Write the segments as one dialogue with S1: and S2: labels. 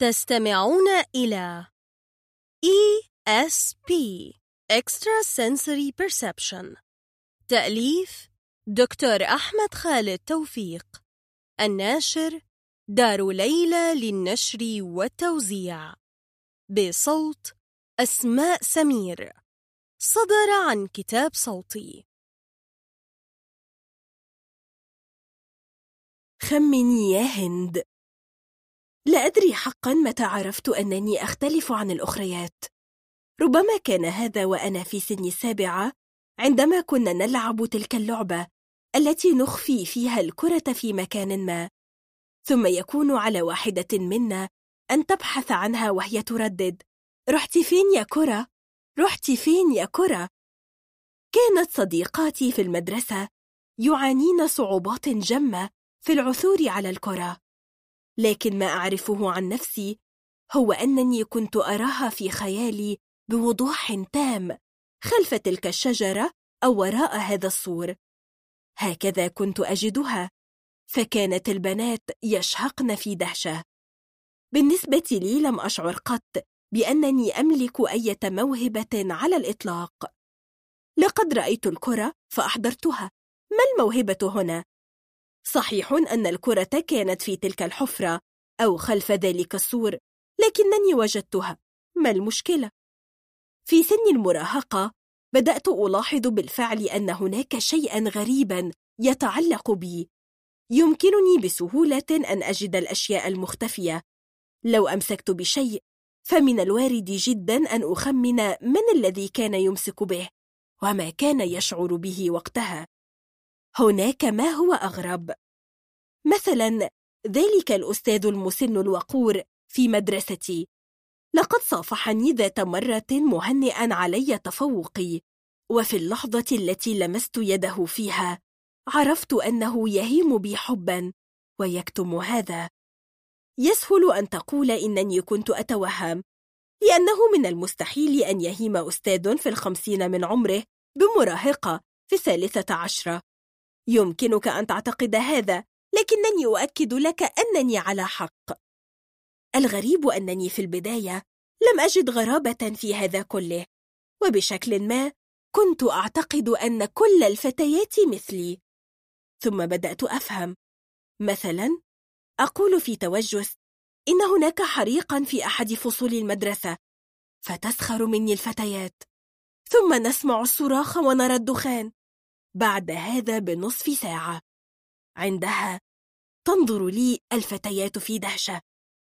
S1: تستمعون إلى ESP Extrasensory Perception. تأليف دكتور أحمد خالد توفيق. الناشر دار ليلى للنشر والتوزيع. بصوت أسماء سمير. صدر عن كتاب صوتي.
S2: خمني يا هند. لا أدري حقا متى عرفت أنني أختلف عن الأخريات ربما كان هذا وأنا في سن السابعة عندما كنا نلعب تلك اللعبة التي نخفي فيها الكرة في مكان ما ثم يكون على واحدة منا أن تبحث عنها وهي تردد رحت فين يا كرة؟ رحت فين يا كرة؟ كانت صديقاتي في المدرسة يعانين صعوبات جمة في العثور على الكرة لكن ما أعرفه عن نفسي هو أنني كنت أراها في خيالي بوضوح تام خلف تلك الشجرة أو وراء هذا السور هكذا كنت أجدها فكانت البنات يشهقن في دهشة. بالنسبة لي لم أشعر قط بأنني أملك أي موهبة على الإطلاق. لقد رأيت الكرة فأحضرتها. ما الموهبة هنا؟ صحيح أن الكرة كانت في تلك الحفرة أو خلف ذلك السور لكنني وجدتها. ما المشكلة؟ في سن المراهقة بدأت ألاحظ بالفعل أن هناك شيئا غريبا يتعلق بي. يمكنني بسهولة أن أجد الأشياء المختفية. لو أمسكت بشيء فمن الوارد جدا أن أخمن من الذي كان يمسك به وما كان يشعر به وقتها. هناك ما هو أغرب؟ مثلا ذلك الأستاذ المسن الوقور في مدرستي. لقد صافحني ذات مرة مهنئا علي تفوقي وفي اللحظة التي لمست يده فيها عرفت أنه يهيم بي حبا ويكتم هذا. يسهل أن تقول إنني كنت أتوهم لأنه من المستحيل أن يهيم أستاذ في الخمسين من عمره بمراهقة في الثالثة عشرة. يمكنك أن تعتقد هذا لكنني أؤكد لك أنني على حق. الغريب أنني في البداية لم أجد غرابة في هذا كله وبشكل ما كنت أعتقد أن كل الفتيات مثلي. ثم بدأت أفهم. مثلا أقول في توجس إن هناك حريقا في أحد فصول المدرسة فتسخر مني الفتيات. ثم نسمع الصراخ ونرى الدخان. بعد هذا بنصف ساعة. عندها تنظر لي الفتيات في دهشة.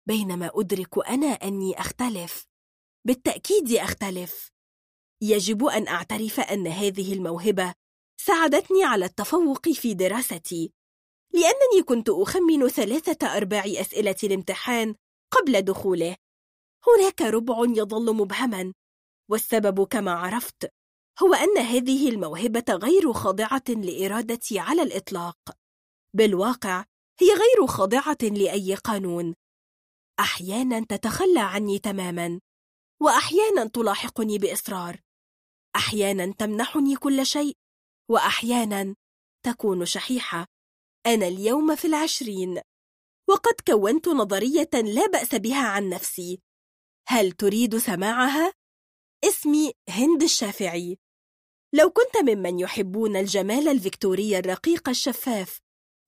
S2: بينما أدرك أنا أني أختلف. بالتأكيد أختلف. يجب أن أعترف أن هذه الموهبة ساعدتني على التفوق في دراستي. لأنني كنت أخمن ثلاثة أرباع أسئلة الامتحان قبل دخوله. هناك ربع يظل مبهما. والسبب كما عرفت هو أن هذه الموهبة غير خاضعة لإرادتي على الإطلاق. بالواقع هي غير خاضعة لأي قانون. أحيانا تتخلى عني تماما وأحيانا تلاحقني بإصرار. أحيانا تمنحني كل شيء وأحيانا تكون شحيحة. أنا اليوم في العشرين وقد كونت نظرية لا بأس بها عن نفسي. هل تريد سماعها؟ اسمي هند الشافعي. لو كنت ممن يحبون الجمال الفيكتوري الرقيق الشفاف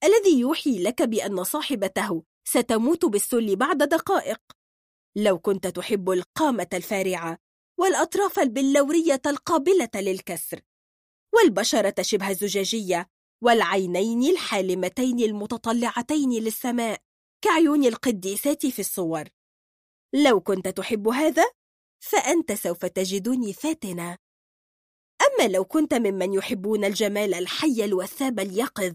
S2: الذي يوحي لك بأن صاحبته ستموت بالسل بعد دقائق. لو كنت تحب القامة الفارعة والأطراف البلورية القابلة للكسر والبشرة شبه الزجاجية والعينين الحالمتين المتطلعتين للسماء كعيون القديسات في الصور. لو كنت تحب هذا فأنت سوف تجدني فاتنة. أما لو كنت ممن يحبون الجمال الحي الوثاب اليقظ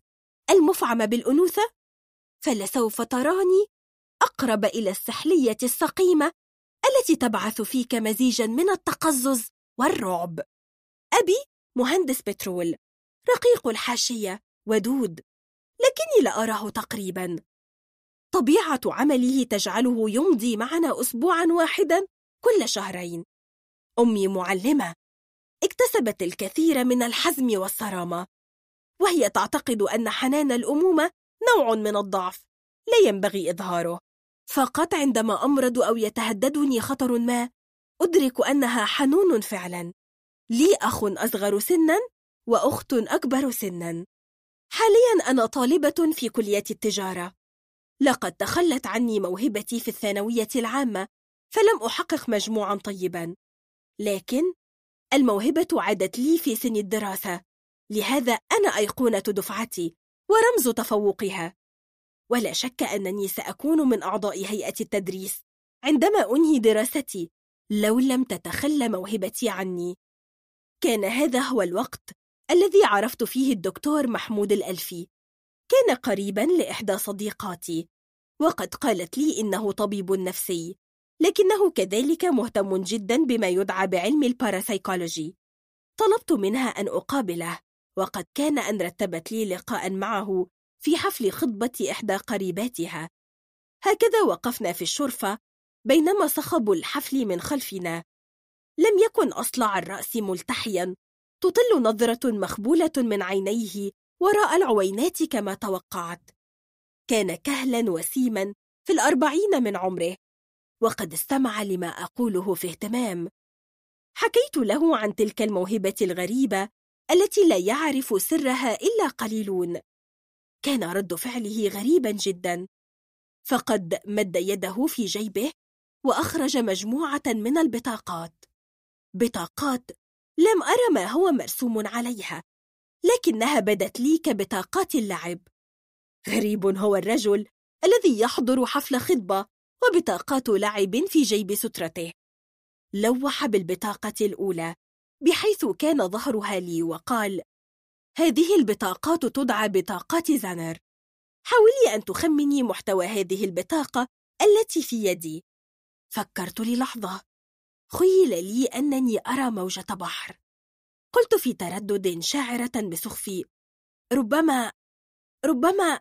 S2: المفعم بالأنوثة فلسوف تراني أقرب إلى السحلية السقيمة التي تبعث فيك مزيجا من التقزز والرعب. أبي مهندس بترول رقيق الحاشية ودود لكني لا أراه تقريبا. طبيعة عمله تجعله يمضي معنا أسبوعا واحدا كل شهرين. أمي معلمة. اكتسبت الكثير من الحزم والصرامة. وهي تعتقد أن حنان الأمومة نوع من الضعف لا ينبغي إظهاره. فقط عندما أمرض أو يتهددني خطر ما أدرك أنها حنون فعلا. لي أخ أصغر سنا وأخت أكبر سنا. حاليا أنا طالبة في كلية التجارة. لقد تخلت عني موهبتي في الثانوية العامة فلم أحقق مجموعا طيبا. لكن الموهبة عادت لي في سن الدراسة. لهذا أنا أيقونة دفعتي ورمز تفوقها. ولا شك أنني سأكون من أعضاء هيئة التدريس. عندما أنهي دراستي لو لم تتخلى موهبتي عني. كان هذا هو الوقت الذي عرفت فيه الدكتور محمود الألفي. كان قريبا لإحدى صديقاتي. وقد قالت لي إنه طبيب نفسي. لكنه كذلك مهتم جدا بما يدعى بعلم الباراسيكولوجي. طلبت منها أن أقابله وقد كان أن رتبت لي لقاء معه في حفل خطبة إحدى قريباتها. هكذا وقفنا في الشرفة بينما صخب الحفل من خلفنا. لم يكن أصلع الرأس ملتحيا تطل نظرة مخبولة من عينيه وراء العوينات كما توقعت. كان كهلا وسيما في الأربعين من عمره. وقد استمع لما أقوله في اهتمام. حكيت له عن تلك الموهبة الغريبة التي لا يعرف سرها إلا قليلون. كان رد فعله غريبا جدا. فقد مد يده في جيبه وأخرج مجموعة من البطاقات. بطاقات لم أرى ما هو مرسوم عليها لكنها بدت لي كبطاقات اللعب. غريب هو الرجل الذي يحضر حفل خطبة وبطاقات لعب في جيب سترته. لوح بالبطاقة الأولى بحيث كان ظهرها لي وقال هذه البطاقات تدعى بطاقات زانر. حاولي أن تخمني محتوى هذه البطاقة التي في يدي. فكرت للحظة. خيل لي أنني أرى موجة بحر. قلت في تردد شاعرة بسخفي ربما ربما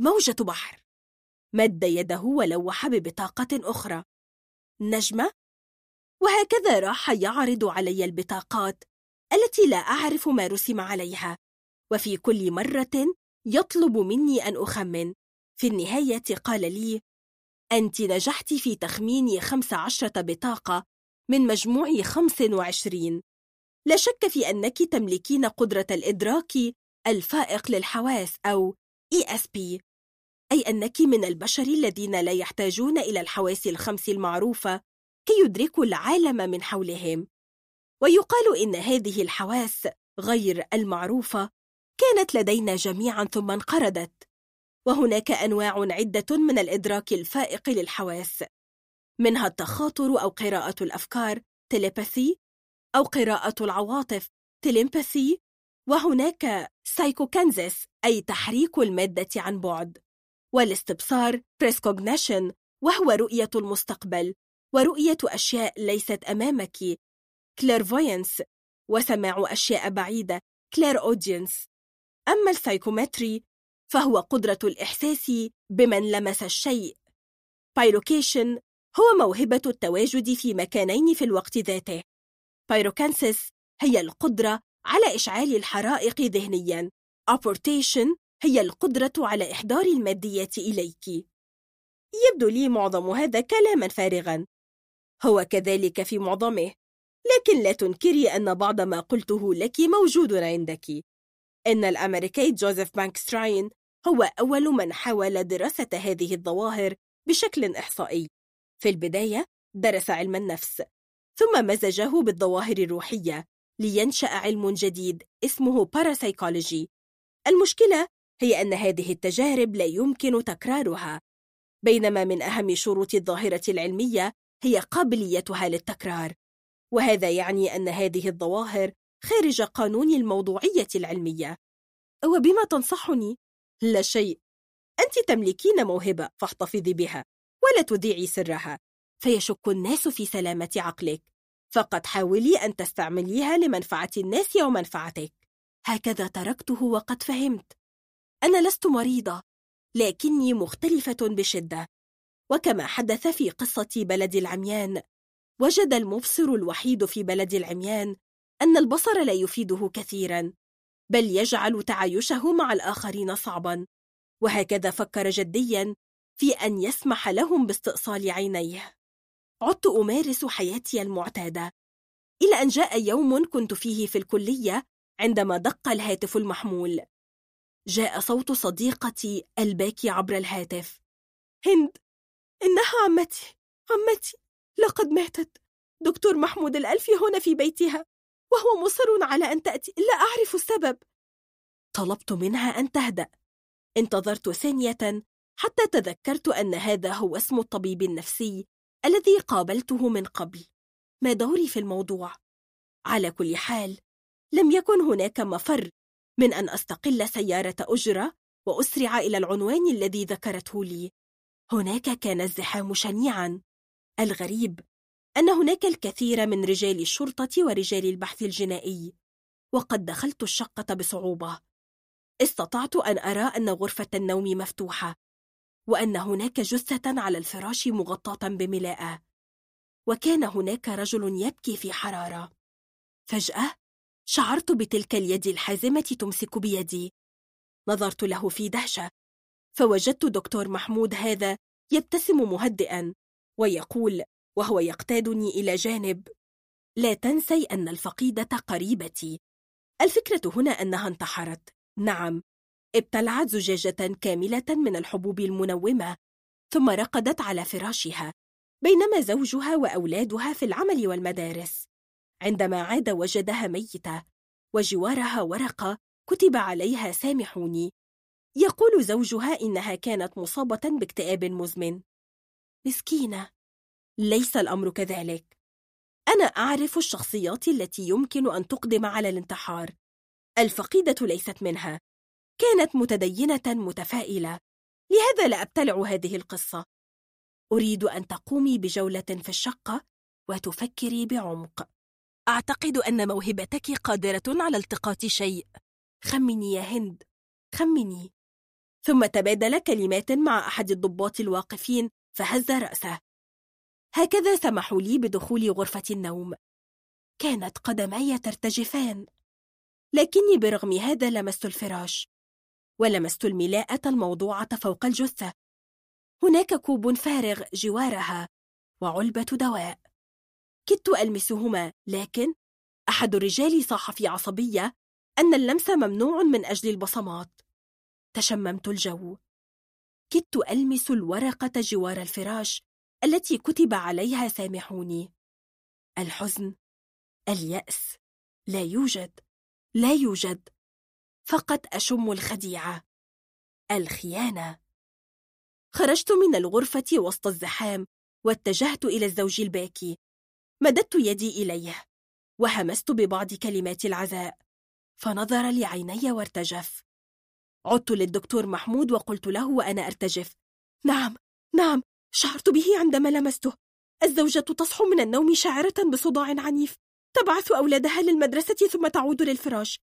S2: موجة بحر. مد يده ولوح ببطاقة أخرى. نجمة؟ وهكذا راح يعرض علي البطاقات التي لا أعرف ما رسم عليها. وفي كل مرة يطلب مني أن أخمن. في النهاية قال لي أنت نجحت في تخمين خمس عشرة بطاقة من مجموع خمس وعشرين. لا شك في أنك تملكين قدرة الإدراك الفائق للحواس أو ESP أي أنك من البشر الذين لا يحتاجون إلى الحواس الخمس المعروفة كي يدركوا العالم من حولهم. ويقال إن هذه الحواس غير المعروفة كانت لدينا جميعا ثم انقرضت. وهناك أنواع عدة من الإدراك الفائق للحواس. منها التخاطر أو قراءة الأفكار telepathy أو قراءة العواطف telempathy وهناك psychokinesis أي تحريك المادة عن بعد. والاستبصار precognition وهو رؤية المستقبل. ورؤية أشياء ليست أمامك. clairvoyance وسماع أشياء بعيدة. clairaudience أما ال psychometry فهو قدرة الإحساس بمن لمس الشيء. bilocation هو موهبة التواجد في مكانين في الوقت ذاته. pyrokinesis هي القدرة على إشعال الحرائق ذهنياً. apportation هي القدرة على إحضار الماديات إليك. يبدو لي معظم هذا كلاما فارغا. هو كذلك في معظمه لكن لا تنكري أن بعض ما قلته لك موجود عندك. إن الأمريكي جوزيف بانكس راين هو أول من حاول دراسة هذه الظواهر بشكل إحصائي. في البداية درس علم النفس ثم مزجه بالظواهر الروحية لينشأ علم جديد اسمه باراسيكولوجي المشكلة هي أن هذه التجارب لا يمكن تكرارها. بينما من أهم شروط الظاهرة العلمية هي قابليتها للتكرار وهذا يعني أن هذه الظواهر خارج قانون الموضوعية العلمية. وبما تنصحني؟ لا شيء. أنت تملكين موهبة فاحتفظي بها ولا تذيعي سرها فيشك الناس في سلامة عقلك. فقد حاولي أن تستعمليها لمنفعة الناس ومنفعتك. هكذا تركته وقد فهمت. أنا لست مريضة لكني مختلفة بشدة. وكما حدث في قصة بلد العميان وجد المبصر الوحيد في بلد العميان أن البصر لا يفيده كثيرا بل يجعل تعايشه مع الآخرين صعبا. وهكذا فكر جديا في أن يسمح لهم باستئصال عينيه. عدت أمارس حياتي المعتادة إلى أن جاء يوم كنت فيه في الكلية عندما دق الهاتف المحمول. جاء صوت صديقتي الباكي عبر الهاتف. هند إنها عمتي عمتي لقد ماتت. دكتور محمود الألفي هنا في بيتها وهو مصر على أن تأتي. لا أعرف السبب. طلبت منها أن تهدأ. انتظرت ثانية حتى تذكرت أن هذا هو اسم الطبيب النفسي الذي قابلته من قبل. ما دوري في الموضوع؟ على كل حال لم يكن هناك مفر من أن أستقل سيارة أجرة وأسرع إلى العنوان الذي ذكرته لي. هناك كان الزحام شنيعا. الغريب أن هناك الكثير من رجال الشرطة ورجال البحث الجنائي وقد دخلت الشقة بصعوبة. استطعت أن أرى أن غرفة النوم مفتوحة وأن هناك جثة على الفراش مغطاة بملاءة. وكان هناك رجل يبكي في حرارة. فجأة شعرت بتلك اليد الحازمة تمسك بيدي. نظرت له في دهشة. فوجدت دكتور محمود هذا يبتسم مهدئا ويقول وهو يقتادني إلى جانب. لا تنسي أن الفقيدة قريبتي. الفكرة هنا أنها انتحرت. نعم ابتلعت زجاجة كاملة من الحبوب المنومة ثم رقدت على فراشها بينما زوجها وأولادها في العمل والمدارس. عندما عاد وجدها ميتة وجوارها ورقة كتب عليها سامحوني. يقول زوجها إنها كانت مصابة باكتئاب مزمن. مسكينة ليس الأمر كذلك. أنا أعرف الشخصيات التي يمكن أن تقدم على الانتحار. الفقيدة ليست منها. كانت متدينة متفائلة. لهذا لا أبتلع هذه القصة. أريد أن تقومي بجولة في الشقة وتفكري بعمق. أعتقد أن موهبتك قادرة على التقاط شيء. خمني يا هند. خمني. ثم تبادل كلمات مع أحد الضباط الواقفين فهز رأسه. هكذا سمحوا لي بدخول غرفة النوم. كانت قدماي ترتجفان. لكني برغم هذا لمست الفراش. ولمست الملاءة الموضوعة فوق الجثة. هناك كوب فارغ جوارها وعلبة دواء. كدت ألمسهما لكن أحد الرجال صاح في عصبية أن اللمس ممنوع من أجل البصمات. تشممت الجو. كدت ألمس الورقة جوار الفراش التي كتب عليها سامحوني. الحزن اليأس. لا يوجد لا يوجد. فقط أشم الخديعة. الخيانة. خرجت من الغرفة وسط الزحام واتجهت إلى الزوج الباكي. مددت يدي إليه وهمست ببعض كلمات العزاء فنظر لعيني وارتجف. عدت للدكتور محمود وقلت له وأنا أرتجف. نعم نعم شعرت به عندما لمسته. الزوجة تصحو من النوم شاعرة بصداع عنيف. تبعث أولادها للمدرسة ثم تعود للفراش.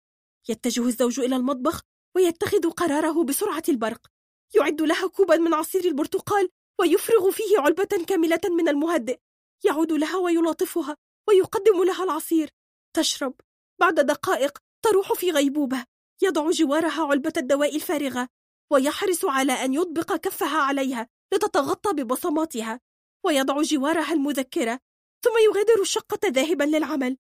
S2: يتجه الزوج إلى المطبخ ويتخذ قراره بسرعة البرق. يعد لها كوبا من عصير البرتقال ويفرغ فيه علبة كاملة من المهدئ. يعود لها ويلاطفها ويقدم لها العصير. تشرب. بعد دقائق تروح في غيبوبة. يضع جوارها علبة الدواء الفارغة ويحرص على أن يطبق كفها عليها لتتغطى ببصماتها. ويضع جوارها المذكرة. ثم يغادر الشقة ذاهبا للعمل.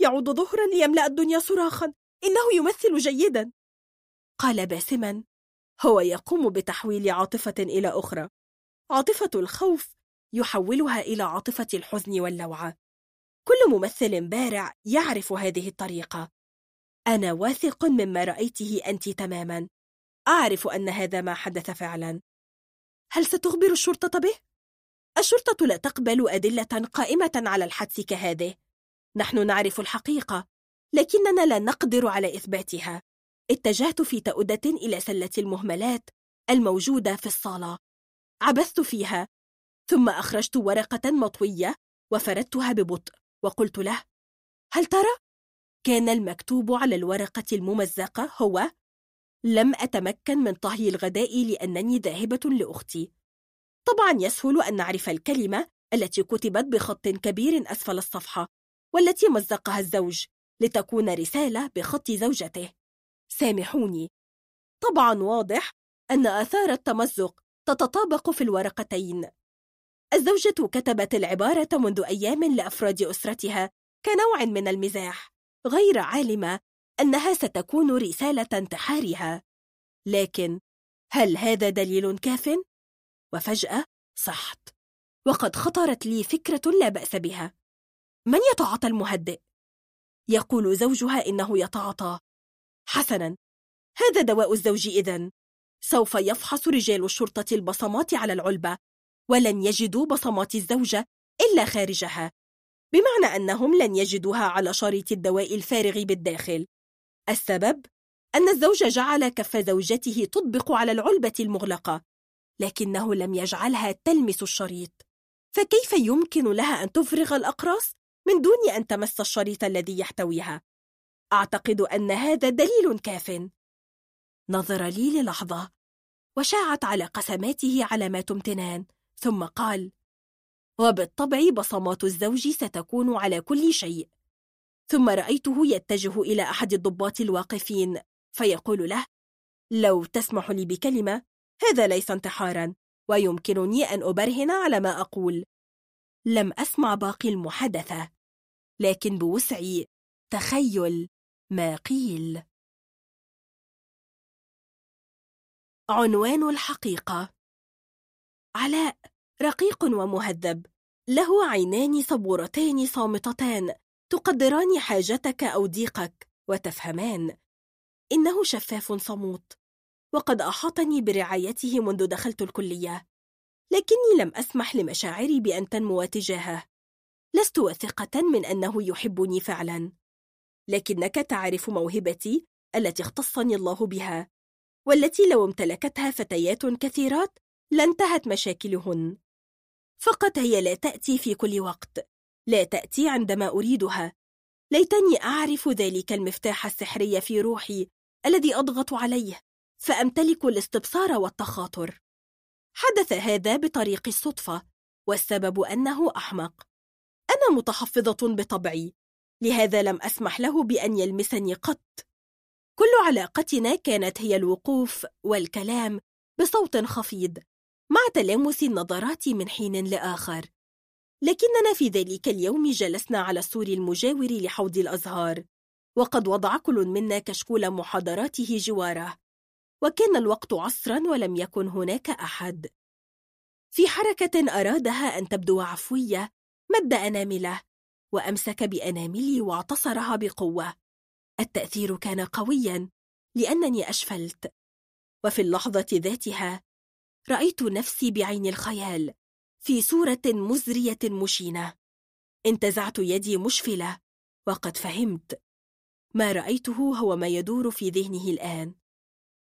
S2: يعود ظهرا ليملأ الدنيا صراخا. إنه يمثل جيدا. قال باسما. هو يقوم بتحويل عاطفة إلى أخرى. عاطفة الخوف يحولها إلى عاطفة الحزن واللوعة. كل ممثل بارع يعرف هذه الطريقة. أنا واثق مما رأيته أنت تماما. أعرف أن هذا ما حدث فعلا. هل ستخبر الشرطة به؟ الشرطة لا تقبل أدلة قائمة على الحدث كهذه. نحن نعرف الحقيقة لكننا لا نقدر على إثباتها. اتجهت في تأدة إلى سلة المهملات الموجودة في الصالة. عبثت فيها ثم أخرجت ورقة مطوية وفردتها ببطء وقلت له هل ترى؟ كان المكتوب على الورقة الممزقة هو لم أتمكن من طهي الغداء لأنني ذاهبة لأختي. طبعا يسهل أن نعرف الكلمة التي كتبت بخط كبير أسفل الصفحة والتي مزقها الزوج لتكون رسالة بخط زوجته. سامحوني. طبعا واضح أن آثار التمزق تتطابق في الورقتين. الزوجة كتبت العبارة منذ أيام لأفراد أسرتها كنوع من المزاح غير عالمة أنها ستكون رسالة انتحارها. لكن هل هذا دليل كاف؟ وفجأة صحت. وقد خطرت لي فكرة لا بأس بها. من يتعاطى المهدئ؟ يقول زوجها إنه يتعاطى. حسنا. هذا دواء الزوج إذن. سوف يفحص رجال الشرطة البصمات على العلبة. ولن يجدوا بصمات الزوجة إلا خارجها بمعنى أنهم لن يجدوها على شريط الدواء الفارغ بالداخل. السبب؟ أن الزوج جعل كف زوجته تطبق على العلبة المغلقة لكنه لم يجعلها تلمس الشريط. فكيف يمكن لها أن تفرغ الأقراص من دون أن تمس الشريط الذي يحتويها؟ أعتقد أن هذا دليل كاف. نظر لي للحظة وشاعت على قسماته علامات امتنان ثم قال وبالطبع بصمات الزوج ستكون على كل شيء. ثم رأيته يتجه إلى أحد الضباط الواقفين فيقول له لو تسمح لي بكلمة هذا ليس انتحارا ويمكنني أن أبرهن على ما أقول. لم أسمع باقي المحادثة لكن بوسعي تخيل ما قيل. عنوان الحقيقة علاء. رقيق ومهذب. له عينان صبورتان صامتتان تقدران حاجتك أو ضيقك وتفهمان. إنه شفاف صموت. وقد أحاطني برعايته منذ دخلت الكلية. لكني لم أسمح لمشاعري بأن تنمو تجاهه. لست واثقة من أنه يحبني فعلا. لكنك تعرف موهبتي التي اختصني الله بها والتي لو امتلكتها فتيات كثيرات لانتهت مشاكلهن. فقط هي لا تأتي في كل وقت. لا تأتي عندما أريدها. ليتني أعرف ذلك المفتاح السحري في روحي الذي أضغط عليه فأمتلك الاستبصار والتخاطر. حدث هذا بطريق الصدفة والسبب أنه أحمق. أنا متحفظة بطبعي لهذا لم أسمح له بأن يلمسني قط. كل علاقتنا كانت هي الوقوف والكلام بصوت خفيض. مع تلامس النظرات من حين لآخر. لكننا في ذلك اليوم جلسنا على السور المجاور لحوض الأزهار وقد وضع كل منا كشكول محاضراته جواره وكان الوقت عصرا ولم يكن هناك أحد. في حركة أرادها أن تبدو عفوية مد أنامله وأمسك بأناملي واعتصرها بقوة. التأثير كان قويا لأنني أشفلت. وفي اللحظة ذاتها رأيت نفسي بعين الخيال في صورة مزرية مشينة. انتزعت يدي مشفلة وقد فهمت. ما رأيته هو ما يدور في ذهنه الآن.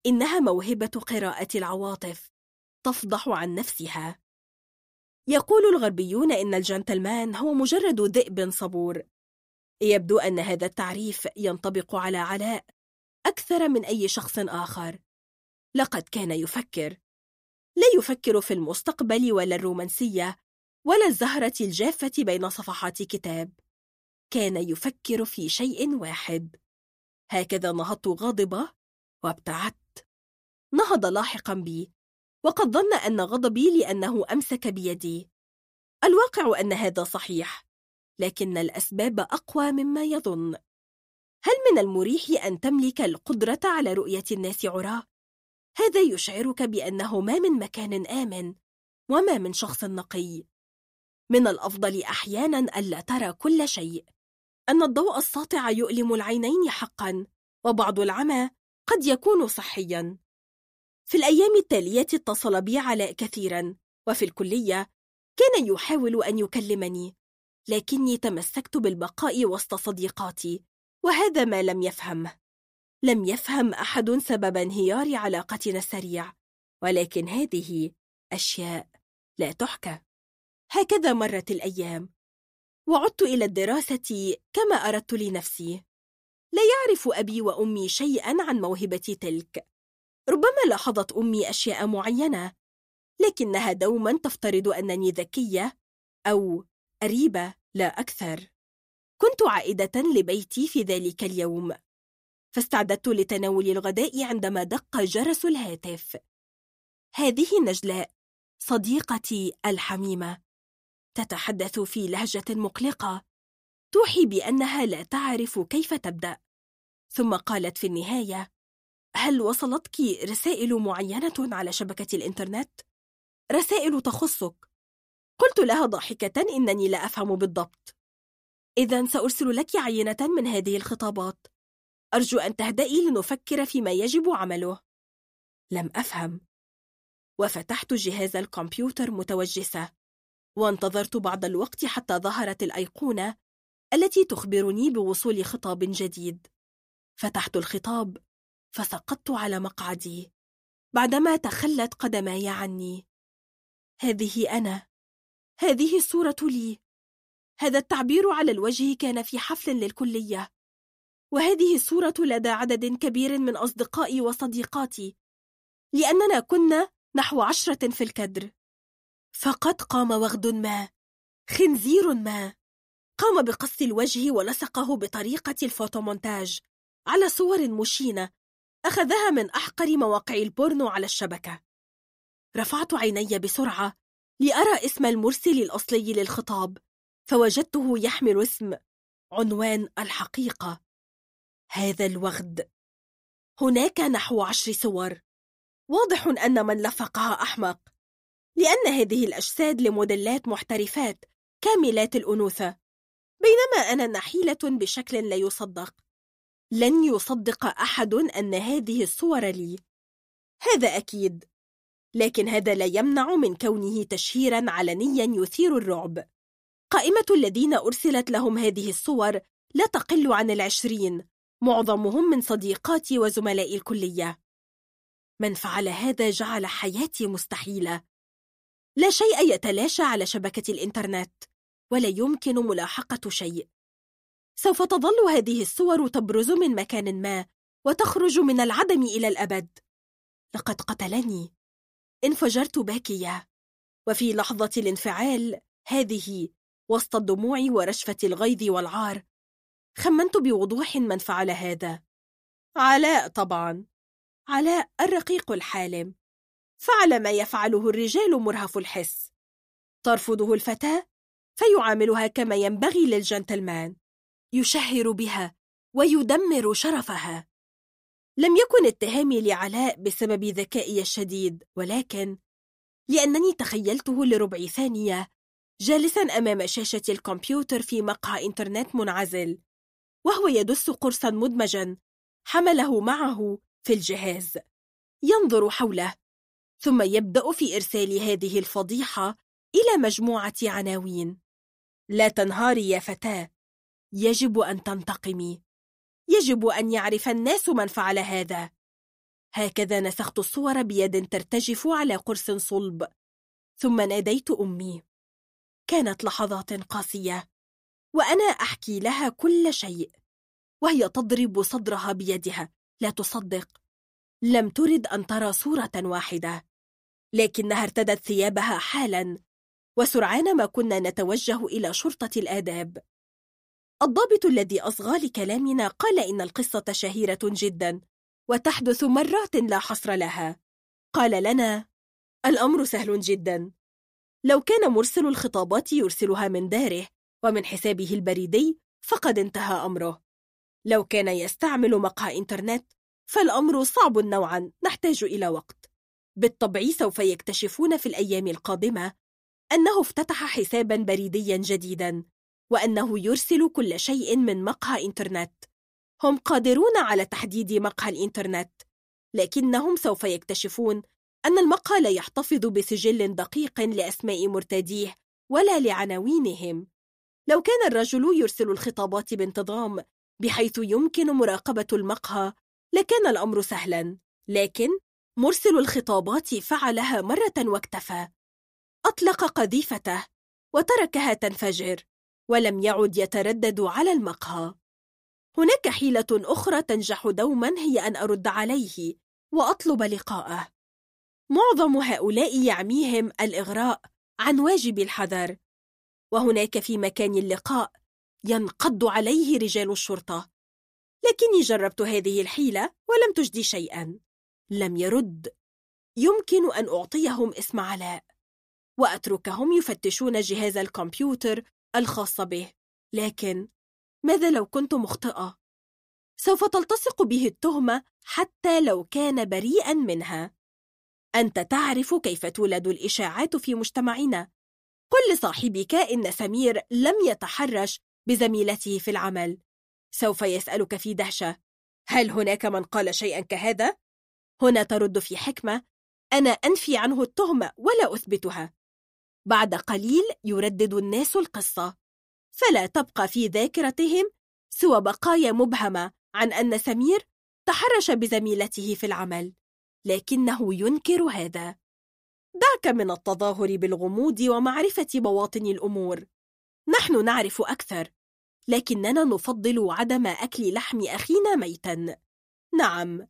S2: إنها موهبة قراءة العواطف تفضح عن نفسها. يقول الغربيون إن الجنتلمان هو مجرد ذئب صبور. يبدو أن هذا التعريف ينطبق على علاء أكثر من أي شخص آخر. لقد كان يفكر لا يفكر في المستقبل ولا الرومانسية ولا الزهرة الجافة بين صفحات كتاب. كان يفكر في شيء واحد. هكذا نهضت غاضبة وابتعدت. نهض لاحقا بي. وقد ظن أن غضبي لأنه أمسك بيدي. الواقع أن هذا صحيح. لكن الأسباب أقوى مما يظن. هل من المريح أن تملك القدرة على رؤية الناس عراه؟ هذا يشعرك بأنه ما من مكان آمن وما من شخص نقي. من الأفضل أحيانا ألا ترى كل شيء. أن الضوء الساطع يؤلم العينين حقا وبعض العمى قد يكون صحيا. في الأيام التالية اتصل بي علاء كثيرا وفي الكلية كان يحاول أن يكلمني لكني تمسكت بالبقاء وسط صديقاتي وهذا ما لم يفهمه لم يفهم أحد سبب انهيار علاقتنا السريع ولكن هذه أشياء لا تحكى. هكذا مرت الأيام وعدت إلى الدراسة كما أردت لنفسي. لا يعرف أبي وأمي شيئا عن موهبتي تلك. ربما لاحظت أمي أشياء معينة لكنها دوما تفترض أنني ذكية أو أريبة لا أكثر. كنت عائدة لبيتي في ذلك اليوم. فاستعددت لتناول الغداء عندما دق جرس الهاتف. هذه نجلاء صديقتي الحميمة. تتحدث في لهجة مقلقة. توحي بأنها لا تعرف كيف تبدأ. ثم قالت في النهاية هل وصلتك رسائل معينة على شبكة الإنترنت؟ رسائل تخصك. قلت لها ضاحكة إنني لا أفهم بالضبط. إذا سأرسل لك عينة من هذه الخطابات. أرجو أن تهدئي لنفكر فيما يجب عمله. لم أفهم. وفتحت جهاز الكمبيوتر متوجسة وانتظرت بعض الوقت حتى ظهرت الأيقونة التي تخبرني بوصول خطاب جديد. فتحت الخطاب فسقطت على مقعدي بعدما تخلت قدماي عني. هذه أنا. هذه الصورة لي. هذا التعبير على الوجه كان في حفل للكلية. وهذه الصورة لدى عدد كبير من أصدقائي وصديقاتي لأننا كنا نحو عشرة في الكادر. فقد قام وغد ما خنزير ما. قام بقص الوجه ولصقه بطريقة الفوتومونتاج على صور مشينة أخذها من أحقر مواقع البورنو على الشبكة. رفعت عيني بسرعة لأرى اسم المرسل الأصلي للخطاب فوجدته يحمل اسم عنوان الحقيقة. هذا الوغد. هناك نحو عشر صور واضح أن من لفقها أحمق. لأن هذه الأجساد لموديلات محترفات كاملات الأنوثة. بينما أنا نحيلة بشكل لا يصدق. لن يصدق أحد أن هذه الصور لي. هذا أكيد. لكن هذا لا يمنع من كونه تشهيرا علنيا يثير الرعب. قائمة الذين أرسلت لهم هذه الصور لا تقل عن العشرين. معظمهم من صديقاتي وزملاء الكلية. من فعل هذا جعل حياتي مستحيلة. لا شيء يتلاشى على شبكة الإنترنت ولا يمكن ملاحقة شيء. سوف تظل هذه الصور تبرز من مكان ما وتخرج من العدم إلى الأبد. لقد قتلني. انفجرت باكية. وفي لحظة الانفعال هذه وسط الدموع ورشفة الغيظ والعار خمنت بوضوح من فعل هذا. علاء طبعا. علاء الرقيق الحالم. فعل ما يفعله الرجال مرهف الحس. ترفضه الفتاة فيعاملها كما ينبغي للجنتلمان. يشهر بها ويدمر شرفها. لم يكن اتهامي لعلاء بسبب ذكائي الشديد ولكن لأنني تخيلته لربع ثانية جالسا أمام شاشة الكمبيوتر في مقهى إنترنت منعزل. وهو يدس قرصا مدمجا حمله معه في الجهاز ينظر حوله ثم يبدأ في إرسال هذه الفضيحة إلى مجموعة عناوين. لا تنهاري يا فتاة يجب أن تنتقمي يجب أن يعرف الناس من فعل هذا. هكذا نسخت الصور بيد ترتجف على قرص صلب ثم ناديت أمي. كانت لحظات قاسية. وأنا أحكي لها كل شيء. وهي تضرب صدرها بيدها. لا تصدق. لم ترد أن ترى صورة واحدة. لكنها ارتدت ثيابها حالا. وسرعان ما كنا نتوجه إلى شرطة الآداب. الضابط الذي أصغى لكلامنا قال إن القصة شهيرة جدا. وتحدث مرات لا حصر لها. قال لنا الأمر سهل جدا. لو كان مرسل الخطابات يرسلها من داره ومن حسابه البريدي فقد انتهى أمره. لو كان يستعمل مقهى إنترنت فالأمر صعب نوعا نحتاج إلى وقت. بالطبع سوف يكتشفون في الأيام القادمة أنه افتتح حسابا بريديا جديدا وأنه يرسل كل شيء من مقهى إنترنت. هم قادرون على تحديد مقهى الإنترنت لكنهم سوف يكتشفون أن المقهى لا يحتفظ بسجل دقيق لأسماء مرتديه ولا لعناوينهم. لو كان الرجل يرسل الخطابات بانتظام بحيث يمكن مراقبة المقهى لكان الأمر سهلا لكن مرسل الخطابات فعلها مرة واكتفى. أطلق قذيفته وتركها تنفجر ولم يعد يتردد على المقهى. هناك حيلة أخرى تنجح دوما هي أن أرد عليه وأطلب لقاءه. معظم هؤلاء يعميهم الإغراء عن واجب الحذر وهناك في مكان اللقاء ينقض عليه رجال الشرطة. لكني جربت هذه الحيلة ولم تجدي شيئا. لم يرد. يمكن أن أعطيهم اسم علاء وأتركهم يفتشون جهاز الكمبيوتر الخاص به. لكن ماذا لو كنت مخطئة؟ سوف تلتصق به التهمة حتى لو كان بريئا منها. أنت تعرف كيف تولد الإشاعات في مجتمعنا. قل لصاحبك إن سمير لم يتحرش بزميلته في العمل. سوف يسألك في دهشة. هل هناك من قال شيئا كهذا؟ هنا ترد في حكمة أنا أنفي عنه التهمة ولا أثبتها. بعد قليل يردد الناس القصة. فلا تبقى في ذاكرتهم سوى بقايا مبهمة عن أن سمير تحرش بزميلته في العمل. لكنه ينكر هذا. دعك من التظاهر بالغموض ومعرفة بواطن الأمور. نحن نعرف أكثر لكننا نفضل عدم أكل لحم أخينا ميتا. نعم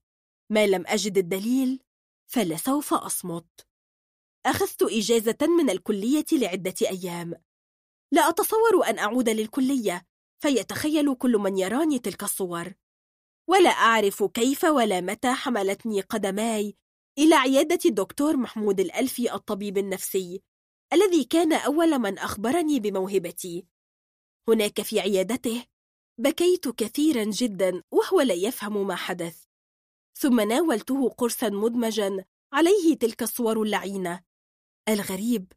S2: ما لم أجد الدليل فلسوف أصمت. أخذت إجازة من الكلية لعدة أيام. لا أتصور أن أعود للكلية فيتخيل كل من يراني تلك الصور. ولا أعرف كيف ولا متى حملتني قدماي إلى عيادة الدكتور محمود الألفي الطبيب النفسي الذي كان أول من أخبرني بموهبتي. هناك في عيادته بكيت كثيرا جدا وهو لا يفهم ما حدث. ثم ناولته قرصا مدمجا عليه تلك الصور اللعينة. الغريب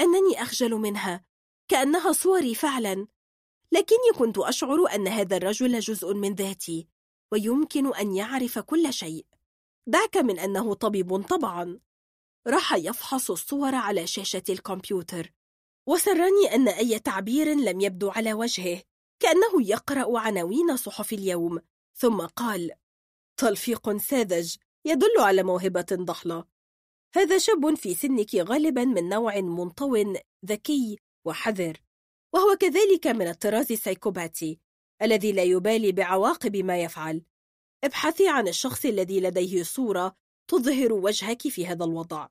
S2: أنني أخجل منها كأنها صوري فعلا لكني كنت أشعر أن هذا الرجل جزء من ذاتي ويمكن أن يعرف كل شيء. دعك من أنه طبيب طبعا. راح يفحص الصور على شاشة الكمبيوتر وسرني أن أي تعبير لم يبدو على وجهه كأنه يقرأ عناوين صحف اليوم. ثم قال تلفيق ساذج يدل على موهبة ضحلة هذا شاب في سنك غالبا من نوع منطو ذكي وحذر وهو كذلك من الطراز السيكوباتي الذي لا يبالي بعواقب ما يفعل. ابحثي عن الشخص الذي لديه صورة تظهر وجهك في هذا الوضع.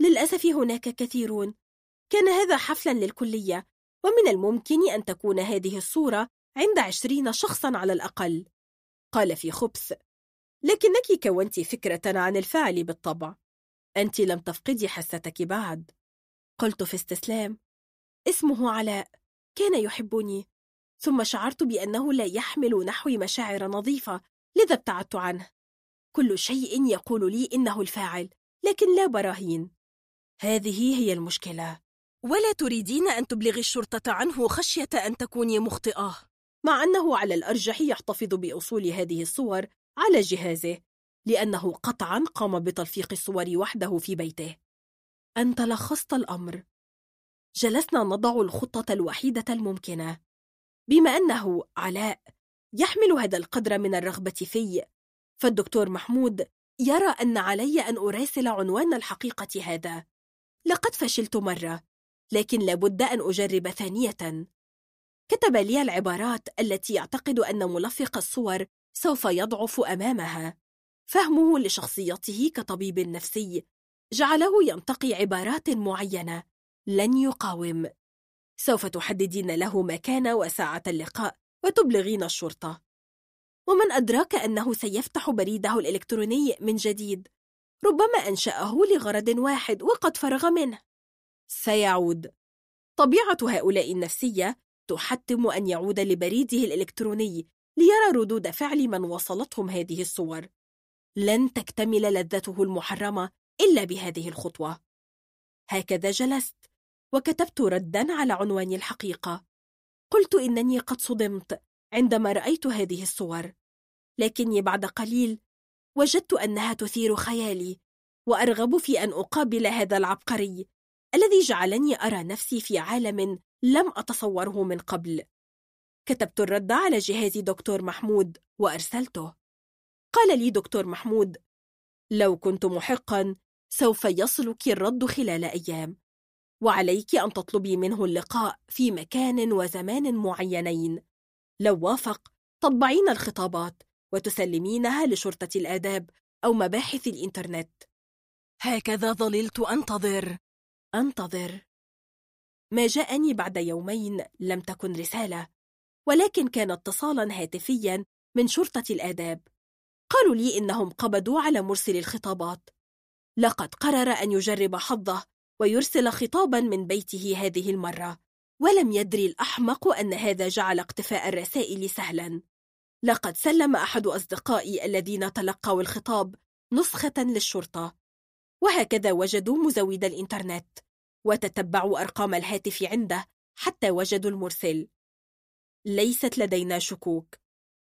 S2: للأسف هناك كثيرون. كان هذا حفلا للكلية ومن الممكن أن تكون هذه الصورة عند عشرين شخصا على الأقل. قال في خبث لكنك كونت فكرة عن الفاعل بالطبع. أنت لم تفقدي حستك بعد. قلت في استسلام اسمه علاء. كان يحبني. ثم شعرت بأنه لا يحمل نحوي مشاعر نظيفة لذا ابتعدت عنه. كل شيء يقول لي إنه الفاعل لكن لا براهين. هذه هي المشكلة. ولا تريدين أن تبلغي الشرطة عنه خشية أن تكوني مخطئة. مع أنه على الأرجح يحتفظ بأصول هذه الصور على جهازه لأنه قطعا قام بتلفيق الصور وحده في بيته. أنت لخصت الأمر. جلسنا نضع الخطة الوحيدة الممكنة. بما أنه علاء يحمل هذا القدر من الرغبة في. فالدكتور محمود يرى أن علي أن أراسل عنوان الحقيقة هذا. لقد فشلت مرة لكن لابد أن أجرب ثانية. كتب لي العبارات التي يعتقد أن ملفق الصور سوف يضعف أمامها. فهمه لشخصيته كطبيب نفسي. جعله ينتقي عبارات معينة. لن يقاوم. سوف تحددين له مكان وساعة اللقاء. وتبلغين الشرطة. ومن أدراك أنه سيفتح بريده الإلكتروني من جديد ربما أنشأه لغرض واحد وقد فرغ منه. سيعود. طبيعة هؤلاء النفسية تحتم أن يعود لبريده الإلكتروني ليرى ردود فعل من وصلتهم هذه الصور. لن تكتمل لذته المحرمة إلا بهذه الخطوة. هكذا جلست وكتبت ردا على عنوان الحقيقة. قلت إنني قد صدمت عندما رأيت هذه الصور لكني بعد قليل وجدت أنها تثير خيالي وأرغب في أن أقابل هذا العبقري الذي جعلني أرى نفسي في عالم لم أتصوره من قبل. كتبت الرد على جهاز دكتور محمود وأرسلته. قال لي دكتور محمود لو كنت محقا سوف يصلك الرد خلال أيام. وعليك أن تطلبي منه اللقاء في مكان وزمان معينين. لو وافق تطبعين الخطابات وتسلمينها لشرطة الآداب أو مباحث الإنترنت. هكذا ظللت أنتظر. أنتظر. ما جاءني بعد يومين لم تكن رسالة ولكن كان اتصالا هاتفيا من شرطة الآداب. قالوا لي إنهم قبضوا على مرسل الخطابات. لقد قرر أن يجرب حظه ويرسل خطابا من بيته هذه المرة. ولم يدري الأحمق أن هذا جعل اقتفاء الرسائل سهلا. لقد سلم أحد أصدقائي الذين تلقوا الخطاب نسخة للشرطة. وهكذا وجدوا مزود الإنترنت وتتبعوا أرقام الهاتف عنده حتى وجدوا المرسل. ليست لدينا شكوك.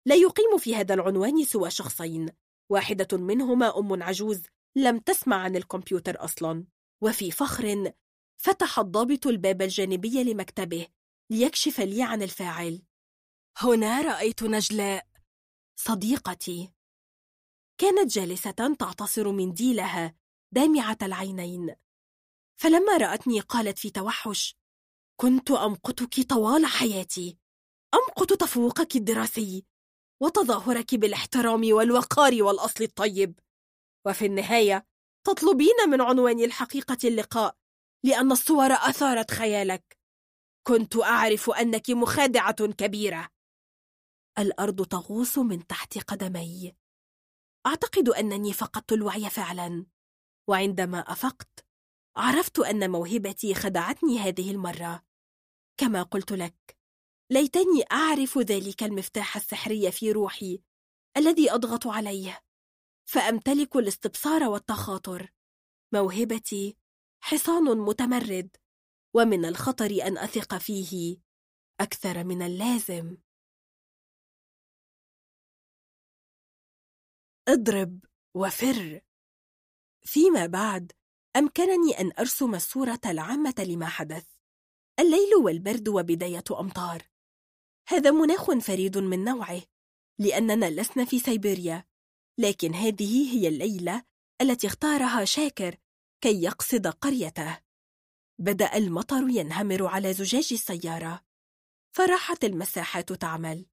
S2: لا يقيم في هذا العنوان سوى شخصين. واحدة منهما أم عجوز لم تسمع عن الكمبيوتر أصلا. وفي فخر فتح الضابط الباب الجانبي لمكتبه ليكشف لي عن الفاعل. هنا رأيت نجلاء صديقتي. كانت جالسة تعتصر منديلها دامعة العينين. فلما رأتني قالت في توحش كنت أمقتك طوال حياتي. أمقت تفوقك الدراسي وتظاهرك بالاحترام والوقار والأصل الطيب. وفي النهاية تطلبين من عنوان الحقيقة اللقاء لأن الصور أثارت خيالك. كنت أعرف أنك مخادعة كبيرة. الأرض تغوص من تحت قدمي. أعتقد أنني فقدت الوعي فعلا. وعندما أفقت عرفت أن موهبتي خدعتني هذه المرة. كما قلت لك ليتني أعرف ذلك المفتاح السحري في روحي الذي أضغط عليه. فأمتلك الاستبصار والتخاطر. موهبتي حصان متمرد ومن الخطر أن أثق فيه أكثر من اللازم. اضرب وفر. فيما بعد أمكنني أن أرسم الصورة العامة لما حدث. الليل والبرد وبداية أمطار. هذا مناخ فريد من نوعه لأننا لسنا في سيبيريا. لكن هذه هي الليلة التي اختارها شاكر كي يقصد قريته. بدأ المطر ينهمر على زجاج السيارة. فراحت المساحات تعمل.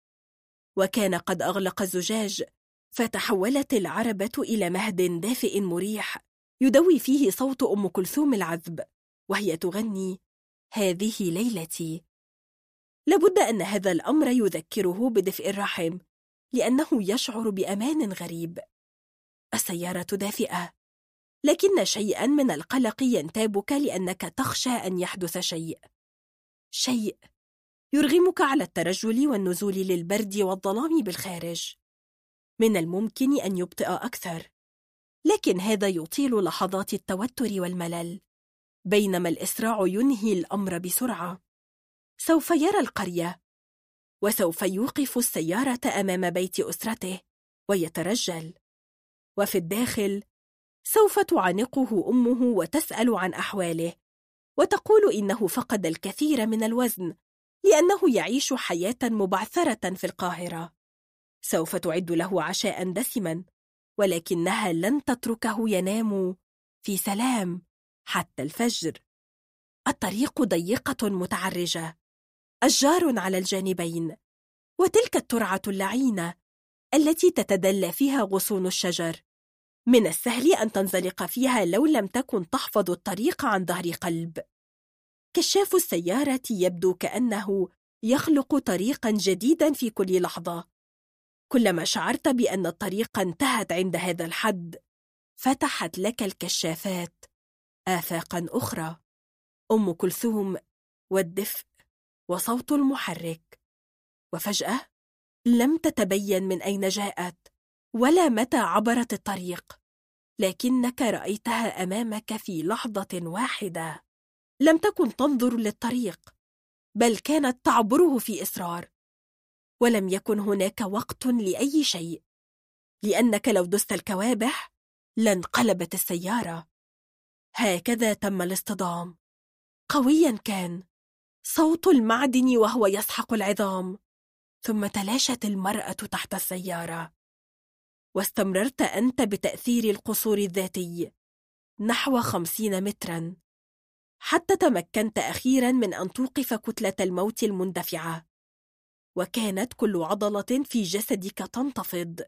S2: وكان قد أغلق الزجاج فتحولت العربة إلى مهد دافئ مريح يدوي فيه صوت أم كلثوم العذب وهي تغني هذه ليلتي. لابد أن هذا الأمر يذكره بدفء الرحم. لأنه يشعر بأمان غريب. السيارة دافئة. لكن شيئا من القلق ينتابك لأنك تخشى أن يحدث شيء. شيء. يرغمك على الترجل والنزول للبرد والظلام بالخارج. من الممكن أن يبطئ أكثر. لكن هذا يطيل لحظات التوتر والملل. بينما الإسراع ينهي الأمر بسرعة. سوف يرى القرية. وسوف يوقف السيارة أمام بيت أسرته ويترجل. وفي الداخل سوف تعانقه أمه وتسأل عن أحواله وتقول إنه فقد الكثير من الوزن لأنه يعيش حياة مبعثرة في القاهرة. سوف تعد له عشاء دسما ولكنها لن تتركه ينام في سلام حتى الفجر. الطريق ضيقة متعرجة. أشجار على الجانبين وتلك الترعة اللعينة التي تتدلى فيها غصون الشجر. من السهل أن تنزلق فيها لو لم تكن تحفظ الطريق عن ظهر قلب. كشاف السيارة يبدو كأنه يخلق طريقا جديدا في كل لحظة. كلما شعرت بأن الطريق انتهت عند هذا الحد فتحت لك الكشافات. آفاقا أخرى. أم كلثوم والدفء. وصوت المحرك. وفجأة لم تتبين من أين جاءت ولا متى عبرت الطريق. لكنك رأيتها أمامك في لحظة واحدة. لم تكن تنظر للطريق بل كانت تعبره في إصرار. ولم يكن هناك وقت لأي شيء لأنك لو دست الكوابح لانقلبت السيارة. هكذا تم الاصطدام. قويا كان. صوت المعدن وهو يسحق العظام. ثم تلاشت المرأة تحت السيارة. واستمررت أنت بتأثير القصور الذاتي نحو خمسين مترا. حتى تمكنت أخيرا من أن توقف كتلة الموت المندفعة. وكانت كل عضلة في جسدك تنتفض.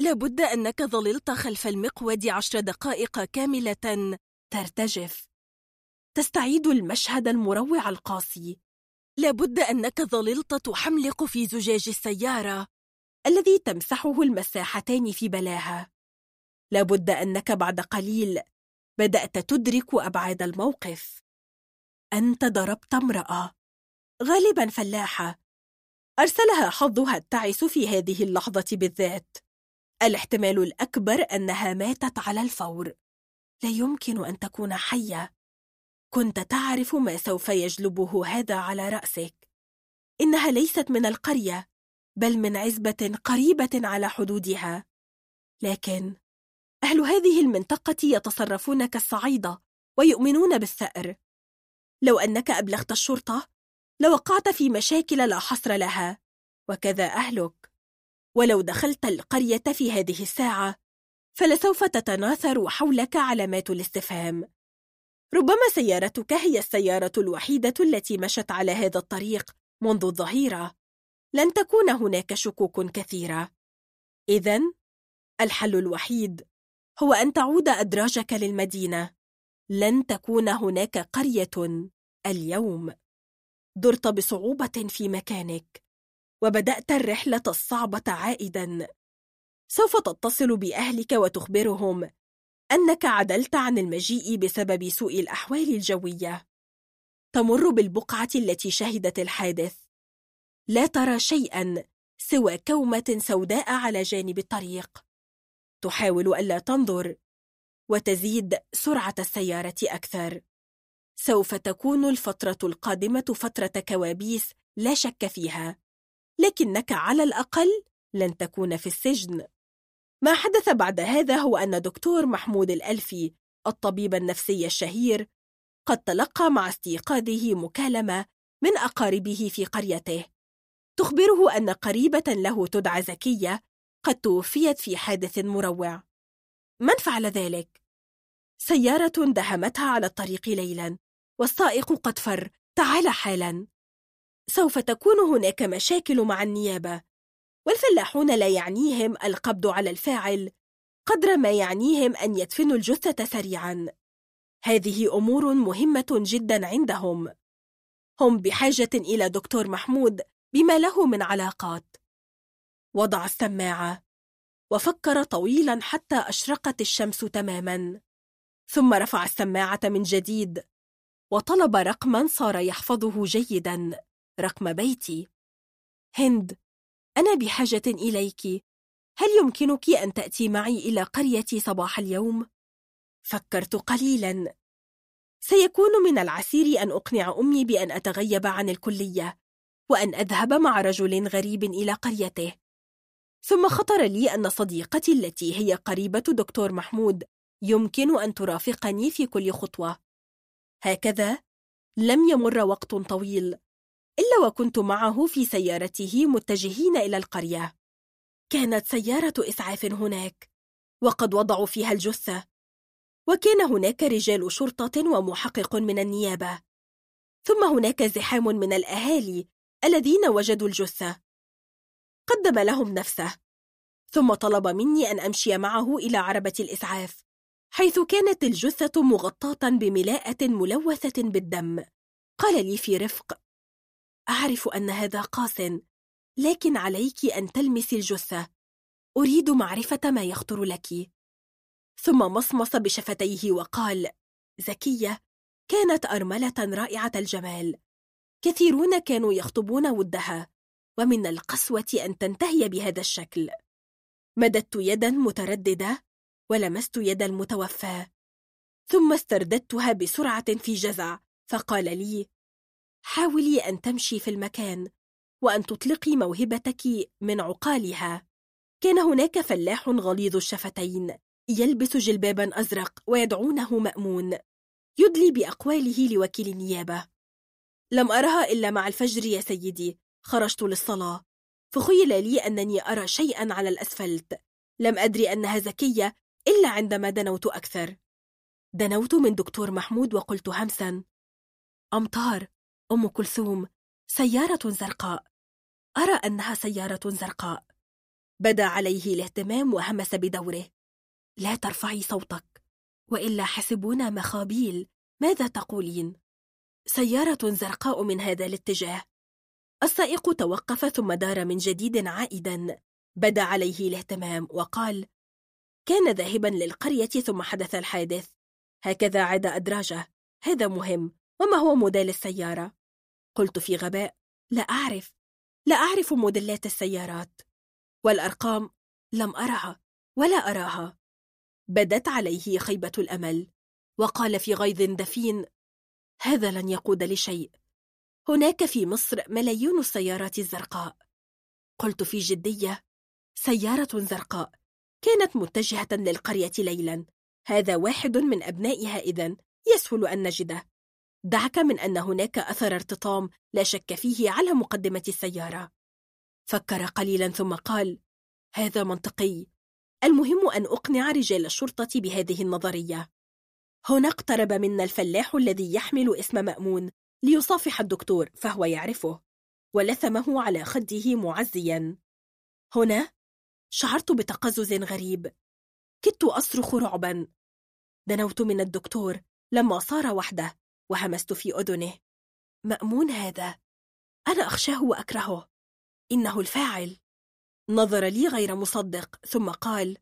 S2: لابد أنك ظللت خلف المقود عشر دقائق كاملة ترتجف. تستعيد المشهد المروع القاسي. لابد أنك ظللت تحملق في زجاج السيارة الذي تمسحه المساحتان في بلاها. لابد أنك بعد قليل بدأت تدرك أبعاد الموقف. أنت ضربت امرأة. غالبا فلاحة. أرسلها حظها التعس في هذه اللحظة بالذات. الاحتمال الأكبر أنها ماتت على الفور. لا يمكن أن تكون حية. كنت تعرف ما سوف يجلبه هذا على رأسك. إنها ليست من القرية بل من عزبة قريبة على حدودها. لكن أهل هذه المنطقة يتصرفون كالصعيدة ويؤمنون بالثأر. لو أنك أبلغت الشرطة لوقعت في مشاكل لا حصر لها. وكذا أهلك. ولو دخلت القرية في هذه الساعة فلسوف تتناثر حولك علامات الاستفهام. ربما سيارتك هي السيارة الوحيدة التي مشت على هذا الطريق منذ الظهيرة. لن تكون هناك شكوك كثيرة. إذا الحل الوحيد هو أن تعود أدراجك للمدينة. لن تكون هناك قرية اليوم. درت بصعوبة في مكانك وبدأت الرحلة الصعبة عائدا. سوف تتصل بأهلك وتخبرهم أنك عدلت عن المجيء بسبب سوء الأحوال الجوية. تمر بالبقعة التي شهدت الحادث. لا ترى شيئا سوى كومة سوداء على جانب الطريق. تحاول ألا تنظر وتزيد سرعة السيارة أكثر. سوف تكون الفترة القادمة فترة كوابيس لا شك فيها لكنك على الأقل لن تكون في السجن. ما حدث بعد هذا هو أن دكتور محمود الألفي الطبيب النفسي الشهير قد تلقى مع استيقاظه مكالمة من أقاربه في قريته. تخبره أن قريبة له تدعى زكية قد توفيت في حادث مروع. من فعل ذلك؟ سيارة دهمتها على الطريق ليلا والسائق قد فر تعال حالا. سوف تكون هناك مشاكل مع النيابة. والفلاحون لا يعنيهم القبض على الفاعل قدر ما يعنيهم أن يدفنوا الجثة سريعا. هذه أمور مهمة جدا عندهم. هم بحاجة إلى دكتور محمود بما له من علاقات. وضع السماعة. وفكر طويلا حتى أشرقت الشمس تماما. ثم رفع السماعة من جديد. وطلب رقما صار يحفظه جيدا. رقم بيتي. هند. أنا بحاجة إليك. هل يمكنك أن تأتي معي إلى قريتي صباح اليوم؟ فكرت قليلا. سيكون من العسير أن أقنع أمي بأن أتغيب عن الكلية وأن أذهب مع رجل غريب إلى قريته. ثم خطر لي أن صديقتي التي هي قريبة دكتور محمود يمكن أن ترافقني في كل خطوة. هكذا لم يمر وقت طويل. إلا وكنت معه في سيارته متجهين إلى القرية. كانت سيارة إسعاف هناك وقد وضعوا فيها الجثة. وكان هناك رجال شرطة ومحقق من النيابة. ثم هناك زحام من الأهالي الذين وجدوا الجثة. قدم لهم نفسه. ثم طلب مني أن أمشي معه إلى عربة الإسعاف حيث كانت الجثة مغطاة بملاءة ملوثة بالدم. قال لي في رفق أعرف أن هذا قاس لكن عليك أن تلمسي الجثة. أريد معرفة ما يخطر لك. ثم مصمص بشفتيه وقال زكية كانت أرملة رائعة الجمال. كثيرون كانوا يخطبون ودها ومن القسوة أن تنتهي بهذا الشكل. مددت يدا مترددة ولمست يد المتوفى. ثم استرددتها بسرعة في جزع فقال لي حاولي أن تمشي في المكان وأن تطلقي موهبتك من عقالها. كان هناك فلاح غليظ الشفتين يلبس جلبابا أزرق ويدعونه مأمون. يدلي بأقواله لوكيل النيابة. لم أرها إلا مع الفجر يا سيدي خرجت للصلاة. فخيل لي أنني أرى شيئا على الأسفلت. لم أدري أنها زكية إلا عندما دنوت أكثر. دنوت من دكتور محمود وقلت همسا. أمطار أم كلثوم سيارة زرقاء. أرى أنها سيارة زرقاء. بدا عليه الاهتمام وهمس بدوره. لا ترفعي صوتك وإلا حسبونا مخابيل. ماذا تقولين؟ سيارة زرقاء من هذا الاتجاه. السائق توقف ثم دار من جديد عائدا. بدا عليه الاهتمام وقال كان ذاهبا للقرية ثم حدث الحادث. هكذا عاد أدراجه. هذا مهم. وما هو موديل السيارة؟ قلت في غباء. لا أعرف. لا أعرف موديلات السيارات. والأرقام لم أرها ولا أراها. بدت عليه خيبة الأمل وقال في غيظ دفين هذا لن يقود لشيء. هناك في مصر ملايين السيارات الزرقاء. قلت في جدية سيارة زرقاء. كانت متجهة للقرية ليلا. هذا واحد من أبنائها إذن يسهل أن نجده. دعك من أن هناك أثر ارتطام لا شك فيه على مقدمة السيارة. فكر قليلا ثم قال هذا منطقي. المهم أن أقنع رجال الشرطة بهذه النظرية. هنا اقترب منا الفلاح الذي يحمل اسم مأمون ليصافح الدكتور فهو يعرفه ولثمه على خده معزيا. هنا؟ شعرت بتقزز غريب. كدت أصرخ رعبا. دنوت من الدكتور لما صار وحده. وهمست في أذنه. مأمون هذا. أنا أخشاه وأكرهه. إنه الفاعل. نظر لي غير مصدق ثم قال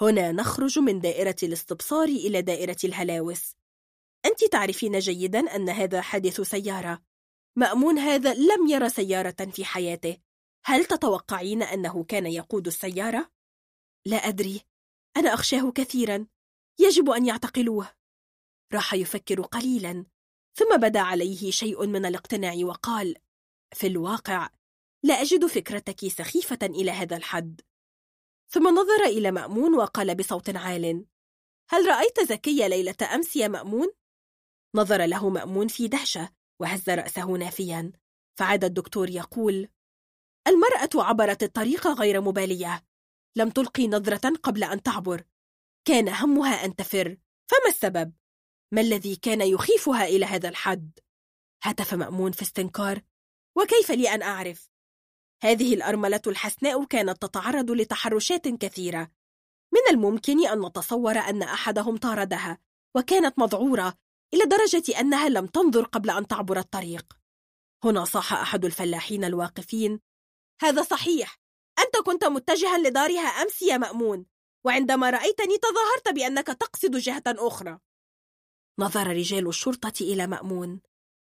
S2: هنا نخرج من دائرة الاستبصار إلى دائرة الهلاوس. أنت تعرفين جيدا أن هذا حادث سيارة. مأمون هذا لم ير سيارة في حياته. هل تتوقعين أنه كان يقود السيارة؟ لا أدري. أنا أخشاه كثيرا. يجب أن يعتقلوه. راح يفكر قليلا ثم بدا عليه شيء من الاقتناع وقال في الواقع لا أجد فكرتك سخيفة إلى هذا الحد ثم نظر إلى مأمون وقال بصوت عال هل رأيت زكية ليلة أمس يا مأمون؟ نظر له مأمون في دهشة وهز رأسه نافيا فعاد الدكتور يقول المرأة عبرت الطريق غير مبالية لم تلقي نظرة قبل أن تعبر كان همها أن تفر فما السبب؟ ما الذي كان يخيفها إلى هذا الحد؟ هتف مأمون في استنكار. وكيف لي أن أعرف؟ هذه الأرملة الحسناء كانت تتعرض لتحرشات كثيرة. من الممكن أن نتصور أن أحدهم طاردها وكانت مذعورة إلى درجة أنها لم تنظر قبل أن تعبر الطريق. هنا صاح أحد الفلاحين الواقفين. هذا صحيح. أنت كنت متجها لدارها أمس يا مأمون وعندما رأيتني تظاهرت بأنك تقصد جهة أخرى. نظر رجال الشرطة إلى مأمون.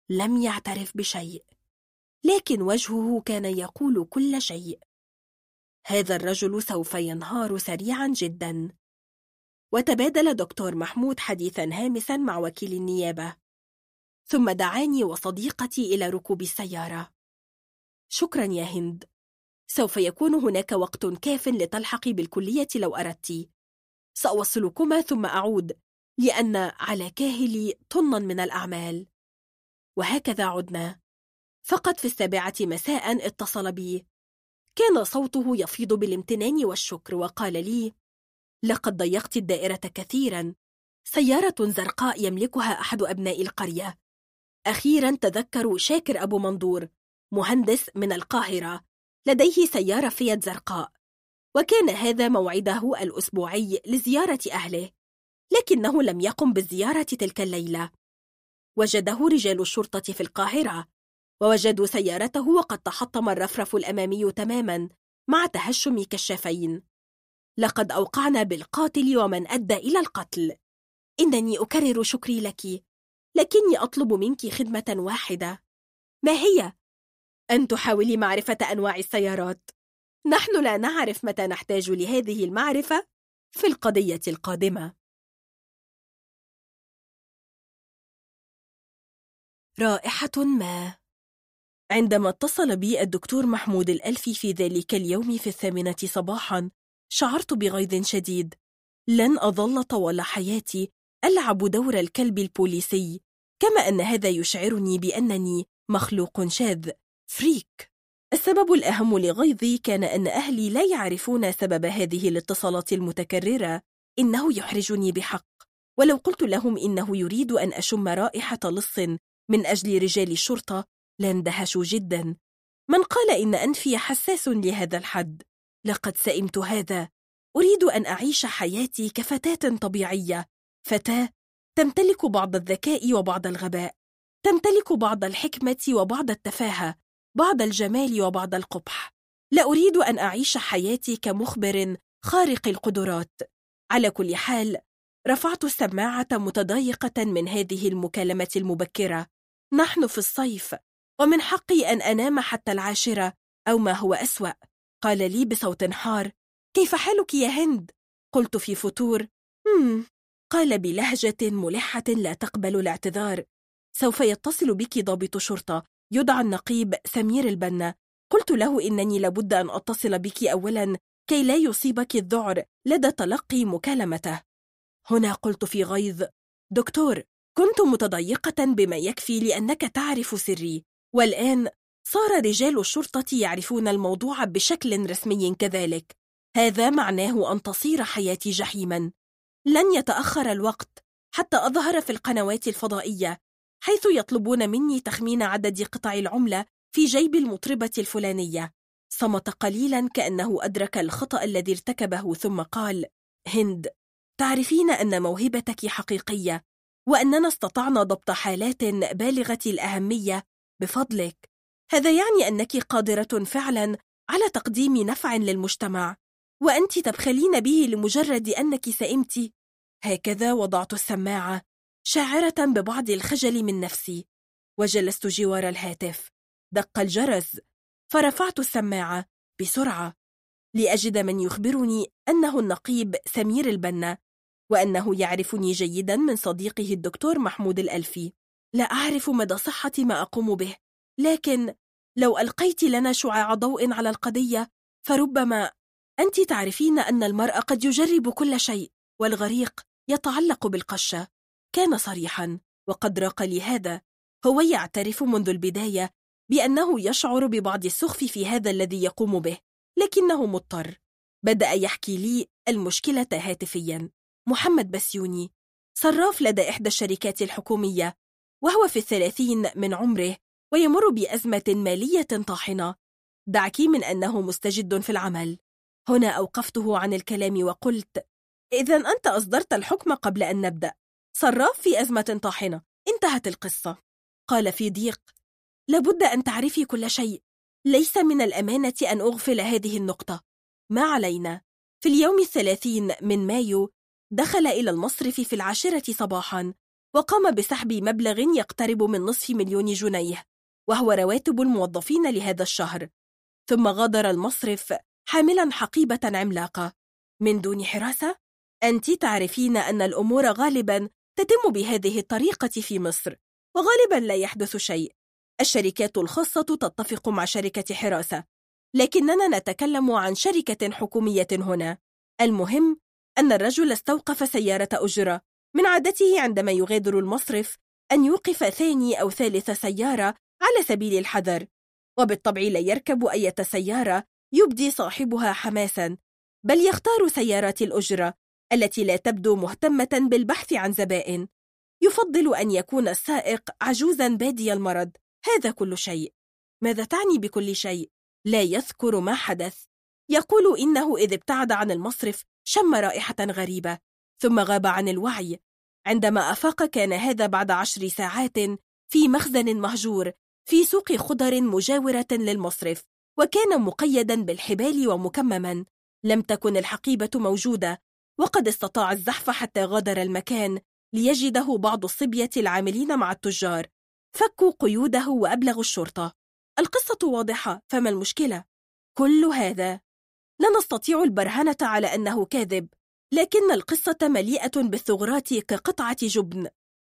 S2: لم يعترف بشيء. لكن وجهه كان يقول كل شيء. هذا الرجل سوف ينهار سريعا جدا. وتبادل دكتور محمود حديثا هامسا مع وكيل النيابة. ثم دعاني وصديقتي إلى ركوب السيارة. شكرا يا هند. سوف يكون هناك وقت كاف لتلحقي بالكلية لو أردت سأوصلكما ثم أعود. لأن على كاهلي طنا من الأعمال. وهكذا عدنا. فقط في السابعة مساء اتصل بي. كان صوته يفيض بالامتنان والشكر وقال لي لقد ضيقت الدائرة كثيرا. سيارة زرقاء يملكها أحد أبناء القرية. أخيرا تذكروا شاكر أبو منظور مهندس من القاهرة. لديه سيارة فيات زرقاء. وكان هذا موعده الأسبوعي لزيارة أهله. لكنه لم يقم بالزيارة تلك الليلة. وجده رجال الشرطة في القاهرة ووجدوا سيارته وقد تحطم الرفرف الأمامي تماما مع تهشم كشافين. لقد أوقعنا بالقاتل ومن أدى إلى القتل. إنني أكرر شكري لك لكني أطلب منك خدمة واحدة. ما هي؟ أن تحاولي معرفة أنواع السيارات. نحن لا نعرف متى نحتاج لهذه المعرفة في القضية القادمة. رائحة ما. عندما اتصل بي الدكتور محمود الألفي في ذلك اليوم في الثامنة صباحا شعرت بغيظ شديد. لن أظل طوال حياتي ألعب دور الكلب البوليسي كما أن هذا يشعرني بأنني مخلوق شاذ فريك. السبب الأهم لغيظي كان أن أهلي لا يعرفون سبب هذه الاتصالات المتكررة إنه يحرجني بحق. ولو قلت لهم إنه يريد أن أشم رائحة لص من أجل رجال الشرطة لاندهشوا جدا. من قال إن أنفي حساس لهذا الحد. لقد سئمت هذا. أريد أن أعيش حياتي كفتاة طبيعية. فتاة تمتلك بعض الذكاء وبعض الغباء. تمتلك بعض الحكمة وبعض التفاهة. بعض الجمال وبعض القبح. لا أريد أن أعيش حياتي كمخبر خارق القدرات. على كل حال رفعت السماعة متضايقة من هذه المكالمة المبكرة. نحن في الصيف ومن حقي أن أنام حتى العاشرة أو ما هو أسوأ. قال لي بصوت حار. كيف حالك يا هند؟ قلت في فتور. مم. قال بلهجة ملحة لا تقبل الاعتذار. سوف يتصل بك ضابط شرطة. يدعى النقيب سمير البنا. قلت له إنني لابد أن أتصل بك أولا كي لا يصيبك الذعر لدى تلقي مكالمته. هنا قلت في غيظ دكتور كنت متضيقة بما يكفي لأنك تعرف سري والآن صار رجال الشرطة يعرفون الموضوع بشكل رسمي كذلك. هذا معناه أن تصير حياتي جحيما. لن يتأخر الوقت حتى أظهر في القنوات الفضائية حيث يطلبون مني تخمين عدد قطع العملة في جيب المطربة الفلانية. صمت قليلا كأنه أدرك الخطأ الذي ارتكبه ثم قال هند تعرفين أن موهبتك حقيقية وأننا استطعنا ضبط حالات بالغة الأهمية بفضلك. هذا يعني أنك قادرة فعلا على تقديم نفع للمجتمع وأنت تبخلين به لمجرد أنك سئمت. هكذا وضعت السماعة شاعرة ببعض الخجل من نفسي وجلست جوار الهاتف. دق الجرس فرفعت السماعة بسرعة لأجد من يخبرني أنه النقيب سمير البنا. وأنه يعرفني جيدا من صديقه الدكتور محمود الألفي. لا أعرف مدى صحة ما أقوم به لكن لو ألقيت لنا شعاع ضوء على القضية فربما أنت تعرفين أن المرء قد يجرب كل شيء والغريق يتعلق بالقشة. كان صريحا وقد راق لي هذا. هو يعترف منذ البداية بأنه يشعر ببعض السخف في هذا الذي يقوم به لكنه مضطر. بدأ يحكي لي المشكلة هاتفيا. محمد بسيوني صراف لدى إحدى الشركات الحكومية وهو في الثلاثين من عمره ويمر بأزمة مالية طاحنة. دعك من أنه مستجد في العمل. هنا أوقفته عن الكلام وقلت إذا أنت أصدرت الحكم قبل أن نبدأ. صراف في أزمة طاحنة. انتهت القصة. قال في ضيق لابد أن تعرفي كل شيء. ليس من الأمانة أن أغفل هذه النقطة. ما علينا؟ في اليوم الثلاثين من مايو دخل إلى المصرف في العاشرة صباحا وقام بسحب مبلغ يقترب من نصف مليون جنيه وهو رواتب الموظفين لهذا الشهر. ثم غادر المصرف حاملا حقيبة عملاقة. من دون حراسة؟ أنت تعرفين أن الأمور غالبا تتم بهذه الطريقة في مصر وغالبا لا يحدث شيء. الشركات الخاصة تتفق مع شركة حراسة لكننا نتكلم عن شركة حكومية هنا. المهم أن الرجل استوقف سيارة أجرة. من عادته عندما يغادر المصرف أن يوقف ثاني أو ثالث سيارة على سبيل الحذر. وبالطبع لا يركب أي سيارة يبدي صاحبها حماسا بل يختار سيارات الأجرة التي لا تبدو مهتمة بالبحث عن زبائن. يفضل أن يكون السائق عجوزا بادي المرض. هذا كل شيء. ماذا تعني بكل شيء؟ لا يذكر ما حدث. يقول إنه إذ ابتعد عن المصرف شم رائحة غريبة ثم غاب عن الوعي. عندما أفاق كان هذا بعد عشر ساعات في مخزن مهجور في سوق خضر مجاورة للمصرف وكان مقيدا بالحبال ومكمما. لم تكن الحقيبة موجودة وقد استطاع الزحف حتى غادر المكان ليجده بعض الصبية العاملين مع التجار. فكوا قيوده وأبلغوا الشرطة. القصة واضحة فما المشكلة؟ كل هذا لا نستطيع البرهنة على أنه كاذب لكن القصة مليئة بالثغرات كقطعة جبن.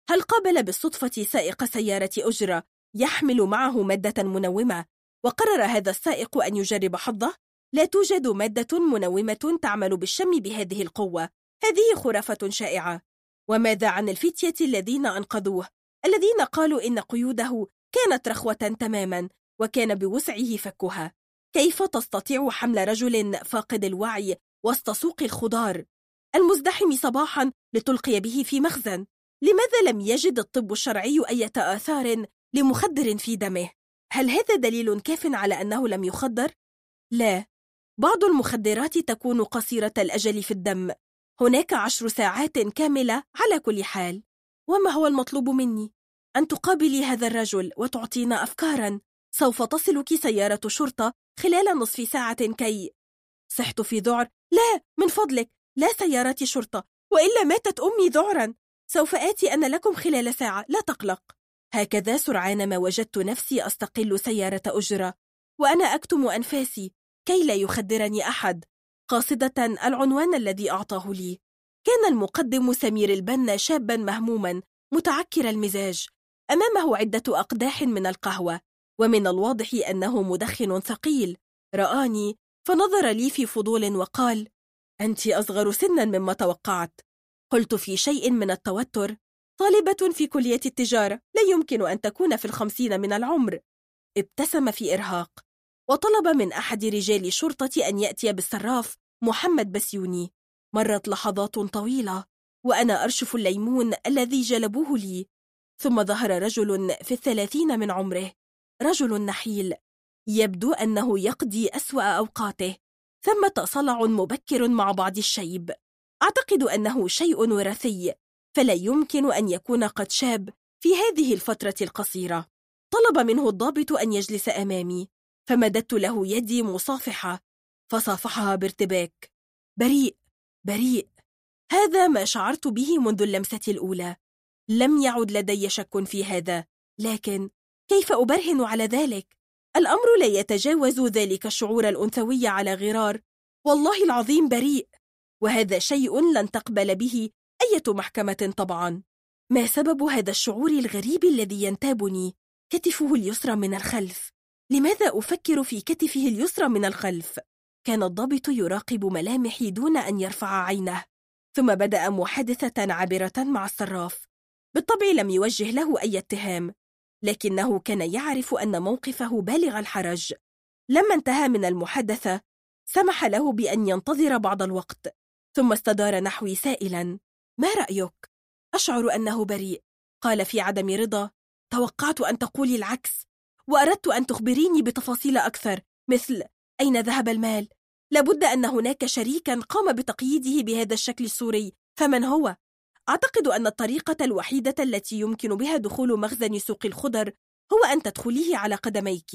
S2: هل قابل بالصدفة سائق سيارة أجرة يحمل معه مادة منومة وقرر هذا السائق أن يجرب حظه؟ لا توجد مادة منومة تعمل بالشم بهذه القوة. هذه خرافة شائعة. وماذا عن الفتية الذين أنقذوه؟ الذين قالوا إن قيوده كانت رخوة تماما وكان بوسعه فكها. كيف تستطيع حمل رجل فاقد الوعي وسط سوق الخضار؟ المزدحم صباحا لتلقي به في مخزن. لماذا لم يجد الطب الشرعي أي آثار لمخدر في دمه؟ هل هذا دليل كاف على أنه لم يخدر؟ لا. بعض المخدرات تكون قصيرة الأجل في الدم. هناك عشر ساعات كاملة على كل حال. وما هو المطلوب مني؟ أن تقابلي هذا الرجل وتعطينا أفكارا. سوف تصلك سيارة شرطة خلال نصف ساعة كي. صحت في ذعر. لا من فضلك. لا سيارات شرطة وإلا ماتت أمي ذعرا. سوف آتي أنا لكم خلال ساعة لا تقلق. هكذا سرعان ما وجدت نفسي أستقل سيارة أجرة وأنا أكتم أنفاسي. كي لا يخدرني أحد. قاصدة العنوان الذي أعطاه لي. كان المقدم سمير البنا شابا مهموما متعكر المزاج. أمامه عدة أقداح من القهوة. ومن الواضح أنه مدخن ثقيل. رآني فنظر لي في فضول وقال أنت أصغر سنا مما توقعت. قلت في شيء من التوتر طالبة في كلية التجارة لا يمكن أن تكون في الخمسين من العمر. ابتسم في إرهاق. وطلب من أحد رجال الشرطة أن يأتي بالصراف محمد بسيوني. مرت لحظات طويلة وأنا أرشف الليمون الذي جلبوه لي. ثم ظهر رجل في الثلاثين من عمره. رجل نحيل. يبدو أنه يقضي أسوأ أوقاته. ثمة صلع مبكر مع بعض الشيب. أعتقد أنه شيء وراثي. فلا يمكن أن يكون قد شاب في هذه الفترة القصيرة. طلب منه الضابط أن يجلس أمامي. فمددت له يدي مصافحة. فصافحها بارتباك. بريء بريء. هذا ما شعرت به منذ اللمسة الأولى. لم يعد لدي شك في هذا. لكن كيف أبرهن على ذلك؟ الأمر لا يتجاوز ذلك الشعور الأنثوي على غرار. والله العظيم بريء. وهذا شيء لن تقبل به أية محكمة طبعا. ما سبب هذا الشعور الغريب الذي ينتابني؟ كتفه اليسرى من الخلف. لماذا أفكر في كتفه اليسرى من الخلف؟ كان الضابط يراقب ملامحي دون أن يرفع عينه. ثم بدأ محادثة عابرة مع الصراف. بالطبع لم يوجه له أي اتهام. لكنه كان يعرف أن موقفه بالغ الحرج لما انتهى من المحادثة سمح له بأن ينتظر بعض الوقت ثم استدار نحوي سائلا ما رأيك؟ أشعر أنه بريء قال في عدم رضا توقعت أن تقولي العكس وأردت أن تخبريني بتفاصيل أكثر مثل أين ذهب المال؟ لابد أن هناك شريكا قام بتقييده بهذا الشكل الصوري فمن هو؟ أعتقد أن الطريقة الوحيدة التي يمكن بها دخول مخزن سوق الخضر هو أن تدخليه على قدميك.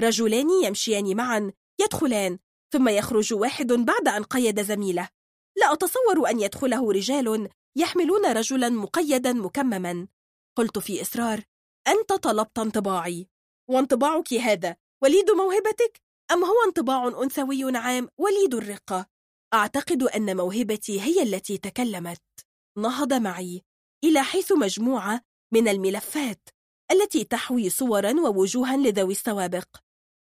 S2: رجلان يمشيان معا يدخلان ثم يخرج واحد بعد أن قيد زميله. لا أتصور أن يدخله رجال يحملون رجلا مقيدا مكمما. قلت في إصرار أنت طلبت انطباعي. وانطباعك هذا وليد موهبتك؟ أم هو انطباع أنثوي عام وليد الرقة؟ أعتقد أن موهبتي هي التي تكلمت. نهض معي إلى حيث مجموعة من الملفات التي تحوي صورا ووجوها لذوي السوابق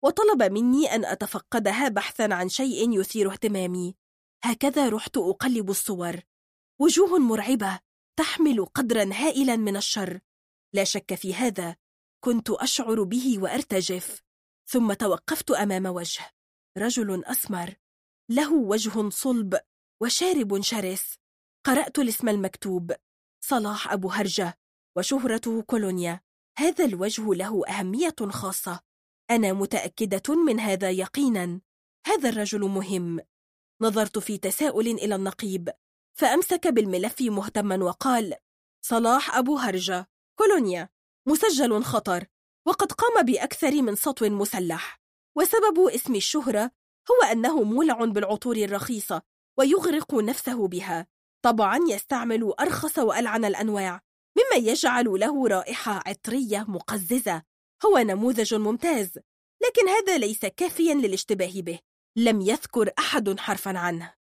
S2: وطلب مني أن أتفقدها بحثا عن شيء يثير اهتمامي. هكذا رحت أقلب الصور. وجوه مرعبة تحمل قدرا هائلا من الشر. لا شك في هذا. كنت أشعر به وأرتجف. ثم توقفت أمام وجه. رجل أسمر. له وجه صلب وشارب شرس. قرأت الاسم المكتوب صلاح أبو هرجة وشهرته كولونيا. هذا الوجه له أهمية خاصة. أنا متأكدة من هذا يقينا. هذا الرجل مهم. نظرت في تساؤل إلى النقيب فأمسك بالملف مهتما وقال صلاح أبو هرجة كولونيا مسجل خطر وقد قام بأكثر من سطو مسلح. وسبب اسم الشهرة هو أنه مولع بالعطور الرخيصة ويغرق نفسه بها. طبعا يستعمل أرخص وألعن الأنواع مما يجعل له رائحة عطرية مقززة هو نموذج ممتاز لكن هذا ليس كافيا للاشتباه به لم يذكر أحد حرفا عنه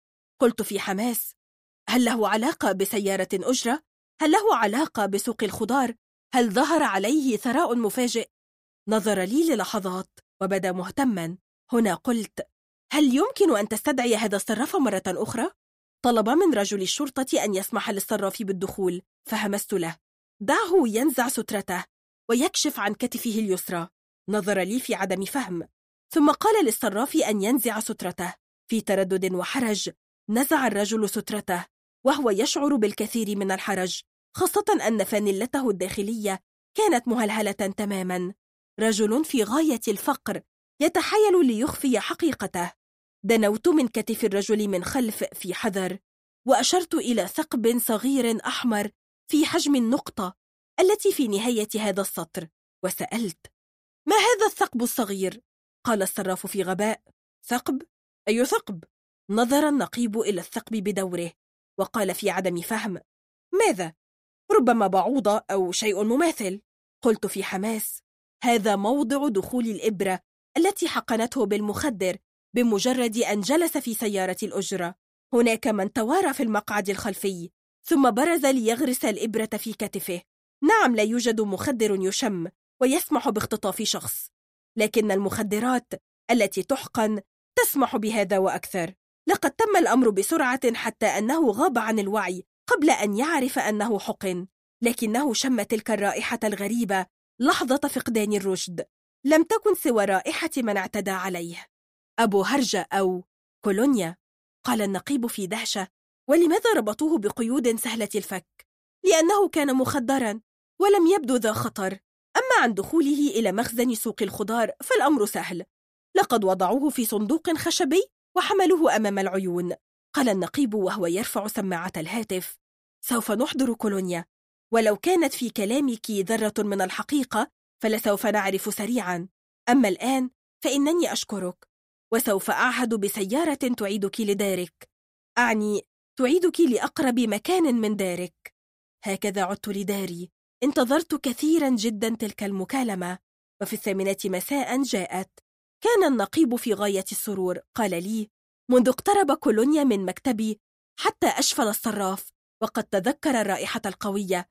S2: قلت في حماس هل له علاقة بسيارة أجرة؟ هل له علاقة بسوق الخضار؟ هل ظهر عليه ثراء مفاجئ؟ نظر لي للحظات وبدأ مهتما هنا قلت هل يمكن أن تستدعي هذا الصراف مرة أخرى؟ طلب من رجل الشرطة أن يسمح للصراف بالدخول فهمست له. دعه ينزع سترته ويكشف عن كتفه اليسرى. نظر لي في عدم فهم. ثم قال للصراف أن ينزع سترته. في تردد وحرج نزع الرجل سترته وهو يشعر بالكثير من الحرج خاصة أن فانلته الداخلية كانت مهلهلة تماما. رجل في غاية الفقر يتحايل ليخفي حقيقته. دنوت من كتف الرجل من خلف في حذر وأشرت إلى ثقب صغير أحمر في حجم النقطة التي في نهاية هذا السطر وسألت ما هذا الثقب الصغير؟ قال الصراف في غباء ثقب؟ أي ثقب؟ نظر النقيب إلى الثقب بدوره وقال في عدم فهم ماذا؟ ربما بعوضة أو شيء مماثل قلت في حماس هذا موضع دخول الإبرة التي حقنته بالمخدر بمجرد أن جلس في سيارة الأجرة. هناك من توارى في المقعد الخلفي ثم برز ليغرس الإبرة في كتفه. نعم لا يوجد مخدر يشم ويسمح باختطاف شخص لكن المخدرات التي تحقن تسمح بهذا وأكثر. لقد تم الأمر بسرعة حتى أنه غاب عن الوعي قبل أن يعرف أنه حقن لكنه شم تلك الرائحة الغريبة لحظة فقدان الرشد. لم تكن سوى رائحة من اعتدى عليه. أبو هرجة أو كولونيا؟ قال النقيب في دهشة ولماذا ربطوه بقيود سهلة الفك؟ لأنه كان مخدرا ولم يبدو ذا خطر. أما عن دخوله إلى مخزن سوق الخضار فالأمر سهل. لقد وضعوه في صندوق خشبي وحملوه أمام العيون. قال النقيب وهو يرفع سماعة الهاتف سوف نحضر كولونيا. ولو كانت في كلامك ذرة من الحقيقة فلسوف نعرف سريعا. أما الآن فإنني أشكرك. وسوف أعهد بسيارة تعيدك لدارك. أعني تعيدك لأقرب مكان من دارك. هكذا عدت لداري. انتظرت كثيرا جدا تلك المكالمة. وفي الثامنة مساء جاءت. كان النقيب في غاية السرور. قال لي منذ اقترب كولونيا من مكتبي حتى أشفل الصراف وقد تذكر الرائحة القوية.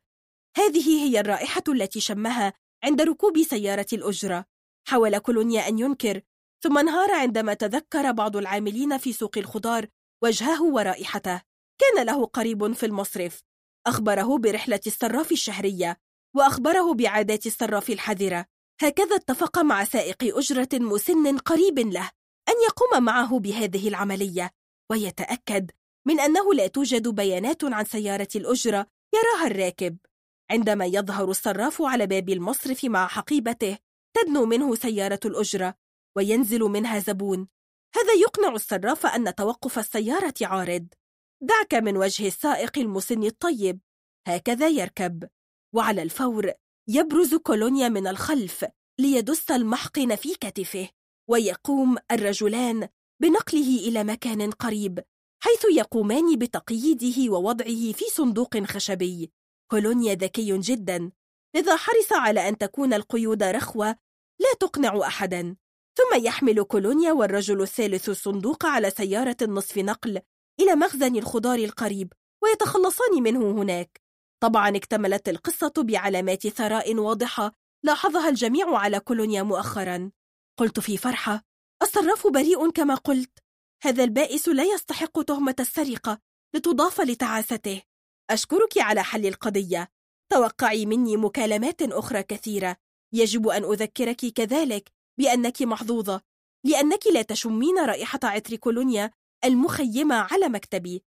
S2: هذه هي الرائحة التي شمها عند ركوب سيارة الأجرة. حاول كولونيا أن ينكر ثم انهار عندما تذكر بعض العاملين في سوق الخضار وجهه ورائحته. كان له قريب في المصرف. أخبره برحلة الصراف الشهرية وأخبره بعادات الصراف الحذرة. هكذا اتفق مع سائق أجرة مسن قريب له أن يقوم معه بهذه العملية. ويتأكد من أنه لا توجد بيانات عن سيارة الأجرة يراها الراكب. عندما يظهر الصراف على باب المصرف مع حقيبته تدنو منه سيارة الأجرة. وينزل منها زبون. هذا يقنع الصراف أن توقف السيارة عارض. دعك من وجه السائق المسن الطيب. هكذا يركب. وعلى الفور يبرز كولونيا من الخلف ليدس المحقن في كتفه. ويقوم الرجلان بنقله إلى مكان قريب حيث يقومان بتقييده ووضعه في صندوق خشبي. كولونيا ذكي جدا. لذا حرص على أن تكون القيود رخوة لا تقنع أحدا. ثم يحمل كولونيا والرجل الثالث الصندوق على سيارة نصف نقل إلى مخزن الخضار القريب ويتخلصان منه هناك. طبعا اكتملت القصة بعلامات ثراء واضحة لاحظها الجميع على كولونيا مؤخرا. قلت في فرحة الصراف بريء كما قلت. هذا البائس لا يستحق تهمة السرقة لتضاف لتعاسته. أشكرك على حل القضية. توقعي مني مكالمات أخرى كثيرة. يجب أن أذكرك كذلك. بأنك محظوظة لأنك لا تشمين رائحة عطر كولونيا المخيمة على مكتبي.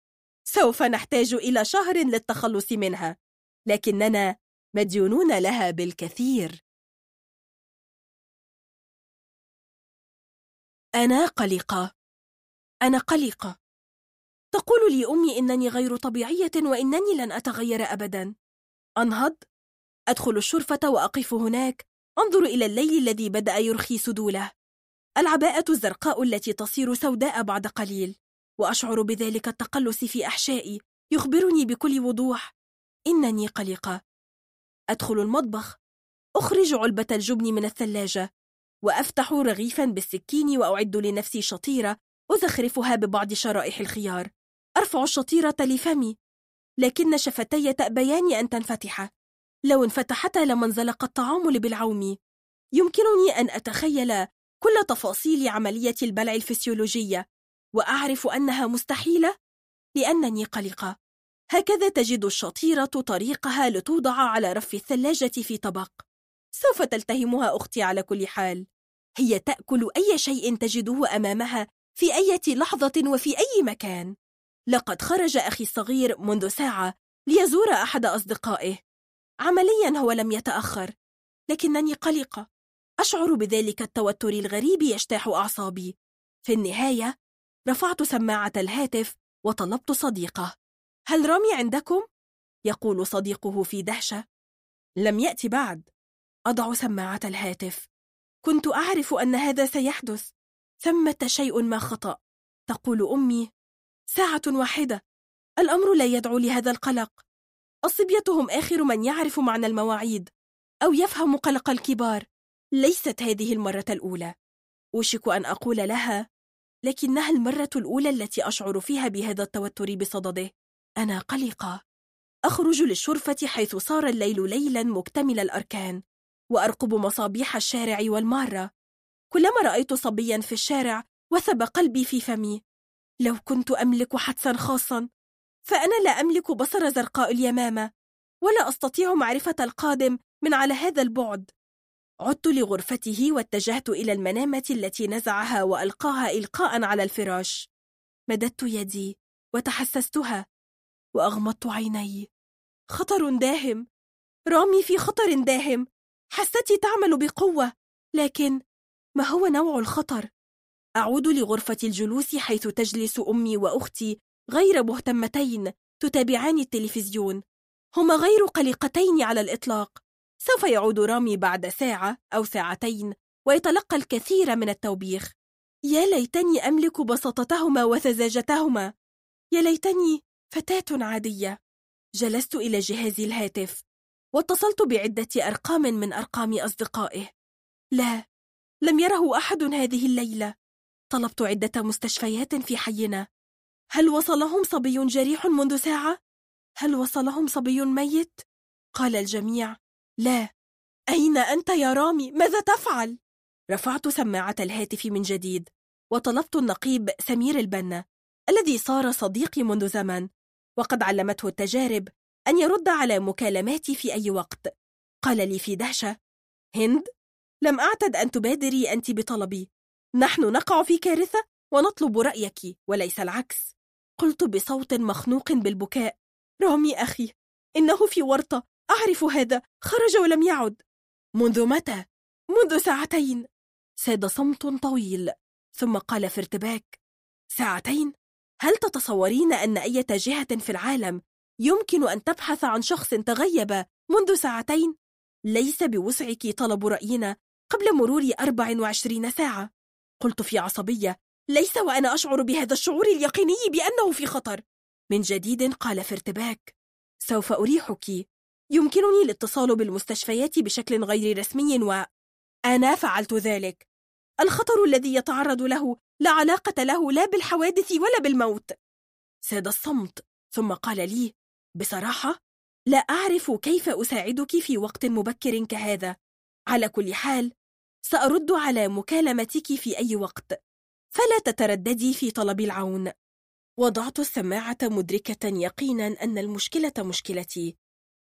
S2: سوف نحتاج إلى شهر للتخلص منها لكننا مديونون لها بالكثير. أنا قلقة. أنا قلقة. تقول لي أمي إنني غير طبيعية وإنني لن أتغير أبدا. أنهض. أدخل الشرفة وأقف هناك. أنظر إلى الليل الذي بدأ يرخي سدوله. العباءة الزرقاء التي تصير سوداء بعد قليل. وأشعر بذلك التقلص في أحشائي يخبرني بكل وضوح. إنني قلقة. أدخل المطبخ. أخرج علبة الجبن من الثلاجة. وأفتح رغيفا بالسكين وأعد لنفسي شطيرة أزخرفها ببعض شرائح الخيار. أرفع الشطيرة لفمي. لكن شفتي تأبيان أن تنفتح. لو انفتحتا لما انزلق الطعام بالعوم. يمكنني أن أتخيل كل تفاصيل عملية البلع الفسيولوجية وأعرف أنها مستحيلة لأنني قلقة. هكذا تجد الشطيرة طريقها لتوضع على رف الثلاجة في طبق. سوف تلتهمها أختي على كل حال. هي تأكل أي شيء تجده أمامها في أي لحظة وفي أي مكان. لقد خرج أخي الصغير منذ ساعة ليزور أحد أصدقائه. عمليا هو لم يتأخر لكنني قلقة. أشعر بذلك التوتر الغريب يجتاح أعصابي. في النهاية رفعت سماعة الهاتف وطلبت صديقه. هل رامي عندكم؟ يقول صديقه في دهشة. لم يأتي بعد. أضع سماعة الهاتف. كنت أعرف أن هذا سيحدث. ثمة شيء ما خطأ. تقول أمي. ساعة واحدة. الأمر لا يدعو لهذا القلق. الصبية هم آخر من يعرف معنى المواعيد أو يفهم قلق الكبار. ليست هذه المرة الأولى. أوشك أن أقول لها لكنها المرة الأولى التي أشعر فيها بهذا التوتر بصدده. أنا قلقة. أخرج للشرفة حيث صار الليل ليلا مكتمل الأركان وأرقب مصابيح الشارع والمارة. كلما رأيت صبيا في الشارع وثب قلبي في فمي. لو كنت أملك حدسا خاصا فأنا لا أملك بصر زرقاء اليمامة ولا أستطيع معرفة القادم من على هذا البعد. عدت لغرفته واتجهت إلى المنامة التي نزعها وألقاها إلقاء على الفراش. مددت يدي وتحسستها وأغمضت عيني. خطر داهم. رامي في خطر داهم. حستي تعمل بقوة. لكن ما هو نوع الخطر؟ أعود لغرفة الجلوس حيث تجلس أمي وأختي غير مهتمتين تتابعان التلفزيون. هما غير قلقتين على الإطلاق. سوف يعود رامي بعد ساعة أو ساعتين ويتلقى الكثير من التوبيخ. يا ليتني أملك بساطتهما وسذاجتهما. يا ليتني فتاة عادية. جلست إلى جهاز الهاتف واتصلت بعدة أرقام من أرقام أصدقائه. لا لم يره أحد هذه الليلة. طلبت عدة مستشفيات في حينا. هل وصلهم صبي جريح منذ ساعة؟ هل وصلهم صبي ميت؟ قال الجميع لا أين أنت يا رامي؟ ماذا تفعل؟ رفعت سماعة الهاتف من جديد وطلبت النقيب سمير البنا الذي صار صديقي منذ زمن وقد علمته التجارب أن يرد على مكالماتي في أي وقت قال لي في دهشة هند لم أعتد أن تبادري أنت بطلبي نحن نقع في كارثة ونطلب رأيك وليس العكس. قلت بصوت مخنوق بالبكاء. رامي أخي إنه في ورطة. أعرف هذا. خرج ولم يعد. منذ متى؟ منذ ساعتين. ساد صمت طويل. ثم قال في ارتباك. ساعتين؟ هل تتصورين أن أي جهة في العالم يمكن أن تبحث عن شخص تغيب منذ ساعتين؟ ليس بوسعك طلب رأينا قبل مرور 24 ساعة. قلت في عصبية. ليس وأنا أشعر بهذا الشعور اليقيني بأنه في خطر. من جديد قال في ارتباك سوف أريحك. يمكنني الاتصال بالمستشفيات بشكل غير رسمي و أنا فعلت ذلك. الخطر الذي يتعرض له لا علاقة له لا بالحوادث ولا بالموت. ساد الصمت ثم قال لي بصراحة لا أعرف كيف أساعدك في وقت مبكر كهذا. على كل حال سأرد على مكالمتك في أي وقت. فلا تترددي في طلب العون. وضعت السماعة مدركة يقينا أن المشكلة مشكلتي.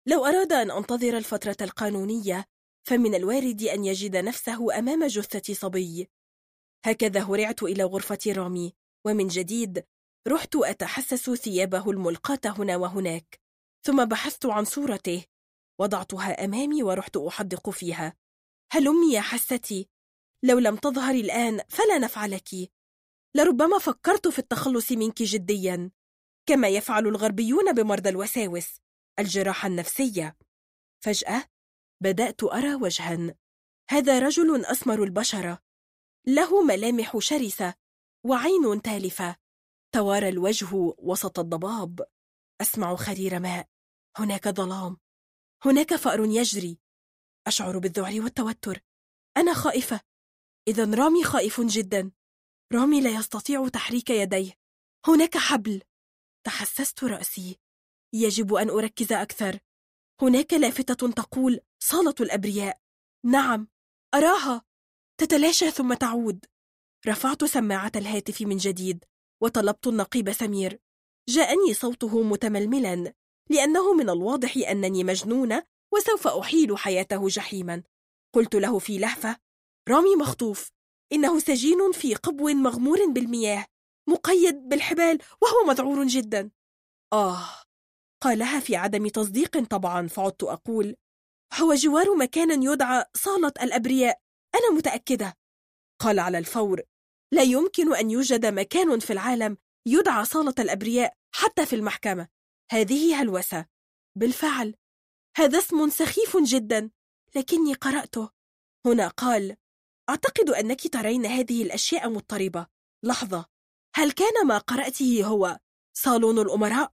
S2: لو أراد أن أنتظر الفترة القانونية فمن الوارد أن يجد نفسه أمام جثة صبي. هكذا هرعت إلى غرفة رامي ومن جديد رحت أتحسس ثيابه الملقاة هنا وهناك. ثم بحثت عن صورته. وضعتها أمامي ورحت أحدق فيها. هلمي يا حستي؟ لو لم تظهري الآن فلا نفعلك. لربما فكرت في التخلص منك جديا كما يفعل الغربيون بمرضى الوساوس الجراحة النفسية. فجأة بدأت أرى وجها. هذا رجل أسمر البشرة. له ملامح شرسة وعين تالفة. توارى الوجه وسط الضباب. أسمع خرير ماء. هناك ظلام. هناك فأر يجري. أشعر بالذعر والتوتر. أنا خائفة. إذا رامي خائف جدا. رامي لا يستطيع تحريك يديه. هناك حبل. تحسست رأسي. يجب أن أركز أكثر. هناك لافتة تقول صالة الأبرياء. نعم. أراها. تتلاشى ثم تعود. رفعت سماعة الهاتف من جديد وطلبت النقيب سمير. جاءني صوته متململا لأنه من الواضح أنني مجنونة وسوف أحيل حياته جحيما. قلت له في لهفة رامي مخطوف. إنه سجين في قبو مغمور بالمياه مقيد بالحبال وهو مذعور جدا. آه قالها في عدم تصديق طبعا فعدت أقول. هو جوار مكان يدعى صالة الأبرياء. أنا متأكدة. قال على الفور. لا يمكن أن يوجد مكان في العالم يدعى صالة الأبرياء حتى في المحكمة. هذه هلوسة. بالفعل. هذا اسم سخيف جدا لكني قرأته. هنا قال أعتقد أنك ترين هذه الأشياء مضطربة. لحظة. هل كان ما قرأته هو صالون الأمراء؟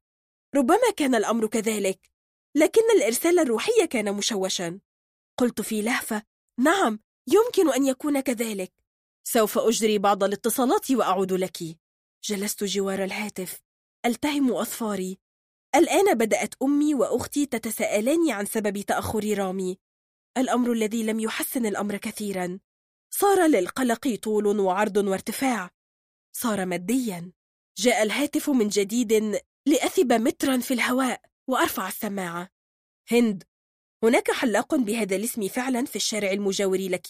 S2: ربما كان الأمر كذلك. لكن الإرسال الروحي كان مشوشا. قلت في لهفة نعم يمكن أن يكون كذلك. سوف أجري بعض الاتصالات وأعود لك. جلست جوار الهاتف. ألتهم أظفاري الآن بدأت أمي وأختي تتساءلان عن سبب تأخر رامي. الأمر الذي لم يحسن الأمر كثيرا. صار للقلق طول وعرض وارتفاع. صار ماديا. جاء الهاتف من جديد لأثب مترا في الهواء وأرفع السماعة. هند هناك حلاق بهذا الاسم فعلا في الشارع المجاور لك.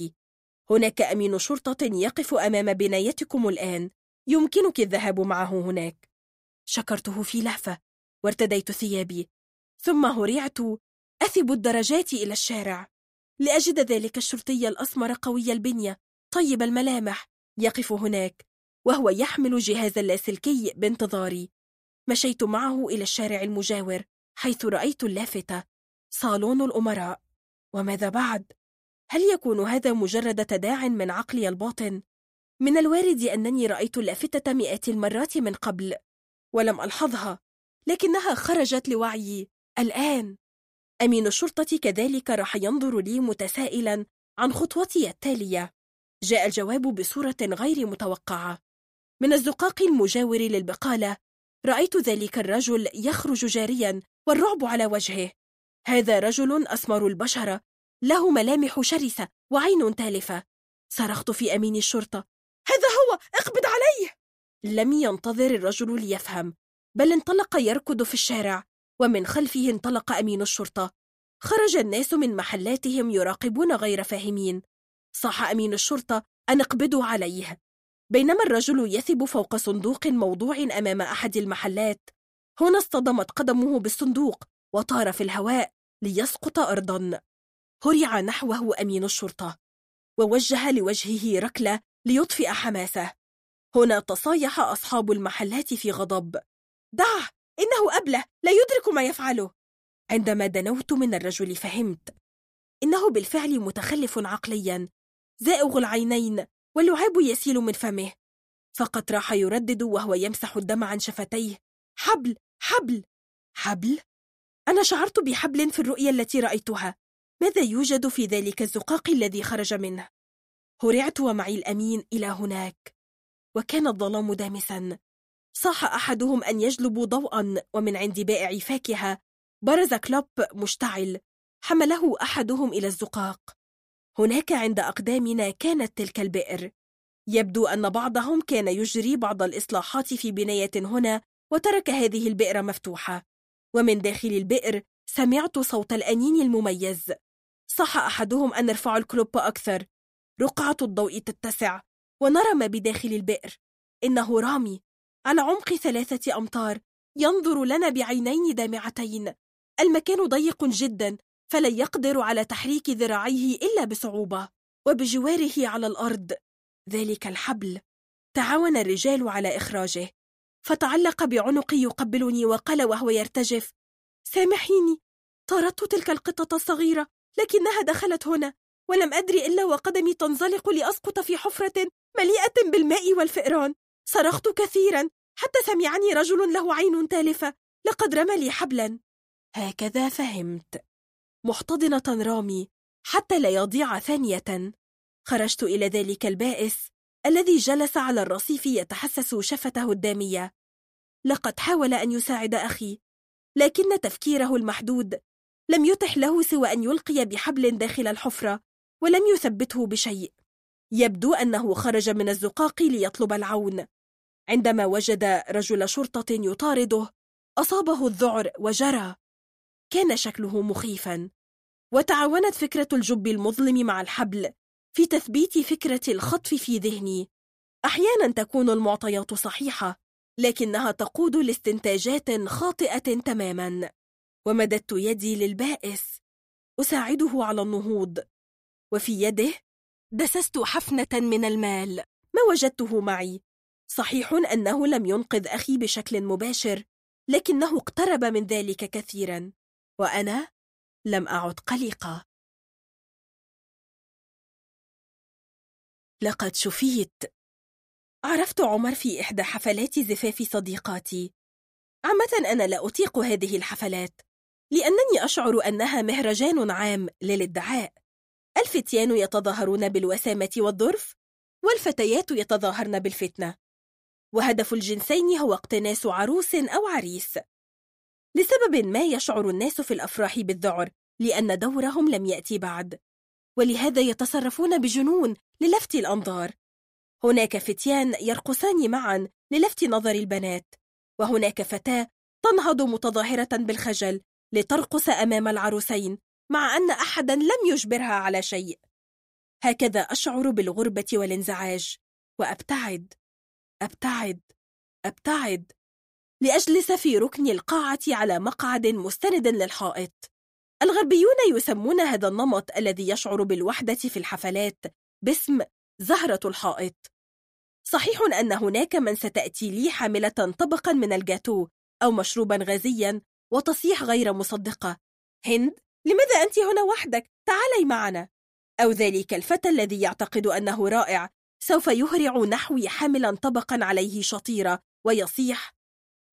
S2: هناك أمين شرطة يقف أمام بنايتكم الآن. يمكنك الذهاب معه هناك. شكرته في لهفة. وارتديت ثيابي. ثم هرعت. أثب الدرجات إلى الشارع. لأجد ذلك الشرطي الأسمر قوي البنية طيب الملامح يقف هناك وهو يحمل جهاز اللاسلكي بانتظاري مشيت معه إلى الشارع المجاور حيث رأيت اللافتة صالون الأمراء وماذا بعد؟ هل يكون هذا مجرد تداع من عقلي الباطن؟ من الوارد أنني رأيت اللافتة مئات المرات من قبل ولم ألحظها لكنها خرجت لوعيي الآن أمين الشرطة كذلك راح ينظر لي متسائلا عن خطوتي التالية. جاء الجواب بصورة غير متوقعة. من الزقاق المجاور للبقالة رأيت ذلك الرجل يخرج جاريا والرعب على وجهه. هذا رجل أسمر البشرة له ملامح شرسة وعين تالفة. صرخت في أمين الشرطة. هذا هو! اقبض عليه! لم ينتظر الرجل ليفهم بل انطلق يركض في الشارع. ومن خلفه انطلق أمين الشرطة. خرج الناس من محلاتهم يراقبون غير فاهمين. صاح أمين الشرطة أن اقبضوا عليه. بينما الرجل يثب فوق صندوق موضوع أمام أحد المحلات. هنا اصطدمت قدمه بالصندوق وطار في الهواء ليسقط أرضا. هرع نحوه أمين الشرطة. ووجه لوجهه ركلة ليطفئ حماسه. هنا تصايح أصحاب المحلات في غضب. دعه! إنه أبله لا يدرك ما يفعله. عندما دنوت من الرجل فهمت إنه بالفعل متخلف عقليا زائغ العينين واللعاب يسيل من فمه. فقد راح يردد وهو يمسح الدم عن شفتيه. حبل حبل. حبل؟ أنا شعرت بحبل في الرؤيا التي رأيتها. ماذا يوجد في ذلك الزقاق الذي خرج منه؟ هرعت ومعي الأمين إلى هناك. وكان الظلام دامسا. صاح أحدهم أن يجلبوا ضوءا ومن عند بائع فاكهة. برز كلوب مشتعل. حمله أحدهم إلى الزقاق. هناك عند أقدامنا كانت تلك البئر. يبدو أن بعضهم كان يجري بعض الإصلاحات في بناية هنا وترك هذه البئر مفتوحة. ومن داخل البئر سمعت صوت الأنين المميز. صح أحدهم أن نرفع الكلوب أكثر. رقعة الضوء تتسع ونرى ما بداخل البئر. إنه رامي. على عمق ثلاثة أمتار ينظر لنا بعينين دامعتين. المكان ضيق جدا فلا يقدر على تحريك ذراعيه إلا بصعوبة وبجواره على الأرض. ذلك الحبل. تعاون الرجال على إخراجه. فتعلق بعنقي يقبلني وقال وهو يرتجف سامحيني طردت تلك القطة الصغيرة لكنها دخلت هنا ولم أدري إلا وقدمي تنزلق لأسقط في حفرة مليئة بالماء والفئران. صرخت كثيرا حتى سمعني رجل له عين تالفة لقد رمى لي حبلا. هكذا فهمت. محتضنة رامي حتى لا يضيع ثانية. خرجت إلى ذلك البائس الذي جلس على الرصيف يتحسس شفته الدامية. لقد حاول أن يساعد أخي لكن تفكيره المحدود لم يتح له سوى أن يلقي بحبل داخل الحفرة ولم يثبته بشيء. يبدو أنه خرج من الزقاق ليطلب العون. عندما وجد رجل شرطة يطارده أصابه الذعر وجرى. كان شكله مخيفا. وتعاونت فكرة الجب المظلم مع الحبل في تثبيت فكرة الخطف في ذهني. أحيانا تكون المعطيات صحيحة لكنها تقود لاستنتاجات خاطئة تماما. ومددت يدي للبائس. أساعده على النهوض. وفي يده دسست حفنة من المال. ما وجدته معي؟ صحيح أنه لم ينقذ أخي بشكل مباشر لكنه اقترب من ذلك كثيرا وأنا لم أعد قلقة. لقد شفيت. عرفت عمر في إحدى حفلات زفاف صديقاتي. عامة أنا لا أطيق هذه الحفلات لأنني أشعر أنها مهرجان عام للإدعاء. الفتيان يتظاهرون بالوسامة والظرف والفتيات يتظاهرن بالفتنة. وهدف الجنسين هو اقتناس عروس أو عريس. لسبب ما يشعر الناس في الأفراح بالذعر لأن دورهم لم يأتي بعد. ولهذا يتصرفون بجنون للفت الأنظار. هناك فتيان يرقصان معا للفت نظر البنات. وهناك فتاة تنهض متظاهرة بالخجل لترقص أمام العروسين مع أن أحدا لم يجبرها على شيء. هكذا أشعر بالغربة والانزعاج. وأبتعد. أبتعد أبتعد. لأجلس في ركن القاعة على مقعد مستند للحائط. الغربيون يسمون هذا النمط الذي يشعر بالوحدة في الحفلات باسم زهرة الحائط. صحيح أن هناك من ستأتي لي حاملة طبقا من الجاتو أو مشروبا غازيا وتصيح غير مصدقة. هند لماذا أنت هنا وحدك؟ تعالي معنا. أو ذلك الفتى الذي يعتقد أنه رائع سوف يهرع نحوي حاملا طبقا عليه شطيرة ويصيح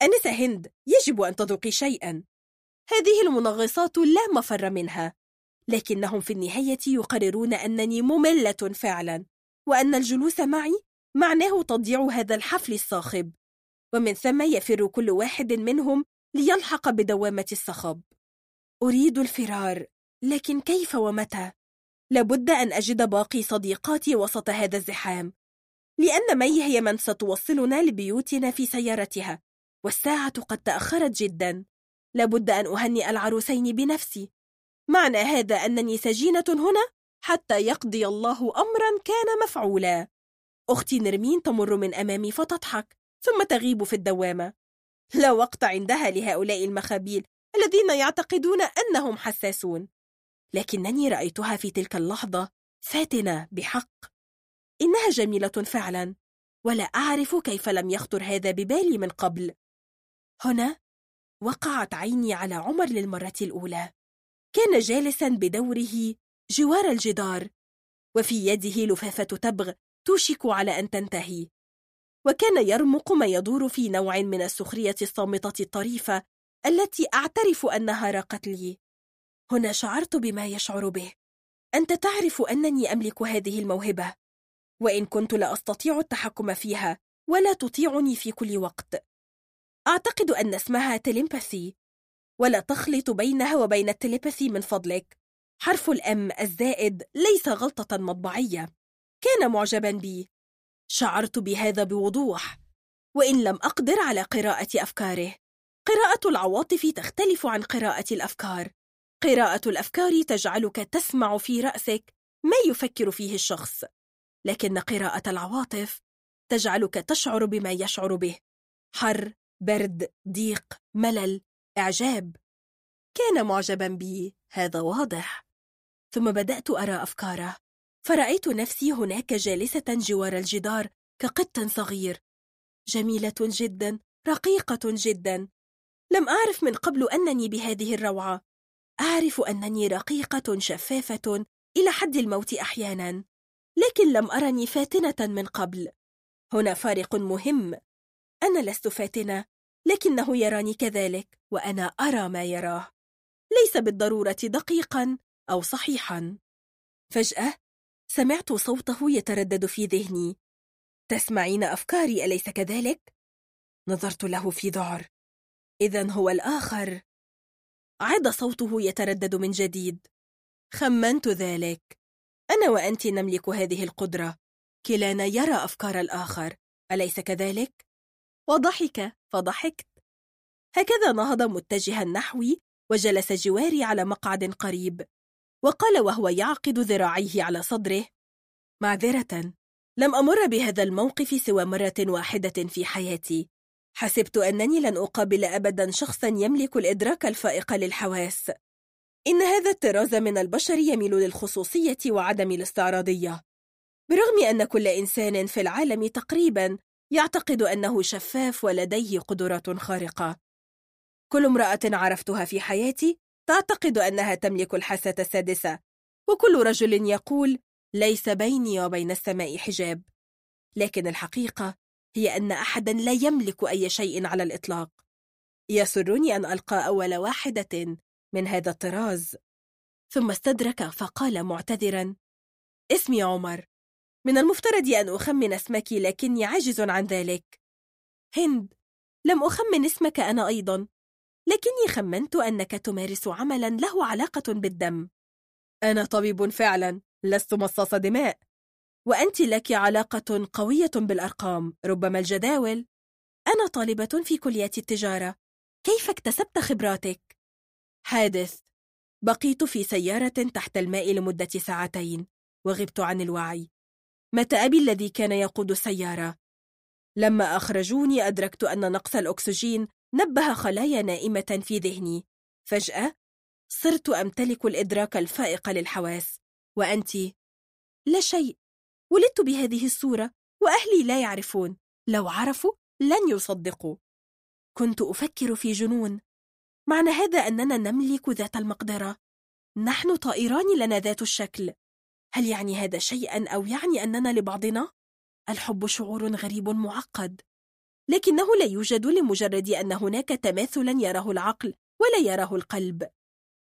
S2: أنسة هند يجب أن تذوقي شيئا. هذه المنغصات لا مفر منها. لكنهم في النهاية يقررون أنني مملة فعلا وأن الجلوس معي معناه تضييع هذا الحفل الصاخب. ومن ثم يفر كل واحد منهم ليلحق بدوامة الصخب. أريد الفرار لكن كيف ومتى؟ لابد أن أجد باقي صديقاتي وسط هذا الزحام لأن مي هي من ستوصلنا لبيوتنا في سيارتها والساعة قد تأخرت جدا. لابد أن أهنئ العروسين بنفسي. معنى هذا أنني سجينة هنا حتى يقضي الله أمرا كان مفعولا. أختي نرمين تمر من أمامي فتضحك ثم تغيب في الدوامة. لا وقت عندها لهؤلاء المخابيل الذين يعتقدون أنهم حساسون. لكنني رأيتها في تلك اللحظة فاتنة بحق. إنها جميلة فعلا ولا أعرف كيف لم يخطر هذا ببالي من قبل. هنا وقعت عيني على عمر للمرة الأولى. كان جالسا بدوره جوار الجدار وفي يده لفافة تبغ توشك على أن تنتهي. وكان يرمق ما يدور في نوع من السخرية الصامتة الطريفة التي أعترف أنها راقت لي. هنا شعرت بما يشعر به. أنت تعرف أنني أملك هذه الموهبة. وإن كنت لا أستطيع التحكم فيها ولا تطيعني في كل وقت. أعتقد أن اسمها تليمباثي. ولا تخلط بينها وبين التليباثي من فضلك. حرف الأم الزائد ليس غلطة مطبعية. كان معجبا بي. شعرت بهذا بوضوح. وإن لم أقدر على قراءة أفكاره. قراءة العواطف تختلف عن قراءة الأفكار. قراءة الأفكار تجعلك تسمع في رأسك ما يفكر فيه الشخص. لكن قراءة العواطف تجعلك تشعر بما يشعر به. حر برد ضيق ملل إعجاب. كان معجبا بي. هذا واضح. ثم بدأت أرى أفكاره. فرأيت نفسي هناك جالسة جوار الجدار كقط صغير. جميلة جدا رقيقة جدا. لم أعرف من قبل أنني بهذه الروعة. أعرف أنني رقيقة شفافة إلى حد الموت أحيانا لكن لم أرني فاتنة من قبل. هنا فارق مهم. أنا لست فاتنة لكنه يراني كذلك وأنا أرى ما يراه. ليس بالضرورة دقيقا أو صحيحا. فجأة سمعت صوته يتردد في ذهني. تسمعين أفكاري أليس كذلك؟ نظرت له في ذعر إذا هو الآخر. عاد صوته يتردد من جديد. خمنت ذلك. أنا وأنت نملك هذه القدرة. كلانا يرى أفكار الآخر. أليس كذلك؟ وضحك. فضحكت. هكذا نهض متجها نحوي وجلس جواري على مقعد قريب. وقال وهو يعقد ذراعيه على صدره معذرة. لم أمر بهذا الموقف سوى مرة واحدة في حياتي. حسبت أنني لن أقابل أبدا شخصا يملك الإدراك الفائق للحواس. إن هذا الطراز من البشر يميل للخصوصية وعدم الاستعراضية. برغم أن كل إنسان في العالم تقريبا يعتقد أنه شفاف ولديه قدرات خارقة. كل امرأة عرفتها في حياتي تعتقد أنها تملك الحاسة السادسة وكل رجل يقول ليس بيني وبين السماء حجاب. لكن الحقيقة هي أن أحدا لا يملك أي شيء على الإطلاق. يسرني أن ألقى أول واحدة من هذا الطراز. ثم استدرك فقال معتذرا اسمي عمر. من المفترض أن أخمن اسمك لكني عاجز عن ذلك. هند لم أخمن اسمك أنا أيضا. لكني خمنت أنك تمارس عملا له علاقة بالدم. أنا طبيب فعلا. لست مصاص دماء. وأنت لك علاقة قوية بالأرقام ربما الجداول. أنا طالبة في كلية التجارة. كيف اكتسبت خبراتك؟ حادث. بقيت في سيارة تحت الماء لمدة ساعتين وغبت عن الوعي. مات أبي الذي كان يقود السيارة؟ لما أخرجوني أدركت أن نقص الأكسجين نبه خلايا نائمة في ذهني. فجأة صرت أمتلك الإدراك الفائق للحواس. وأنت؟ لا شيء. ولدت بهذه الصورة وأهلي لا يعرفون. لو عرفوا لن يصدقوا. كنت أفكر في جنون. معنى هذا أننا نملك ذات المقدرة. نحن طائران لنا ذات الشكل. هل يعني هذا شيئا أو يعني أننا لبعضنا؟ الحب شعور غريب معقد. لكنه لا يوجد لمجرد أن هناك تماثلا يراه العقل ولا يراه القلب.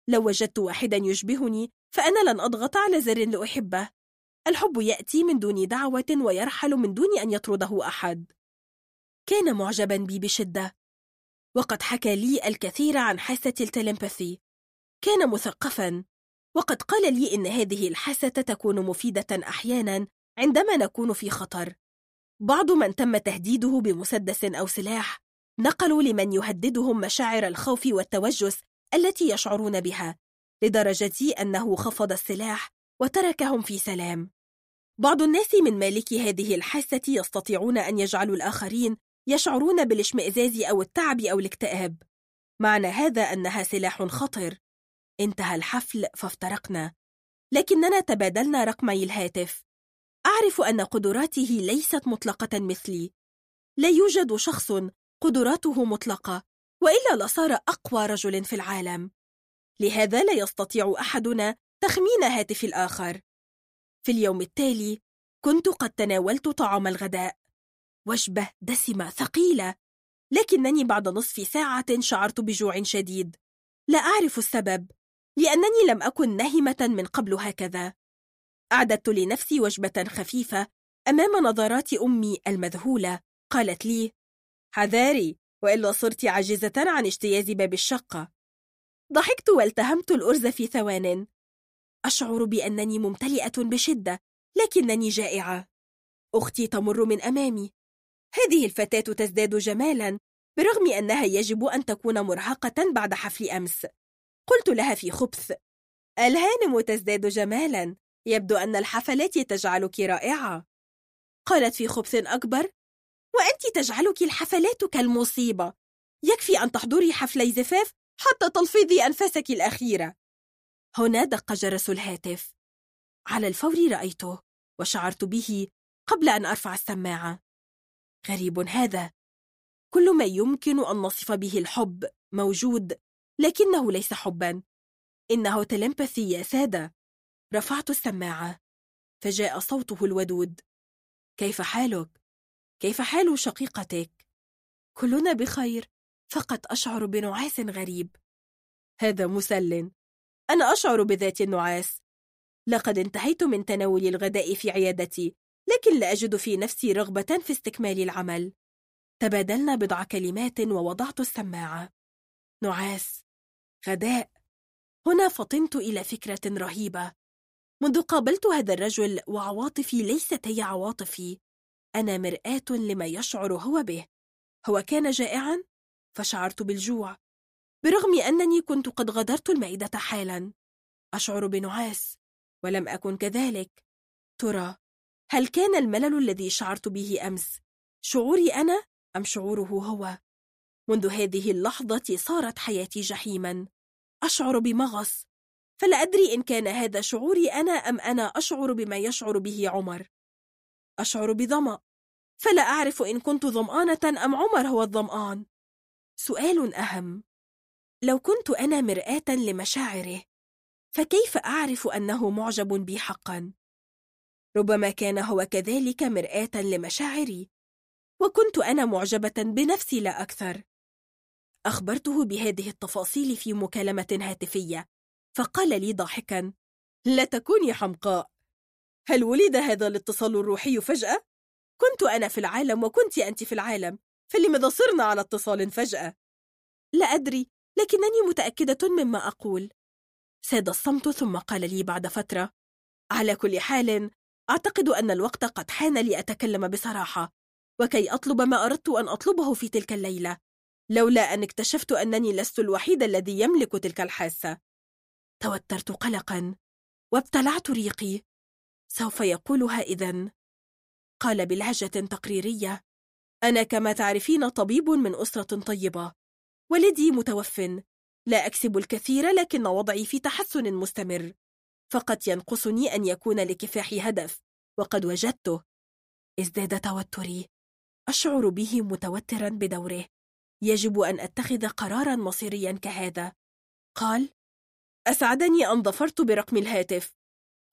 S2: لو وجدت واحدا يشبهني فأنا لن أضغط على زر لأحبه. الحب يأتي من دون دعوة ويرحل من دون أن يطرده أحد. كان معجبا بي بشدة. وقد حكى لي الكثير عن حاسة التلمباثي. كان مثقفا. وقد قال لي إن هذه الحاسة تكون مفيدة أحيانا عندما نكون في خطر. بعض من تم تهديده بمسدس أو سلاح نقلوا لمن يهددهم مشاعر الخوف والتوجس التي يشعرون بها لدرجة أنه خفض السلاح وتركهم في سلام. بعض الناس من مالكي هذه الحاسة يستطيعون أن يجعلوا الآخرين يشعرون بالاشمئزاز أو التعب أو الاكتئاب. معنى هذا أنها سلاح خطر انتهى الحفل فافترقنا. لكننا تبادلنا رقمي الهاتف. أعرف أن قدراته ليست مطلقة مثلي. لا يوجد شخص قدراته مطلقة وإلا لصار أقوى رجل في العالم. لهذا لا يستطيع أحدنا تخمين هاتف الآخر. في اليوم التالي كنت قد تناولت طعام الغداء. وجبة دسمة ثقيلة لكنني بعد نصف ساعة شعرت بجوع شديد. لا أعرف السبب لأنني لم أكن نهمة من قبل هكذا. أعددت لنفسي وجبة خفيفة أمام نظرات أمي المذهولة. قالت لي حذاري وإلا صرت عاجزة عن اجتياز باب الشقة. ضحكت والتهمت الأرز في ثوان. أشعر بأنني ممتلئة بشدة لكنني جائعة. أختي تمر من أمامي. هذه الفتاة تزداد جمالا برغم أنها يجب أن تكون مرهقة بعد حفل أمس. قلت لها في خبث. الهانم تزداد جمالا. يبدو أن الحفلات تجعلك رائعة. قالت في خبث أكبر. وأنت تجعلك الحفلات كالمصيبة. يكفي أن تحضري حفلي زفاف حتى تلفظي أنفاسك الأخيرة. هنا دق جرس الهاتف. على الفور رأيته وشعرت به قبل أن أرفع السماعة. غريب هذا. كل ما يمكن أن نصف به الحب موجود لكنه ليس حبا. إنه تلمبثي يا سادة. رفعت السماعة. فجاء صوته الودود. كيف حالك؟ كيف حال شقيقتك؟ كلنا بخير فقط أشعر بنعاس غريب. هذا مسل. أنا أشعر بذات النعاس. لقد انتهيت من تناول الغداء في عيادتي لكن لا أجد في نفسي رغبة في استكمال العمل. تبادلنا بضع كلمات ووضعت السماعة. نعاس. غداء. هنا فطنت إلى فكرة رهيبة. منذ قابلت هذا الرجل وعواطفي ليست هي عواطفي. أنا مرآة لما يشعر هو به. هو كان جائعا؟ فشعرت بالجوع. برغم أنني كنت قد غادرت المائدة حالا. أشعر بنعاس ولم أكن كذلك. ترى هل كان الملل الذي شعرت به أمس شعوري أنا أم شعوره هو؟ منذ هذه اللحظة صارت حياتي جحيما. أشعر بمغص. فلا أدري إن كان هذا شعوري أنا أم أنا أشعر بما يشعر به عمر. أشعر بظمأ. فلا أعرف إن كنت ظمآنة أم عمر هو الظمآن. سؤال أهم. لو كنت أنا مرآة لمشاعره فكيف أعرف أنه معجب بي حقا؟ ربما كان هو كذلك مرآة لمشاعري وكنت أنا معجبة بنفسي لا أكثر أخبرته بهذه التفاصيل في مكالمة هاتفية فقال لي ضاحكا لا تكوني حمقاء هل ولد هذا الاتصال الروحي فجأة؟ كنت أنا في العالم وكنت أنت في العالم فلماذا صرنا على اتصال فجأة؟ لا أدري لكنني متأكدة مما أقول. ساد الصمت ثم قال لي بعد فترة على كل حال أعتقد أن الوقت قد حان لأتكلم بصراحة وكي أطلب ما أردت أن أطلبه في تلك الليلة لولا أن اكتشفت أنني لست الوحيد الذي يملك تلك الحاسة. توترت قلقا وابتلعت ريقي. سوف يقولها إذن؟ قال بلهجة تقريرية أنا كما تعرفين طبيب من أسرة طيبة. ولدي متوف. لا أكسب الكثير لكن وضعي في تحسن مستمر. فقد ينقصني أن يكون لكفاحي هدف وقد وجدته. ازداد توتري. أشعر به متوترا بدوره. يجب أن أتخذ قرارا مصيريا كهذا. قال أسعدني أن ظفرت برقم الهاتف.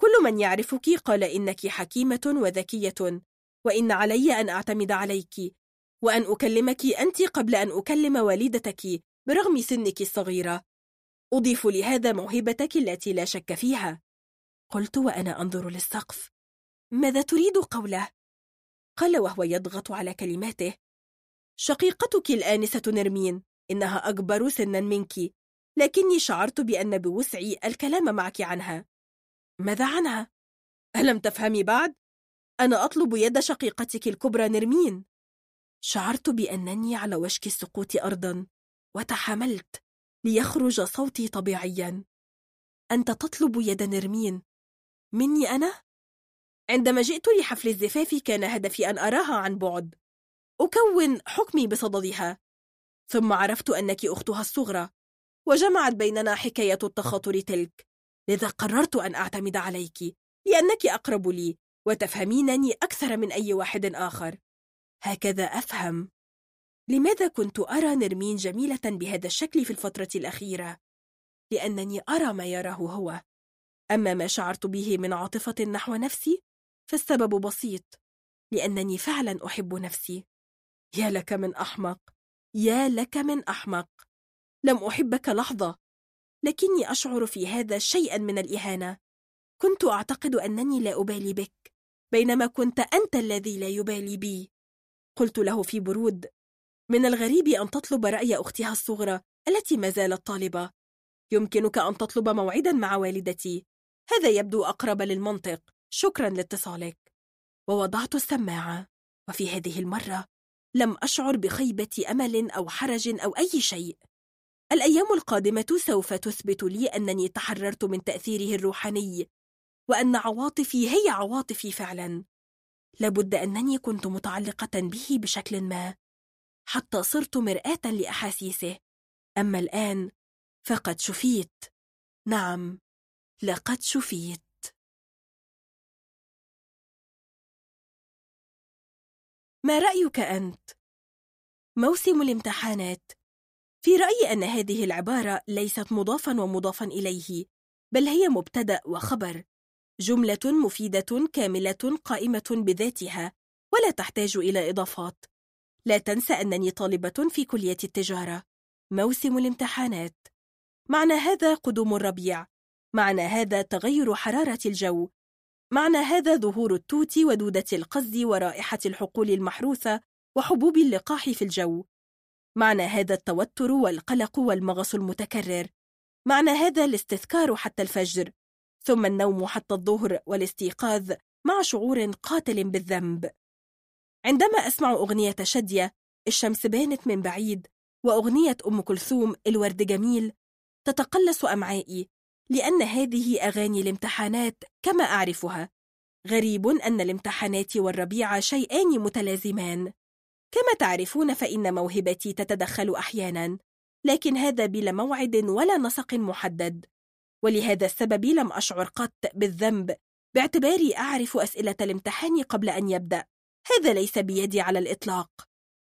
S2: كل من يعرفك قال إنك حكيمة وذكية وإن علي أن أعتمد عليك. وأن أكلمك أنت قبل أن أكلم والدتك برغم سنك الصغيرة. أضيف لهذا موهبتك التي لا شك فيها. قلت وأنا أنظر للسقف. ماذا تريد قوله؟ قال وهو يضغط على كلماته. شقيقتك الآنسة نرمين إنها أكبر سنا منك. لكني شعرت بأن بوسعي الكلام معك عنها. ماذا عنها؟ ألم تفهمي بعد؟ أنا أطلب يد شقيقتك الكبرى نرمين. شعرت بأنني على وشك السقوط أرضا وتحملت ليخرج صوتي طبيعيا. أنت تطلب يد نرمين. مني أنا؟ عندما جئت لحفل الزفاف كان هدفي أن أراها عن بعد. أكون حكمي بصددها. ثم عرفت أنك أختها الصغرى وجمعت بيننا حكاية التخاطر تلك. لذا قررت أن أعتمد عليك لأنك أقرب لي وتفهمينني أكثر من أي واحد آخر. هكذا أفهم. لماذا كنت أرى نرمين جميلة بهذا الشكل في الفترة الأخيرة؟ لأنني أرى ما يراه هو. أما ما شعرت به من عاطفة نحو نفسي فالسبب بسيط. لأنني فعلا أحب نفسي. يا لك من أحمق. يا لك من أحمق. لم أحبك لحظة. لكني أشعر في هذا شيئا من الإهانة. كنت أعتقد أنني لا أبالي بك بينما كنت أنت الذي لا يبالي بي. قلت له في برود من الغريب أن تطلب رأي أختها الصغرى التي ما زالت طالبة. يمكنك أن تطلب موعدا مع والدتي. هذا يبدو أقرب للمنطق. شكرا لاتصالك. ووضعت السماعة. وفي هذه المرة لم أشعر بخيبة أمل أو حرج أو أي شيء. الأيام القادمة سوف تثبت لي أنني تحررت من تأثيره الروحاني وأن عواطفي هي عواطفي فعلا. لابد أنني كنت متعلقة به بشكل ما حتى صرت مرآة لأحاسيسه. أما الآن فقد شفيت. نعم لقد شفيت. ما رأيك أنت؟ موسم الامتحانات. في رأيي أن هذه العبارة ليست مضافا ومضافا إليه بل هي مبتدأ وخبر. جملة مفيدة كاملة قائمة بذاتها ولا تحتاج إلى إضافات. لا تنسى أنني طالبة في كلية التجارة. موسم الامتحانات. معنى هذا قدوم الربيع. معنى هذا تغير حرارة الجو. معنى هذا ظهور التوت ودودة القز ورائحة الحقول المحروثة وحبوب اللقاح في الجو. معنى هذا التوتر والقلق والمغص المتكرر. معنى هذا الاستذكار حتى الفجر. ثم النوم حتى الظهر والاستيقاظ مع شعور قاتل بالذنب. عندما أسمع أغنية شدية الشمس بانت من بعيد وأغنية أم كلثوم الورد جميل تتقلص أمعائي لأن هذه أغاني الامتحانات كما أعرفها. غريب أن الامتحانات والربيع شيئان متلازمان. كما تعرفون فإن موهبتي تتدخل أحيانا لكن هذا بلا موعد ولا نسق محدد. ولهذا السبب لم أشعر قط بالذنب. باعتباري أعرف أسئلة الامتحان قبل أن يبدأ. هذا ليس بيدي على الإطلاق.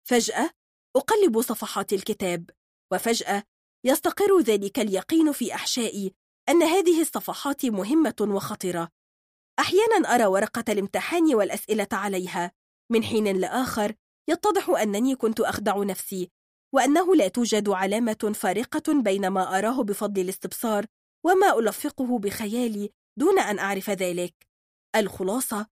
S2: فجأة أقلب صفحات الكتاب وفجأة يستقر ذلك اليقين في أحشائي أن هذه الصفحات مهمة وخطرة أحيانا أرى ورقة الامتحان والأسئلة عليها. من حين لآخر يتضح أنني كنت أخدع نفسي وأنه لا توجد علامة فارقة بين ما أراه بفضل الاستبصار وما ألفقه بخيالي دون أن أعرف ذلك. الخلاصة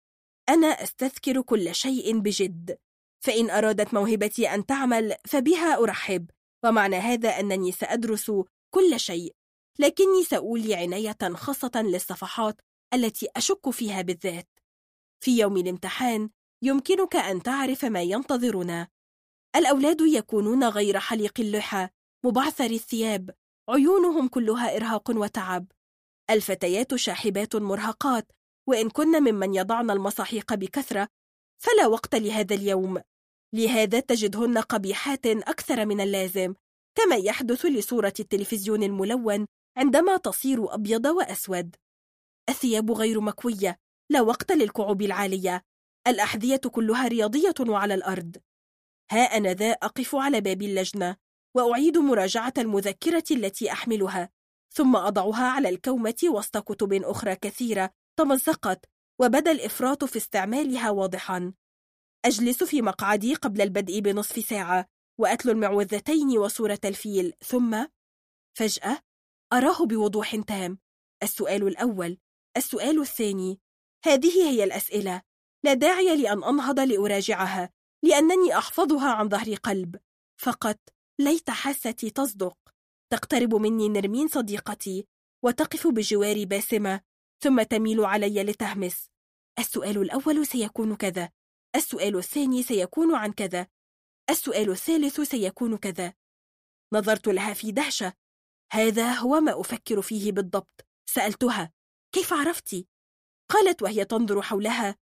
S2: أنا أستذكر كل شيء بجد. فإن أرادت موهبتي أن تعمل فبها أرحب. ومعنى هذا أنني سأدرس كل شيء. لكني سأولي عناية خاصة للصفحات التي أشك فيها بالذات. في يوم الامتحان يمكنك أن تعرف ما ينتظرنا. الأولاد يكونون غير حليق اللحى مبعثر الثياب. عيونهم كلها إرهاق وتعب. الفتيات شاحبات مرهقات وإن كن ممن يضعن المصاحيق بكثرة فلا وقت لهذا اليوم. لهذا تجدهن قبيحات أكثر من اللازم كما يحدث لصورة التلفزيون الملون عندما تصير أبيض وأسود. الثياب غير مكوية لا وقت للكعوب العالية. الأحذية كلها رياضية وعلى الأرض. ها أنا ذا أقف على باب اللجنة. وأعيد مراجعة المذكرة التي أحملها ثم أضعها على الكومة وسط كتب أخرى كثيرة تمزقت وبدأ الإفراط في استعمالها واضحا. أجلس في مقعدي قبل البدء بنصف ساعة وأتلو المعوذتين وصورة الفيل ثم فجأة أراه بوضوح تام. السؤال الأول السؤال الثاني هذه هي الأسئلة. لا داعي لأن أنهض لأراجعها لأنني أحفظها عن ظهر قلب. فقط ليت حاستي تصدق. تقترب مني نرمين صديقتي وتقف بجواري باسمة ثم تميل علي لتهمس. السؤال الأول سيكون كذا. السؤال الثاني سيكون عن كذا. السؤال الثالث سيكون كذا. نظرت لها في دهشة. هذا هو ما أفكر فيه بالضبط. سألتها كيف عرفتي؟ قالت وهي تنظر حولها.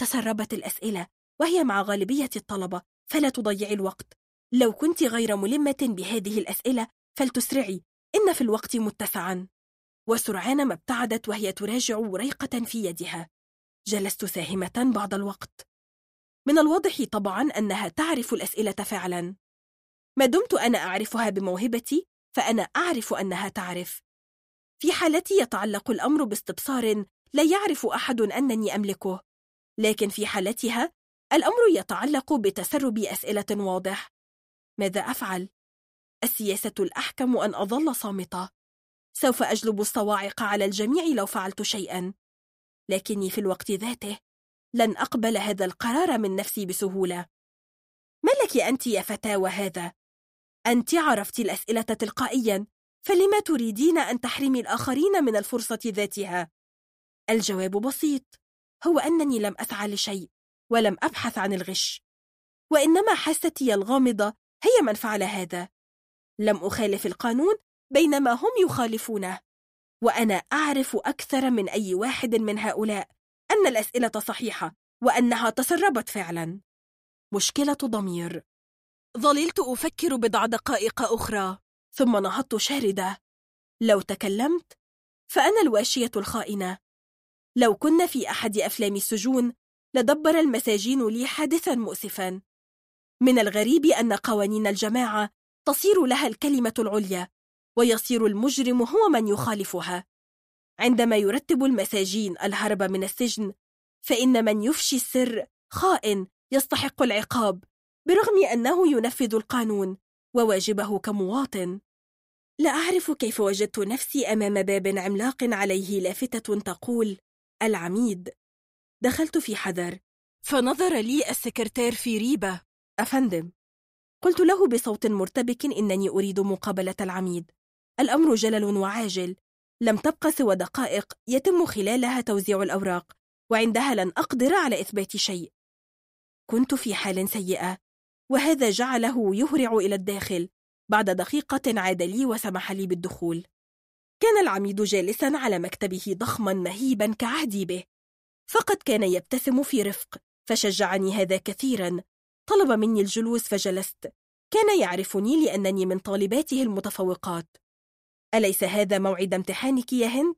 S2: تسربت الأسئلة وهي مع غالبية الطلبة فلا تضيعي الوقت. لو كنت غير ملمة بهذه الأسئلة فلتسرعي. إن في الوقت متسعا. وسرعان ما ابتعدت وهي تراجع وريقة في يدها. جلست ساهمة بعض الوقت. من الواضح طبعا أنها تعرف الأسئلة فعلا. ما دمت أنا أعرفها بموهبتي فأنا أعرف أنها تعرف. في حالتي يتعلق الأمر باستبصار لا يعرف أحد أنني أملكه. لكن في حالتها الأمر يتعلق بتسرب أسئلة واضح. ماذا أفعل؟ السياسة الأحكم أن أظل صامتة سوف أجلب الصواعق على الجميع لو فعلت شيئا لكني في الوقت ذاته لن أقبل هذا القرار من نفسي بسهولة ما لك أنت يا فتاة وهذا؟ أنت عرفت الأسئلة تلقائيا فلما تريدين أن تحرمي الآخرين من الفرصة ذاتها؟ الجواب بسيط هو أنني لم أسعى لشيء ولم أبحث عن الغش وإنما حاستي الغامضة هي من فعل هذا. لم أخالف القانون بينما هم يخالفونه. وأنا أعرف أكثر من أي واحد من هؤلاء أن الأسئلة صحيحة وأنها تسربت فعلا. مشكلة ضمير. ظللت أفكر بضع دقائق أخرى ثم نهضت شاردة. لو تكلمت فأنا الواشية الخائنة. لو كنا في أحد أفلام السجون لدبر المساجين لي حادثا مؤسفا. من الغريب أن قوانين الجماعة تصير لها الكلمة العليا ويصير المجرم هو من يخالفها. عندما يرتب المساجين الهرب من السجن فإن من يفشي السر خائن يستحق العقاب برغم أنه ينفذ القانون وواجبه كمواطن. لا أعرف كيف وجدت نفسي أمام باب عملاق عليه لافتة تقول العميد. دخلت في حذر فنظر لي السكرتير في ريبة. أفندم قلت له بصوت مرتبك إنني أريد مقابلة العميد. الأمر جلل وعاجل لم تبق سوى دقائق يتم خلالها توزيع الأوراق وعندها لن أقدر على إثبات شيء. كنت في حال سيئة وهذا جعله يهرع إلى الداخل بعد دقيقة عاد لي وسمح لي بالدخول. كان العميد جالسا على مكتبه ضخما مهيبا كعهدي به فقد كان يبتسم في رفق فشجعني هذا كثيرا. طلب مني الجلوس فجلست. كان يعرفني لأنني من طالباته المتفوقات. أليس هذا موعد امتحانك يا هند؟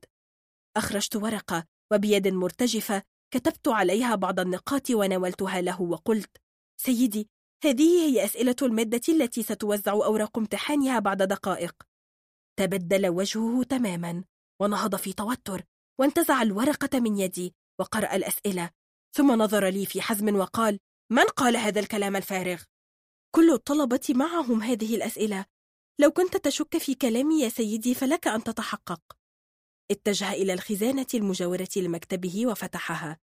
S2: أخرجت ورقة وبيد مرتجفة كتبت عليها بعض النقاط وناولتها له وقلت سيدي هذه هي أسئلة المادة التي ستوزع أوراق امتحانها بعد دقائق. تبدل وجهه تماما ونهض في توتر وانتزع الورقة من يدي وقرأ الأسئلة. ثم نظر لي في حزم وقال من قال هذا الكلام الفارغ؟ كل الطلبة معهم هذه الأسئلة. لو كنت تشك في كلامي يا سيدي فلك أن تتحقق. اتجه إلى الخزانة المجاورة لمكتبه وفتحها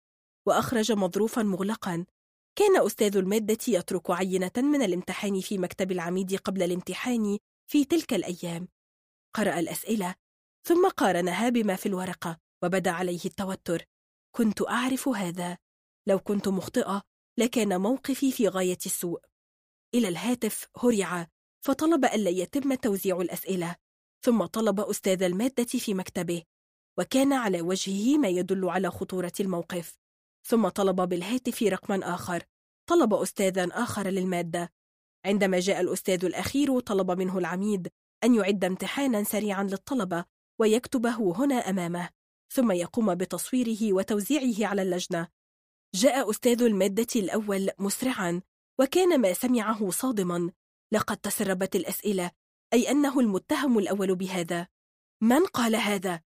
S2: وأخرج مظروفا مغلقا. كان أستاذ المادة يترك عينة من الامتحان في مكتب العميد قبل الامتحان في تلك الأيام. قرأ الأسئلة ثم قارنها بما في الورقة وبدأ عليه التوتر. كنت أعرف هذا. لو كنت مخطئة لكان موقفي في غاية السوء. إلى الهاتف هرع فطلب ألا يتم توزيع الأسئلة ثم طلب أستاذ المادة في مكتبه وكان على وجهه ما يدل على خطورة الموقف. ثم طلب بالهاتف رقما آخر. طلب أستاذا آخر للمادة. عندما جاء الأستاذ الأخير طلب منه العميد أن يعد امتحانا سريعا للطلبة ويكتبه هنا أمامه ثم يقوم بتصويره وتوزيعه على اللجنة. جاء أستاذ المادة الأول مسرعا وكان ما سمعه صادما. لقد تسربت الأسئلة أي أنه المتهم الأول بهذا. من قال هذا؟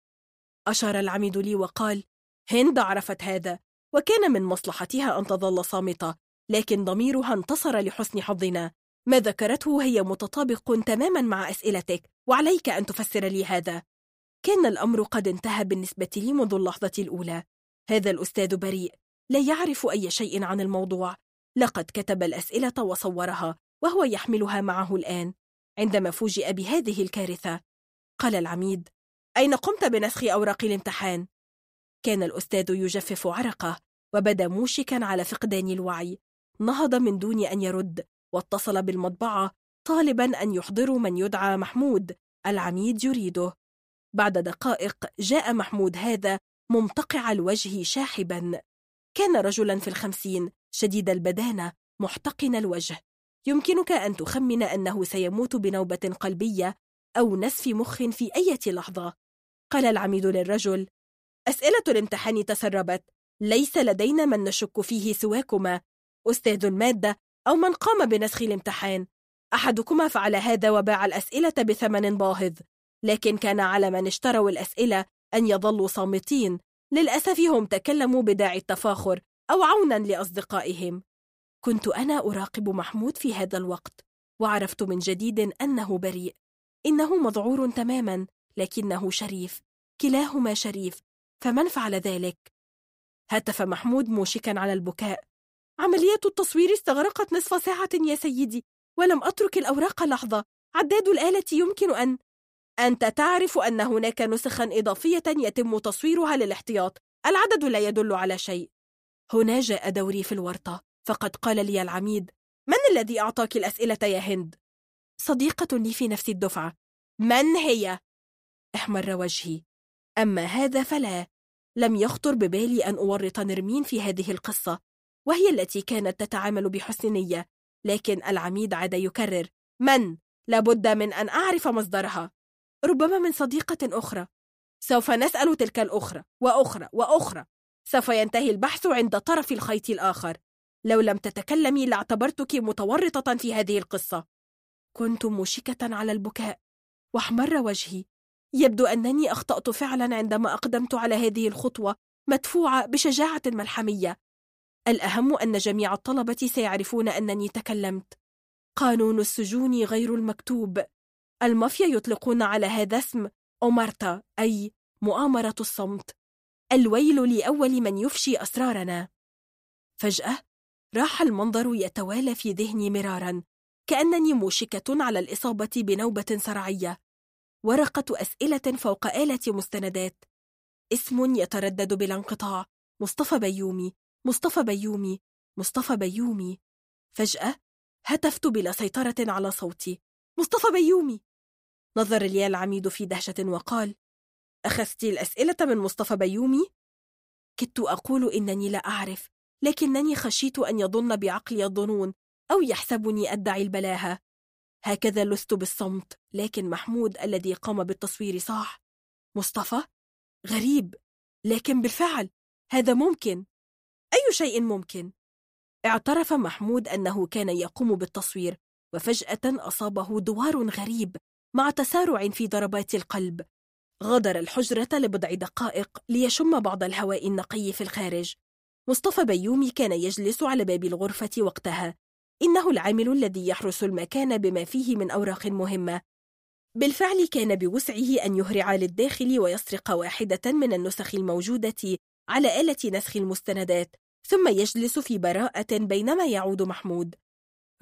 S2: أشار العميد لي وقال هند عرفت هذا وكان من مصلحتها أن تظل صامتة لكن ضميرها انتصر لحسن حظنا. ما ذكرته هي متطابق تماما مع أسئلتك وعليك أن تفسر لي هذا. كان الأمر قد انتهى بالنسبة لي منذ اللحظة الأولى. هذا الأستاذ بريء. لا يعرف أي شيء عن الموضوع. لقد كتب الأسئلة وصورها وهو يحملها معه الآن عندما فوجئ بهذه الكارثة. قال العميد أين قمت بنسخ أوراق الامتحان؟ كان الأستاذ يجفف عرقه وبدا موشكا على فقدان الوعي. نهض من دون أن يرد واتصل بالمطبعة طالبا أن يحضروا من يدعى محمود العميد يريده. بعد دقائق جاء محمود هذا ممتقع الوجه شاحبا. كان رجلا في الخمسين شديد البدانة محتقن الوجه. يمكنك أن تخمن أنه سيموت بنوبة قلبية أو نسف مخ في أي لحظة. قال العميد للرجل أسئلة الامتحان تسربت. ليس لدينا من نشك فيه سواكما. أستاذ المادة أو من قام بنسخ الامتحان. أحدكما فعل هذا وباع الأسئلة بثمن باهظ لكن كان على من اشتروا الأسئلة أن يظلوا صامتين. للأسف هم تكلموا بداعي التفاخر أو عونا لأصدقائهم. كنت أنا أراقب محمود في هذا الوقت وعرفت من جديد أنه بريء. إنه مذعور تماما لكنه شريف كلاهما شريف فمن فعل ذلك؟ هتف محمود موشكا على البكاء. عملية التصوير استغرقت نصف ساعة يا سيدي ولم أترك الأوراق لحظة. عداد الآلة يمكن أن أنت تعرف أن هناك نسخا إضافية يتم تصويرها للاحتياط. العدد لا يدل على شيء. هنا جاء دوري في الورطة. فقد قال لي العميد من الذي أعطاك الأسئلة يا هند؟ صديقة لي في نفس الدفعة. من هي؟ احمر وجهي. أما هذا فلا. لم يخطر ببالي أن أورط نرمين في هذه القصة وهي التي كانت تتعامل بحسن نية. لكن العميد عاد يكرر من؟ لابد من أن أعرف مصدرها. ربما من صديقة أخرى. سوف نسأل تلك الأخرى وأخرى وأخرى. سوف ينتهي البحث عند طرف الخيط الآخر. لو لم تتكلمي لاعتبرتك متورطة في هذه القصة. كنت مشكة على البكاء واحمر وجهي. يبدو أنني أخطأت فعلا عندما أقدمت على هذه الخطوة مدفوعة بشجاعة ملحمية. الأهم أن جميع الطلبة سيعرفون أنني تكلمت. قانون السجون غير المكتوب. المافيا يطلقون على هذا اسم أومارتا أي مؤامرة الصمت. الويل لأول من يفشي أسرارنا. فجأة راح المنظر يتوالى في ذهني مرارا كأنني موشكة على الإصابة بنوبة صرعية. ورقة أسئلة فوق آلة مستندات. اسم يتردد بلا انقطاع. مصطفى بيومي مصطفى بيومي مصطفى بيومي. فجأة هتفت بلا سيطرة على صوتي. مصطفى بيومي. نظر لي العميد في دهشة وقال أخذت الأسئلة من مصطفى بيومي؟ كدت أقول إنني لا أعرف لكنني خشيت أن يظن بعقلي الظنون أو يحسبني أدعي البلاهة. هكذا لست بالصمت لكن محمود الذي قام بالتصوير صاح. مصطفى؟ غريب لكن بالفعل هذا ممكن. أي شيء ممكن؟ اعترف محمود أنه كان يقوم بالتصوير. وفجأة أصابه دوار غريب مع تسارع في ضربات القلب. غادر الحجرة لبضع دقائق ليشم بعض الهواء النقي في الخارج. مصطفى بيومي كان يجلس على باب الغرفة وقتها. إنه العامل الذي يحرس المكان بما فيه من أوراق مهمة. بالفعل كان بوسعه أن يهرع للداخل ويسرق واحدة من النسخ الموجودة على آلة نسخ المستندات ثم يجلس في براءة بينما يعود محمود.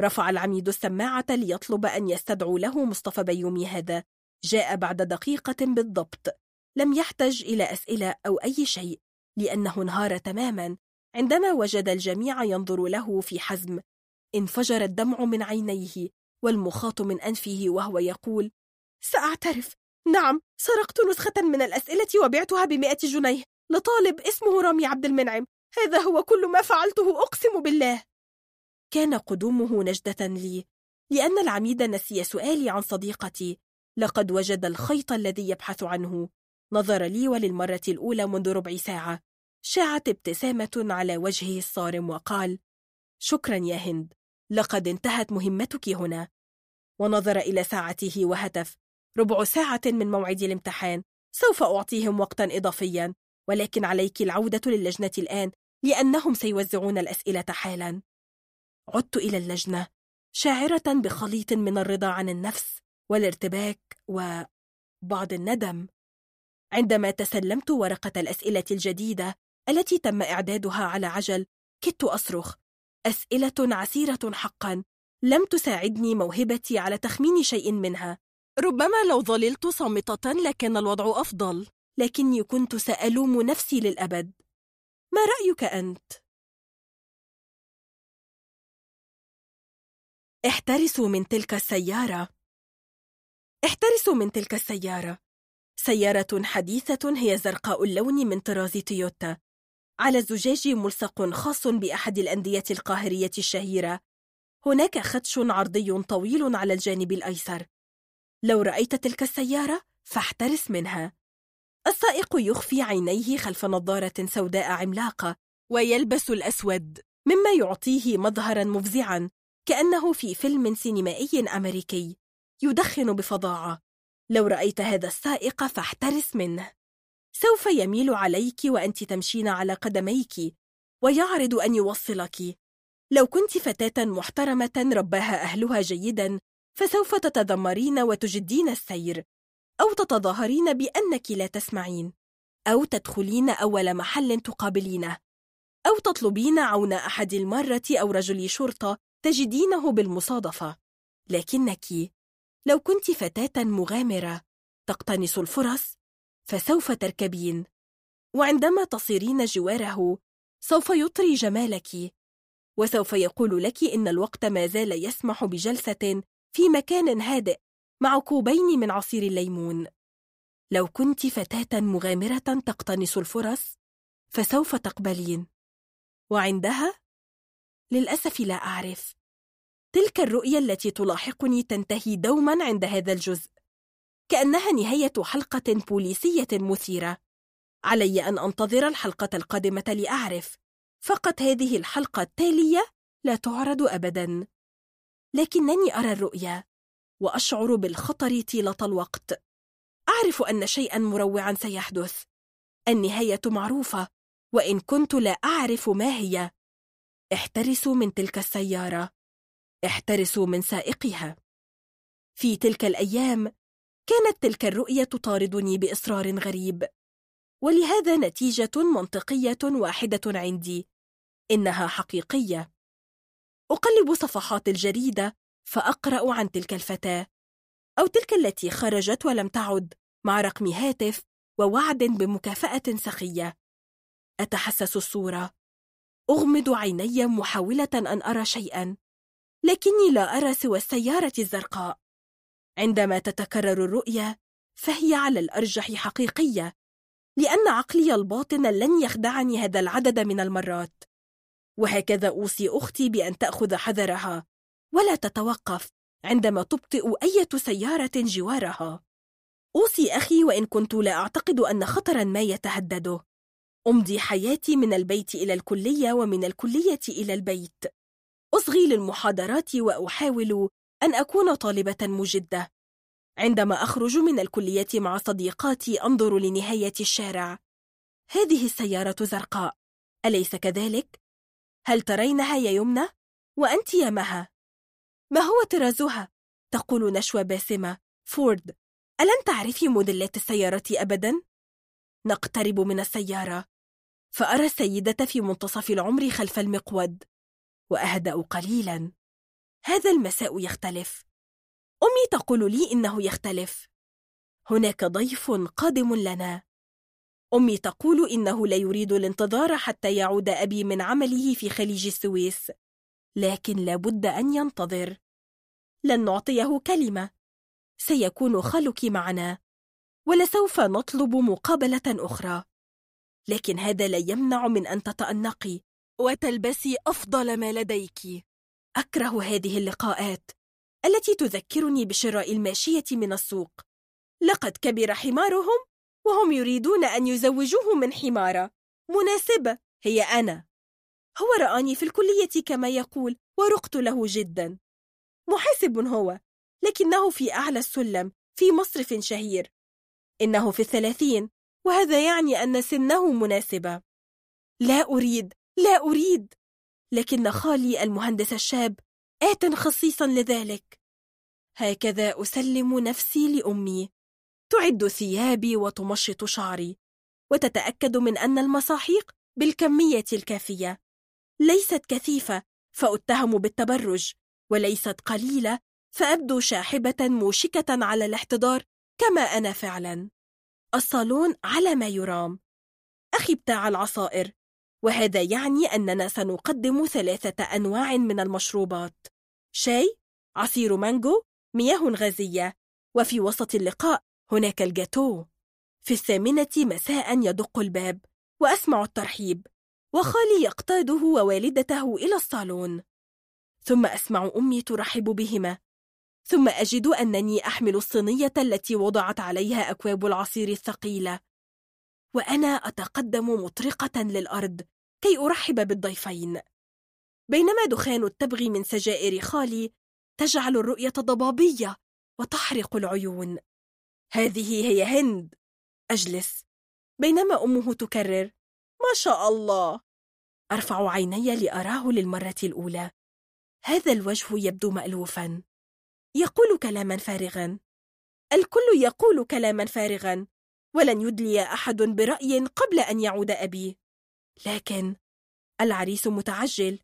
S2: رفع العميد السماعة ليطلب أن يستدعوا له مصطفى بيومي هذا. جاء بعد دقيقة بالضبط. لم يحتج إلى أسئلة أو أي شيء لأنه انهار تماما. عندما وجد الجميع ينظر له في حزم انفجر الدمع من عينيه والمخاط من أنفه وهو يقول سأعترف. نعم سرقت نسخة من الأسئلة وبعتها بمئة جنيه. لطالب اسمه رامي عبد المنعم. هذا هو كل ما فعلته أقسم بالله. كان قدومه نجدة لي لأن العميد نسي سؤالي عن صديقتي. لقد وجد الخيط الذي يبحث عنه. نظر لي وللمرة الأولى منذ ربع ساعة. شاعت ابتسامة على وجهه الصارم وقال شكرا يا هند لقد انتهت مهمتك هنا. ونظر إلى ساعته وهتف ربع ساعة من موعد الامتحان سوف أعطيهم وقتا إضافيا ولكن عليك العودة للجنة الآن لأنهم سيوزعون الأسئلة حالا. عدت إلى اللجنة شاعرة بخليط من الرضا عن النفس والارتباك وبعض الندم. عندما تسلمت ورقة الأسئلة الجديدة التي تم إعدادها على عجل كدت أصرخ. أسئلة عسيرة حقا. لم تساعدني موهبتي على تخمين شيء منها. ربما لو ظللت صامتة لكان الوضع أفضل. لكني كنت سألوم نفسي للأبد. ما رأيك أنت؟ احترسوا من تلك السيارة. احترسوا من تلك السيارة. سيارة حديثة هي زرقاء اللون من طراز تويوتا. على الزجاج ملصق خاص بأحد الأندية القاهرية الشهيرة. هناك خدش عرضي طويل على الجانب الأيسر. لو رأيت تلك السيارة فاحترس منها. السائق يخفي عينيه خلف نظارة سوداء عملاقة ويلبس الأسود مما يعطيه مظهرا مفزعا. كأنه في فيلم سينمائي أمريكي يدخن بفظاعة. لو رأيت هذا السائق فاحترس منه. سوف يميل عليك وأنت تمشين على قدميك ويعرض أن يوصلك. لو كنت فتاة محترمة رباها أهلها جيدا فسوف تتذمرين وتجدين السير أو تتظاهرين بأنك لا تسمعين أو تدخلين أول محل تقابلينه أو تطلبين عون أحد المارة أو رجل شرطة تجدينه بالمصادفة. لكنك لو كنت فتاة مغامرة تقتنص الفرص فسوف تركبين. وعندما تصيرين جواره سوف يطري جمالك. وسوف يقول لك إن الوقت ما زال يسمح بجلسة في مكان هادئ مع كوبين من عصير الليمون. لو كنت فتاة مغامرة تقتنص الفرص فسوف تقبلين. وعندها للأسف لا أعرف. تلك الرؤية التي تلاحقني تنتهي دوما عند هذا الجزء. كأنها نهاية حلقة بوليسية مثيرة. علي أن أنتظر الحلقة القادمة لأعرف. فقط هذه الحلقة التالية لا تعرض أبدا. لكنني أرى الرؤية وأشعر بالخطر طيلة الوقت. أعرف أن شيئا مروعا سيحدث. النهاية معروفة وإن كنت لا أعرف ما هي. احترسوا من تلك السيارة. احترسوا من سائقها. في تلك الأيام كانت تلك الرؤية تطاردني بإصرار غريب. ولهذا نتيجة منطقية واحدة عندي. إنها حقيقية. أقلب صفحات الجريدة فأقرأ عن تلك الفتاة. أو تلك التي خرجت ولم تعد مع رقم هاتف ووعد بمكافأة سخية. أتحسس الصورة. أغمض عيني محاولة أن أرى شيئا لكني لا أرى سوى السيارة الزرقاء. عندما تتكرر الرؤية فهي على الأرجح حقيقية لأن عقلي الباطن لن يخدعني هذا العدد من المرات. وهكذا أوصي أختي بأن تأخذ حذرها ولا تتوقف عندما تبطئ أية سيارة جوارها. أوصي أخي وإن كنت لا أعتقد أن خطرا ما يتهدده. أمضي حياتي من البيت إلى الكلية ومن الكلية إلى البيت أصغي للمحاضرات وأحاول أن أكون طالبة مجدة عندما أخرج من الكلية مع صديقاتي أنظر لنهاية الشارع هذه السيارة زرقاء أليس كذلك؟ هل ترينها يا يمنى؟ وأنت يا مها ما هو طرازها؟ تقول نشوى باسمة فورد ألن تعرفي موديلات السيارة أبدا؟ نقترب من السيارة فأرى السيدة في منتصف العمر خلف المقود وأهدأ قليلا. هذا المساء يختلف. أمي تقول لي إنه يختلف. هناك ضيف قادم لنا. أمي تقول إنه لا يريد الانتظار حتى يعود أبي من عمله في خليج السويس لكن لابد أن ينتظر. لن نعطيه كلمة. سيكون خالك معنا ولسوف نطلب مقابلة أخرى. لكن هذا لا يمنع من أن تتأنقي وتلبسي أفضل ما لديك. أكره هذه اللقاءات التي تذكرني بشراء الماشية من السوق. لقد كبر حمارهم وهم يريدون أن يزوجوه من حمارة. مناسبة هي أنا. هو رآني في الكلية كما يقول ورقت له جدا. محاسب هو لكنه في أعلى السلم في مصرف شهير. إنه في الثلاثين. وهذا يعني أن سنه مناسبة. لا أريد لا أريد! لكن خالي المهندس الشاب آت خصيصا لذلك. هكذا أسلم نفسي لأمي. تعد ثيابي وتمشط شعري. وتتأكد من أن المساحيق بالكمية الكافية. ليست كثيفة فأتهم بالتبرج. وليست قليلة فأبدو شاحبة موشكة على الاحتضار كما أنا فعلا. الصالون على ما يرام. أخي بتاع العصائر وهذا يعني أننا سنقدم ثلاثة أنواع من المشروبات. شاي، عصير مانجو، مياه غازية. وفي وسط اللقاء هناك الجاتو. في الثامنة مساء يدق الباب وأسمع الترحيب وخالي يقتاده ووالدته إلى الصالون. ثم أسمع أمي ترحب بهما. ثم أجد أنني أحمل الصينية التي وضعت عليها أكواب العصير الثقيلة. وأنا أتقدم مطرقة للأرض كي أرحب بالضيفين. بينما دخان التبغ من سجائر خالي تجعل الرؤية ضبابية وتحرق العيون. هذه هي هند. أجلس. بينما أمه تكرر ما شاء الله. أرفع عيني لأراه للمرة الأولى. هذا الوجه يبدو مألوفا. يقول كلاما فارغا. الكل يقول كلاما فارغا. ولن يدلي أحد برأي قبل أن يعود أبي. لكن العريس متعجل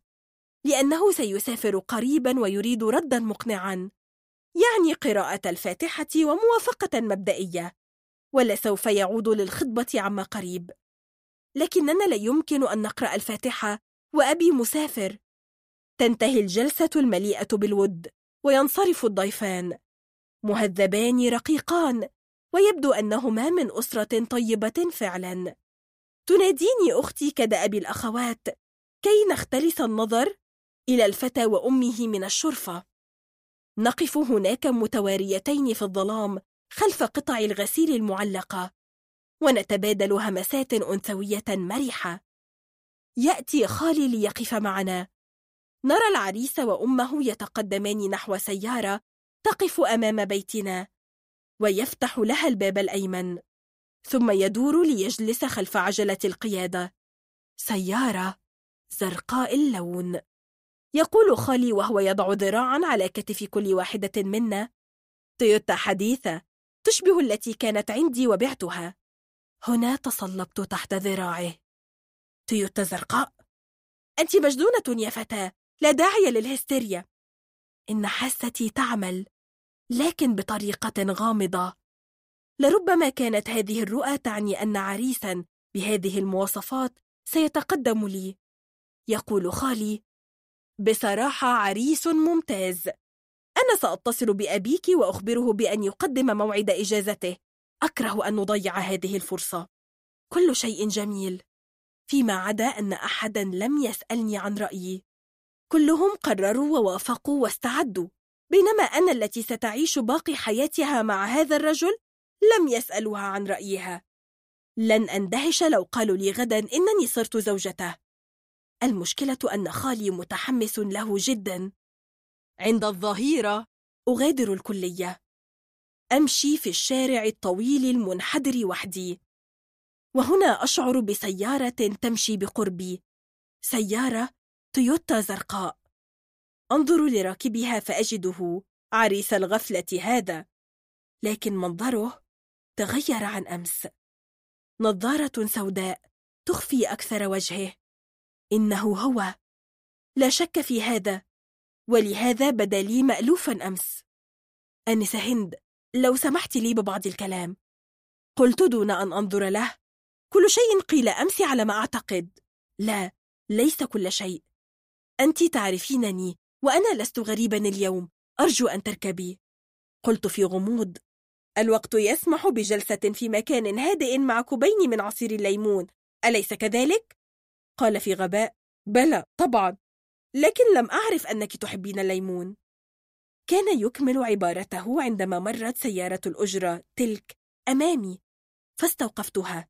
S2: لأنه سيسافر قريبا ويريد ردا مقنعا. يعني قراءة الفاتحة وموافقة مبدئية. ولسوف يعود للخطبة عما قريب. لكننا لا يمكن أن نقرأ الفاتحة وأبي مسافر. تنتهي الجلسة المليئة بالود. وينصرف الضيفان. مهذبان رقيقان ويبدو أنهما من أسرة طيبة فعلا. تناديني أختي كدأب الأخوات كي نختلس النظر إلى الفتى وأمه من الشرفة. نقف هناك متواريتين في الظلام خلف قطع الغسيل المعلقة ونتبادل همسات أنثوية مرحة. يأتي خالي ليقف معنا. نرى العريس وأمه يتقدمان نحو سيارة تقف أمام بيتنا ويفتح لها الباب الأيمن ثم يدور ليجلس خلف عجلة القيادة. سيارة زرقاء اللون. يقول خالي وهو يضع ذراعا على كتف كل واحدة منا تويوتا حديثة تشبه التي كانت عندي وبعتها. هنا تصلبت تحت ذراعه. تويوتا زرقاء؟ أنت مجنونة يا فتاة. لا داعي للهستيريا. إن حاستي تعمل لكن بطريقة غامضة. لربما كانت هذه الرؤى تعني أن عريسا بهذه المواصفات سيتقدم لي. يقول خالي بصراحة عريس ممتاز. أنا سأتصل بأبيك وأخبره بأن يقدم موعد إجازته. أكره أن نضيع هذه الفرصة. كل شيء جميل. فيما عدا أن أحدا لم يسألني عن رأيي. كلهم قرروا ووافقوا واستعدوا. بينما أنا التي ستعيش باقي حياتها مع هذا الرجل لم يسألوها عن رأيها. لن أندهش لو قالوا لي غدا إنني صرت زوجته. المشكلة أن خالي متحمس له جدا. عند الظهيرة. أغادر الكلية. أمشي في الشارع الطويل المنحدر وحدي. وهنا أشعر بسيارة تمشي بقربي. سيارة تويوتا زرقاء. أنظر لراكبها فأجده عريس الغفلة هذا. لكن منظره تغير عن أمس. نظارة سوداء تخفي أكثر وجهه. إنه هو. لا شك في هذا. ولهذا بدا لي مألوفا أمس. أنسة هند لو سمحت لي ببعض الكلام. قلت دون أن أنظر له. كل شيء قيل أمس على ما أعتقد. لا ليس كل شيء. أنت تعرفينني وأنا لست غريبا اليوم أرجو أن تركبي. قلت في غموض. الوقت يسمح بجلسة في مكان هادئ مع كوبين من عصير الليمون. أليس كذلك؟ قال في غباء. بلى طبعا. لكن لم أعرف أنك تحبين الليمون. كان يكمل عبارته عندما مرت سيارة الأجرة تلك أمامي. فاستوقفتها.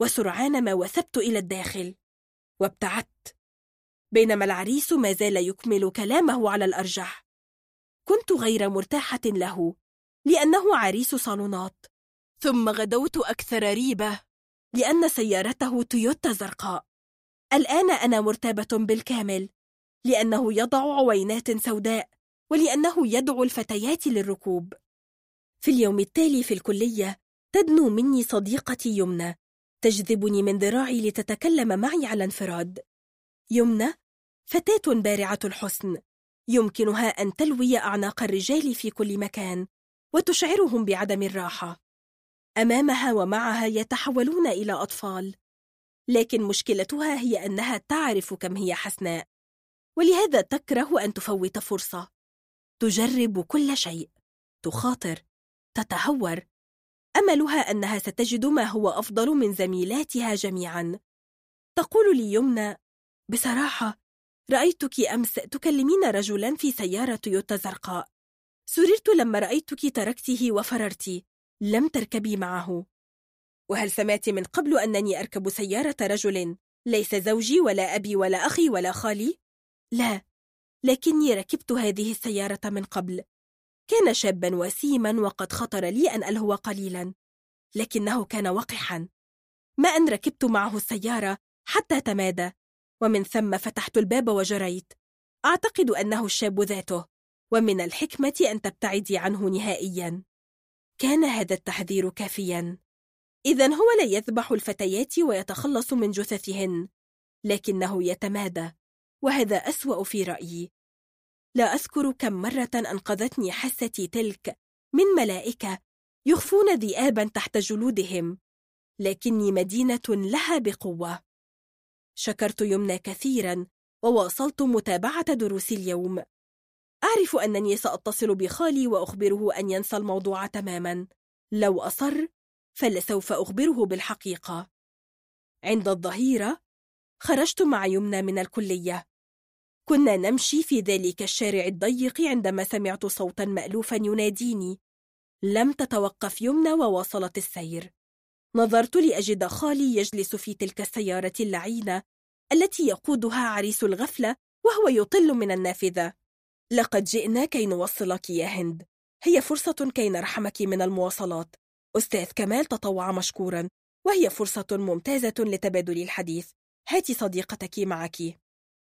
S2: وسرعان ما وثبت إلى الداخل. وابتعدت. بينما العريس ما زال يكمل كلامه على الأرجح. كنت غير مرتاحة له لأنه عريس صالونات. ثم غدوت أكثر ريبة لأن سيارته تويوتا زرقاء. الآن أنا مرتابة بالكامل لأنه يضع عوينات سوداء ولأنه يدعو الفتيات للركوب. في اليوم التالي في الكلية تدنو مني صديقتي يمنى تجذبني من ذراعي لتتكلم معي على انفراد. يمنى فتاة بارعة الحسن يمكنها أن تلوي أعناق الرجال في كل مكان وتشعرهم بعدم الراحة. أمامها ومعها يتحولون إلى أطفال لكن مشكلتها هي أنها تعرف كم هي حسناء. ولهذا تكره أن تفوت فرصة. تجرب كل شيء. تخاطر. تتهور. أملها أنها ستجد ما هو أفضل من زميلاتها جميعا. تقول لي يمنى بصراحة رأيتك أمس تكلمين رجلا في سيارة تويوتا زرقاء. سررت لما رأيتك تركته وفررت لم تركبي معه. وهل سمعت من قبل أنني أركب سيارة رجل؟ ليس زوجي ولا أبي ولا أخي ولا خالي؟ لا لكني ركبت هذه السيارة من قبل. كان شابا وسيما وقد خطر لي أن ألهو قليلا لكنه كان وقحا. ما أن ركبت معه السيارة حتى تمادى. ومن ثم فتحت الباب وجريت. أعتقد أنه الشاب ذاته ومن الحكمة أن تبتعدي عنه نهائيا. كان هذا التحذير كافيا. إذا هو لا يذبح الفتيات ويتخلص من جثثهن لكنه يتمادى وهذا أسوأ في رأيي. لا أذكر كم مرة أنقذتني حستي تلك من ملائكة يخفون ذئابا تحت جلودهم لكني مدينة لها بقوة. شكرت يمنى كثيرا وواصلت متابعة دروس اليوم. أعرف أنني سأتصل بخالي وأخبره أن ينسى الموضوع تماما. لو أصر فلسوف أخبره بالحقيقة. عند الظهيرة خرجت مع يمنى من الكلية. كنا نمشي في ذلك الشارع الضيق عندما سمعت صوتا مألوفا يناديني. لم تتوقف يمنى وواصلت السير. نظرت لأجد خالي يجلس في تلك السيارة اللعينة التي يقودها عريس الغفلة وهو يطل من النافذة. لقد جئنا كي نوصلك يا هند. هي فرصة كي نرحمك من المواصلات. أستاذ كمال تطوع مشكورا وهي فرصة ممتازة لتبادل الحديث. هاتي صديقتك معك.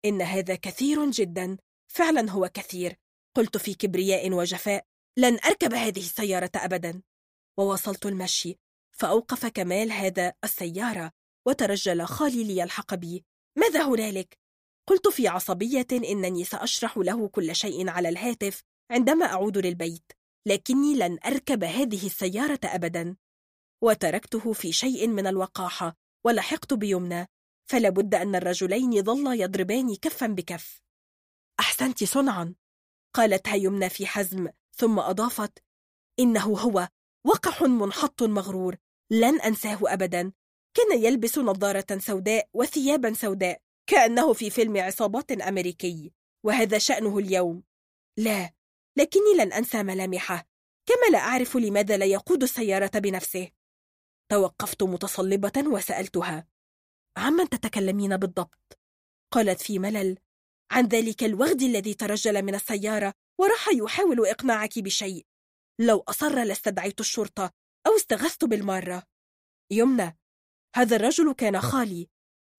S2: إن هذا كثير جدا. فعلا هو كثير. قلت في كبرياء وجفاء لن أركب هذه السيارة أبدا. وواصلت المشي. فأوقف كمال هذا السيارة وترجل خالي ليلحق بي. ماذا هنالك؟ قلت في عصبية إنني سأشرح له كل شيء على الهاتف عندما أعود للبيت لكني لن أركب هذه السيارة أبدا. وتركته في شيء من الوقاحة ولحقت بيمنى فلا بد أن الرجلين ظلا يضربان كفا بكف. أحسنت صنعا. قالتها يمنى في حزم ثم أضافت إنه هو وقح منحط مغرور لن أنساه أبدا. كان يلبس نظارة سوداء وثيابا سوداء كأنه في فيلم عصابات أمريكي وهذا شأنه اليوم. لا لكني لن أنسى ملامحه. كما لا أعرف لماذا لا يقود السيارة بنفسه. توقفت متصلبة وسألتها. عمن تتكلمين بالضبط؟ قالت في ملل. عن ذلك الوغد الذي ترجل من السيارة وراح يحاول إقناعك بشيء. لو أصر لاستدعيت الشرطة. أو استغثت بالمارة يمنى هذا الرجل كان خالي.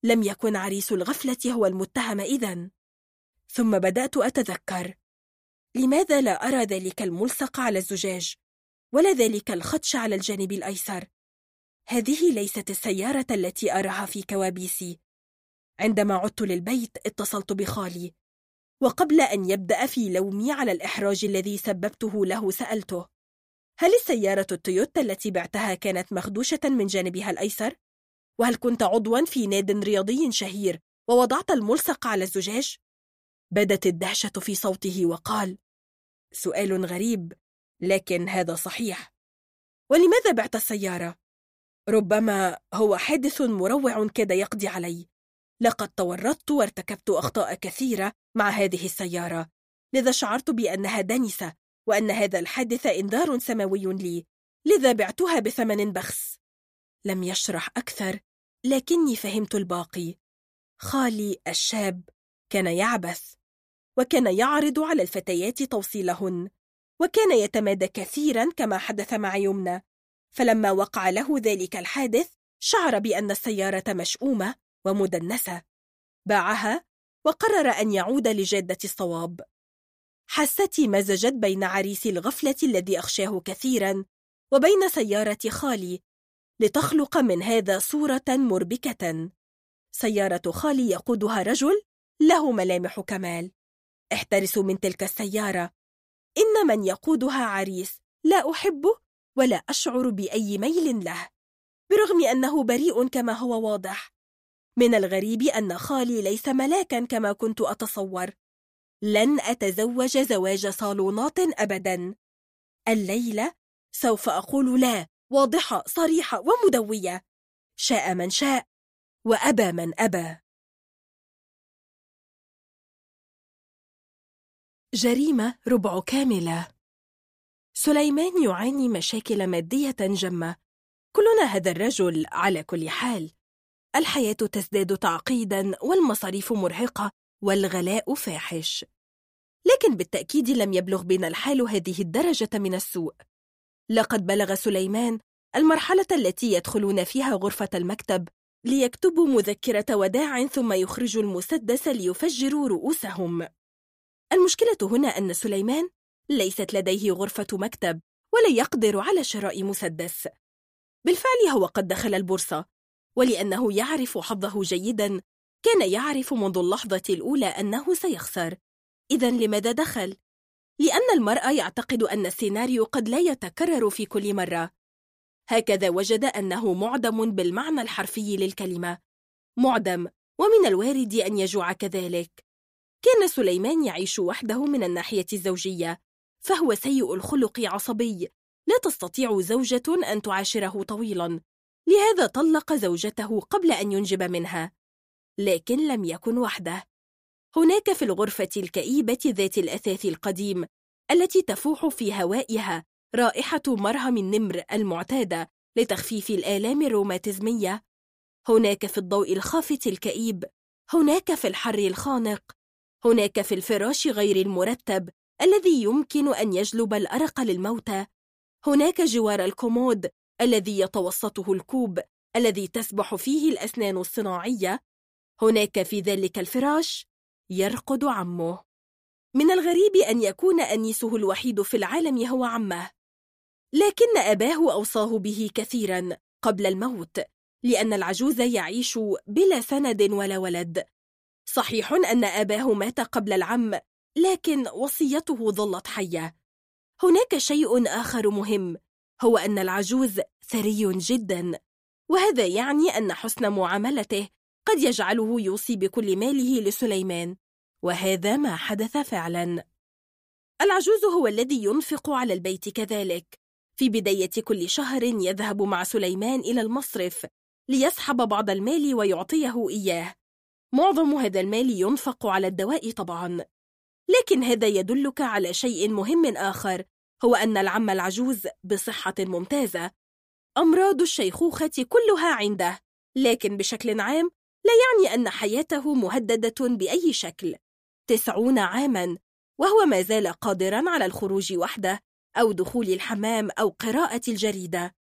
S2: لم يكن عريس الغفلة هو المتهم إذن ثم بدأت أتذكر. لماذا لا أرى ذلك الملصق على الزجاج ولا ذلك الخدش على الجانب الأيسر؟ هذه ليست السيارة التي أراها في كوابيسي. عندما عدت للبيت اتصلت بخالي. وقبل أن يبدأ في لومي على الإحراج الذي سببته له سألته هل السيارة التويوتا التي بعتها كانت مخدوشة من جانبها الأيسر؟ وهل كنت عضوا في ناد رياضي شهير ووضعت الملصق على الزجاج؟ بدت الدهشة في صوته وقال سؤال غريب لكن هذا صحيح ولماذا بعت السيارة؟ ربما هو حادث مروع كاد يقضي علي لقد تورطت وارتكبت أخطاء كثيرة مع هذه السيارة لذا شعرت بأنها دنسة وأن هذا الحادث إنذار سماوي لي لذا بعتها بثمن بخس. لم يشرح أكثر لكني فهمت الباقي. خالي الشاب كان يعبث وكان يعرض على الفتيات توصيلهن وكان يتمادى كثيرا كما حدث مع يمنى. فلما وقع له ذلك الحادث شعر بأن السيارة مشؤومة ومدنسة. باعها وقرر أن يعود لجادة الصواب. حستي مزجت بين عريس الغفلة الذي أخشاه كثيرا وبين سيارة خالي لتخلق من هذا صورة مربكة. سيارة خالي يقودها رجل له ملامح كمال. احترسوا من تلك السيارة. إن من يقودها عريس لا أحبه ولا أشعر بأي ميل له برغم أنه بريء كما هو واضح. من الغريب أن خالي ليس ملاكا كما كنت أتصور. لن أتزوج زواج صالونات أبدا. الليلة سوف أقول لا واضحة صريحة ومدوية. شاء من شاء وأبى من أبى. جريمة ربع كاملة. سليمان يعاني مشاكل مادية جمة. كلنا هذا الرجل على كل حال. الحياة تزداد تعقيدا والمصاريف مرهقة. والغلاء فاحش. لكن بالتأكيد لم يبلغ بنا الحال هذه الدرجة من السوء. لقد بلغ سليمان المرحلة التي يدخلون فيها غرفة المكتب ليكتبوا مذكرة وداع ثم يخرجوا المسدس ليفجروا رؤوسهم. المشكلة هنا أن سليمان ليست لديه غرفة مكتب ولا يقدر على شراء مسدس. بالفعل هو قد دخل البورصة ولأنه يعرف حظه جيدا كان يعرف منذ اللحظة الأولى أنه سيخسر. إذا لماذا دخل؟ لأن المرأة يعتقد أن السيناريو قد لا يتكرر في كل مرة. هكذا وجد أنه معدم بالمعنى الحرفي للكلمة. معدم ومن الوارد أن يجوع كذلك. كان سليمان يعيش وحده من الناحية الزوجية فهو سيء الخلق عصبي. لا تستطيع زوجة أن تعاشره طويلا. لهذا طلق زوجته قبل أن ينجب منها. لكن لم يكن وحده. هناك في الغرفة الكئيبة ذات الأثاث القديم التي تفوح في هوائها رائحة مرهم النمر المعتادة لتخفيف الآلام الروماتيزمية. هناك في الضوء الخافت الكئيب هناك في الحر الخانق هناك في الفراش غير المرتب الذي يمكن أن يجلب الأرق للموتى. هناك جوار الكومود الذي يتوسطه الكوب الذي تسبح فيه الأسنان الصناعية. هناك في ذلك الفراش يرقد عمه. من الغريب أن يكون أنيسه الوحيد في العالم هو عمه. لكن أباه أوصاه به كثيرا قبل الموت لأن العجوز يعيش بلا سند ولا ولد. صحيح أن أباه مات قبل العم لكن وصيته ظلت حية. هناك شيء آخر مهم هو أن العجوز ثري جدا. وهذا يعني أن حسن معاملته قد يجعله يوصي بكل ماله لسليمان وهذا ما حدث فعلا. العجوز هو الذي ينفق على البيت كذلك. في بداية كل شهر يذهب مع سليمان إلى المصرف ليسحب بعض المال ويعطيه إياه. معظم هذا المال ينفق على الدواء طبعا. لكن هذا يدلك على شيء مهم آخر هو أن العم العجوز بصحة ممتازة. أمراض الشيخوخة كلها عنده لكن بشكل عام لا يعني أن حياته مهددة بأي شكل. تسعون عاما وهو ما زال قادرا على الخروج وحده أو دخول الحمام أو قراءة الجريدة.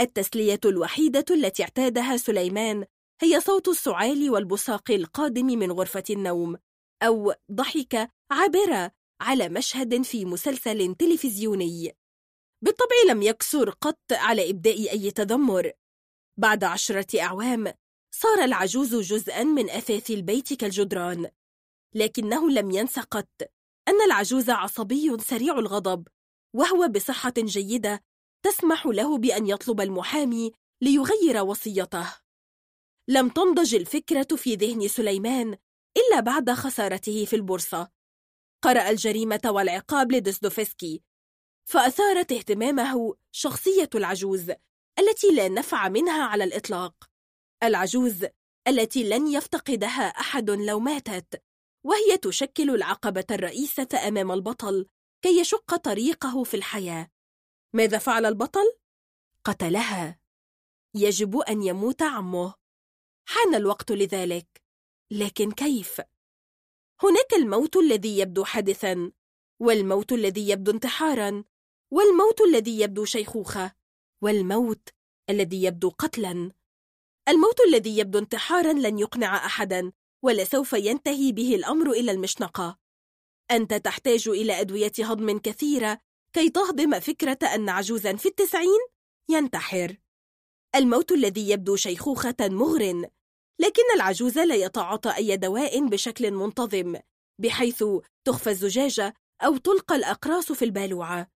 S2: التسلية الوحيدة التي اعتادها سليمان هي صوت السعال والبصاق القادم من غرفة النوم أو ضحكة عابرة على مشهد في مسلسل تلفزيوني. بالطبع لم يكسر قط على إبداء أي تذمر. بعد عشرة أعوام صار العجوز جزءا من أثاث البيت كالجدران لكنه لم ينس قط. أن العجوز عصبي سريع الغضب وهو بصحة جيدة تسمح له بأن يطلب المحامي ليغير وصيته. لم تنضج الفكرة في ذهن سليمان إلا بعد خسارته في البورصة. قرأ الجريمة والعقاب لدوستوفسكي فأثارت اهتمامه شخصية العجوز التي لا نفع منها على الإطلاق. العجوز التي لن يفتقدها أحد لو ماتت وهي تشكل العقبة الرئيسة أمام البطل كي يشق طريقه في الحياة. ماذا فعل البطل؟ قتلها. يجب أن يموت عمه. حان الوقت لذلك. لكن كيف؟ هناك الموت الذي يبدو حادثا والموت الذي يبدو انتحارا والموت الذي يبدو شيخوخة والموت الذي يبدو قتلا. الموت الذي يبدو انتحارا لن يقنع أحدا ولسوف ينتهي به الأمر إلى المشنقة. أنت تحتاج إلى أدوية هضم كثيرة كي تهضم فكرة أن عجوزا في التسعين؟ ينتحر. الموت الذي يبدو شيخوخة مغر لكن العجوز لا يتعاطى أي دواء بشكل منتظم بحيث تخفى الزجاجة أو تلقى الأقراص في البالوعة.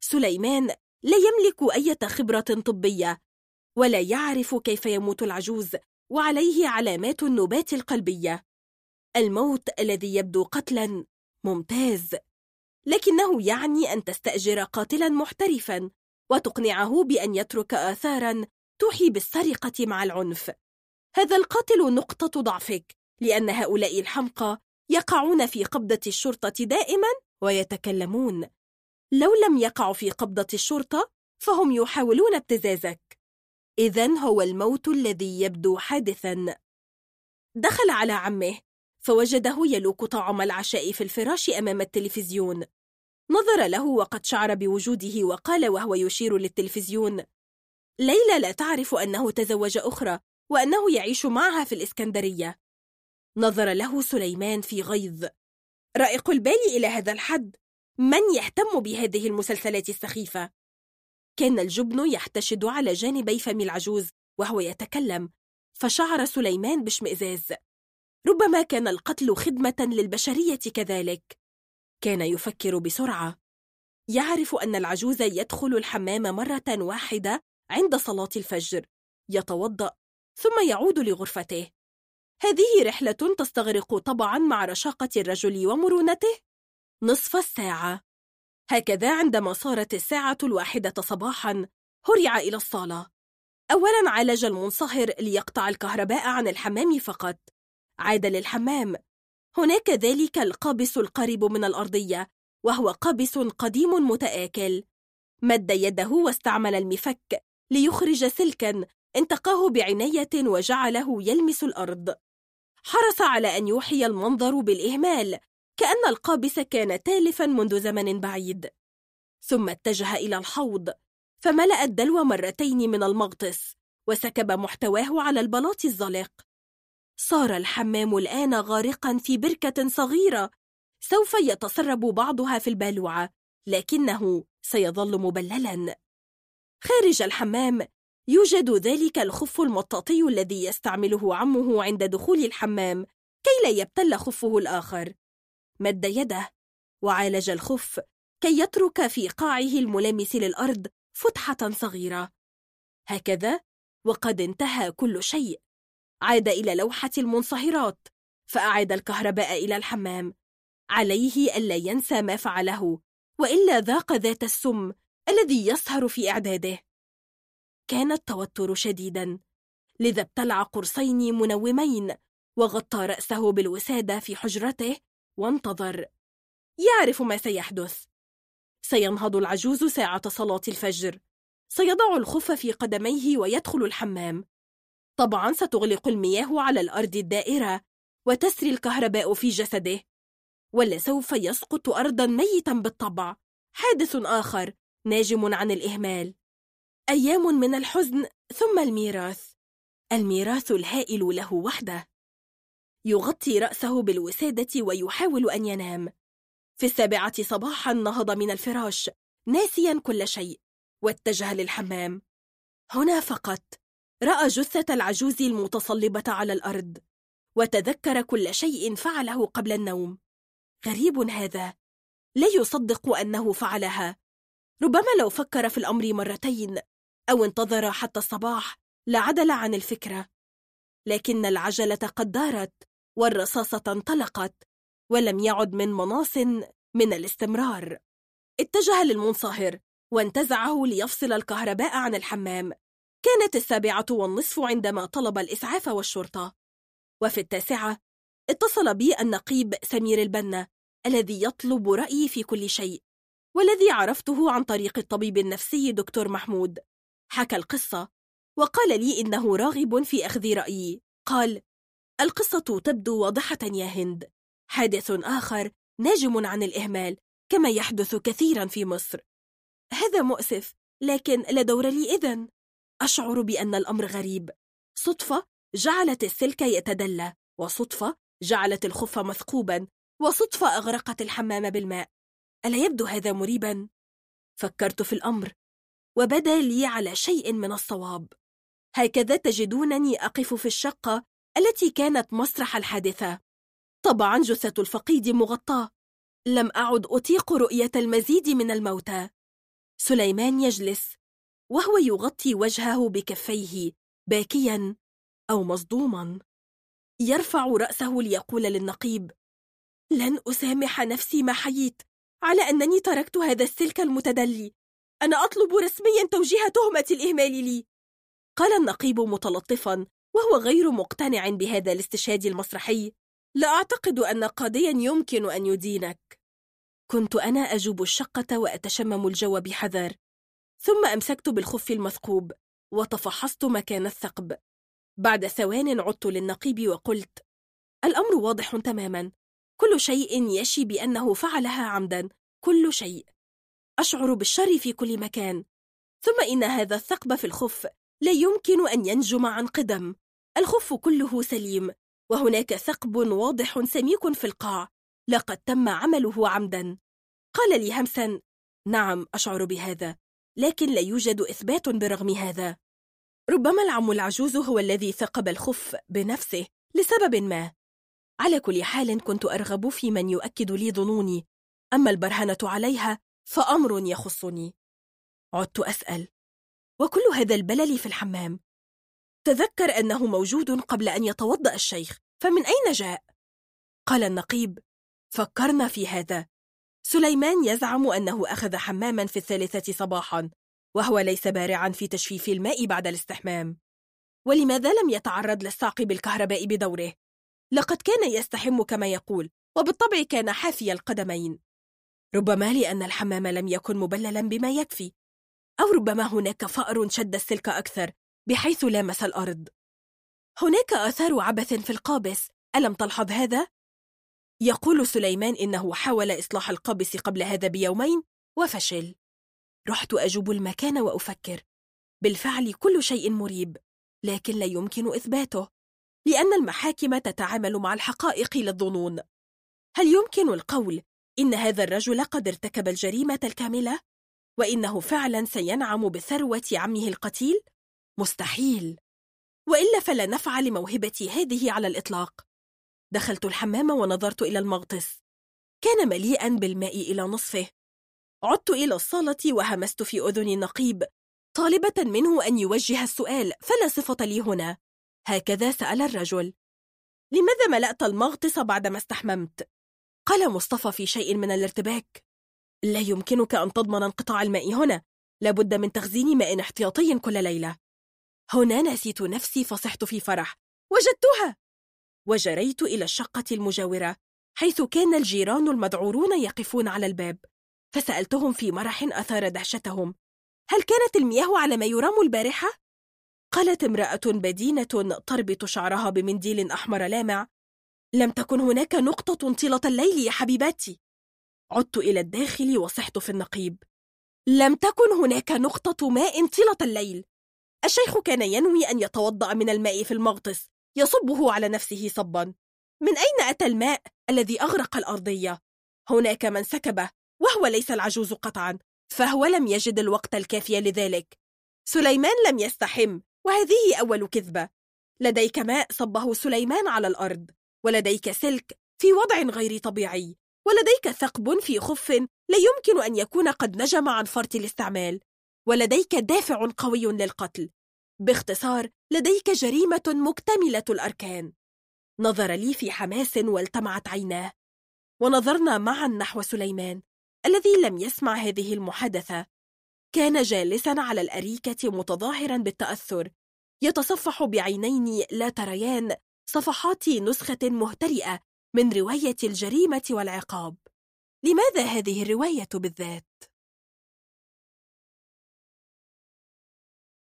S2: سليمان لا يملك أي خبرة طبية ولا يعرف كيف يموت العجوز وعليه علامات النوبات القلبية. الموت الذي يبدو قتلا ممتاز لكنه يعني أن تستأجر قاتلا محترفا وتقنعه بأن يترك آثارا توحي بالسرقة مع العنف. هذا القاتل نقطة ضعفك لأن هؤلاء الحمقى يقعون في قبضة الشرطة دائما ويتكلمون. لو لم يقعوا في قبضة الشرطة فهم يحاولون ابتزازك. إذا هو الموت الذي يبدو حادثا. دخل على عمه فوجده يلوك طعام العشاء في الفراش أمام التلفزيون. نظر له وقد شعر بوجوده وقال وهو يشير للتلفزيون. ليلى لا تعرف أنه تزوج أخرى وأنه يعيش معها في الإسكندرية. نظر له سليمان في غيظ. رائق البال إلى هذا الحد. من يهتم بهذه المسلسلات السخيفة؟ كان الجبن يحتشد على جانبي فم العجوز وهو يتكلم. فشعر سليمان باشمئزاز. ربما كان القتل خدمة للبشرية كذلك. كان يفكر بسرعة. يعرف أن العجوز يدخل الحمام مرة واحدة عند صلاة الفجر. يتوضأ ثم يعود لغرفته. هذه رحلة تستغرق طبعا مع رشاقة الرجل ومرونته؟ نصف الساعة. هكذا عندما صارت الساعة الواحدة صباحا هرع إلى الصالة. أولا عالج المنصهر ليقطع الكهرباء عن الحمام فقط. عاد للحمام. هناك ذلك القابس القريب من الأرضية وهو قابس قديم متآكل. مد يده واستعمل المفك ليخرج سلكا انتقاه بعناية وجعله يلمس الأرض. حرص على أن يوحي المنظر بالإهمال. كأن القابس كان تالفا منذ زمن بعيد. ثم اتجه إلى الحوض فملأ الدلو مرتين من المغطس وسكب محتواه على البلاط الزلق صار الحمام الآن غارقا في بركة صغيرة سوف يتسرب بعضها في البالوعة لكنه سيظل مبللا. خارج الحمام يوجد ذلك الخف المطاطي الذي يستعمله عمه عند دخول الحمام كي لا يبتل خفه الآخر. مد يده وعالج الخف كي يترك في قاعه الملامس للأرض فتحة صغيرة. هكذا وقد انتهى كل شيء. عاد إلى لوحة المنصهرات فأعاد الكهرباء إلى الحمام. عليه ألا ينسى ما فعله وإلا ذاق ذات السم الذي يسهر في إعداده. كان التوتر شديدا. لذا ابتلع قرصين منومين وغطى رأسه بالوسادة في حجرته وانتظر. يعرف ما سيحدث. سينهض العجوز ساعة صلاة الفجر. سيضع الخف في قدميه ويدخل الحمام. طبعا ستغلق المياه على الأرض الدائرة وتسري الكهرباء في جسده. ولسوف يسقط أرضا ميتا بالطبع. حادث آخر ناجم عن الإهمال. أيام من الحزن ثم الميراث. الميراث الهائل له وحده. يغطي رأسه بالوسادة ويحاول أن ينام. في السابعة صباحا نهض من الفراش ناسيا كل شيء واتجه للحمام. هنا فقط رأى جثة العجوز المتصلبة على الأرض وتذكر كل شيء فعله قبل النوم. غريب هذا لا يصدق أنه فعلها. ربما لو فكر في الأمر مرتين أو انتظر حتى الصباح لعدل عن الفكرة. لكن العجلة قد دارت. والرصاصة انطلقت ولم يعد من مناص من الاستمرار. اتجه للمنصهر وانتزعه ليفصل الكهرباء عن الحمام. كانت السابعة والنصف عندما طلب الإسعاف والشرطة. وفي التاسعة اتصل بي النقيب سمير البنا الذي يطلب رأيي في كل شيء والذي عرفته عن طريق الطبيب النفسي دكتور محمود. حكى القصة وقال لي إنه راغب في أخذ رأيي. قال القصة تبدو واضحة يا هند. حادث آخر ناجم عن الإهمال كما يحدث كثيرا في مصر. هذا مؤسف لكن لا دور لي إذن. أشعر بأن الأمر غريب. صدفة جعلت السلك يتدلى وصدفة جعلت الخف مثقوبا وصدفة أغرقت الحمام بالماء. ألا يبدو هذا مريبا؟ فكرت في الأمر وبدا لي على شيء من الصواب. هكذا تجدونني أقف في الشقة التي كانت مسرح الحادثة. طبعا جثة الفقيد مغطاة. لم أعد أطيق رؤية المزيد من الموتى. سليمان يجلس وهو يغطي وجهه بكفيه باكيا أو مصدوما. يرفع رأسه ليقول للنقيب لن أسامح نفسي ما حييت على أنني تركت هذا السلك المتدلي. أنا أطلب رسميا توجيه تهمة الإهمال لي. قال النقيب متلطفا وهو غير مقتنع بهذا الاستشهاد المسرحي. لا أعتقد أن قاضيا يمكن أن يدينك. كنت أنا أجوب الشقة وأتشمم الجو بحذر. ثم أمسكت بالخف المثقوب وتفحصت مكان الثقب. بعد ثوان عدت للنقيب وقلت الأمر واضح تماما. كل شيء يشي بأنه فعلها عمدا. كل شيء. أشعر بالشر في كل مكان. ثم إن هذا الثقب في الخف لا يمكن أن ينجم عن قدم. الخف كله سليم وهناك ثقب واضح سميك في القاع. لقد تم عمله عمدا. قال لي همسا نعم أشعر بهذا لكن لا يوجد إثبات برغم هذا. ربما العم العجوز هو الذي ثقب الخف بنفسه لسبب ما. على كل حال كنت أرغب في من يؤكد لي ظنوني. أما البرهنة عليها فأمر يخصني. عدت أسأل. وكل هذا البلل في الحمام. تذكر أنه موجود قبل أن يتوضأ الشيخ فمن أين جاء؟ قال النقيب فكرنا في هذا سليمان يزعم أنه أخذ حماما في الثالثة صباحا وهو ليس بارعا في تجفيف الماء بعد الاستحمام ولماذا لم يتعرض للصعق بالكهرباء بدوره؟ لقد كان يستحم كما يقول وبالطبع كان حافي القدمين ربما لأن الحمام لم يكن مبللا بما يكفي أو ربما هناك فأر شد السلك أكثر بحيث لامس الأرض هناك آثار عبث في القابس ألم تلحظ هذا؟ يقول سليمان إنه حاول إصلاح القابس قبل هذا بيومين وفشل رحت أجوب المكان وأفكر بالفعل كل شيء مريب لكن لا يمكن إثباته لأن المحاكم تتعامل مع الحقائق للظنون هل يمكن القول إن هذا الرجل قد ارتكب الجريمة الكاملة؟ وإنه فعلا سينعم بثروة عمه القتيل؟ مستحيل. وإلا فلا نفع لموهبتي هذه على الإطلاق. دخلت الحمام ونظرت إلى المغطس. كان مليئا بالماء إلى نصفه. عدت إلى الصالة وهمست في أذني النقيب طالبة منه أن يوجه السؤال فلا صفة لي هنا. هكذا سأل الرجل. لماذا ملأت المغطس بعدما استحممت؟ قال مصطفى في شيء من الارتباك. لا يمكنك أن تضمن انقطاع الماء هنا. لابد من تخزين ماء احتياطي كل ليلة. هنا نسيت نفسي فصحت في فرح. وجدتها! وجريت إلى الشقة المجاورة حيث كان الجيران المذعورون يقفون على الباب. فسألتهم في مرح أثار دهشتهم. هل كانت المياه على ما يرام البارحة؟ قالت امرأة بدينة تربط شعرها بمنديل أحمر لامع. لم تكن هناك نقطة طيلة الليل يا حبيباتي. عدت إلى الداخل وصحت في النقيب. لم تكن هناك نقطة ماء طيلة الليل. الشيخ كان ينوي أن يتوضأ من الماء في المغطس يصبه على نفسه صبا. من أين أتى الماء الذي أغرق الأرضية؟ هناك من سكبه وهو ليس العجوز قطعا فهو لم يجد الوقت الكافي لذلك. سليمان لم يستحم وهذه أول كذبة. لديك ماء صبه سليمان على الأرض ولديك سلك في وضع غير طبيعي ولديك ثقب في خف لا يمكن أن يكون قد نجم عن فرط الاستعمال. ولديك دافع قوي للقتل. باختصار لديك جريمة مكتملة الأركان. نظر لي في حماس والتمعت عيناه. ونظرنا معا نحو سليمان الذي لم يسمع هذه المحادثة. كان جالسا على الأريكة متظاهرا بالتأثر. يتصفح بعينين لا تريان صفحات نسخة مهترئة من رواية الجريمة والعقاب. لماذا هذه الرواية بالذات؟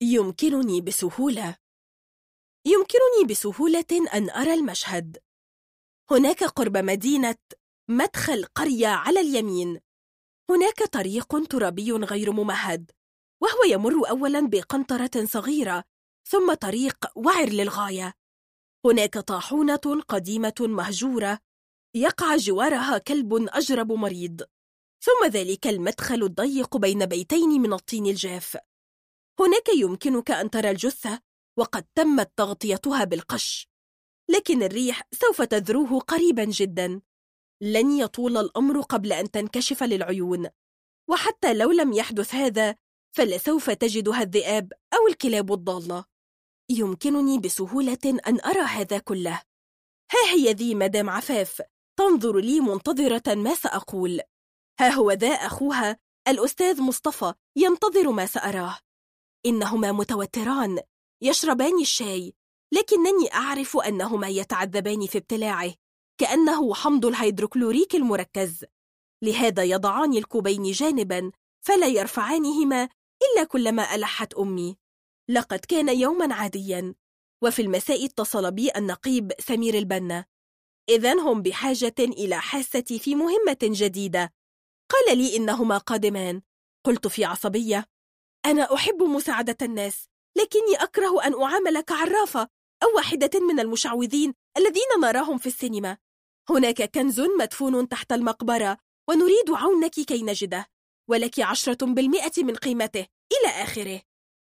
S2: يمكنني بسهولة. يمكنني بسهولة أن أرى المشهد. هناك قرب مدينة مدخل قرية على اليمين. هناك طريق ترابي غير ممهد وهو يمر أولا بقنطرة صغيرة ثم طريق وعر للغاية. هناك طاحونة قديمة مهجورة يقع جوارها كلب أجرب مريض ثم ذلك المدخل الضيق بين بيتين من الطين الجاف. هناك يمكنك أن ترى الجثة وقد تمت تغطيتها بالقش. لكن الريح سوف تذروه قريبا جدا. لن يطول الأمر قبل أن تنكشف للعيون. وحتى لو لم يحدث هذا فلسوف تجدها الذئاب أو الكلاب الضالة. يمكنني بسهولة أن أرى هذا كله. ها هي ذي مدام عفاف تنظر لي منتظرة ما سأقول. ها هو ذا أخوها الأستاذ مصطفى ينتظر ما سأراه. إنهما متوتران يشربان الشاي لكنني أعرف أنهما يتعذبان في ابتلاعه كأنه حمض الهيدروكلوريك المركز. لهذا يضعان الكوبين جانبا فلا يرفعانهما إلا كلما ألحت أمي. لقد كان يوما عاديا وفي المساء اتصل بي النقيب سمير البنا. إذا هم بحاجة إلى حاستي في مهمة جديدة. قال لي إنهما قادمان. قلت في عصبية أنا أحب مساعدة الناس لكني أكره أن أعامل كعرافة أو واحدة من المشعوذين الذين نراهم في السينما. هناك كنز مدفون تحت المقبرة ونريد عونك كي نجده ولك عشرة بالمئة من قيمته إلى آخره.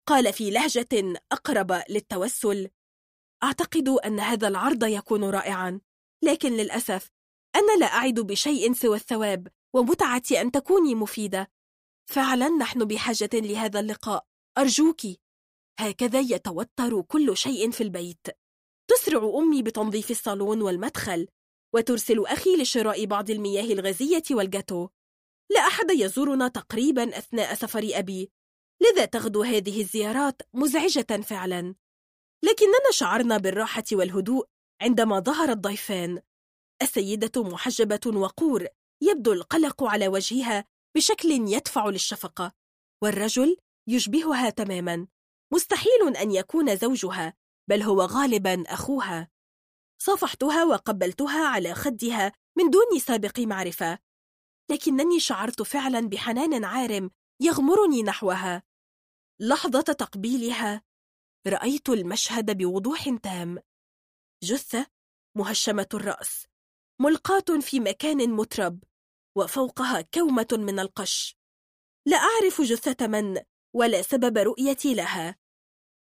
S2: قال في لهجة أقرب للتوسل أعتقد أن هذا العرض يكون رائعا لكن للأسف أنا لا أعد بشيء سوى الثواب ومتعة أن تكوني مفيدة. فعلا نحن بحاجة لهذا اللقاء. أرجوك. هكذا يتوتر كل شيء في البيت. تسرع أمي بتنظيف الصالون والمدخل وترسل أخي لشراء بعض المياه الغازية والجاتو. لا أحد يزورنا تقريبا أثناء سفر أبي. لذا تغدو هذه الزيارات مزعجة فعلا. لكننا شعرنا بالراحة والهدوء عندما ظهر الضيفان. السيدة محجبة وقور يبدو القلق على وجهها بشكل يدفع للشفقة والرجل يشبهها تماما. مستحيل أن يكون زوجها بل هو غالبا أخوها. صافحتها وقبلتها على خدها من دون سابق معرفة. لكنني شعرت فعلا بحنان عارم يغمرني نحوها. لحظة تقبيلها. رأيت المشهد بوضوح تام. جثة مهشمة الرأس ملقاة في مكان مترب. وفوقها كومة من القش. لا أعرف جثة من ولا سبب رؤيتي لها.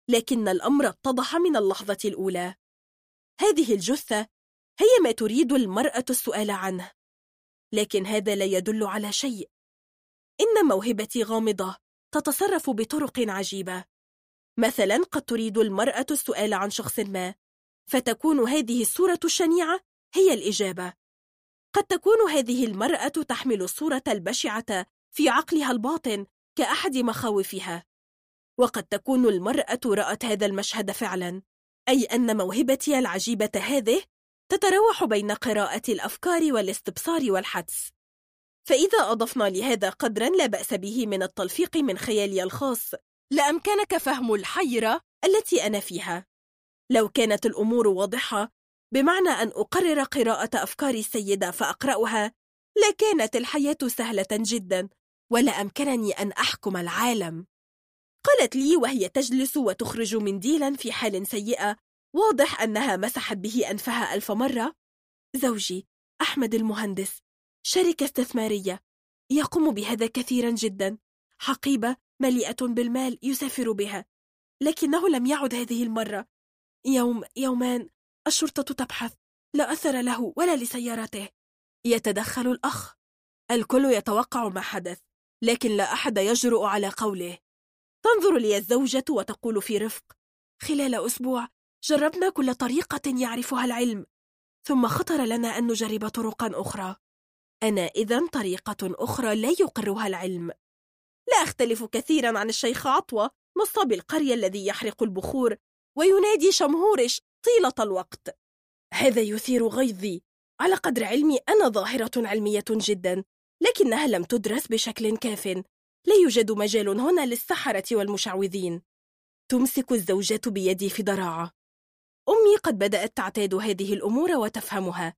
S2: لكن الأمر اتضح من اللحظة الأولى. هذه الجثة هي ما تريد المرأة السؤال عنه. لكن هذا لا يدل على شيء. إن موهبتي غامضة تتصرف بطرق عجيبة. مثلا قد تريد المرأة السؤال عن شخص ما فتكون هذه الصورة الشنيعة هي الإجابة. قد تكون هذه المرأة تحمل الصورة البشعة في عقلها الباطن كأحد مخاوفها. وقد تكون المرأة رأت هذا المشهد فعلا أي أن موهبتي العجيبة هذه تتراوح بين قراءة الأفكار والاستبصار والحدس. فإذا أضفنا لهذا قدرا لا بأس به من التلفيق من خيالي الخاص لأمكنك فهم الحيرة التي أنا فيها. لو كانت الأمور واضحة بمعنى أن أقرر قراءة أفكار السيدة فأقرأها لكانت الحياة سهلة جدا ولا أمكنني أن أحكم العالم. قالت لي وهي تجلس وتخرج منديلا في حال سيئة واضح أنها مسحت به أنفها ألف مرة. زوجي أحمد المهندس شركة استثمارية يقوم بهذا كثيرا جدا. حقيبة مليئة بالمال يسافر بها لكنه لم يعد هذه المرة. يوم يومان الشرطة تبحث. لا أثر له ولا لسيارته. يتدخل الأخ. الكل يتوقع ما حدث لكن لا أحد يجرؤ على قوله. تنظر لي الزوجة وتقول في رفق. خلال أسبوع جربنا كل طريقة يعرفها العلم. ثم خطر لنا أن نجرب طرقا أخرى. أنا إذا طريقة أخرى لا يقرها العلم. لا أختلف كثيرا عن الشيخ عطوة نصاب القرية الذي يحرق البخور وينادي شمهورش طيلة الوقت. هذا يثير غيظي. على قدر علمي أنا ظاهرة علمية جدا لكنها لم تدرس بشكل كاف. لا يوجد مجال هنا للسحرة والمشعوذين. تمسك الزوجة بيدي في ضراعة. أمي قد بدأت تعتاد هذه الأمور وتفهمها.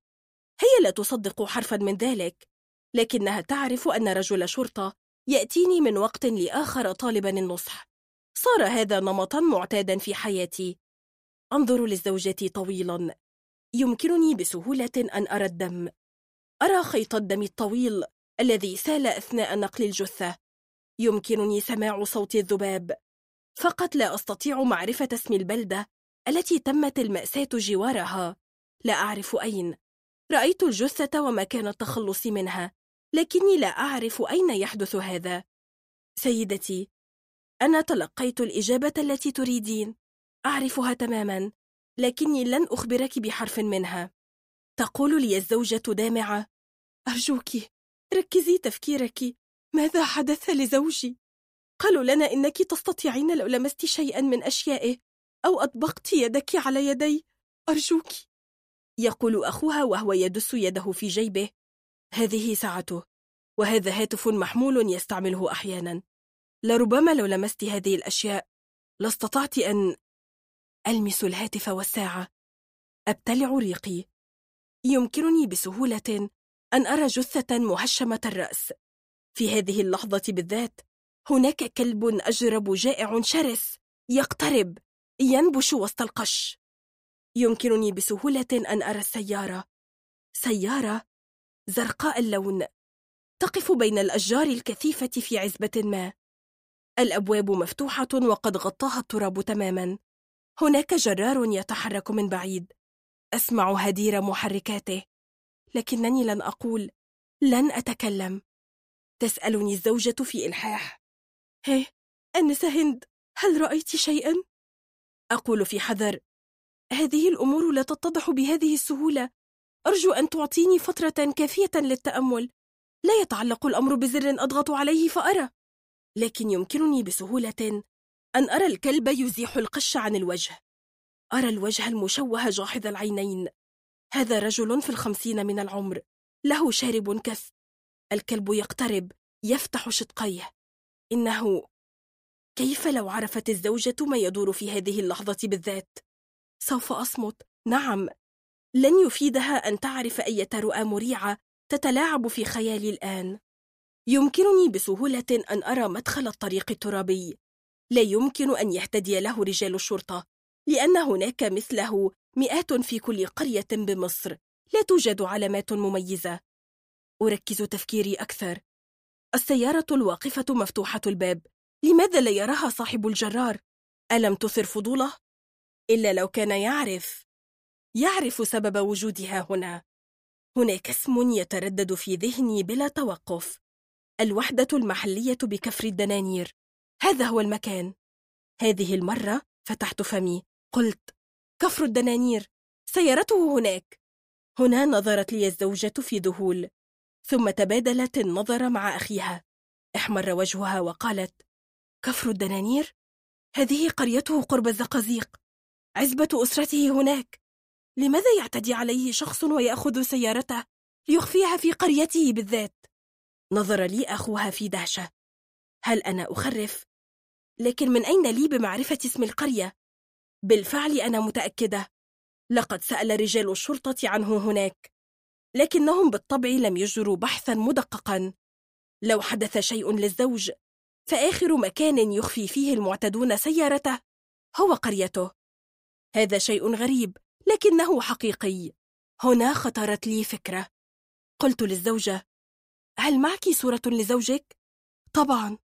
S2: هي لا تصدق حرفا من ذلك لكنها تعرف أن رجل شرطة يأتيني من وقت لآخر طالبا النصح. صار هذا نمطا معتادا في حياتي. أنظر للزوجة طويلا. يمكنني بسهولة أن أرى الدم. أرى خيط الدم الطويل الذي سال أثناء نقل الجثة. يمكنني سماع صوت الذباب. فقط لا أستطيع معرفة اسم البلدة التي تمت المأساة جوارها. لا أعرف أين. رأيت الجثة ومكان التخلص منها لكني لا أعرف أين يحدث هذا. سيدتي أنا تلقيت الإجابة التي تريدين. أعرفها تماما لكني لن أخبرك بحرف منها. تقول لي الزوجة دامعة. أرجوك ركزي تفكيرك. ماذا حدث لزوجي؟ قالوا لنا إنك تستطيعين لو لمست شيئا من أشيائه أو أطبقت يدك على يدي. أرجوك. يقول أخوها وهو يدس يده في جيبه. هذه ساعته وهذا هاتف محمول يستعمله أحيانا. لربما لو لمست هذه الأشياء لاستطعت أن ألمس الهاتف والساعة. أبتلع ريقي. يمكنني بسهولة أن أرى جثة مهشمة الرأس. في هذه اللحظة بالذات هناك كلب أجرب جائع شرس يقترب ينبش وسط القش. يمكنني بسهولة أن أرى السيارة. سيارة زرقاء اللون تقف بين الأشجار الكثيفة في عزبة ما. الأبواب مفتوحة وقد غطاها التراب تماما. هناك جرار يتحرك من بعيد. أسمع هدير محركاته. لكنني لن أقول لن أتكلم. تسألني الزوجة في إلحاح. هي أنسة هند هل رأيت شيئا؟ أقول في حذر. هذه الأمور لا تتضح بهذه السهولة. أرجو أن تعطيني فترة كافية للتأمل. لا يتعلق الأمر بزر أضغط عليه فأرى. لكن يمكنني بسهولة أن أرى الكلب يزيح القش عن الوجه. أرى الوجه المشوه جاحظ العينين. هذا رجل في الخمسين من العمر له شارب كث. الكلب يقترب يفتح شدقيه. إنه كيف لو عرفت الزوجة ما يدور في هذه اللحظة بالذات؟ سوف أصمت. نعم لن يفيدها أن تعرف أية رؤى مريعة تتلاعب في خيالي الآن. يمكنني بسهولة أن أرى مدخل الطريق الترابي. لا يمكن أن يهتدي له رجال الشرطة لأن هناك مثله مئات في كل قرية بمصر لا توجد علامات مميزة. أركز تفكيري أكثر. السيارة الواقفة مفتوحة الباب. لماذا لا يراها صاحب الجرار؟ ألم تثر فضوله؟ إلا لو كان يعرف. يعرف سبب وجودها هنا. هناك اسم يتردد في ذهني بلا توقف. الوحدة المحلية بكفر الدنانير. هذا هو المكان. هذه المرة فتحت فمي. قلت كفر الدنانير. سيارته هناك. هنا نظرت لي الزوجة في ذهول. ثم تبادلت النظر مع أخيها. احمر وجهها وقالت كفر الدنانير؟ هذه قريته قرب الزقازيق. عزبة أسرته هناك. لماذا يعتدي عليه شخص ويأخذ سيارته؟ ليخفيها في قريته بالذات. نظر لي أخوها في دهشة. هل أنا أخرف؟ لكن من أين لي بمعرفة اسم القرية؟ بالفعل أنا متأكدة. لقد سأل رجال الشرطة عنه هناك. لكنهم بالطبع لم يجروا بحثا مدققا. لو حدث شيء للزوج فآخر مكان يخفي فيه المعتدون سيارته هو قريته. هذا شيء غريب لكنه حقيقي. هنا خطرت لي فكرة. قلت للزوجة هل معك صورة لزوجك؟ طبعا.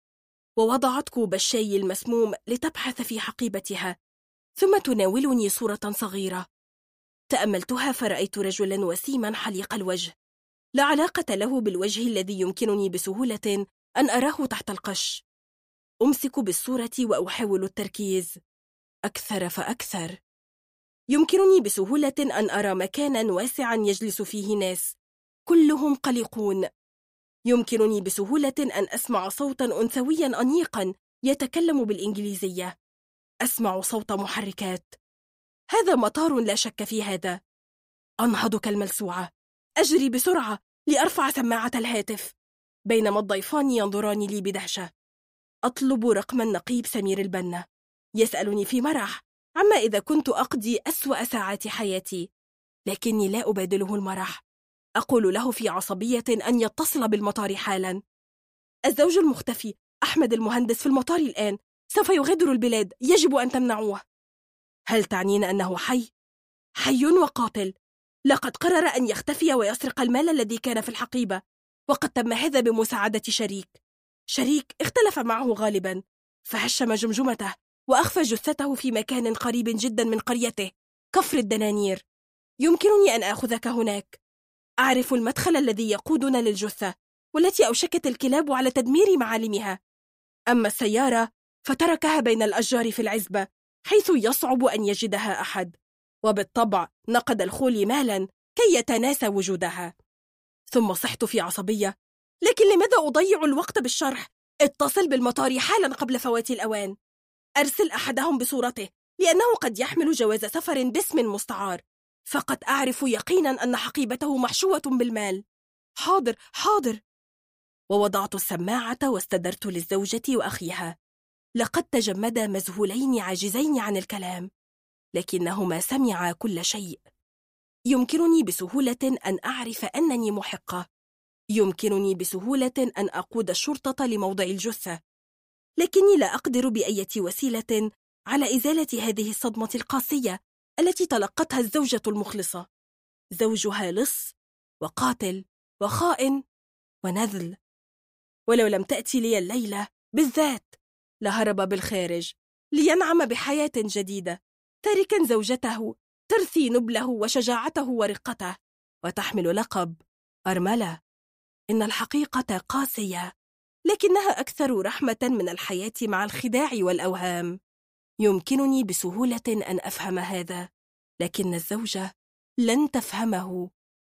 S2: ووضعت كوب الشاي المسموم لتبحث في حقيبتها ثم تناولني صورة صغيرة. تأملتها فرأيت رجلا وسيما حليق الوجه. لا علاقة له بالوجه الذي يمكنني بسهولة أن أراه تحت القش. أمسك بالصورة وأحاول التركيز. أكثر فأكثر. يمكنني بسهولة أن أرى مكانا واسعا يجلس فيه ناس. كلهم قلقون. يمكنني بسهولة أن أسمع صوتا أنثويا أنيقا يتكلم بالإنجليزية. أسمع صوت محركات. هذا مطار لا شك في هذا. أنهض كالملسوعة أجري بسرعة لأرفع سماعة الهاتف. بينما الضيفان ينظران لي بدهشة. أطلب رقم النقيب سمير البنا. يسألني في مرح. عما إذا كنت أقضي أسوأ ساعات حياتي؟ لكني لا أبادله المرح. أقول له في عصبية أن يتصل بالمطار حالا. الزوج المختفي أحمد المهندس في المطار الآن سوف يغادر البلاد يجب أن تمنعوه. هل تعنين أنه حي؟ حي وقاتل. لقد قرر أن يختفي ويسرق المال الذي كان في الحقيبة وقد تم هذا بمساعدة شريك. شريك اختلف معه غالبا فهشم جمجمته وأخفى جثته في مكان قريب جدا من قريته كفر الدنانير. يمكنني أن آخذك هناك. أعرف المدخل الذي يقودنا للجثة والتي أوشكت الكلاب على تدمير معالمها. أما السيارة فتركها بين الأشجار في العزبة حيث يصعب أن يجدها أحد. وبالطبع نقد الخول مالا كي يتناسى وجودها. ثم صحت في عصبية لكن لماذا أضيع الوقت بالشرح؟ اتصل بالمطار حالا قبل فوات الأوان. أرسل أحدهم بصورته لأنه قد يحمل جواز سفر باسم مستعار. فقد أعرف يقينا أن حقيبته محشوة بالمال. حاضر حاضر. ووضعت السماعة واستدرت للزوجة وأخيها. لقد تجمدا مذهولين عاجزين عن الكلام لكنهما سمعا كل شيء. يمكنني بسهولة أن أعرف أنني محقة. يمكنني بسهولة أن أقود الشرطة لموضع الجثة. لكني لا أقدر بأية وسيلة على إزالة هذه الصدمة القاسية. التي تلقتها الزوجة المخلصة. زوجها لص وقاتل وخائن ونذل. ولو لم تأتي لي الليلة بالذات لهرب بالخارج لينعم بحياة جديدة تاركا زوجته ترثي نبله وشجاعته ورقته وتحمل لقب أرملة. إن الحقيقة قاسية لكنها أكثر رحمة من الحياة مع الخداع والأوهام. يمكنني بسهولة أن أفهم هذا لكن الزوجة لن تفهمه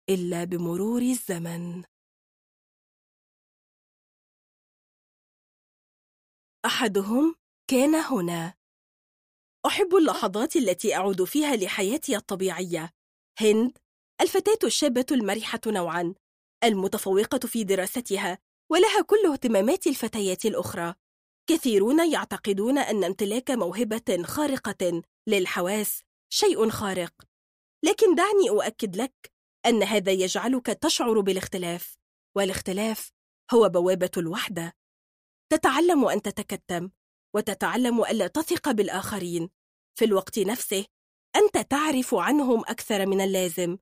S2: إلا بمرور الزمن. أحدهم كان هنا. أحب اللحظات التي أعود فيها لحياتي الطبيعية. هند الفتاة الشابة المرحة نوعا المتفوقة في دراستها ولها كل اهتمامات الفتيات الأخرى. كثيرون يعتقدون أن امتلاك موهبة خارقة للحواس شيء خارق. لكن دعني أؤكد لك أن هذا يجعلك تشعر بالاختلاف والاختلاف هو بوابة الوحدة. تتعلم أن تتكتم وتتعلم ألا تثق بالآخرين. في الوقت نفسه أنت تعرف عنهم أكثر من اللازم.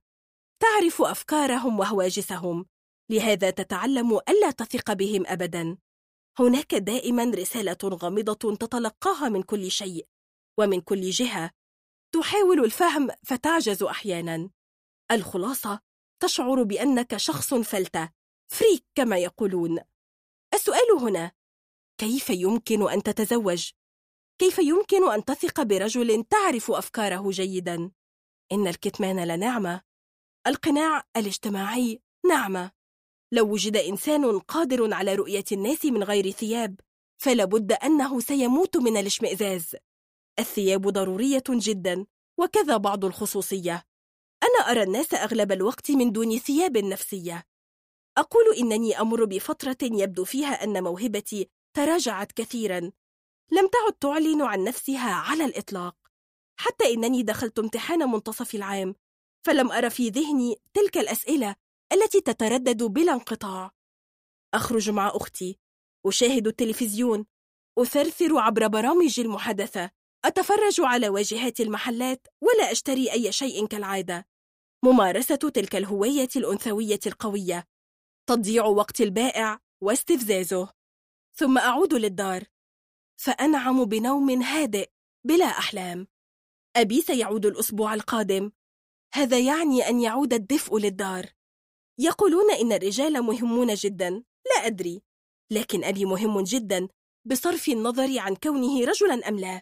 S2: تعرف أفكارهم وهواجسهم. لهذا تتعلم ألا تثق بهم أبدا. هناك دائما رسالة غامضة تتلقاها من كل شيء ومن كل جهة. تحاول الفهم فتعجز أحيانا. الخلاصة تشعر بأنك شخص فلتة فريك كما يقولون. السؤال هنا كيف يمكن أن تتزوج؟ كيف يمكن أن تثق برجل تعرف أفكاره جيدا؟ إن الكتمان لنعمة. القناع الاجتماعي نعمة. لو وجد إنسان قادر على رؤية الناس من غير ثياب فلابد أنه سيموت من الاشمئزاز. الثياب ضرورية جدا وكذا بعض الخصوصية. أنا أرى الناس أغلب الوقت من دون ثياب نفسية. أقول إنني أمر بفترة يبدو فيها أن موهبتي تراجعت كثيرا. لم تعد تعلن عن نفسها على الإطلاق. حتى إنني دخلت امتحان منتصف العام فلم أرى في ذهني تلك الأسئلة التي تتردد بلا انقطاع. أخرج مع أختي. أشاهد التلفزيون. أثرثر عبر برامج المحادثة. أتفرج على واجهات المحلات ولا أشتري أي شيء كالعادة. ممارسة تلك الهوية الأنثوية القوية. تضييع وقت البائع واستفزازه. ثم أعود للدار. فأنعم بنوم هادئ بلا أحلام. أبي سيعود الأسبوع القادم. هذا يعني أن يعود الدفء للدار. يقولون إن الرجال مهمون جدا. لا أدري. لكن أبي مهم جدا بصرف النظر عن كونه رجلا أم لا.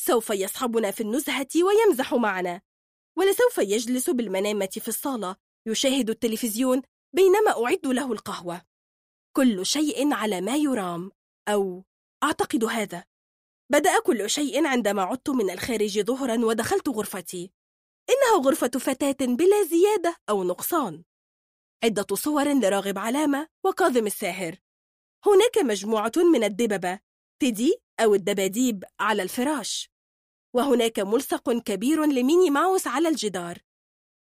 S2: سوف يصحبنا في النزهة ويمزح معنا. ولسوف يجلس بالمنامة في الصالة يشاهد التلفزيون بينما أعد له القهوة. كل شيء على ما يرام. أو أعتقد هذا. بدأ كل شيء عندما عدت من الخارج ظهرا ودخلت غرفتي. إنها غرفة فتاة بلا زيادة أو نقصان. عدة صور لراغب علامة وكاظم الساهر هناك مجموعة من الدببة تيدي أو الدباديب على الفراش. وهناك ملصق كبير لميني ماوس على الجدار.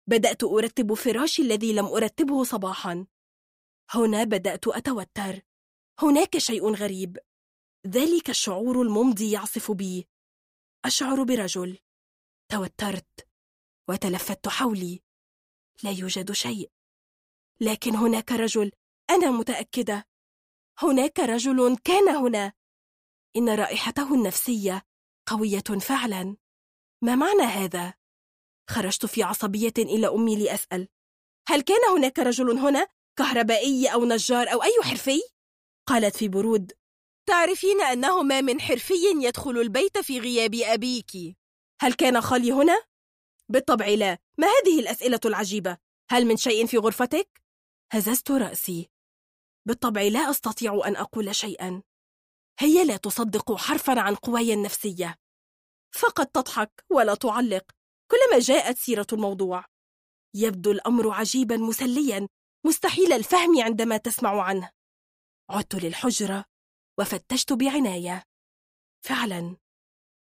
S2: بدأت أرتب فراشي الذي لم أرتبه صباحا. هنا بدأت أتوتر. هناك شيء غريب. ذلك الشعور الممضي يعصف بي. أشعر برجل. توترت. وتلفت حولي. لا يوجد شيء. لكن هناك رجل أنا متأكدة هناك رجل كان هنا إن رائحته النفسية قوية فعلا ما معنى هذا؟ خرجت في عصبية إلى أمي لأسأل هل كان هناك رجل هنا كهربائي أو نجار أو أي حرفي؟ قالت في برود تعرفين أنه ما من حرفي يدخل البيت في غياب أبيك هل كان خالي هنا؟ بالطبع لا ما هذه الأسئلة العجيبة؟ هل من شيء في غرفتك؟ هززت رأسي. بالطبع لا أستطيع أن أقول شيئا. هي لا تصدق حرفا عن قواي النفسية. فقط تضحك ولا تعلق. كلما جاءت سيرة الموضوع. يبدو الأمر عجيبا مسليا. مستحيل الفهم عندما تسمع عنه. عدت للحجرة وفتشت بعناية. فعلا.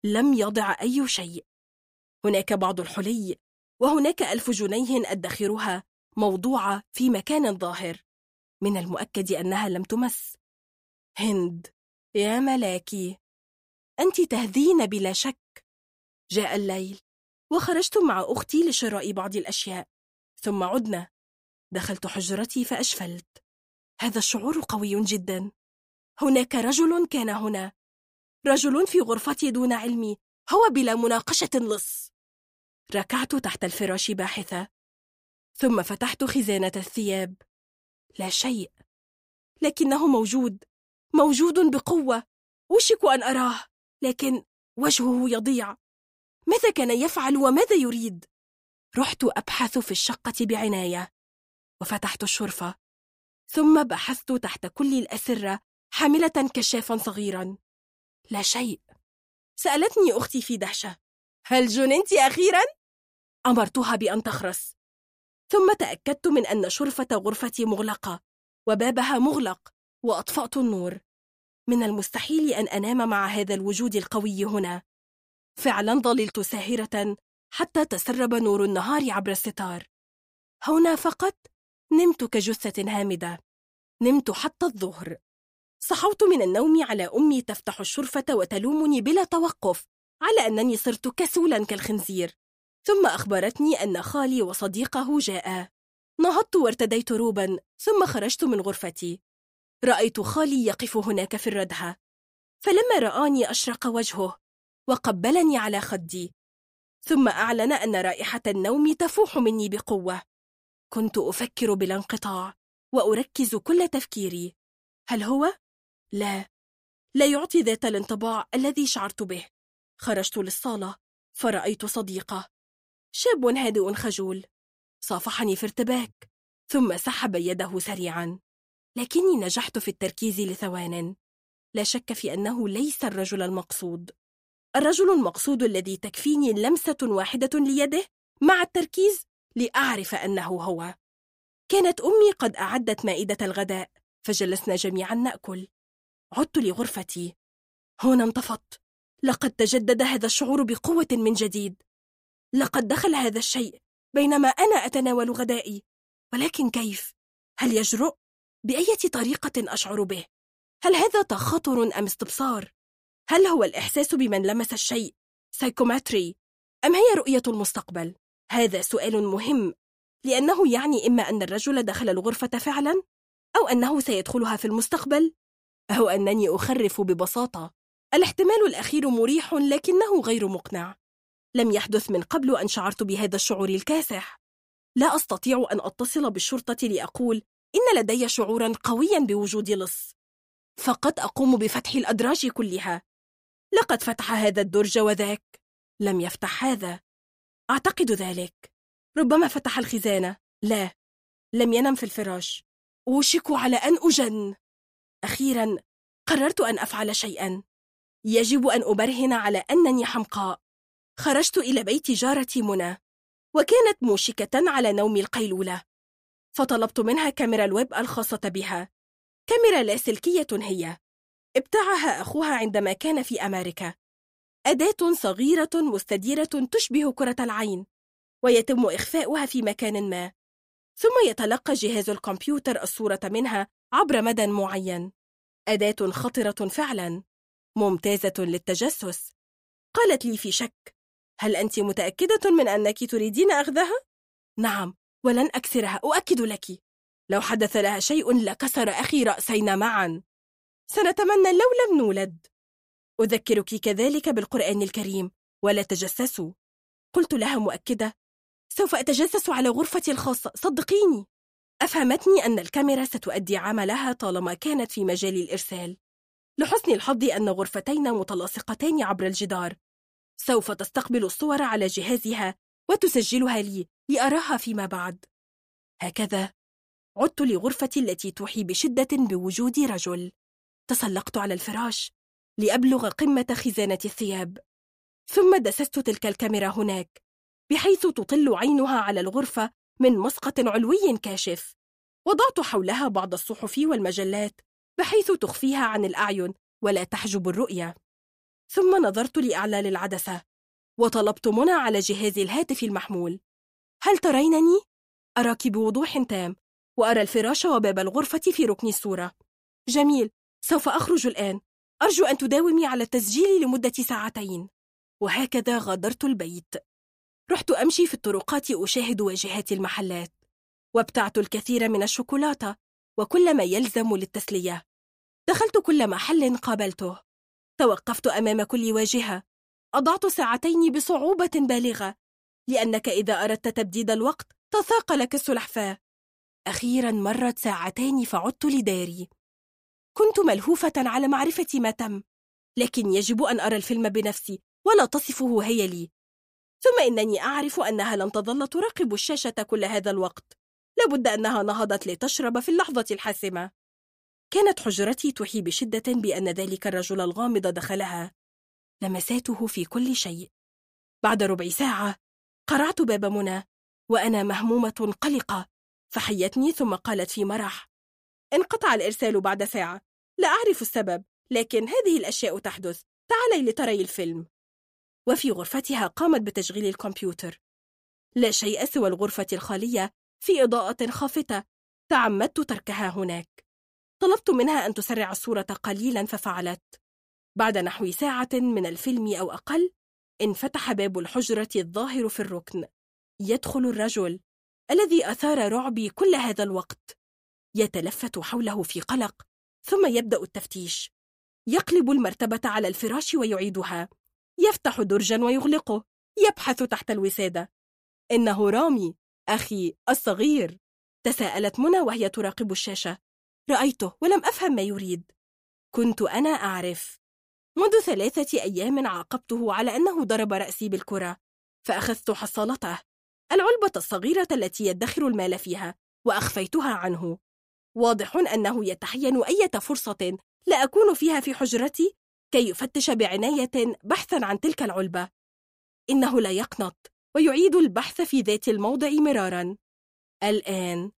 S2: لم يضع أي شيء. هناك بعض الحلي وهناك ألف جنيه أدخرها. موضوعة في مكان ظاهر. من المؤكد أنها لم تمس. هند يا ملاكي أنت تهذين بلا شك. جاء الليل وخرجت مع أختي لشراء بعض الأشياء. ثم عدنا. دخلت حجرتي فأشفلت. هذا الشعور قوي جدا. هناك رجل كان هنا. رجل في غرفتي دون علمي. هو بلا مناقشة لص. ركعت تحت الفراش باحثة. ثم فتحت خزانة الثياب. لا شيء. لكنه موجود. موجود بقوة. أوشك أن أراه. لكن وجهه يضيع. ماذا كان يفعل وماذا يريد؟ رحت أبحث في الشقة بعناية. وفتحت الشرفة. ثم بحثت تحت كل الأسرة حاملة كشافا صغيرا. لا شيء. سألتني أختي في دهشة. هل جننت أخيرا؟ أمرتها بأن تخرس. ثم تأكدت من أن شرفة غرفتي مغلقة وبابها مغلق وأطفأت النور. من المستحيل أن أنام مع هذا الوجود القوي هنا. فعلا ظللت ساهرة حتى تسرب نور النهار عبر الستار. هنا فقط نمت كجثة هامدة. نمت حتى الظهر. صحوت من النوم على أمي تفتح الشرفة وتلومني بلا توقف على أنني صرت كسولا كالخنزير. ثم أخبرتني أن خالي وصديقه جاءا. نهضت وارتديت روبا ثم خرجت من غرفتي. رأيت خالي يقف هناك في الردهة. فلما رآني أشرق وجهه وقبلني على خدي. ثم أعلن أن رائحة النوم تفوح مني بقوة. كنت أفكر بلا انقطاع وأركز كل تفكيري. هل هو؟ لا. لا يعطي ذات الانطباع الذي شعرت به. خرجت للصالة فرأيت صديقة. شاب هادئ خجول. صافحني في ارتباك ثم سحب يده سريعا. لكني نجحت في التركيز لثوان. لا شك في أنه ليس الرجل المقصود. الرجل المقصود الذي تكفيني لمسة واحدة ليده مع التركيز لأعرف أنه هو. كانت أمي قد أعدت مائدة الغداء فجلسنا جميعا نأكل. عدت لغرفتي. هنا انتفضت. لقد تجدد هذا الشعور بقوة من جديد. لقد دخل هذا الشيء بينما أنا أتناول غدائي ولكن كيف؟ هل يجرؤ؟ بأية طريقة أشعر به؟ هل هذا تخاطر أم استبصار؟ هل هو الإحساس بمن لمس الشيء سايكوماتري أم هي رؤية المستقبل؟ هذا سؤال مهم لأنه يعني إما أن الرجل دخل الغرفة فعلا أو أنه سيدخلها في المستقبل أو أنني أخرف ببساطة الاحتمال الأخير مريح لكنه غير مقنع لم يحدث من قبل أن شعرت بهذا الشعور الكاسح لا أستطيع أن أتصل بالشرطة لأقول إن لدي شعورا قويا بوجود لص. فقط أقوم بفتح الأدراج كلها. لقد فتح هذا الدرج وذاك. لم يفتح هذا. أعتقد ذلك. ربما فتح الخزانة. لا. لم ينم في الفراش. أوشك على أن أجن. أخيرا قررت أن أفعل شيئا. يجب أن أبرهن على أنني حمقاء. خرجت إلى بيت جارتي منى وكانت موشكة على نوم القيلولة. فطلبت منها كاميرا الويب الخاصة بها. كاميرا لاسلكية هي. ابتاعها أخوها عندما كان في أمريكا. أداة صغيرة مستديرة تشبه كرة العين ويتم إخفاؤها في مكان ما. ثم يتلقى جهاز الكمبيوتر الصورة منها عبر مدى معين. أداة خطرة فعلا. ممتازة للتجسس. قالت لي في شك هل أنت متأكدة من أنك تريدين أخذها؟ نعم ولن أكسرها أؤكد لك. لو حدث لها شيء لكسر أخي رأسينا معا. سنتمنى لو لم نولد. أذكرك كذلك بالقرآن الكريم ولا تجسسوا. قلت لها مؤكدة. سوف أتجسس على غرفتي الخاصة صدقيني. أفهمتني أن الكاميرا ستؤدي عملها طالما كانت في مجال الإرسال. لحسن الحظ أن غرفتين متلاصقتين عبر الجدار. سوف تستقبل الصور على جهازها وتسجلها لي لأراها فيما بعد. هكذا عدت لغرفتي التي توحي بشدة بوجود رجل. تسلقت على الفراش لأبلغ قمة خزانة الثياب. ثم دسست تلك الكاميرا هناك بحيث تطل عينها على الغرفة من مسقط علوي كاشف. وضعت حولها بعض الصحف والمجلات بحيث تخفيها عن الأعين ولا تحجب الرؤية. ثم نظرت لإعلى العدسة وطلبت منى على جهاز الهاتف المحمول. هل ترينني؟ أراك بوضوح تام وأرى الفراش وباب الغرفة في ركن الصورة. جميل سوف أخرج الآن. أرجو أن تداومي على التسجيل لمدة ساعتين. وهكذا غادرت البيت. رحت أمشي في الطرقات أشاهد واجهات المحلات. وابتعت الكثير من الشوكولاتة وكل ما يلزم للتسلية. دخلت كل محل قابلته. توقفت أمام كل واجهة. أضعت ساعتين بصعوبة بالغة. لأنك إذا أردت تبديد الوقت تثاقلك السلحفاة. أخيرا مرت ساعتين فعدت لداري. كنت ملهوفة على معرفة ما تم. لكن يجب أن أرى الفيلم بنفسي ولا تصفه هي لي. ثم إنني أعرف أنها لم تظل تراقب الشاشة كل هذا الوقت. لابد أنها نهضت لتشرب في اللحظة الحاسمة. كانت حجرتي توحي بشدة بأن ذلك الرجل الغامض دخلها. لمساته في كل شيء. بعد ربع ساعة قرعت باب منى وأنا مهمومة قلقة. فحيتني ثم قالت في مرح انقطع الإرسال بعد ساعة. لا أعرف السبب لكن هذه الأشياء تحدث. تعالي لتري الفيلم. وفي غرفتها قامت بتشغيل الكمبيوتر. لا شيء سوى الغرفة الخالية في إضاءة خافتة تعمدت تركها هناك. طلبت منها أن تسرع الصورة قليلا ففعلت. بعد نحو ساعة من الفيلم أو أقل انفتح باب الحجرة الظاهر في الركن. يدخل الرجل الذي أثار رعبي كل هذا الوقت. يتلفت حوله في قلق ثم يبدأ التفتيش. يقلب المرتبة على الفراش ويعيدها. يفتح درجا ويغلقه. يبحث تحت الوسادة. إنه رامي أخي الصغير. تساءلت منى وهي تراقب الشاشة. رأيته ولم أفهم ما يريد. كنت أنا أعرف. منذ ثلاثة أيام عاقبته على أنه ضرب رأسي بالكرة فأخذت حصالته العلبة الصغيرة التي يدخر المال فيها وأخفيتها عنه. واضح أنه يتحين أي فرصة لا أكون فيها في حجرتي كي يفتش بعناية بحثا عن تلك العلبة. إنه لا يقنط ويعيد البحث في ذات الموضع مرارا. الآن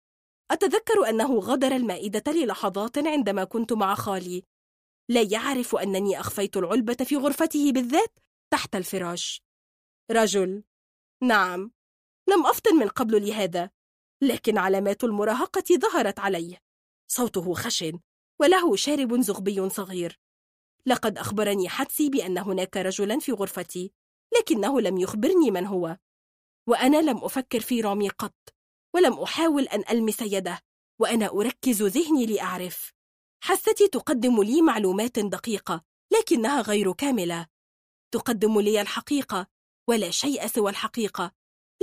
S2: أتذكر أنه غادر المائدة للحظات عندما كنت مع خالي. لا يعرف أنني أخفيت العلبة في غرفته بالذات تحت الفراش. رجل. نعم. لم أفطن من قبل لهذا لكن علامات المراهقة ظهرت عليه. صوته خشن وله شارب زغبي صغير. لقد أخبرني حدسي بأن هناك رجلا في غرفتي لكنه لم يخبرني من هو. وأنا لم أفكر في رامي قط. ولم أحاول أن ألمس يده وأنا أركز ذهني لأعرف. حستي تقدم لي معلومات دقيقة لكنها غير كاملة. تقدم لي الحقيقة ولا شيء سوى الحقيقة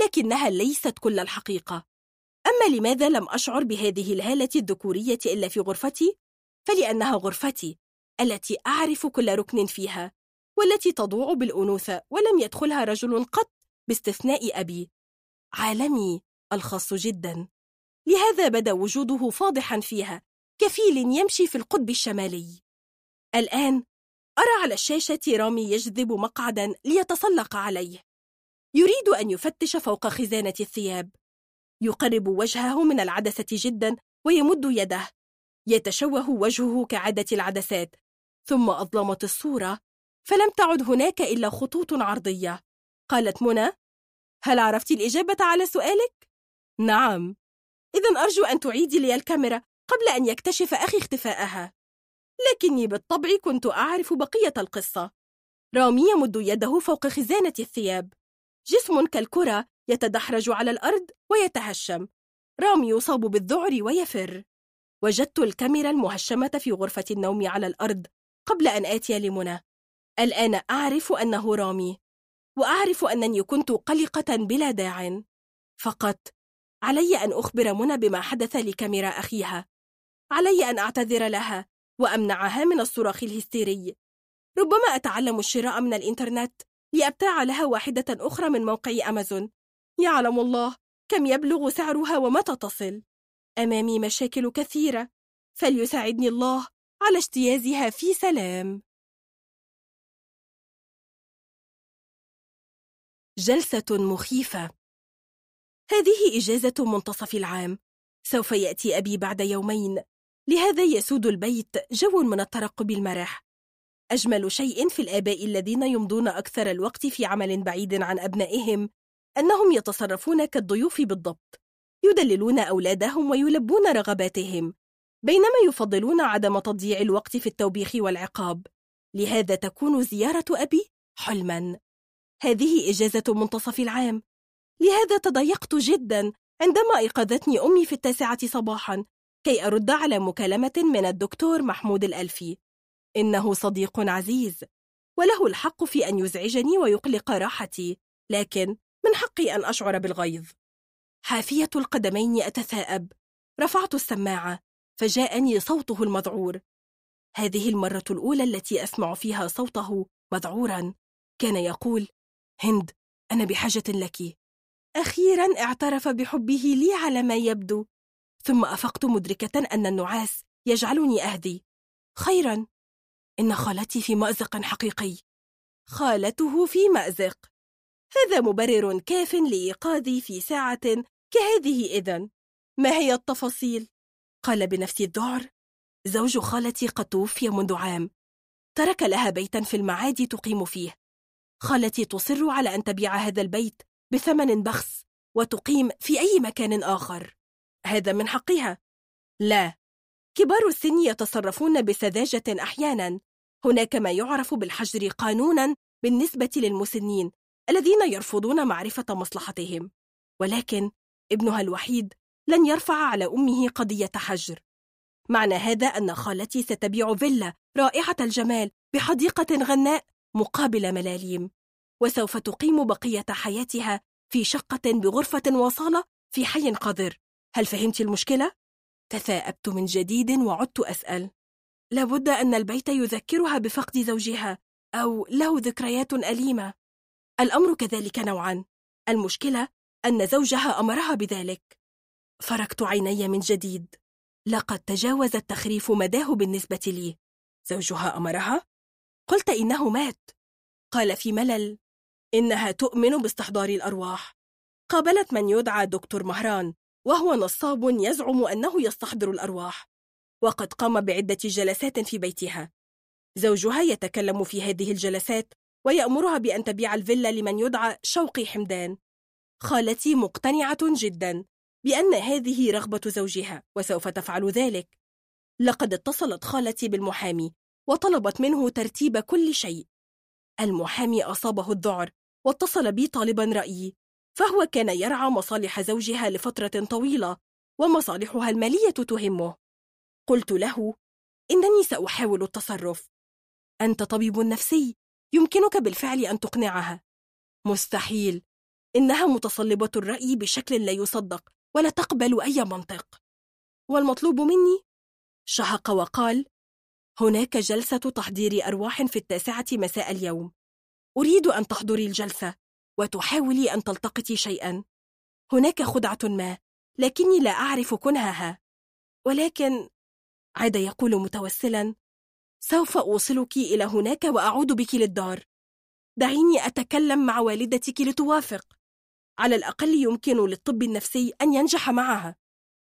S2: لكنها ليست كل الحقيقة. أما لماذا لم أشعر بهذه الهالة الذكورية إلا في غرفتي؟ فلأنها غرفتي التي أعرف كل ركن فيها والتي تضوع بالأنوثة ولم يدخلها رجل قط باستثناء أبي. عالمي! الخاص جدا. لهذا بدأ وجوده فاضحا فيها كفيل يمشي في القطب الشمالي. الآن أرى على الشاشة رامي يجذب مقعدا ليتسلق عليه. يريد أن يفتش فوق خزانة الثياب. يقرب وجهه من العدسة جدا ويمد يده. يتشوه وجهه كعادة العدسات. ثم أظلمت الصورة. فلم تعد هناك إلا خطوط عرضية. قالت منى هل عرفت الإجابة على سؤالك؟ نعم. إذا أرجو أن تعيدي لي الكاميرا قبل أن يكتشف أخي اختفاءها. لكني بالطبع كنت أعرف بقية القصة. رامي يمد يده فوق خزانة الثياب. جسم كالكرة يتدحرج على الأرض ويتهشم. رامي يصاب بالذعر ويفر. وجدت الكاميرا المهشمة في غرفة النوم على الأرض قبل أن آتي لمنى. الآن أعرف أنه رامي. وأعرف أنني كنت قلقة بلا داع. فقط علي أن أخبر منى بما حدث لكاميرا أخيها. علي أن أعتذر لها وأمنعها من الصراخ الهستيري. ربما أتعلم الشراء من الإنترنت لأبتاع لها واحدة أخرى من موقع أمازون. يعلم الله كم يبلغ سعرها ومتى تصل. أمامي مشاكل كثيرة. فليساعدني الله على اجتيازها في سلام. جلسة مخيفة. هذه إجازة منتصف العام. سوف يأتي أبي بعد يومين. لهذا يسود البيت جو من الترقب المرح. أجمل شيء في الآباء الذين يمضون أكثر الوقت في عمل بعيد عن أبنائهم أنهم يتصرفون كالضيوف بالضبط. يدللون أولادهم ويلبون رغباتهم بينما يفضلون عدم تضييع الوقت في التوبيخ والعقاب. لهذا تكون زيارة أبي حلما. هذه إجازة منتصف العام. لهذا تضيقت جدا عندما أيقظتني أمي في التاسعة صباحا كي أرد على مكالمة من الدكتور محمود الألفي. إنه صديق عزيز وله الحق في أن يزعجني ويقلق راحتي لكن من حقي أن أشعر بالغيظ. حافية القدمين أتثاءب. رفعت السماعة فجاءني صوته المذعور. هذه المرة الأولى التي أسمع فيها صوته مذعورا. كان يقول هند أنا بحاجة لك. أخيرا اعترف بحبه لي على ما يبدو ثم أفقت مدركة أن النعاس يجعلني أهدي. خيرا إن خالتي في مأزق حقيقي. خالته في مأزق. هذا مبرر كاف لإيقاظي في ساعة كهذه إذن. ما هي التفاصيل؟ قال بنفس الذعر زوج خالتي قد توفي منذ عام. ترك لها بيتا في المعادي تقيم فيه. خالتي تصر على أن تبيع هذا البيت. بثمن بخس وتقيم في أي مكان آخر. هذا من حقها. لا. كبار السن يتصرفون بسذاجة أحيانا. هناك ما يعرف بالحجر قانونا بالنسبة للمسنين الذين يرفضون معرفة مصلحتهم. ولكن ابنها الوحيد لن يرفع على أمه قضية حجر. معنى هذا أن خالتي ستبيع فيلا رائعة الجمال بحديقة غناء مقابل ملاليم. وسوف تقيم بقية حياتها في شقة بغرفة وصالة في حي قذر. هل فهمت المشكلة؟ تثاءبت من جديد وعدت أسأل. لابد أن البيت يذكرها بفقد زوجها أو له ذكريات أليمة. الأمر كذلك نوعا. المشكلة أن زوجها أمرها بذلك. فركت عيني من جديد. لقد تجاوز التخريف مداه بالنسبة لي. زوجها أمرها؟ قلت إنه مات. قال في ملل. إنها تؤمن باستحضار الأرواح. قابلت من يدعى دكتور مهران وهو نصاب يزعم أنه يستحضر الأرواح. وقد قام بعدة جلسات في بيتها. زوجها يتكلم في هذه الجلسات ويأمرها بأن تبيع الفيلا لمن يدعى شوقي حمدان. خالتي مقتنعة جدا بأن هذه رغبة زوجها وسوف تفعل ذلك. لقد اتصلت خالتي بالمحامي وطلبت منه ترتيب كل شيء. المحامي أصابه الذعر واتصل بي طالبا رأيي فهو كان يرعى مصالح زوجها لفترة طويلة ومصالحها المالية تهمه. قلت له إنني سأحاول التصرف. أنت طبيب نفسي يمكنك بالفعل أن تقنعها. مستحيل. إنها متصلبة الرأي بشكل لا يصدق ولا تقبل أي منطق. والمطلوب مني؟ شهق وقال هناك جلسة تحضير أرواح في التاسعة مساء اليوم. أريد أن تحضري الجلسة وتحاولي أن تلتقطي شيئا. هناك خدعة ما لكني لا أعرف كنهها. ولكن عاد يقول متوسلا سوف أوصلك إلى هناك وأعود بك للدار. دعيني أتكلم مع والدتك لتوافق. على الأقل يمكن للطب النفسي أن ينجح معها.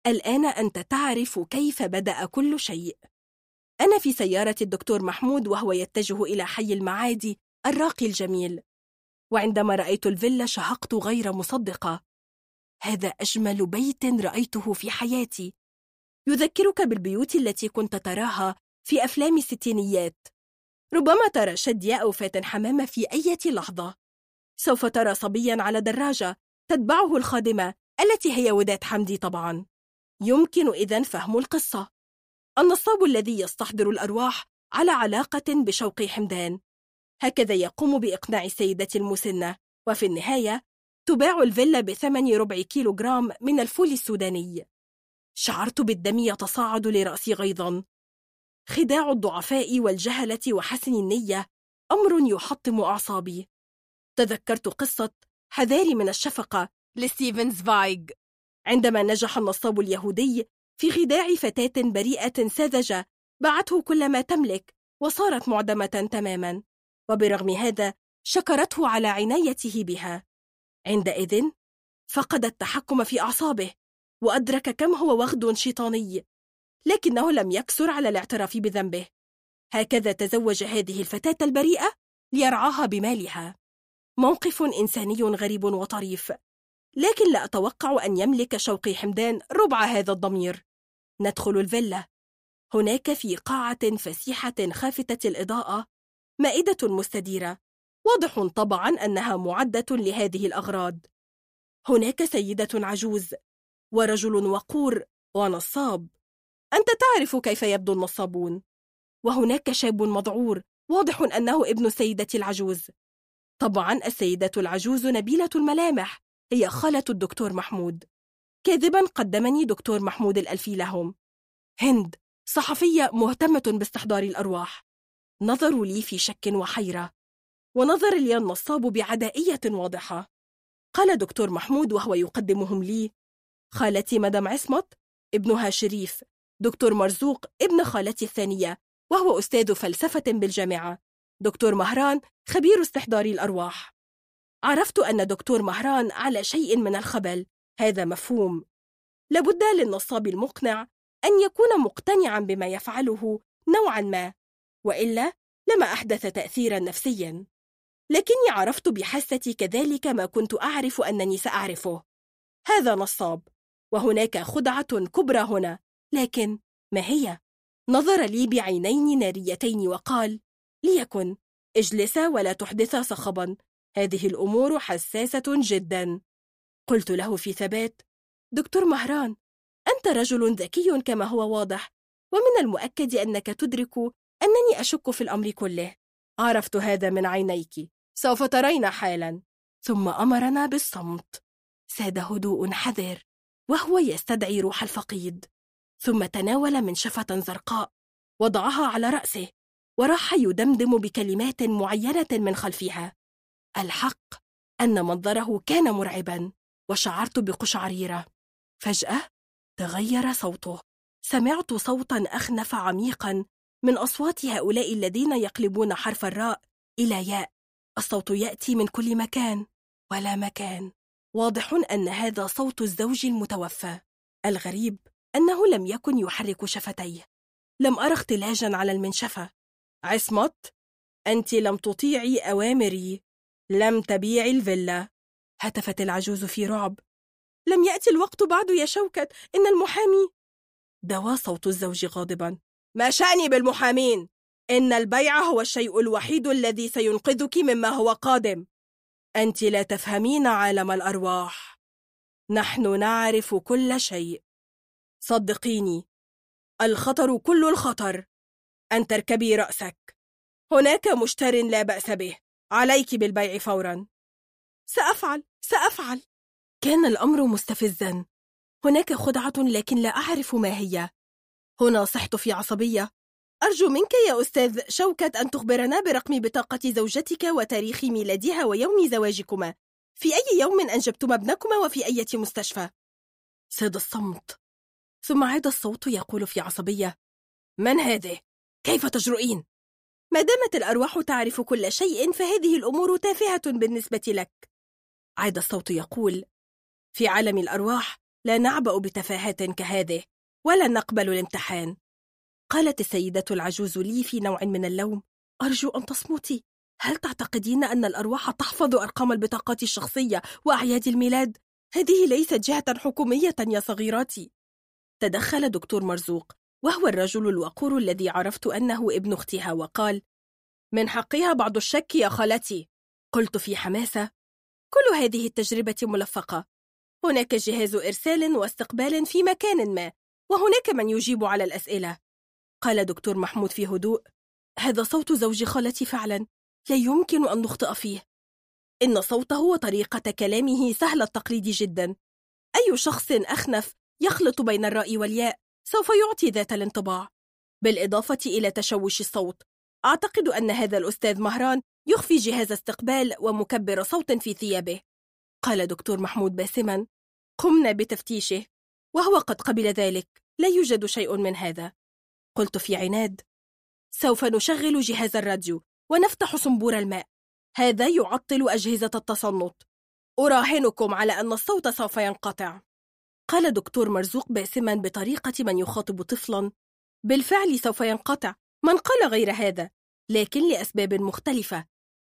S2: الآن أنت تعرف كيف بدأ كل شيء. أنا في سيارة الدكتور محمود وهو يتجه إلى حي المعادي الراقي الجميل. وعندما رأيت الفيلا شهقت غير مصدقة. هذا أجمل بيت رأيته في حياتي. يذكرك بالبيوت التي كنت تراها في أفلام الستينيات. ربما ترى شدية أو فاتن حمامة في أي لحظة. سوف ترى صبيا على دراجة تتبعه الخادمة التي هي وداد حمدي طبعا. يمكن إذن فهم القصة. النصاب الذي يستحضر الأرواح على علاقة بشوقي حمدان. هكذا يقوم بإقناع السيدة المسنة وفي النهاية تباع الفيلا بثمن ربع كيلو جرام من الفول السوداني. شعرت بالدم يتصاعد لرأسي غيظا. خداع الضعفاء والجهلة وحسن النية أمر يحطم أعصابي. تذكرت قصة حذاري من الشفقة لستيفن زفايغ. عندما نجح النصاب اليهودي في خداع فتاة بريئة ساذجة باعته كل ما تملك وصارت معدمة تماما. وبرغم هذا شكرته على عنايته بها. عندئذ فقد التحكم في أعصابه وأدرك كم هو وغد شيطاني لكنه لم يكسر على الاعتراف بذنبه. هكذا تزوج هذه الفتاة البريئة ليرعاها بمالها. موقف إنساني غريب وطريف لكن لا أتوقع أن يملك شوقي حمدان ربع هذا الضمير. ندخل الفيلا. هناك في قاعة فسيحة خافتة الإضاءة مائدة مستديرة. واضح طبعا أنها معدة لهذه الأغراض. هناك سيدة عجوز ورجل وقور ونصاب. أنت تعرف كيف يبدو النصابون. وهناك شاب مضعور واضح أنه ابن السيدة العجوز. طبعا السيدة العجوز نبيلة الملامح هي خالة الدكتور محمود. كاذبا قدمني دكتور محمود الألفي لهم. هند صحفية مهتمة باستحضار الأرواح. نظروا لي في شك وحيرة ونظر لي النصاب بعدائية واضحة. قال دكتور محمود وهو يقدمهم لي خالتي مدام عصمت ابنها شريف دكتور مرزوق ابن خالتي الثانية وهو أستاذ فلسفة بالجامعة دكتور مهران خبير استحضار الأرواح. عرفت أن دكتور مهران على شيء من الخبل هذا مفهوم. لابد للنصاب المقنع أن يكون مقتنعا بما يفعله نوعا ما. وإلا لما أحدث تأثيرا نفسيا. لكني عرفت بحاستي كذلك ما كنت أعرف أنني سأعرفه. هذا نصاب وهناك خدعة كبرى هنا لكن ما هي؟ نظر لي بعينين ناريتين وقال ليكن اجلسا ولا تحدثا صخبا هذه الأمور حساسة جدا. قلت له في ثبات دكتور مهران أنت رجل ذكي كما هو واضح ومن المؤكد أنك تدرك أنني أشك في الأمر كله. عرفت هذا من عينيك. سوف ترين حالا. ثم أمرنا بالصمت. ساد هدوء حذر وهو يستدعي روح الفقيد. ثم تناول منشفة زرقاء وضعها على رأسه وراح يدمدم بكلمات معينة من خلفها. الحق أن منظره كان مرعبا وشعرت بقشعريرة. فجأة تغير صوته. سمعت صوتا أخنف عميقا من أصوات هؤلاء الذين يقلبون حرف الراء إلى ياء. الصوت يأتي من كل مكان ولا مكان. واضح أن هذا صوت الزوج المتوفى. الغريب أنه لم يكن يحرك شفتيه. لم أرى اختلاجا على المنشفة. عصمت أنت لم تطيعي أوامري. لم تبيعي الفيلا. هتفت العجوز في رعب. لم يأتي الوقت بعد يا شوكت. إن المحامي. دوا صوت الزوج غاضبا. ما شأني بالمحامين؟ إن البيع هو الشيء الوحيد الذي سينقذك مما هو قادم. أنت لا تفهمين عالم الأرواح. نحن نعرف كل شيء. صدقيني. الخطر كل الخطر. أن تركبي رأسك. هناك مشتر لا بأس به. عليك بالبيع فورا. سأفعل. سأفعل. كان الأمر مستفزا. هناك خدعة لكن لا أعرف ما هي. هنا صحت في عصبية. أرجو منك يا أستاذ شوكة أن تخبرنا برقم بطاقة زوجتك وتاريخ ميلادها ويوم زواجكما. في أي يوم أنجبتما ابنكما وفي أي مستشفى؟ ساد الصمت. ثم عاد الصوت يقول في عصبية. من هذه؟ كيف تجرؤين؟ ما دامت الأرواح تعرف كل شيء فهذه الأمور تافهة بالنسبة لك. عاد الصوت يقول. في عالم الأرواح لا نعبأ بتفاهات كهذه. ولا نقبل الامتحان. قالت السيدة العجوز لي في نوع من اللوم أرجو أن تصمتي. هل تعتقدين أن الأرواح تحفظ أرقام البطاقات الشخصية وأعياد الميلاد؟ هذه ليست جهة حكومية يا صغيراتي. تدخل دكتور مرزوق وهو الرجل الوقور الذي عرفت أنه ابن أختها وقال من حقها بعض الشك يا خالتي. قلت في حماسة كل هذه التجربة ملفقة. هناك جهاز إرسال واستقبال في مكان ما. وهناك من يجيب على الأسئلة. قال دكتور محمود في هدوء هذا صوت زوج خالتي فعلا لا يمكن أن نخطئ فيه. إن صوته وطريقة كلامه سهل التقليد جدا. أي شخص أخنف يخلط بين الراء والياء سوف يعطي ذات الانطباع. بالإضافة إلى تشوش الصوت أعتقد أن هذا الأستاذ مهران يخفي جهاز استقبال ومكبر صوت في ثيابه. قال دكتور محمود باسما قمنا بتفتيشه. وهو قد قبل ذلك. لا يوجد شيء من هذا. قلت في عناد. سوف نشغل جهاز الراديو ونفتح صنبور الماء. هذا يعطل أجهزة التصنت. أراهنكم على أن الصوت سوف ينقطع. قال دكتور مرزوق باسما بطريقة من يخاطب طفلا. بالفعل سوف ينقطع. من قال غير هذا؟ لكن لأسباب مختلفة.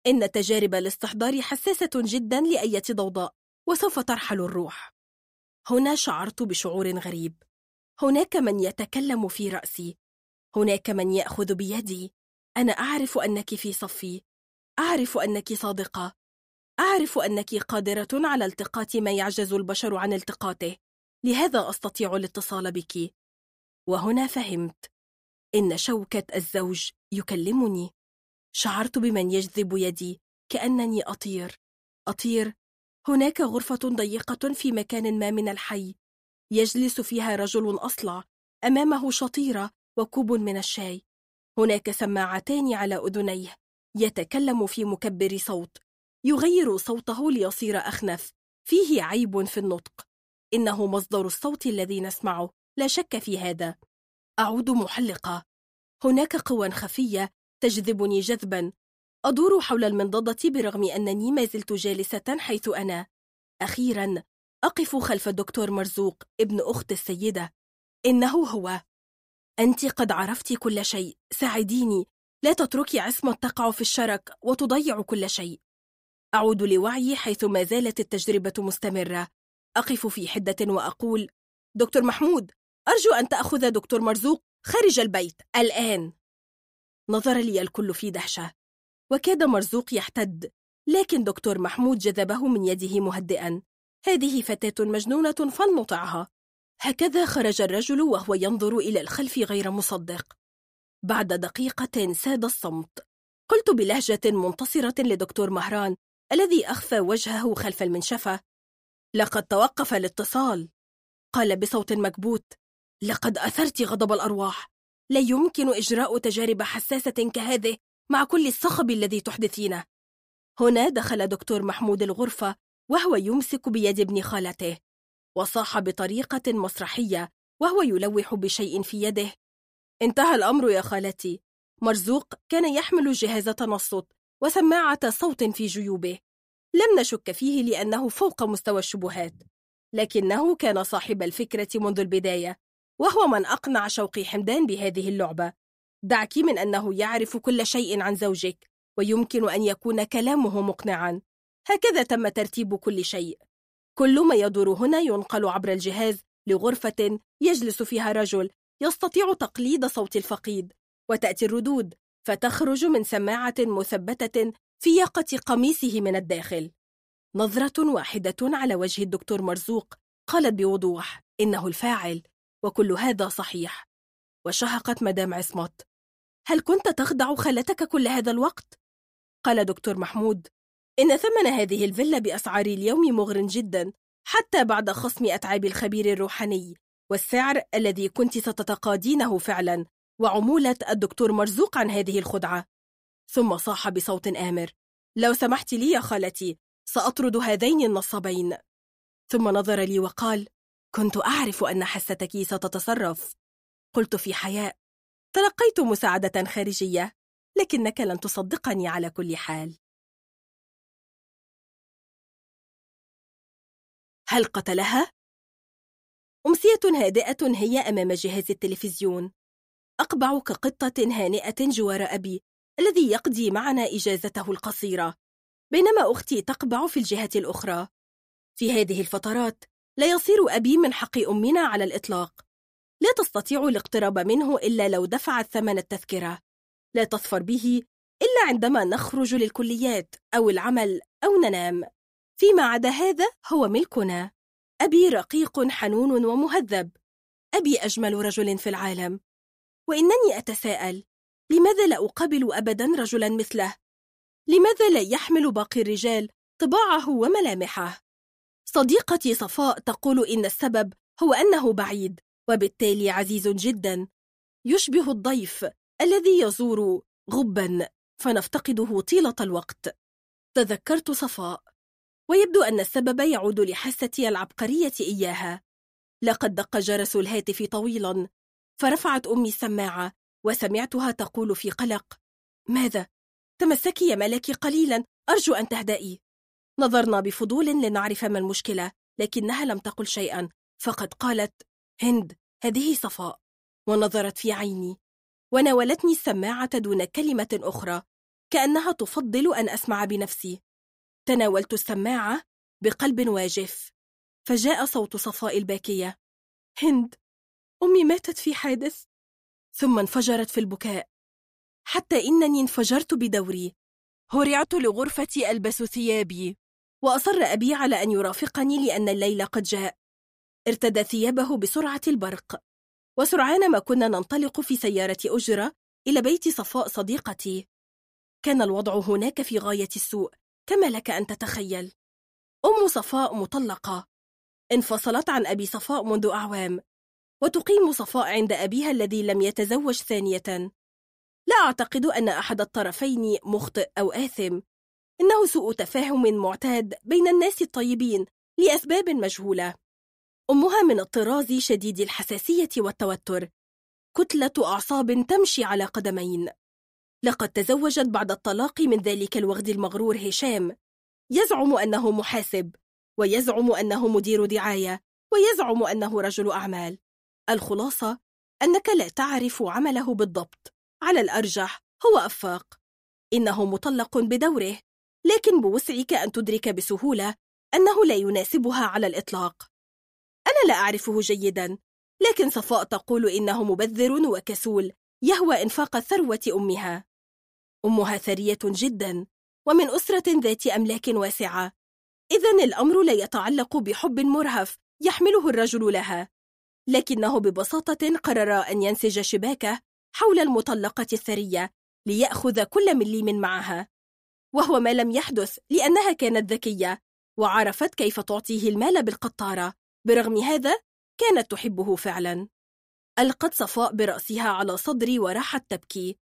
S2: إن تجارب الاستحضار حساسة جدا لأية ضوضاء وسوف ترحل الروح. هنا شعرت بشعور غريب. هناك من يتكلم في رأسي. هناك من يأخذ بيدي. أنا أعرف أنك في صفي. أعرف أنك صادقة. أعرف أنك قادرة على التقاط ما يعجز البشر عن التقاطه. لهذا أستطيع الاتصال بك. وهنا فهمت. إن شوكة الزوج يكلمني. شعرت بمن يجذب يدي. كأنني أطير. أطير هناك غرفة ضيقة في مكان ما من الحي. يجلس فيها رجل أصلع أمامه شطيرة وكوب من الشاي. هناك سماعتان على أذنيه يتكلم في مكبر صوت. يغير صوته ليصير أخنف. فيه عيب في النطق. إنه مصدر الصوت الذي نسمعه. لا شك في هذا. أعود محلقة. هناك قوى خفية تجذبني جذبا. أدور حول المنضدة برغم أنني ما زلت جالسة حيث أنا. أخيرا أقف خلف الدكتور مرزوق ابن أخت السيدة. إنه هو. أنت قد عرفت كل شيء. ساعديني. لا تتركي عصمة تقع في الشرك وتضيع كل شيء. أعود لوعي حيث ما زالت التجربة مستمرة. أقف في حدة وأقول دكتور محمود أرجو أن تأخذ دكتور مرزوق خارج البيت. الآن. نظر لي الكل في دهشة. وكاد مرزوق يحتد لكن دكتور محمود جذبه من يده مهدئا. هذه فتاة مجنونة فلنطعها. هكذا خرج الرجل وهو ينظر إلى الخلف غير مصدق. بعد دقيقة ساد الصمت. قلت بلهجة منتصرة لدكتور مهران الذي أخفى وجهه خلف المنشفة. لقد توقف الاتصال. قال بصوت مكبوت. لقد أثرت غضب الأرواح. لا يمكن إجراء تجارب حساسة كهذه. مع كل الصخب الذي تحدثينه. هنا دخل دكتور محمود الغرفة وهو يمسك بيد ابن خالته وصاح بطريقة مسرحية وهو يلوح بشيء في يده. انتهى الأمر يا خالتي. مرزوق كان يحمل جهاز تنصت وسماعة صوت في جيوبه. لم نشك فيه لأنه فوق مستوى الشبهات لكنه كان صاحب الفكرة منذ البداية وهو من أقنع شوقي حمدان بهذه اللعبة. دعك من أنه يعرف كل شيء عن زوجك ويمكن أن يكون كلامه مقنعا. هكذا تم ترتيب كل شيء. كل ما يدور هنا ينقل عبر الجهاز لغرفة يجلس فيها رجل يستطيع تقليد صوت الفقيد وتأتي الردود فتخرج من سماعة مثبتة في ياقة قميصه من الداخل. نظرة واحدة على وجه الدكتور مرزوق قالت بوضوح إنه الفاعل وكل هذا صحيح. وشهقت مدام عصمت. هل كنت تخدع خالتك كل هذا الوقت؟ قال دكتور محمود. إن ثمن هذه الفيلا بأسعار اليوم مغر جدا حتى بعد خصم أتعاب الخبير الروحاني والسعر الذي كنت ستتقاضينه فعلا وعمولة الدكتور مرزوق عن هذه الخدعة. ثم صاح بصوت آمر. لو سمحت لي يا خالتي سأطرد هذين النصبين. ثم نظر لي وقال كنت أعرف أن حستك ستتصرف. قلت في حياء تلقيت مساعدة خارجية لكنك لن تصدقني على كل حال. هل قتلها؟ أمسية هادئة هي أمام جهاز التلفزيون. أقبع كقطة هانئة جوار أبي الذي يقضي معنا إجازته القصيرة. بينما أختي تقبع في الجهة الأخرى. في هذه الفترات لا يصير أبي من حق أمنا على الإطلاق. لا تستطيع الاقتراب منه إلا لو دفعت ثمن التذكرة. لا تظفر به إلا عندما نخرج للكليات أو العمل أو ننام. فيما عدا هذا هو ملكنا. أبي رقيق حنون ومهذب. أبي أجمل رجل في العالم. وإنني أتساءل لماذا لا أقابل أبدا رجلا مثله؟ لماذا لا يحمل باقي الرجال طباعه وملامحه؟ صديقتي صفاء تقول إن السبب هو أنه بعيد. وبالتالي عزيز جدا. يشبه الضيف الذي يزور غبا فنفتقده طيلة الوقت. تذكرت صفاء. ويبدو أن السبب يعود لحاستي العبقرية إياها. لقد دق جرس الهاتف طويلا فرفعت أمي السماعة وسمعتها تقول في قلق ماذا؟ تمسكي يا ملكي قليلا أرجو أن تهدئي. نظرنا بفضول لنعرف ما المشكلة لكنها لم تقل شيئا فقد قالت هند هذه صفاء ونظرت في عيني وناولتني السماعة دون كلمة أخرى كأنها تفضل أن أسمع بنفسي. تناولت السماعة بقلب واجف فجاء صوت صفاء الباكية. هند أمي ماتت في حادث؟ ثم انفجرت في البكاء. حتى إنني انفجرت بدوري. هرعت لغرفتي ألبس ثيابي وأصر أبي على أن يرافقني لأن الليل قد جاء. ارتدى ثيابه بسرعة البرق. وسرعان ما كنا ننطلق في سيارة أجرة إلى بيت صفاء صديقتي. كان الوضع هناك في غاية السوء كما لك أن تتخيل. أم صفاء مطلقة. انفصلت عن أبي صفاء منذ أعوام. وتقيم صفاء عند أبيها الذي لم يتزوج ثانية. لا أعتقد أن أحد الطرفين مخطئ أو آثم. إنه سوء تفاهم معتاد بين الناس الطيبين لأسباب مجهولة. أمها من الطراز شديد الحساسية والتوتر. كتلة أعصاب تمشي على قدمين. لقد تزوجت بعد الطلاق من ذلك الوغد المغرور هشام. يزعم أنه محاسب ويزعم أنه مدير دعاية ويزعم أنه رجل أعمال. الخلاصة أنك لا تعرف عمله بالضبط. على الأرجح هو أفاق. إنه مطلق بدوره لكن بوسعك أن تدرك بسهولة أنه لا يناسبها على الإطلاق. أنا لا أعرفه جيدا. لكن صفاء تقول إنه مبذر وكسول يهوى إنفاق ثروة أمها. أمها ثرية جدا ومن أسرة ذات أملاك واسعة. إذا الأمر لا يتعلق بحب مرهف يحمله الرجل لها. لكنه ببساطة قرر أن ينسج شباكه حول المطلقة الثرية ليأخذ كل مليم معها. وهو ما لم يحدث لأنها كانت ذكية وعرفت كيف تعطيه المال بالقطارة. برغم هذا كانت تحبه فعلا. ألقت صفاء برأسها على صدري وراحت تبكي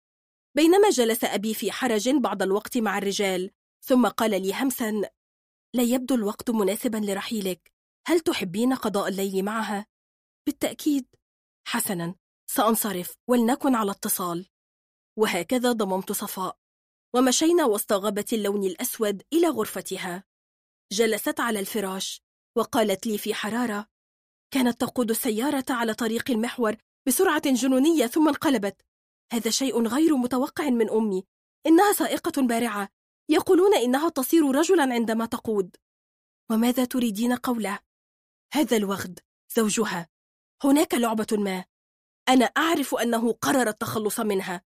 S2: بينما جلس أبي في حرج بعض الوقت مع الرجال ثم قال لي همسا لا يبدو الوقت مناسبا لرحيلك. هل تحبين قضاء الليل معها؟ بالتأكيد. حسنا سأنصرف ولنكن على اتصال. وهكذا ضممت صفاء. ومشينا وسط غابة اللون الأسود إلى غرفتها. جلست على الفراش. وقالت لي في حرارة كانت تقود السيارة على طريق المحور بسرعة جنونية ثم انقلبت. هذا شيء غير متوقع من أمي. إنها سائقة بارعة. يقولون إنها تصير رجلا عندما تقود. وماذا تريدين قوله؟ هذا الوغد زوجها. هناك لعبة ما. أنا أعرف أنه قرر التخلص منها.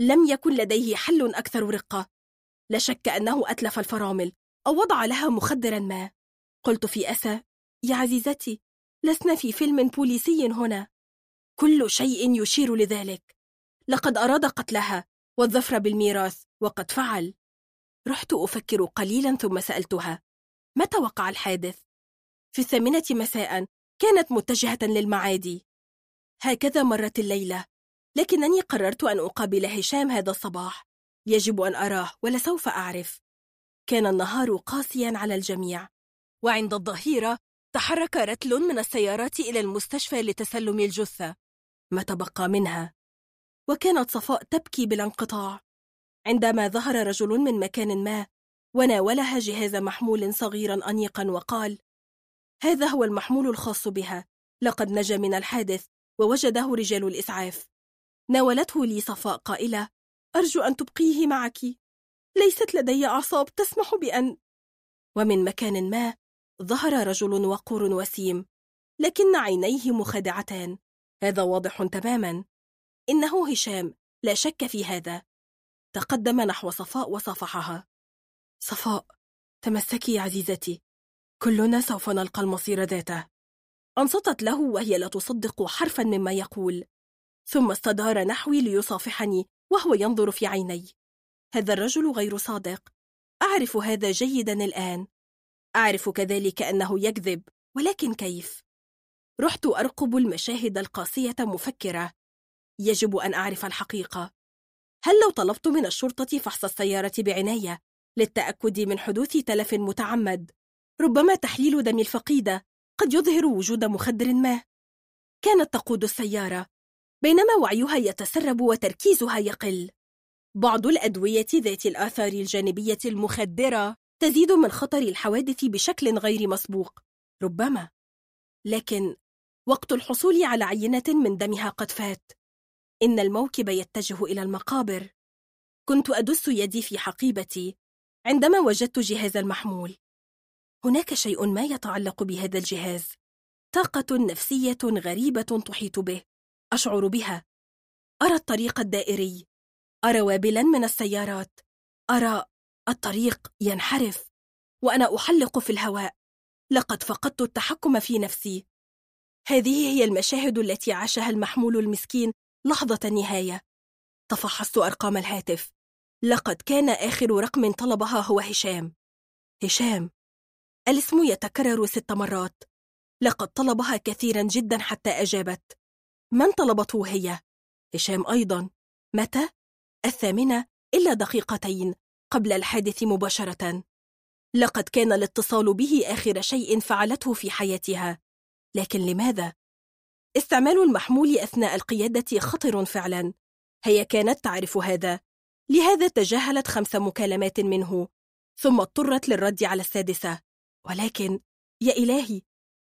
S2: لم يكن لديه حل أكثر رقة. لا شك أنه أتلف الفرامل أو وضع لها مخدرا ما. قلت في أسى يا عزيزتي لسنا في فيلم بوليسي هنا. كل شيء يشير لذلك. لقد أراد قتلها والظفر بالميراث وقد فعل. رحت أفكر قليلا ثم سألتها متى وقع الحادث؟ في الثامنة مساء كانت متجهة للمعادي. هكذا مرت الليلة لكنني قررت أن أقابل هشام هذا الصباح. يجب أن أراه ولسوف أعرف. كان النهار قاسيا على الجميع. وعند الظهيرة تحرك رتل من السيارات إلى المستشفى لتسلم الجثة. ما تبقى منها؟ وكانت صفاء تبكي بلا انقطاع. عندما ظهر رجل من مكان ما وناولها جهاز محمول صغيرا أنيقا وقال هذا هو المحمول الخاص بها. لقد نجا من الحادث ووجده رجال الإسعاف. ناولته لي صفاء قائلة أرجو أن تبقيه معك. ليست لدي أعصاب تسمح بأن ومن مكان ما ظهر رجل وقور وسيم لكن عينيه مخادعتان هذا واضح تماما. إنه هشام لا شك في هذا. تقدم نحو صفاء وصافحها. صفاء تمسكي عزيزتي. كلنا سوف نلقى المصير ذاته. أنصتت له وهي لا تصدق حرفا مما يقول. ثم استدار نحوي ليصافحني وهو ينظر في عيني. هذا الرجل غير صادق. أعرف هذا جيدا الآن. أعرف كذلك أنه يكذب ولكن كيف؟ رحت أرقب المشاهد القاسية مفكرة. يجب أن أعرف الحقيقة. هل لو طلبت من الشرطة فحص السيارة بعناية للتأكد من حدوث تلف متعمد؟ ربما تحليل دم الفقيدة قد يظهر وجود مخدر ما. كانت تقود السيارة بينما وعيها يتسرب وتركيزها يقل. بعض الأدوية ذات الآثار الجانبية المخدرة تزيد من خطر الحوادث بشكل غير مسبوق. ربما. لكن وقت الحصول على عينة من دمها قد فات. إن الموكب يتجه إلى المقابر. كنت أدس يدي في حقيبتي عندما وجدت جهاز المحمول. هناك شيء ما يتعلق بهذا الجهاز. طاقة نفسية غريبة تحيط به. أشعر بها. أرى الطريق الدائري. أرى وابلا من السيارات. أرى الطريق ينحرف وأنا أحلق في الهواء. لقد فقدت التحكم في نفسي. هذه هي المشاهد التي عاشها المحمول المسكين لحظة النهاية. تفحصت أرقام الهاتف. لقد كان آخر رقم طلبها هو هشام. هشام. الاسم يتكرر ست مرات. لقد طلبها كثيرا جدا حتى أجابت. من طلبته هي؟ هشام أيضا. متى؟ الثامنة إلا دقيقتين. قبل الحادث مباشرة. لقد كان الاتصال به آخر شيء فعلته في حياتها. لكن لماذا؟ استعمال المحمول أثناء القيادة خطر فعلا. هي كانت تعرف هذا. لهذا تجاهلت خمس مكالمات منه. ثم اضطرت للرد على السادسة. ولكن يا إلهي!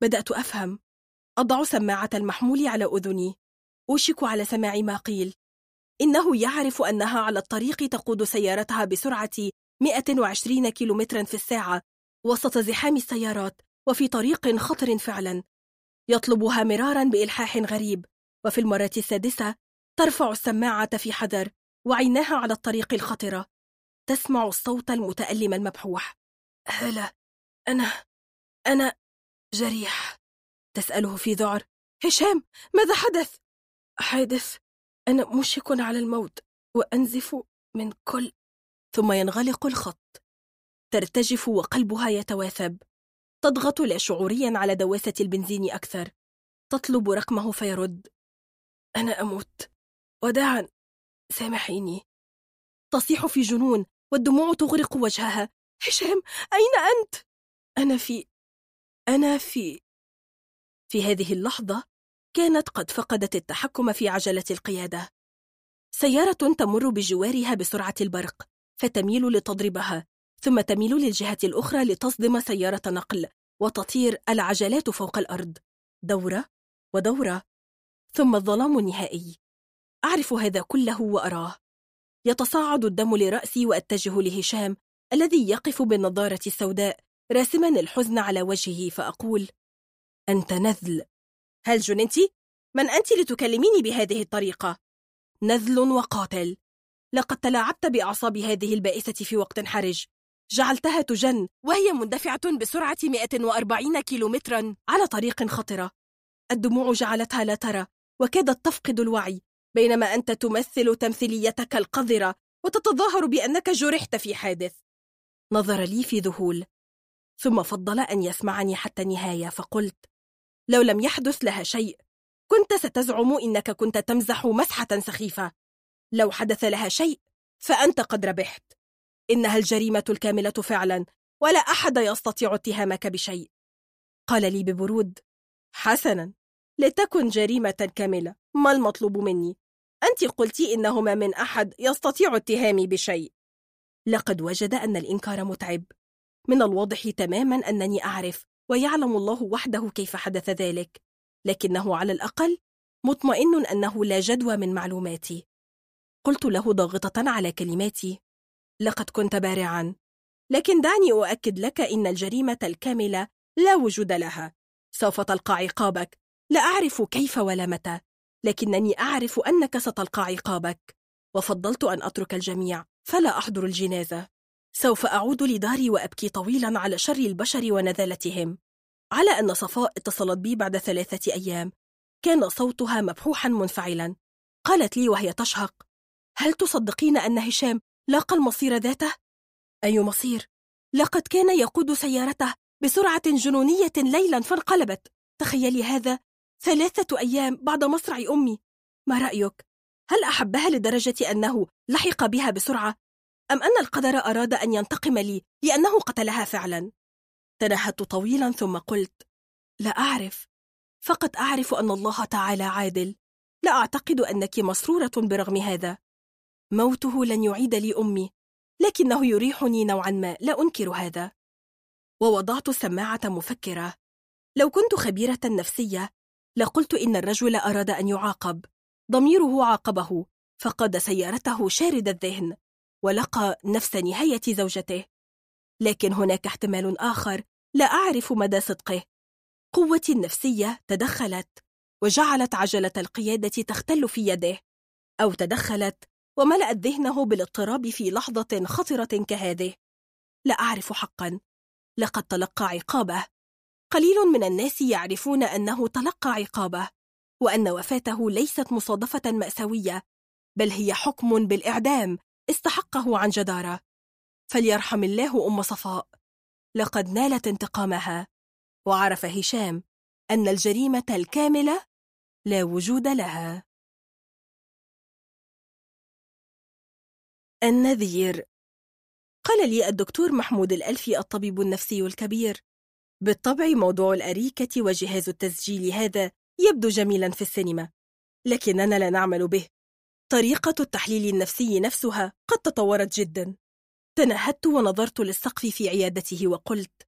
S2: بدأت أفهم. أضع سماعة المحمول على أذني. أوشك على سماع ما قيل. إنه يعرف أنها على الطريق تقود سيارتها بسرعة 120 كيلومترا في الساعة وسط زحام السيارات وفي طريق خطر فعلا. يطلبها مرارا بإلحاح غريب وفي المرة السادسة ترفع السماعة في حذر وعيناها على الطريق الخطرة. تسمع الصوت المتألم المبحوح. هلا أنا أنا جريح. تسأله في ذعر. هشام ماذا حدث؟ حادث أنا مشك على الموت وأنزف من كل ثم ينغلق الخط. ترتجف وقلبها يتواثب. تضغط لا شعوريا على دواسة البنزين أكثر. تطلب رقمه فيرد. أنا أموت. وداعا. سامحيني. تصيح في جنون والدموع تغرق وجهها. هشام أين أنت؟ أنا في أنا في. في هذه اللحظة كانت قد فقدت التحكم في عجلة القيادة. سيارة تمر بجوارها بسرعة البرق فتميل لتضربها ثم تميل للجهة الأخرى لتصدم سيارة نقل وتطير العجلات فوق الأرض. دورة ودورة ثم الظلام النهائي. أعرف هذا كله وأراه. يتصاعد الدم لرأسي وأتجه لهشام الذي يقف بالنظارة السوداء راسما الحزن على وجهه فأقول أنت نذل. هل جننت؟ من أنت لتكلميني بهذه الطريقة؟ نذل وقاتل. لقد تلاعبت بأعصاب هذه البائسة في وقت حرج. جعلتها تجن وهي مندفعة بسرعة 140 كيلومترا على طريق خطرة. الدموع جعلتها لا ترى وكادت تفقد الوعي بينما أنت تمثل تمثيليتك القذرة وتتظاهر بأنك جرحت في حادث. نظر لي في ذهول. ثم فضل أن يسمعني حتى النهاية فقلت لو لم يحدث لها شيء. كنت ستزعم إنك كنت تمزح مسحة سخيفة. لو حدث لها شيء فأنت قد ربحت. إنها الجريمة الكاملة فعلا ولا أحد يستطيع اتهامك بشيء. قال لي ببرود حسنا لتكن جريمة كاملة. ما المطلوب مني؟ أنت قلت إنه ما من أحد يستطيع اتهامي بشيء. لقد وجد أن الإنكار متعب. من الواضح تماما أنني أعرف ويعلم الله وحده كيف حدث ذلك لكنه على الأقل مطمئن أنه لا جدوى من معلوماتي. قلت له ضاغطة على كلماتي لقد كنت بارعا لكن دعني أؤكد لك إن الجريمة الكاملة لا وجود لها. سوف تلقى عقابك. لا أعرف كيف ولا متى لكنني أعرف أنك ستلقى عقابك. وفضلت أن أترك الجميع فلا أحضر الجنازة. سوف أعود لداري وأبكي طويلا على شر البشر ونذالتهم على أن صفاء اتصلت بي بعد ثلاثة أيام كان صوتها مبحوحا منفعلا قالت لي وهي تشهق هل تصدقين أن هشام لاقى المصير ذاته؟ أي مصير؟ لقد كان يقود سيارته بسرعة جنونية ليلا فانقلبت تخيلي هذا ثلاثة أيام بعد مصرع أمي ما رأيك؟ هل أحبها لدرجة أنه لحق بها بسرعة؟ أم أن القدر أراد أن ينتقم لي لأنه قتلها فعلا؟ تنهدت طويلا ثم قلت لا أعرف. فقط أعرف أن الله تعالى عادل. لا أعتقد أنك مسرورة برغم هذا. موته لن يعيد لي أمي لكنه يريحني نوعا ما. لا أنكر هذا. ووضعت السماعة مفكرة. لو كنت خبيرة نفسية لقلت إن الرجل أراد أن يعاقب. ضميره عاقبه فقاد سيارته شارد الذهن. ولقى نفس نهاية زوجته. لكن هناك احتمال آخر لا أعرف مدى صدقه. قوتي النفسية تدخلت وجعلت عجلة القيادة تختل في يده أو تدخلت وملأت ذهنه بالاضطراب في لحظة خطرة كهذه. لا أعرف حقا. لقد تلقى عقابه. قليل من الناس يعرفون أنه تلقى عقابه وأن وفاته ليست مصادفة مأساوية بل هي حكم بالإعدام استحقه عن جدارة. فليرحم الله أم صفاء. لقد نالت انتقامها. وعرف هشام أن الجريمة الكاملة لا وجود لها. النذير. قال لي الدكتور محمود الألفي الطبيب النفسي الكبير بالطبع موضوع الأريكة وجهاز التسجيل هذا يبدو جميلا في السينما لكننا لا نعمل به. طريقة التحليل النفسي نفسها قد تطورت جدا. تنهدت ونظرت للسقف في عيادته وقلت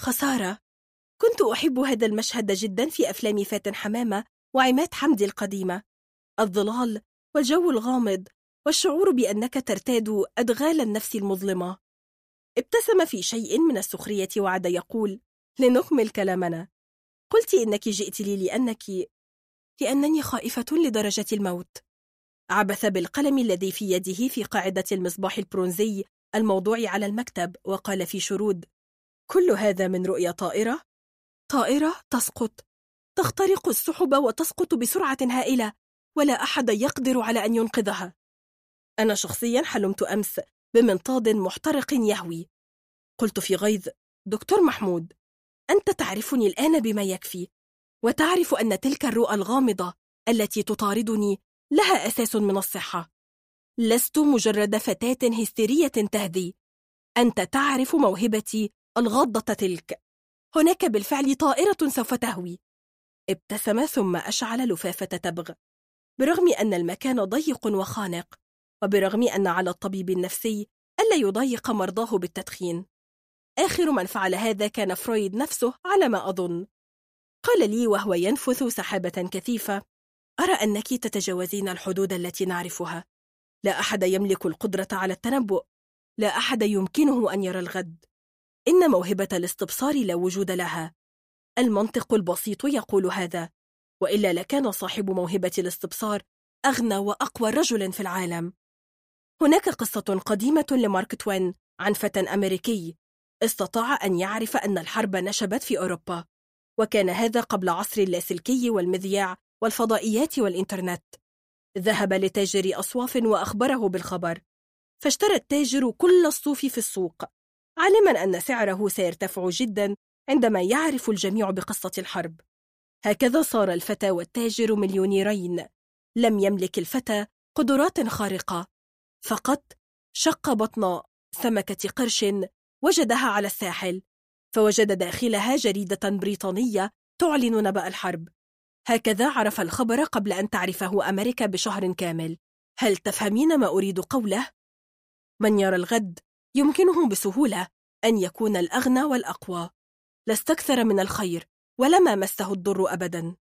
S2: خسارة كنت أحب هذا المشهد جدا في أفلام فاتن حمامة وعماد حمدي القديمة. الظلال والجو الغامض والشعور بأنك ترتاد أدغال النفس المظلمة. ابتسم في شيء من السخرية وعد يقول لنكمل كلامنا. قلت إنك جئت لي لأنك لأنني خائفة لدرجة الموت. عبث بالقلم الذي في يده في قاعدة المصباح البرونزي الموضوع على المكتب وقال في شرود كل هذا من رؤية طائرة؟ طائرة تسقط. تخترق السحب وتسقط بسرعة هائلة ولا أحد يقدر على أن ينقذها. أنا شخصيا حلمت أمس بمنطاد محترق يهوي. قلت في غيظ دكتور محمود أنت تعرفني الآن بما يكفي وتعرف أن تلك الرؤى الغامضة التي تطاردني لها أساس من الصحة. لست مجرد فتاة هستيرية تهدي. أنت تعرف موهبتي الغاضة تلك. هناك بالفعل طائرة سوف تهوي. ابتسم ثم أشعل لفافة تبغ. برغم أن المكان ضيق وخانق وبرغم أن على الطبيب النفسي ألا يضايق مرضاه بالتدخين. آخر من فعل هذا كان فرويد نفسه على ما أظن. قال لي وهو ينفث سحابة كثيفة. أرى أنك تتجاوزين الحدود التي نعرفها. لا أحد يملك القدرة على التنبؤ. لا أحد يمكنه أن يرى الغد. إن موهبة الاستبصار لا وجود لها. المنطق البسيط يقول هذا. وإلا لكان صاحب موهبة الاستبصار أغنى وأقوى رجل في العالم. هناك قصة قديمة لمارك توين عن فتى أمريكي. استطاع أن يعرف أن الحرب نشبت في أوروبا. وكان هذا قبل عصر اللاسلكي والمذياع. والفضائيات والإنترنت. ذهب لتاجر أصواف وأخبره بالخبر. فاشترى التاجر كل الصوف في السوق عالما أن سعره سيرتفع جدا عندما يعرف الجميع بقصة الحرب. هكذا صار الفتى والتاجر مليونيرين. لم يملك الفتى قدرات خارقة. فقط شق بطن سمكة قرش وجدها على الساحل فوجد داخلها جريدة بريطانية تعلن نبأ الحرب. هكذا عرف الخبر قبل أن تعرفه أمريكا بشهر كامل. هل تفهمين ما أريد قوله؟ من يرى الغد يمكنه بسهولة أن يكون الأغنى والأقوى. لا استكثر من الخير ولما مسه الضر أبدا.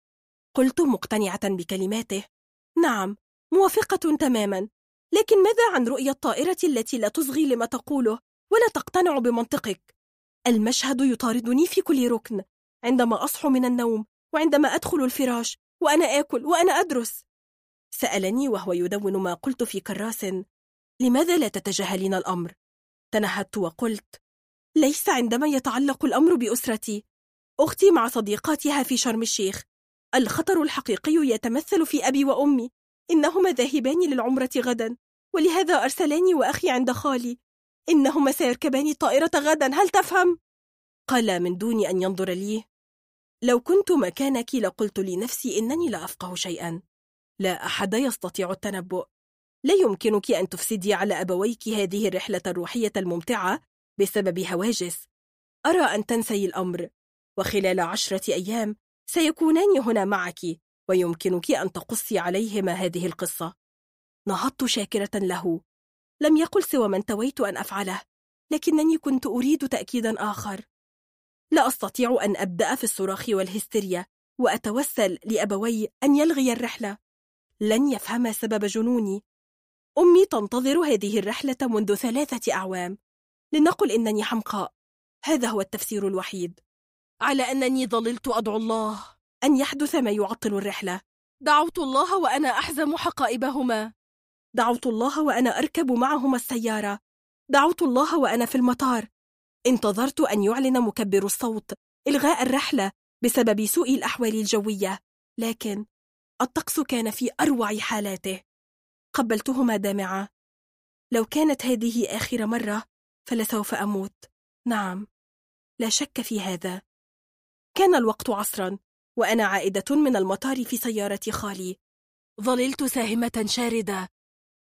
S2: قلت مقتنعة بكلماته. نعم موافقة تماما. لكن ماذا عن رؤية الطائرة التي لا تصغي لما تقوله ولا تقتنع بمنطقك؟ المشهد يطاردني في كل ركن. عندما أصحو من النوم وعندما أدخل الفراش وأنا آكل وأنا أدرس. سألني وهو يدون ما قلت في كراس لماذا لا تتجاهلين الأمر؟ تنهدت وقلت ليس عندما يتعلق الأمر بأسرتي. أختي مع صديقاتها في شرم الشيخ. الخطر الحقيقي يتمثل في أبي وأمي. إنهما ذاهبان للعمرة غدا. ولهذا أرسلاني وأخي عند خالي. إنهما سيركبان الطائرة غدا هل تفهم؟ قال من دون أن ينظر لي. لو كنت مكانك لقلت لنفسي إنني لا أفقه شيئا. لا أحد يستطيع التنبؤ. لا يمكنك أن تفسدي على أبويك هذه الرحلة الروحية الممتعة بسبب هواجس. أرى أن تنسي الأمر. وخلال عشرة أيام سيكونان هنا معك ويمكنك أن تقصي عليهما هذه القصة. نهضت شاكرة له. لم يقل سوى ما انتويت أن أفعله لكنني كنت أريد تأكيدا آخر. لا أستطيع أن أبدأ في الصراخ والهستيريا وأتوسل لأبوي أن يلغي الرحلة. لن يفهم سبب جنوني. أمي تنتظر هذه الرحلة منذ ثلاثة أعوام. لنقل إنني حمقاء. هذا هو التفسير الوحيد. على أنني ظللت أدعو الله أن يحدث ما يعطل الرحلة. دعوت الله وأنا أحزم حقائبهما. دعوت الله وأنا أركب معهما السيارة. دعوت الله وأنا في المطار. انتظرت أن يعلن مكبر الصوت إلغاء الرحلة بسبب سوء الأحوال الجوية لكن الطقس كان في أروع حالاته. قبلتهما دامعة لو كانت هذه آخر مرة فلسوف أموت. نعم لا شك في هذا. كان الوقت عصرا وأنا عائدة من المطار في سيارة خالي. ظللت ساهمة شاردة.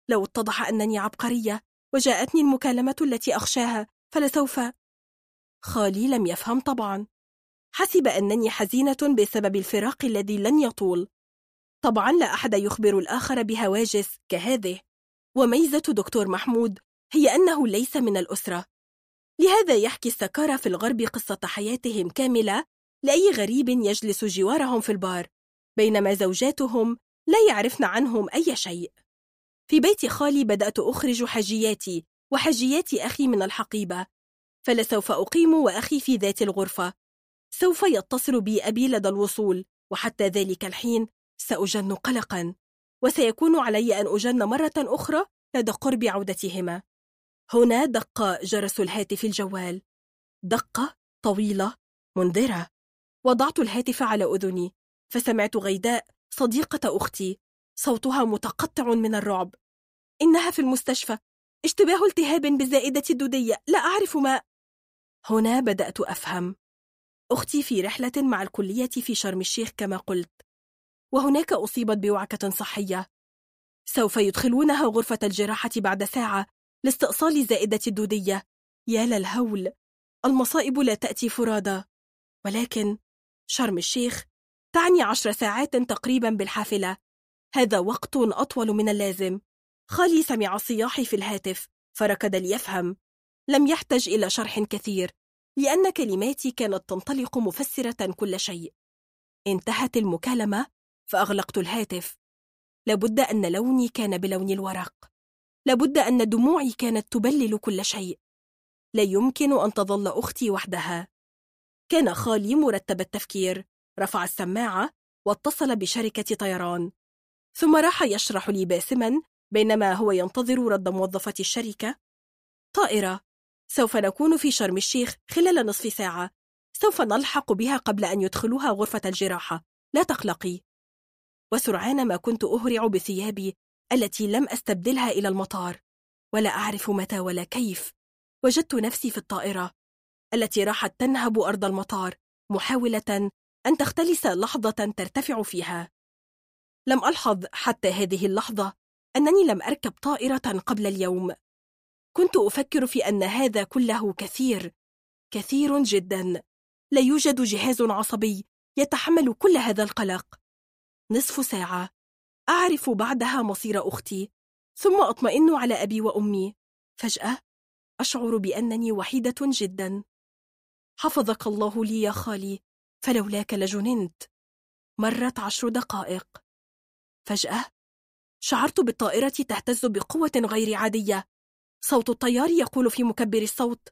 S2: لو اتضح أنني عبقرية وجاءتني المكالمة التي أخشاها فلسوف خالي لم يفهم طبعا. حسب أنني حزينة بسبب الفراق الذي لن يطول. طبعا لا أحد يخبر الآخر بهواجس كهذه. وميزة دكتور محمود هي أنه ليس من الأسرة. لهذا يحكي السكارى في الغرب قصة حياتهم كاملة لأي غريب يجلس جوارهم في البار بينما زوجاتهم لا يعرفن عنهم أي شيء. في بيت خالي بدأت أخرج حجياتي وحجيات أخي من الحقيبة. فلسوف أقيم وأخي في ذات الغرفة. سوف يتصل بي أبي لدى الوصول وحتى ذلك الحين سأجن قلقا. وسيكون علي أن أجن مرة أخرى لدى قرب عودتهما. هنا دق جرس الهاتف الجوال. دقة طويلة منذرة. وضعت الهاتف على أذني فسمعت غيداء صديقة أختي. صوتها متقطع من الرعب. إنها في المستشفى. اشتباه التهاب بالزائدة الدودية. لا أعرف ما هنا بدأت أفهم. أختي في رحلة مع الكلية في شرم الشيخ كما قلت وهناك أصيبت بوعكة صحية. سوف يدخلونها غرفة الجراحة بعد ساعة لاستئصال الزائدة الدودية. يا للهول المصائب لا تأتي فرادى ولكن شرم الشيخ تعني عشر ساعات تقريبا بالحافلة. هذا وقت أطول من اللازم. خالي سمع صياحي في الهاتف فركض ليفهم. لم يحتج إلى شرح كثير لأن كلماتي كانت تنطلق مفسرة كل شيء. انتهت المكالمة فأغلقت الهاتف. لابد أن لوني كان بلون الورق. لابد أن دموعي كانت تبلل كل شيء. لا يمكن أن تظل أختي وحدها. كان خالي مرتب التفكير رفع السماعة واتصل بشركة طيران. ثم راح يشرح لي باسما بينما هو ينتظر رد موظفة الشركة. طائرة! سوف نكون في شرم الشيخ خلال نصف ساعة. سوف نلحق بها قبل أن يدخلوها غرفة الجراحة. لا تقلقي. وسرعان ما كنت أهرع بثيابي التي لم أستبدلها إلى المطار. ولا أعرف متى ولا كيف. وجدت نفسي في الطائرة التي راحت تنهب أرض المطار محاولة أن تختلس لحظة ترتفع فيها. لم ألحظ حتى هذه اللحظة أنني لم أركب طائرة قبل اليوم. كنت أفكر في أن هذا كله كثير كثير جدا. لا يوجد جهاز عصبي يتحمل كل هذا القلق. نصف ساعة. أعرف بعدها مصير أختي ثم أطمئن على أبي وأمي. فجأة أشعر بأنني وحيدة جدا. حفظك الله لي يا خالي فلولاك لجننت. مرت عشر دقائق. فجأة شعرت بالطائرة تهتز بقوة غير عادية. صوت الطيار يقول في مكبر الصوت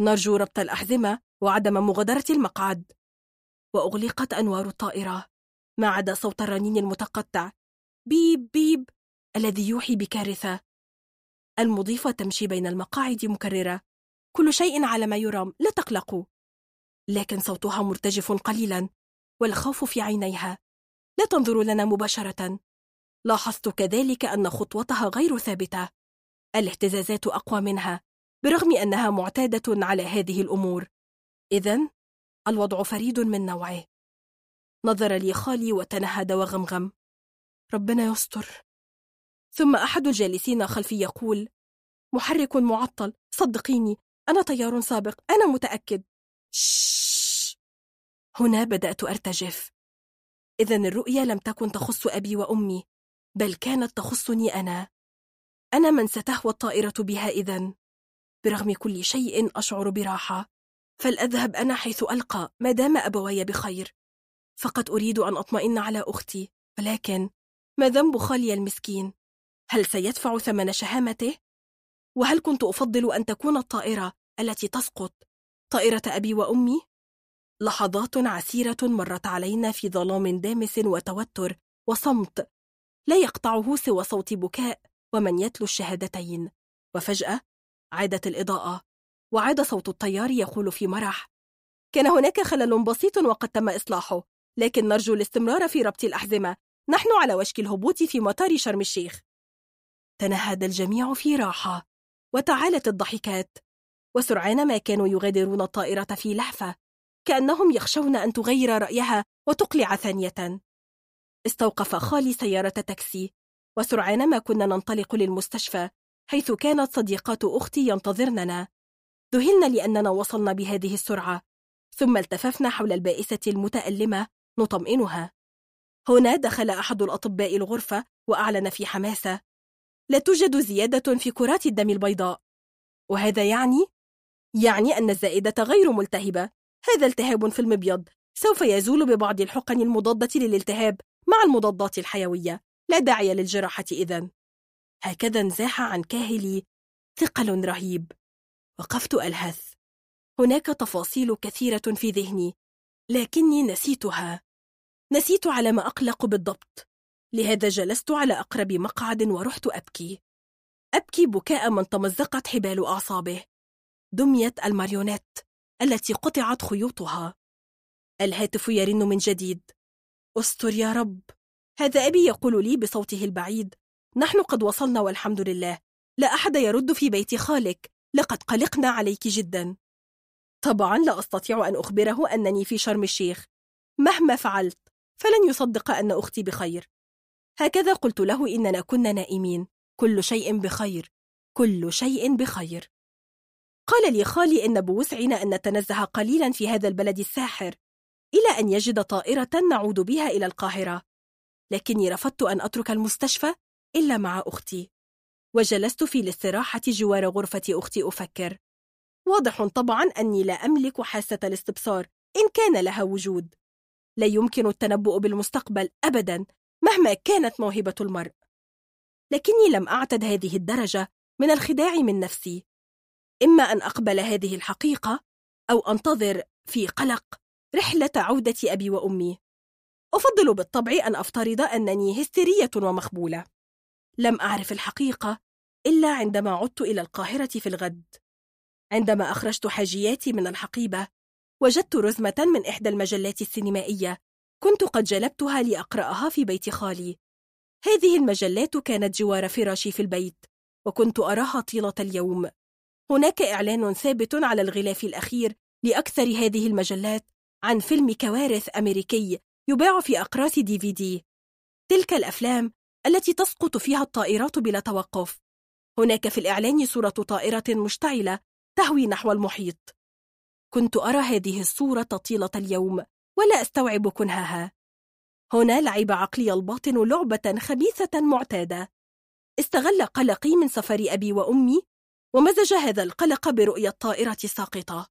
S2: نرجو ربط الأحزمة وعدم مغادرة المقعد. وأغلقت أنوار الطائرة. ما عدا صوت الرنين المتقطع. بيب بيب الذي يوحي بكارثة. المضيفة تمشي بين المقاعد مكررة. كل شيء على ما يرام لا تقلقوا. لكن صوتها مرتجف قليلا والخوف في عينيها. لا تنظر لنا مباشرة. لاحظت كذلك أن خطوتها غير ثابتة. الاهتزازات أقوى منها برغم أنها معتادة على هذه الأمور. إذا الوضع فريد من نوعه. نظر لي خالي وتنهد وغمغم. ربنا يستر. ثم أحد الجالسين خلفي يقول محرك معطل صدقيني أنا طيار سابق أنا متأكد. شش. هنا بدأت أرتجف. إذا الرؤيا لم تكن تخص أبي وأمي بل كانت تخصني أنا. أنا من ستهوى الطائرة بها إذا برغم كل شيء أشعر براحة. فلأذهب أنا حيث ألقى ما دام أبواي بخير. فقد أريد أن أطمئن على أختي. ولكن ما ذنب خالي المسكين؟ هل سيدفع ثمن شهامته؟ وهل كنت أفضل أن تكون الطائرة التي تسقط؟ طائرة أبي وأمي؟ لحظات عسيرة مرت علينا في ظلام دامس وتوتر وصمت. لا يقطعه سوى صوت بكاء. ومن يتلو الشهادتين. وفجأة عادت الإضاءة وعاد صوت الطيار يقول في مرح كان هناك خلل بسيط وقد تم إصلاحه لكن نرجو الاستمرار في ربط الأحزمة. نحن على وشك الهبوط في مطار شرم الشيخ. تنهد الجميع في راحة وتعالت الضحكات. وسرعان ما كانوا يغادرون الطائرة في لحفة كأنهم يخشون أن تغير رأيها وتقلع ثانية. استوقف خالي سيارة تاكسي. وسرعان ما كنا ننطلق للمستشفى حيث كانت صديقات أختي ينتظرننا. ذهلنا لأننا وصلنا بهذه السرعة ثم التففنا حول البائسة المتألمة نطمئنها. هنا دخل أحد الأطباء الغرفة وأعلن في حماسة لا توجد زيادة في كرات الدم البيضاء. وهذا يعني؟ يعني أن الزائدة غير ملتهبة. هذا التهاب في المبيض سوف يزول ببعض الحقن المضادة للالتهاب مع المضادات الحيوية. لا داعي للجراحة إذن. هكذا انزاح عن كاهلي ثقل رهيب. وقفت ألهث. هناك تفاصيل كثيرة في ذهني لكني نسيتها. نسيت على ما أقلق بالضبط. لهذا جلست على أقرب مقعد ورحت أبكي. أبكي بكاء من تمزقت حبال أعصابه. دمية الماريونيت التي قطعت خيوطها. الهاتف يرن من جديد. استر يا رب! هذا أبي يقول لي بصوته البعيد نحن قد وصلنا والحمد لله لا أحد يرد في بيت خالك لقد قلقنا عليك جدا. طبعا لا أستطيع أن أخبره أنني في شرم الشيخ. مهما فعلت فلن يصدق أن أختي بخير. هكذا قلت له إننا كنا نائمين كل شيء بخير كل شيء بخير. قال لي خالي إن بوسعنا أن نتنزه قليلا في هذا البلد الساحر إلى أن يجد طائرة نعود بها إلى القاهرة. لكني رفضت أن أترك المستشفى إلا مع أختي. وجلست في الاستراحة جوار غرفة أختي أفكر. واضح طبعا أني لا أملك حاسة الاستبصار إن كان لها وجود. لا يمكن التنبؤ بالمستقبل أبدا مهما كانت موهبة المرء. لكني لم أعتد هذه الدرجة من الخداع من نفسي. إما أن أقبل هذه الحقيقة أو أنتظر في قلق رحلة عودة أبي وأمي. أفضل بالطبع أن أفترض أنني هستيرية ومخبولة لم أعرف الحقيقة إلا عندما عدت إلى القاهرة في الغد. عندما أخرجت حاجياتي من الحقيبة وجدت رزمة من إحدى المجلات السينمائية كنت قد جلبتها لأقرأها في بيت خالي. هذه المجلات كانت جوار فراشي في البيت وكنت أراها طيلة اليوم. هناك إعلان ثابت على الغلاف الأخير لأكثر هذه المجلات عن فيلم كوارث أمريكي يباع في أقراص دي في دي تلك الأفلام التي تسقط فيها الطائرات بلا توقف. هناك في الإعلان صورة طائرة مشتعلة تهوي نحو المحيط. كنت أرى هذه الصورة طيلة اليوم ولا أستوعب كنهها. هنا لعب عقلي الباطن لعبة خبيثة معتادة. استغل قلقي من سفر أبي وأمي ومزج هذا القلق برؤية الطائرة الساقطة.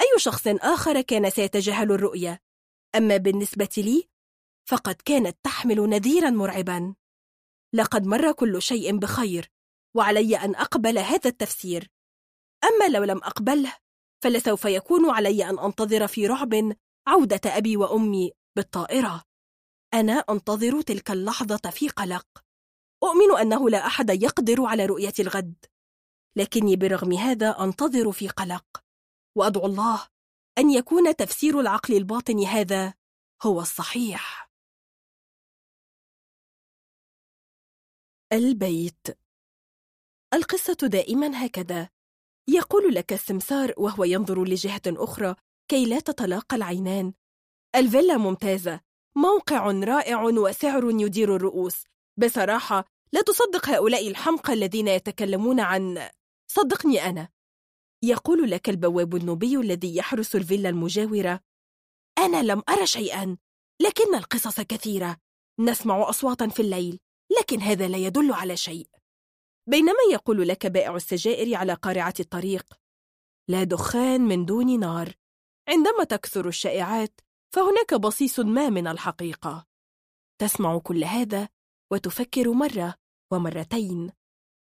S2: أي شخص آخر كان سيتجاهل الرؤية؟ أما بالنسبة لي فقد كانت تحمل نذيرا مرعبا. لقد مر كل شيء بخير وعلي أن أقبل هذا التفسير. أما لو لم أقبله فلسوف يكون علي أن أنتظر في رعب عودة أبي وأمي بالطائرة. أنا أنتظر تلك اللحظة في قلق. أؤمن أنه لا أحد يقدر على رؤية الغد لكني برغم هذا أنتظر في قلق. وأدعو الله أن يكون تفسير العقل الباطن هذا هو الصحيح. البيت. القصة دائما هكذا. يقول لك السمسار وهو ينظر لجهة أخرى كي لا تتلاقى العينان. الفيلا ممتازة. موقع رائع وسعر يدير الرؤوس. بصراحة لا تصدق هؤلاء الحمقى الذين يتكلمون عن صدقني أنا. يقول لك البواب النوبي الذي يحرس الفيلا المجاورة. أنا لم أرى شيئا لكن القصص كثيرة. نسمع أصواتا في الليل لكن هذا لا يدل على شيء. بينما يقول لك بائع السجائر على قارعة الطريق لا دخان من دون نار. عندما تكثر الشائعات فهناك بصيص ما من الحقيقة. تسمع كل هذا وتفكر مرة ومرتين.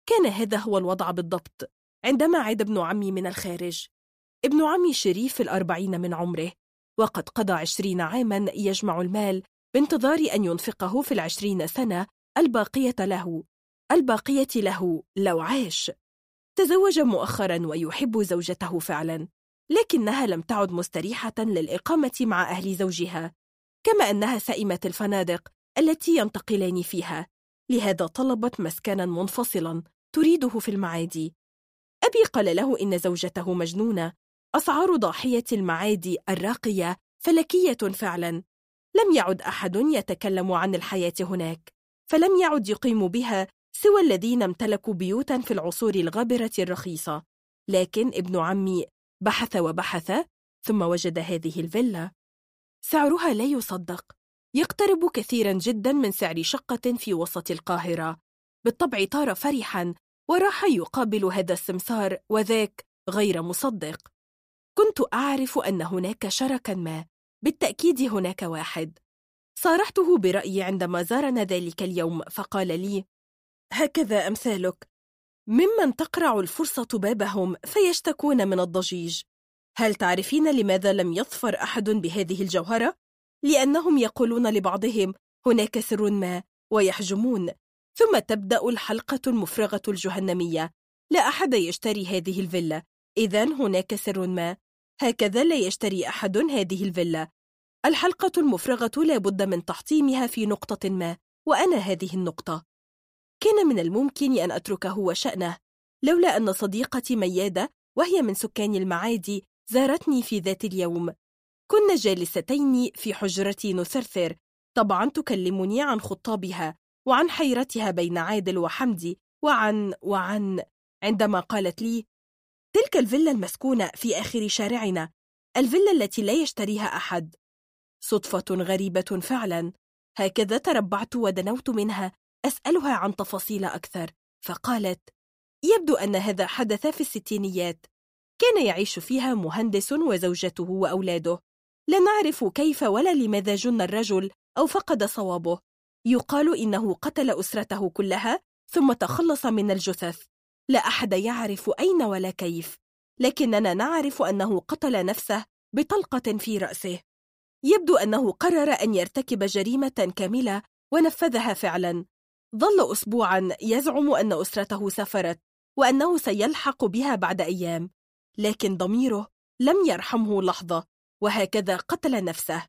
S2: كان هذا هو الوضع بالضبط. عندما عاد ابن عمي من الخارج. ابن عمي شريف في الأربعين من عمره وقد قضى عشرين عاما يجمع المال بانتظار أن ينفقه في العشرين سنة الباقية له. الباقية له لو عاش. تزوج مؤخرا ويحب زوجته فعلا لكنها لم تعد مستريحة للإقامة مع أهل زوجها كما أنها سئمت الفنادق التي ينتقلان فيها. لهذا طلبت مسكنا منفصلا تريده في المعادي. أبي قال له إن زوجته مجنونة. أسعار ضاحية المعادي الراقية فلكية فعلا. لم يعد أحد يتكلم عن الحياة هناك فلم يعد يقيم بها سوى الذين امتلكوا بيوتا في العصور الغابرة الرخيصة. لكن ابن عمي بحث وبحث ثم وجد هذه الفيلا. سعرها لا يصدق. يقترب كثيرا جدا من سعر شقة في وسط القاهرة. بالطبع طار فرحا وراح يقابل هذا السمسار وذاك غير مصدق. كنت أعرف أن هناك شركا ما بالتأكيد هناك واحد. صارحته برأيي عندما زارنا ذلك اليوم فقال لي هكذا أمثالك. ممن تقرع الفرصة بابهم فيشتكون من الضجيج. هل تعرفين لماذا لم يظفر أحد بهذه الجوهرة؟ لأنهم يقولون لبعضهم هناك سر ما ويحجمون. ثم تبدأ الحلقة المفرغة الجهنمية. لا أحد يشتري هذه الفيلا. إذا هناك سر ما. هكذا لا يشتري أحد هذه الفيلا. الحلقة المفرغة لا بد من تحطيمها في نقطة ما وأنا هذه النقطة. كان من الممكن أن أتركه وشأنه. لولا أن صديقتي ميادة وهي من سكان المعادي زارتني في ذات اليوم. كنا جالستين في حجرتي نثرثر طبعا تكلمني عن خطابها. وعن حيرتها بين عادل وحمدي وعن وعن عندما قالت لي تلك الفيلا المسكونة في آخر شارعنا الفيلا التي لا يشتريها أحد. صدفة غريبة فعلا. هكذا تربعت ودنوت منها أسألها عن تفاصيل أكثر فقالت يبدو أن هذا حدث في الستينيات. كان يعيش فيها مهندس وزوجته وأولاده. لا نعرف كيف ولا لماذا جن الرجل أو فقد صوابه. يقال إنه قتل أسرته كلها ثم تخلص من الجثث. لا أحد يعرف أين ولا كيف لكننا نعرف أنه قتل نفسه بطلقة في رأسه. يبدو أنه قرر أن يرتكب جريمة كاملة ونفذها فعلا. ظل أسبوعا يزعم أن أسرته سافرت وأنه سيلحق بها بعد أيام لكن ضميره لم يرحمه لحظة وهكذا قتل نفسه.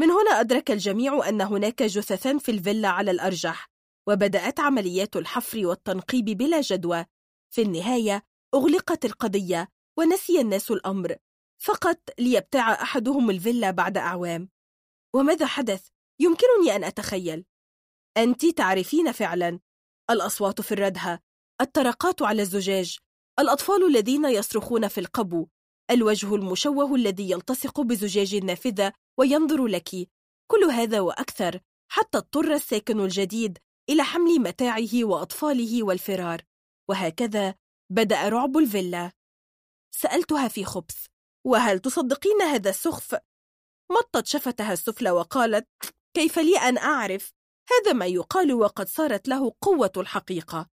S2: من هنا أدرك الجميع أن هناك جثثا في الفيلا على الأرجح وبدأت عمليات الحفر والتنقيب بلا جدوى. في النهاية أغلقت القضية ونسي الناس الأمر فقط ليبتاع أحدهم الفيلا بعد أعوام. وماذا حدث؟ يمكنني أن أتخيل. أنت تعرفين فعلا. الأصوات في الردهة الطرقات على الزجاج الأطفال الذين يصرخون في القبو الوجه المشوه الذي يلتصق بزجاج النافذة وينظر لك. كل هذا وأكثر حتى اضطر الساكن الجديد إلى حمل متاعه وأطفاله والفرار. وهكذا بدأ رعب الفيلا. سألتها في خبث وهل تصدقين هذا السخف؟ مطت شفتها السفلى وقالت كيف لي أن أعرف؟ هذا ما يقال وقد صارت له قوة الحقيقة.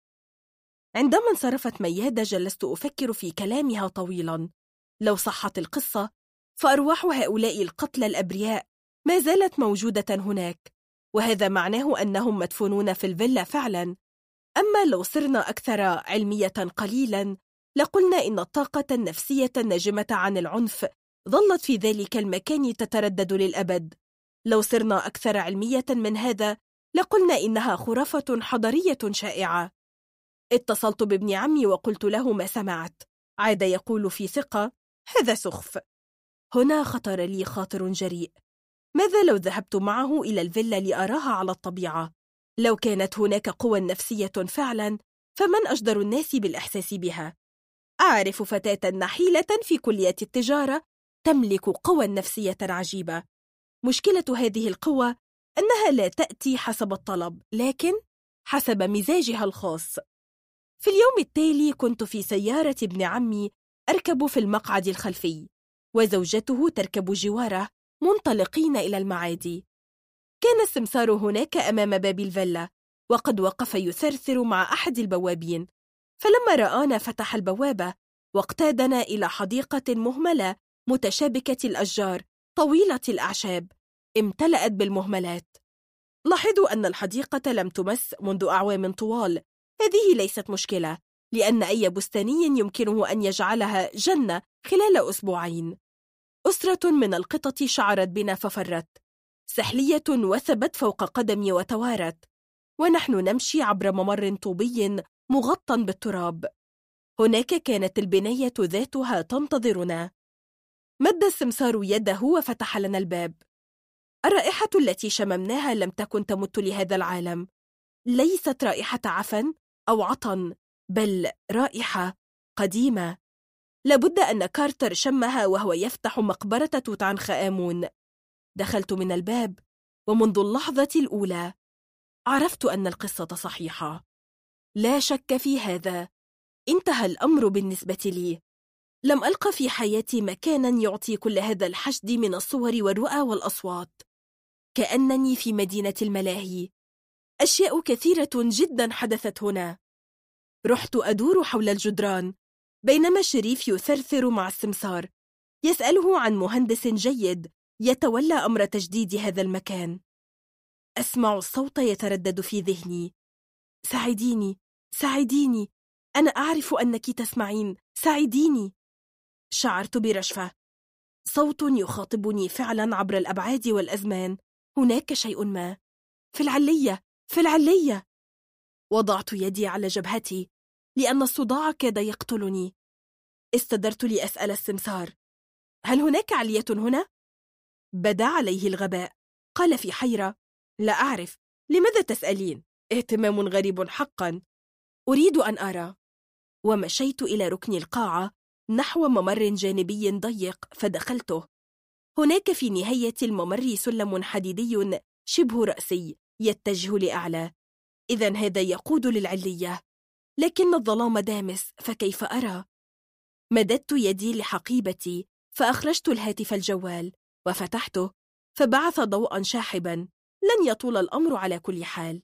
S2: عندما انصرفت ميادة جلست أفكر في كلامها طويلا. لو صحت القصة فأرواح هؤلاء القتلى الأبرياء ما زالت موجودة هناك وهذا معناه أنهم مدفونون في الفيلا فعلا. أما لو صرنا أكثر علمية قليلا لقلنا إن الطاقة النفسية الناجمة عن العنف ظلت في ذلك المكان تتردد للأبد. لو صرنا أكثر علمية من هذا لقلنا إنها خرافة حضرية شائعة. اتصلت بابن عمي وقلت له ما سمعت عاد يقول في ثقة هذا سخف. هنا خطر لي خاطر جريء ماذا لو ذهبت معه إلى الفيلا لأراها على الطبيعة؟ لو كانت هناك قوى نفسية فعلا فمن أجدر الناس بالإحساس بها؟ أعرف فتاة نحيلة في كلية التجارة تملك قوى نفسية عجيبة مشكلة هذه القوة أنها لا تأتي حسب الطلب لكن حسب مزاجها الخاص في اليوم التالي كنت في سيارة ابن عمي أركب في المقعد الخلفي وزوجته تركب جواره منطلقين إلى المعادي. كان السمسار هناك أمام باب الفيلا وقد وقف يثرثر مع أحد البوابين. فلما رآنا فتح البوابة واقتادنا إلى حديقة مهملة متشابكة الأشجار طويلة الأعشاب. امتلأت بالمهملات. لاحظوا أن الحديقة لم تمس منذ أعوام طوال. هذه ليست مشكلة لأن أي بستاني يمكنه أن يجعلها جنة خلال أسبوعين. أسرة من القطط شعرت بنا ففرت. سحلية وثبت فوق قدمي وتوارت. ونحن نمشي عبر ممر طوبي مغطى بالتراب. هناك كانت البناية ذاتها تنتظرنا. مد السمسار يده وفتح لنا الباب. الرائحة التي شممناها لم تكن تمت لهذا العالم. ليست رائحة عفن أو عطن بل رائحة قديمة. لابد أن كارتر شمها وهو يفتح مقبرة توت عنخ آمون دخلت من الباب ومنذ اللحظة الأولى عرفت أن القصة صحيحة. لا شك في هذا. انتهى الأمر بالنسبة لي. لم ألق في حياتي مكانا يعطي كل هذا الحشد من الصور والرؤى والأصوات. كأنني في مدينة الملاهي. أشياء كثيرة جدا حدثت هنا. رحت أدور حول الجدران. بينما شريف يثرثر مع السمسار. يسأله عن مهندس جيد يتولى أمر تجديد هذا المكان. أسمع الصوت يتردد في ذهني. ساعديني ساعديني. أنا أعرف أنك تسمعين. ساعديني. شعرت برشفة. صوت يخاطبني فعلا عبر الأبعاد والأزمان. هناك شيء ما. في العلية في العلية. وضعت يدي على جبهتي. لأن الصداع كاد يقتلني. استدرت لأسأل السمسار. هل هناك علية هنا؟ بدا عليه الغباء. قال في حيرة. لا أعرف. لماذا تسألين؟ اهتمام غريب حقا. أريد أن أرى. ومشيت إلى ركن القاعة نحو ممر جانبي ضيق فدخلته. هناك في نهاية الممر سلم حديدي شبه رأسي يتجه لأعلى. إذا هذا يقود للعلية. لكن الظلام دامس فكيف أرى؟ مددت يدي لحقيبتي فأخرجت الهاتف الجوال وفتحته فبعث ضوءا شاحبا لن يطول الأمر على كل حال.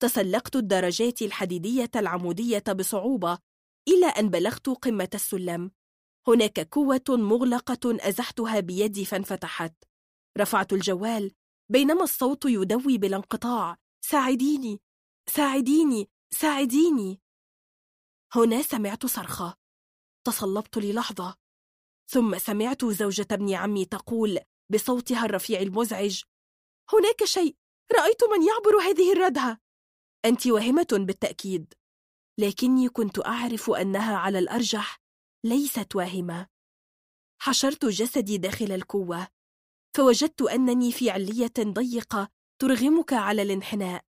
S2: تسلقت الدرجات الحديدية العمودية بصعوبة إلى أن بلغت قمة السلم. هناك كوة مغلقة أزحتها بيدي فانفتحت. رفعت الجوال بينما الصوت يدوي بلا انقطاع. ساعديني! ساعديني! ساعديني! هنا سمعت صرخة. تصلبت للحظة. ثم سمعت زوجة ابن عمي تقول بصوتها الرفيع المزعج هناك شيء رأيت من يعبر هذه الردهة أنت واهمة بالتأكيد. لكني كنت أعرف أنها على الأرجح ليست واهمة. حشرت جسدي داخل الكوة فوجدت أنني في علية ضيقة ترغمك على الانحناء.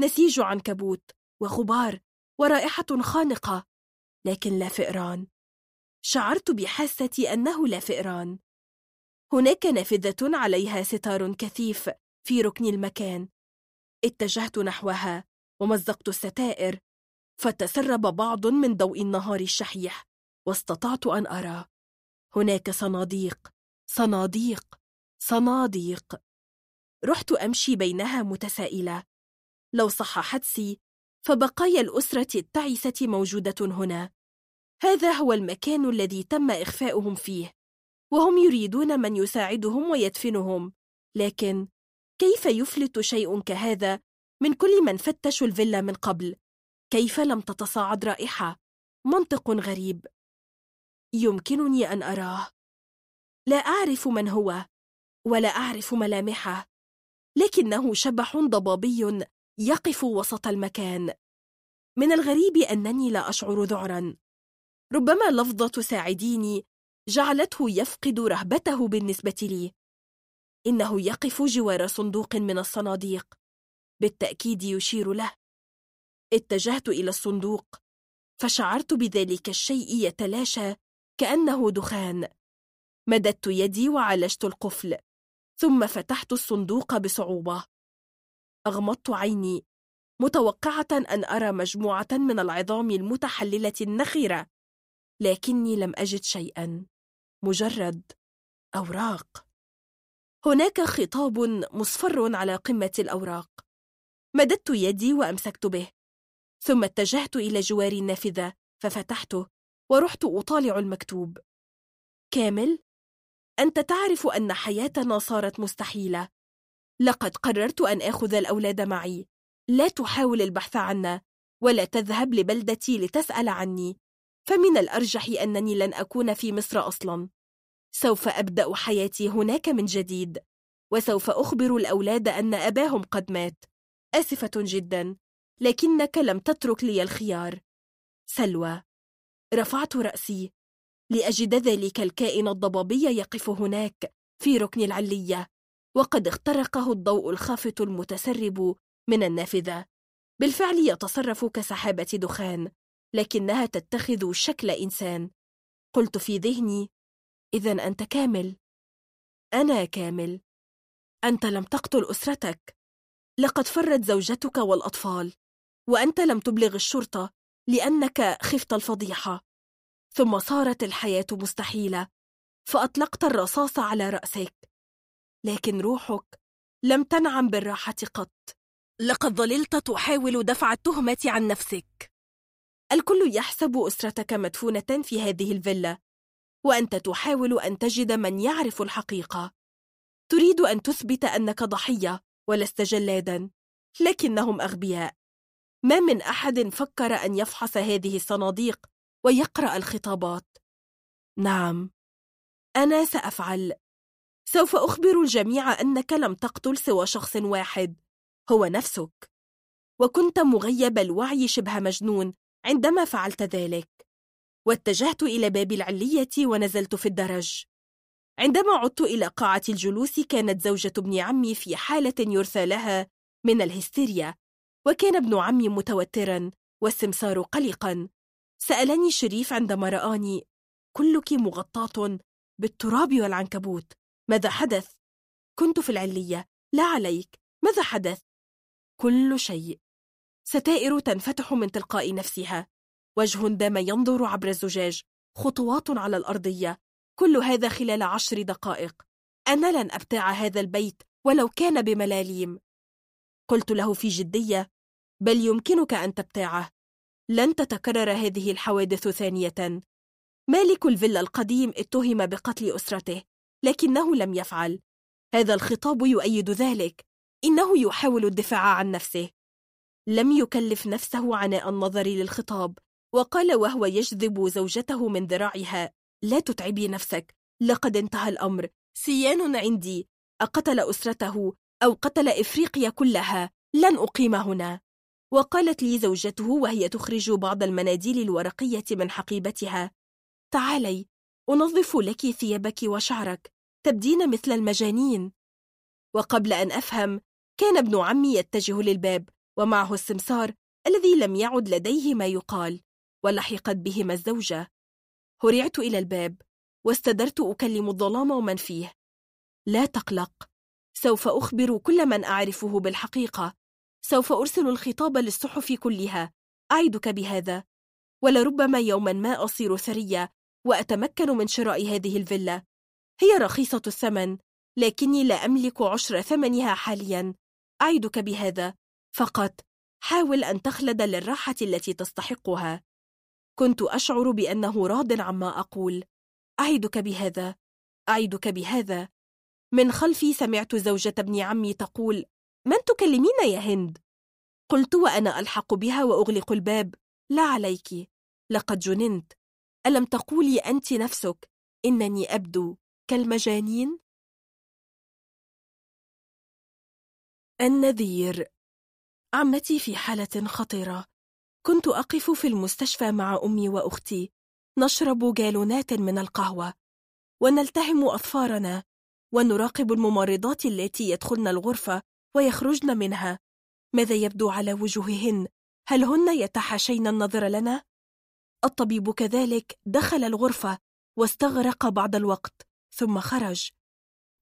S2: نسيج عنكبوت وغبار ورائحة خانقة. لكن لا فئران. شعرت بحاستي أنه لا فئران. هناك نافذة عليها ستار كثيف في ركن المكان. اتجهت نحوها ومزقت الستائر فتسرب بعض من ضوء النهار الشحيح واستطعت أن أرى. هناك صناديق صناديق صناديق. رحت أمشي بينها متسائلة. لو صح حدسي فبقايا الأسرة التعسة موجودة هنا. هذا هو المكان الذي تم إخفاؤهم فيه وهم يريدون من يساعدهم ويدفنهم. لكن كيف يفلت شيء كهذا من كل من فتشوا الفيلا من قبل؟ كيف لم تتصاعد رائحة؟ منطق غريب. يمكنني أن أراه. لا أعرف من هو ولا أعرف ملامحه لكنه شبح ضبابي يقف وسط المكان. من الغريب أنني لا أشعر ذعرا. ربما لفظة ساعديني جعلته يفقد رهبته بالنسبة لي. إنه يقف جوار صندوق من الصناديق. بالتأكيد يشير له. اتجهت إلى الصندوق. فشعرت بذلك الشيء يتلاشى كأنه دخان. مددت يدي وعالجت القفل. ثم فتحت الصندوق بصعوبة. أغمضت عيني متوقعة أن أرى مجموعة من العظام المتحللة النخرة لكني لم أجد شيئا مجرد أوراق. هناك خطاب مصفر على قمة الأوراق. مددت يدي وأمسكت به ثم اتجهت إلى جوار النافذة ففتحته ورحت أطالع المكتوب. كامل أنت تعرف أن حياتنا صارت مستحيلة. لقد قررت أن آخذ الأولاد معي. لا تحاول البحث عنا ولا تذهب لبلدتي لتسأل عني. فمن الأرجح أنني لن أكون في مصر أصلا. سوف أبدأ حياتي هناك من جديد وسوف أخبر الأولاد أن أباهم قد مات. آسفة جدا لكنك لم تترك لي الخيار. سلوى رفعت رأسي. لأجد ذلك الكائن الضبابي يقف هناك في ركن العلية. وقد اخترقه الضوء الخافت المتسرب من النافذة. بالفعل يتصرف كسحابة دخان لكنها تتخذ شكل إنسان. قلت في ذهني إذا أنت كامل. أنا كامل. أنت لم تقتل أسرتك. لقد فرت زوجتك والأطفال. وأنت لم تبلغ الشرطة لأنك خفت الفضيحة. ثم صارت الحياة مستحيلة. فأطلقت الرصاص على رأسك. لكن روحك لم تنعم بالراحة قط. لقد ظللت تحاول دفع التهمة عن نفسك. الكل يحسب أسرتك مدفونة في هذه الفيلا وأنت تحاول أن تجد من يعرف الحقيقة. تريد أن تثبت أنك ضحية ولست جلادا لكنهم أغبياء. ما من أحد فكر أن يفحص هذه الصناديق ويقرأ الخطابات. نعم أنا سأفعل. سوف أخبر الجميع أنك لم تقتل سوى شخص واحد. هو نفسك. وكنت مغيب الوعي شبه مجنون عندما فعلت ذلك. واتجهت إلى باب العلية ونزلت في الدرج. عندما عدت إلى قاعة الجلوس كانت زوجة ابن عمي في حالة يرثى لها من الهستيريا. وكان ابن عمي متوترا والسمسار قلقا. سألني شريف عندما رآني. كلك مغطاة بالتراب والعنكبوت. ماذا حدث؟ كنت في العلية لا عليك. ماذا حدث؟ كل شيء. ستائر تنفتح من تلقاء نفسها. وجه دام ينظر عبر الزجاج. خطوات على الأرضية. كل هذا خلال عشر دقائق. أنا لن أبتاع هذا البيت ولو كان بملاليم. قلت له في جدية. بل يمكنك أن تبتاعه. لن تتكرر هذه الحوادث ثانية. مالك الفيلا القديم اتهم بقتل أسرته. لكنه لم يفعل. هذا الخطاب يؤيد ذلك. إنه يحاول الدفاع عن نفسه. لم يكلف نفسه عناء النظر للخطاب وقال وهو يجذب زوجته من ذراعها لا تتعبي نفسك لقد انتهى الأمر سيان عندي أقتل أسرته أو قتل إفريقيا كلها لن أقيم هنا. وقالت لي زوجته وهي تخرج بعض المناديل الورقية من حقيبتها تعالي أنظف لك ثيابك وشعرك تبدين مثل المجانين. وقبل أن أفهم كان ابن عمي يتجه للباب ومعه السمسار الذي لم يعد لديه ما يقال ولحقت بهما الزوجة. هرعت إلى الباب واستدرت أكلم الظلام ومن فيه. لا تقلق سوف أخبر كل من أعرفه بالحقيقة. سوف أرسل الخطاب للصحف كلها. أعدك بهذا ولربما يوما ما أصير ثرية وأتمكن من شراء هذه الفيلا. هي رخيصة الثمن لكني لا أملك عشر ثمنها حاليا. أعدك بهذا. فقط حاول أن تخلد للراحة التي تستحقها. كنت أشعر بأنه راض عما أقول. أعدك بهذا. أعدك بهذا. من خلفي سمعت زوجة ابن عمي تقول من تكلمين يا هند؟ قلت وأنا ألحق بها وأغلق الباب. لا عليك. لقد جننت. ألم تقولي أنت نفسك إنني أبدو كالمجانين؟ النذير. عمتي في حالة خطرة كنت أقف في المستشفى مع أمي وأختي. نشرب جالونات من القهوة. ونلتهم أطفارنا ونراقب الممرضات التي يدخلن الغرفة ويخرجن منها. ماذا يبدو على وجوههن؟ هل هن يتحاشين النظر لنا؟ الطبيب كذلك دخل الغرفة واستغرق بعض الوقت ثم خرج.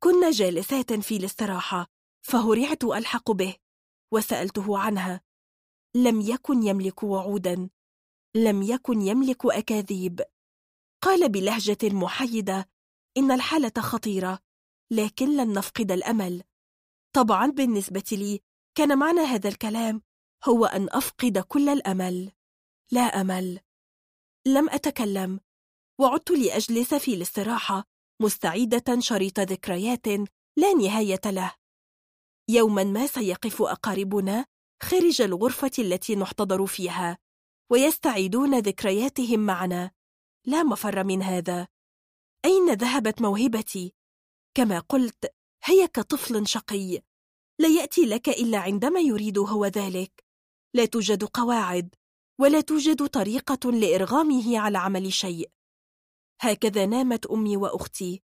S2: كنا جالسات في الاستراحة فهرعت ألحق به وسألته عنها. لم يكن يملك وعودا لم يكن يملك أكاذيب. قال بلهجة محيده إن الحالة خطيرة لكن لن نفقد الأمل. طبعا بالنسبة لي كان معنى هذا الكلام هو أن أفقد كل الأمل. لا أمل. لم أتكلم وعدت لأجلس في الاستراحة مستعيدة شريط ذكريات لا نهاية له. يوما ما سيقف أقاربنا خارج الغرفة التي نحتضر فيها ويستعيدون ذكرياتهم معنا. لا مفر من هذا. أين ذهبت موهبتي؟ كما قلت هي كطفل شقي. لا يأتي لك إلا عندما يريد هو ذلك. لا توجد قواعد. ولا توجد طريقة لإرغامه على عمل شيء. هكذا نامت أمي وأختي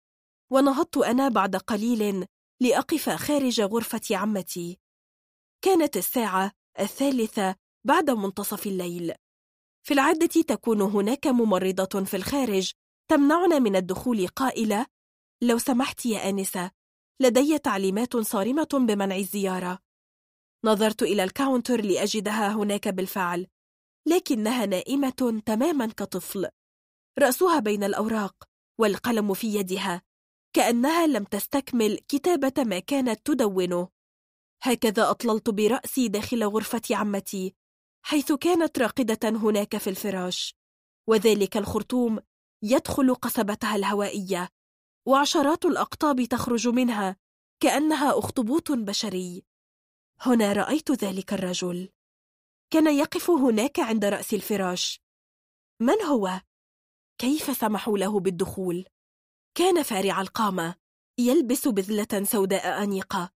S2: ونهضت أنا بعد قليل لأقف خارج غرفة عمتي. كانت الساعة الثالثة بعد منتصف الليل. في العادة تكون هناك ممرضة في الخارج تمنعنا من الدخول قائلة لو سمحت يا آنسة لدي تعليمات صارمة بمنع الزيارة. نظرت إلى الكاونتر لأجدها هناك بالفعل. لكنها نائمة تماما كطفل. رأسها بين الأوراق والقلم في يدها كأنها لم تستكمل كتابة ما كانت تدونه. هكذا أطللت برأسي داخل غرفة عمتي حيث كانت راقدة هناك في الفراش. وذلك الخرطوم يدخل قصبتها الهوائية وعشرات الأقطاب تخرج منها كأنها أخطبوط بشري. هنا رأيت ذلك الرجل. كان يقف هناك عند رأس الفراش من هو؟ كيف سمحوا له بالدخول؟ كان فارع القامة يلبس بذلة سوداء أنيقة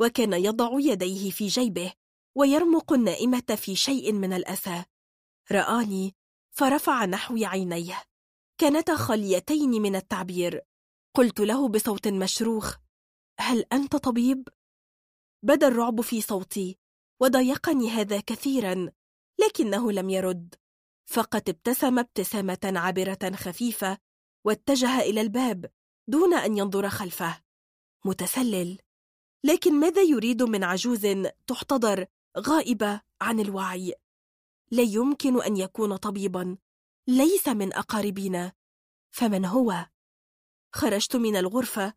S2: وكان يضع يديه في جيبه ويرمق النائمة في شيء من الأسى رآني فرفع نحوي عينيه كانتا خاليتين من التعبير قلت له بصوت مشروخ هل أنت طبيب؟ بدا الرعب في صوتي وضايقني هذا كثيرا لكنه لم يرد. فقد ابتسم ابتسامة عابرة خفيفة واتجه إلى الباب دون أن ينظر خلفه. متسلل. لكن ماذا يريد من عجوز تحتضر غائبة عن الوعي؟ لا يمكن أن يكون طبيبا. ليس من أقاربنا فمن هو؟ خرجت من الغرفة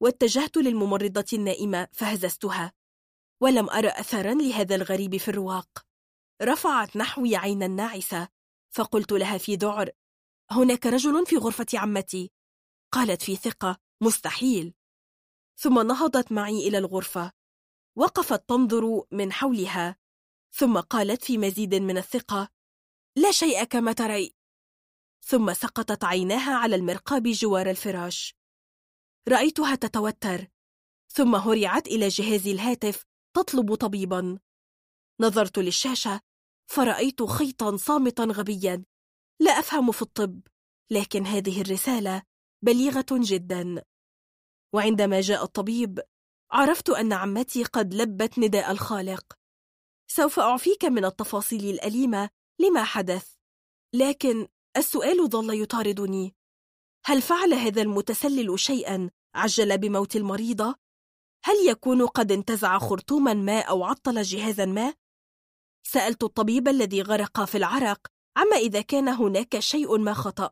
S2: واتجهت للممرضة النائمة فهززتها. ولم أرى أثرا لهذا الغريب في الرواق. رفعت نحوي عينا ناعسة فقلت لها في ذعر هناك رجل في غرفة عمتي. قالت في ثقة مستحيل. ثم نهضت معي إلى الغرفة. وقفت تنظر من حولها. ثم قالت في مزيد من الثقة لا شيء كما تري. ثم سقطت عيناها على المرقاب جوار الفراش. رأيتها تتوتر. ثم هرعت إلى جهاز الهاتف تطلب طبيبا. نظرت للشاشة فرأيت خيطا صامتا غبيا. لا أفهم في الطب لكن هذه الرسالة بليغة جدا. وعندما جاء الطبيب عرفت أن عمتي قد لبت نداء الخالق. سوف أعفيك من التفاصيل الأليمة لما حدث. لكن السؤال ظل يطاردني. هل فعل هذا المتسلل شيئا عجل بموت المريضة؟ هل يكون قد انتزع خرطوما ما أو عطل جهازا ما؟ سألت الطبيب الذي غرق في العرق عما إذا كان هناك شيء ما خطأ.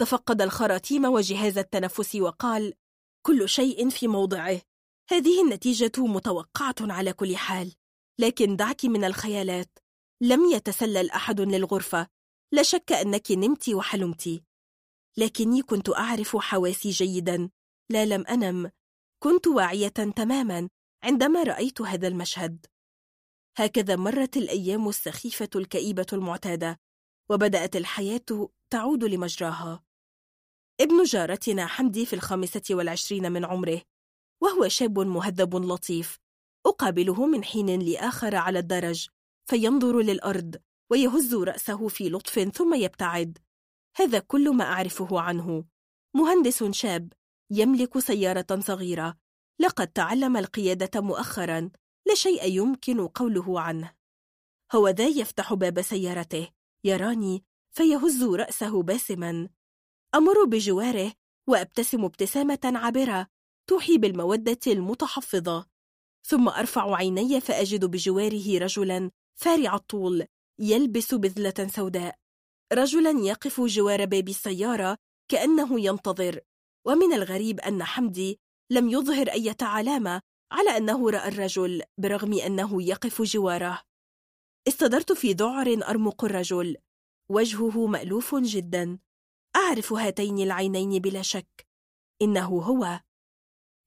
S2: تفقد الخراطيم وجهاز التنفس وقال كل شيء في موضعه. هذه النتيجة متوقعة على كل حال. لكن دعك من الخيالات. لم يتسلل أحد للغرفة. لا شك أنك نمت وحلمت. لكني كنت أعرف حواسي جيدا. لا لم أنم. كنت واعية تماما عندما رأيت هذا المشهد. هكذا مرت الأيام السخيفة الكئيبة المعتادة وبدأت الحياة تعود لمجراها. ابن جارتنا حمدي في الخامسة والعشرين من عمره وهو شاب مهذب لطيف أقابله من حين لآخر على الدرج فينظر للأرض ويهز رأسه في لطف ثم يبتعد. هذا كل ما أعرفه عنه. مهندس شاب يملك سيارة صغيرة. لقد تعلم القيادة مؤخرا. لا شيء يمكن قوله عنه. هو ذا يفتح باب سيارته. يراني. فيهز رأسه باسما. أمر بجواره وأبتسم ابتسامة عابرة. توحي بالمودة المتحفظة. ثم أرفع عيني فأجد بجواره رجلا. فارع الطول. يلبس بذلة سوداء. رجلا يقف جوار باب السيارة. كأنه ينتظر. ومن الغريب أن حمدي لم يظهر أي علامة على أنه رأى الرجل برغم أنه يقف جواره. استدرت في ذعر أرمق الرجل. وجهه مألوف جدا. أعرف هاتين العينين بلا شك. إنه هو.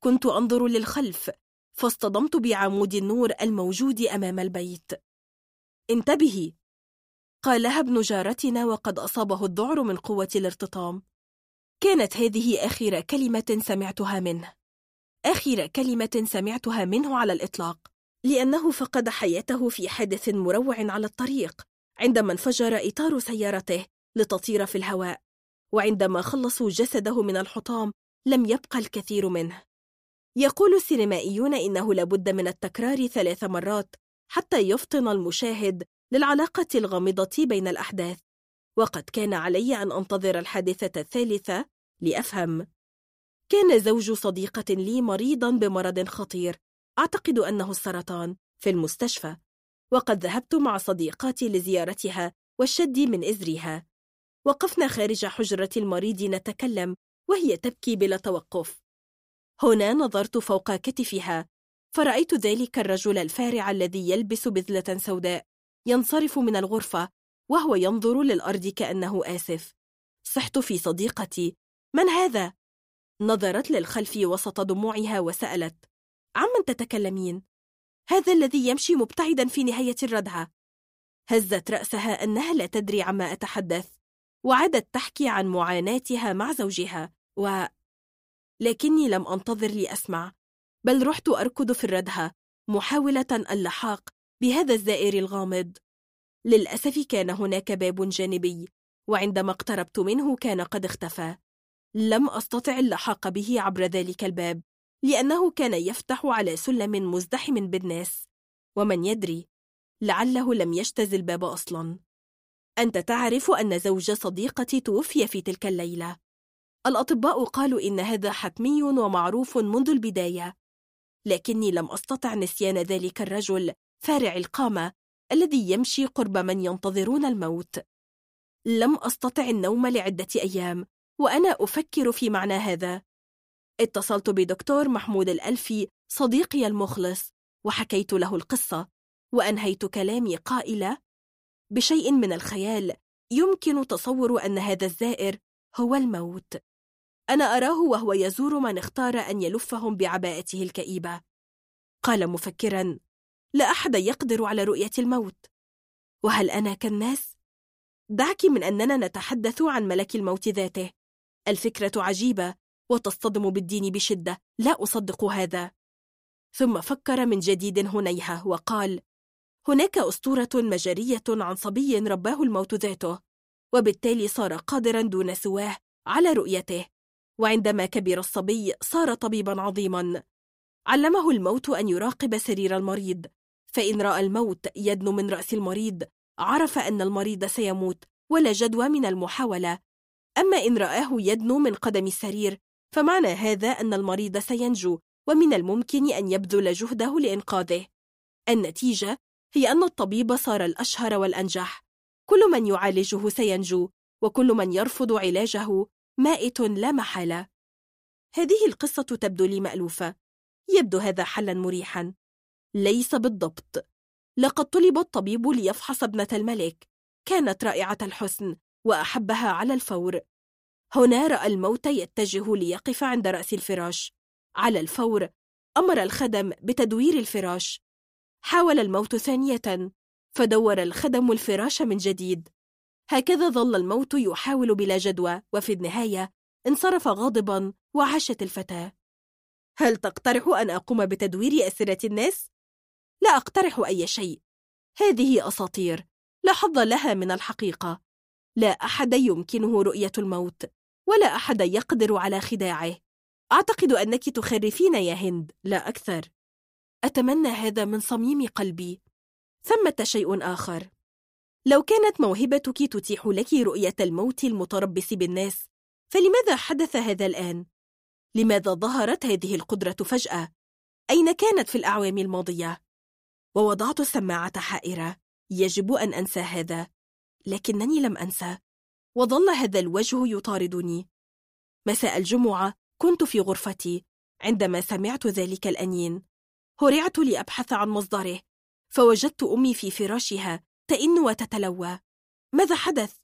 S2: كنت أنظر للخلف فاصطدمت بعمود النور الموجود أمام البيت. انتبهي. قالها ابن جارتنا وقد أصابه الذعر من قوة الارتطام. كانت هذه آخر كلمة سمعتها منه. آخر كلمة سمعتها منه على الإطلاق لأنه فقد حياته في حادث مروع على الطريق عندما انفجر إطار سيارته لتطير في الهواء وعندما خلصوا جسده من الحطام لم يبقى الكثير منه. يقول السينمائيون إنه لابد من التكرار ثلاث مرات حتى يفطن المشاهد للعلاقة الغامضة بين الأحداث. وقد كان علي أن أنتظر الحادثة الثالثة لأفهم. كان زوج صديقة لي مريضا بمرض خطير أعتقد أنه السرطان في المستشفى وقد ذهبت مع صديقاتي لزيارتها والشد من إزرها وقفنا خارج حجرة المريض نتكلم وهي تبكي بلا توقف. هنا نظرت فوق كتفها فرأيت ذلك الرجل الفارع الذي يلبس بذلة سوداء ينصرف من الغرفة وهو ينظر للأرض كأنه آسف. صحت في صديقتي. من هذا؟ نظرت للخلف وسط دموعها وسألت. عمن تتكلمين؟ هذا الذي يمشي مبتعدا في نهاية الردعة. هزت رأسها أنها لا تدري عما أتحدث وعادت تحكي عن معاناتها مع زوجها و... لكني لم أنتظر لأسمع بل رحت أركض في الردهة محاولة اللحاق بهذا الزائر الغامض. للأسف كان هناك باب جانبي وعندما اقتربت منه كان قد اختفى. لم أستطع اللحاق به عبر ذلك الباب لأنه كان يفتح على سلم مزدحم بالناس. ومن يدري؟ لعله لم يجتز الباب أصلا. أنت تعرف أن زوج صديقتي توفي في تلك الليلة. الأطباء قالوا إن هذا حتمي ومعروف منذ البداية. لكني لم أستطع نسيان ذلك الرجل فارع القامة الذي يمشي قرب من ينتظرون الموت. لم أستطع النوم لعدة أيام وأنا أفكر في معنى هذا. اتصلت بدكتور محمود الألفي صديقي المخلص وحكيت له القصة وأنهيت كلامي قائلة بشيء من الخيال يمكن تصور أن هذا الزائر هو الموت. أنا أراه وهو يزور من اختار أن يلفهم بعباءته الكئيبة. قال مفكرا لا أحد يقدر على رؤية الموت. وهل أنا كالناس؟ دعك من أننا نتحدث عن ملك الموت ذاته. الفكرة عجيبة وتصطدم بالدين بشدة. لا أصدق هذا. ثم فكر من جديد هنيهة وقال هناك أسطورة مجرية عن صبي رباه الموت ذاته وبالتالي صار قادرا دون سواه على رؤيته. وعندما كبر الصبي صار طبيبا عظيما. علمه الموت أن يراقب سرير المريض. فإن رأى الموت يدنو من رأس المريض عرف أن المريض سيموت ولا جدوى من المحاولة. أما إن رآه يدنو من قدم السرير فمعنى هذا أن المريض سينجو ومن الممكن أن يبذل جهده لإنقاذه. النتيجة هي أن الطبيب صار الأشهر والأنجح. كل من يعالجه سينجو وكل من يرفض علاجه مائت لا محالة. هذه القصة تبدو لي مألوفة. يبدو هذا حلا مريحا. ليس بالضبط. لقد طلب الطبيب ليفحص ابنة الملك كانت رائعة الحسن وأحبها على الفور. هنا رأى الموت يتجه ليقف عند رأس الفراش. على الفور أمر الخدم بتدوير الفراش. حاول الموت ثانية فدور الخدم الفراش من جديد. هكذا ظل الموت يحاول بلا جدوى وفي النهاية انصرف غاضبا وعاشت الفتاة. هل تقترح أن أقوم بتدوير أسرة الناس؟ لا أقترح أي شيء. هذه أساطير. لا حظ لها من الحقيقة. لا أحد يمكنه رؤية الموت ولا أحد يقدر على خداعه. أعتقد أنك تخرفين يا هند. لا أكثر. أتمنى هذا من صميم قلبي. ثمة شيء آخر. لو كانت موهبتك تتيح لك رؤية الموت المتربص بالناس فلماذا حدث هذا الآن؟ لماذا ظهرت هذه القدرة فجأة؟ أين كانت في الأعوام الماضية؟ ووضعت السماعة حائرة. يجب أن أنسى هذا. لكنني لم أنسى. وظل هذا الوجه يطاردني. مساء الجمعة. كنت في غرفتي. عندما سمعت ذلك الأنين هرعت لأبحث عن مصدره. فوجدت أمي في فراشها تئن وتتلوى. ماذا حدث؟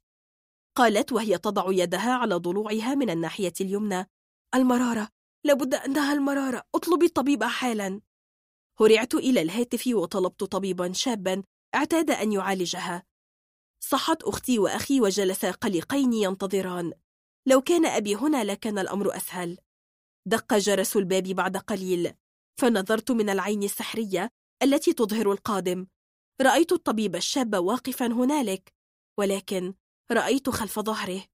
S2: قالت وهي تضع يدها على ضلوعها من الناحية اليمنى. المرارة. لابد أنها المرارة. اطلبي الطبيب حالا. هرعت إلى الهاتف وطلبت طبيبا شابا اعتاد أن يعالجها. صحت أختي وأخي وجلسا قلقين ينتظران. لو كان أبي هنا لكان الأمر أسهل. دق جرس الباب بعد قليل. فنظرت من العين السحرية التي تظهر القادم. رأيت الطبيب الشاب واقفا هنالك. ولكن رأيت خلف ظهره.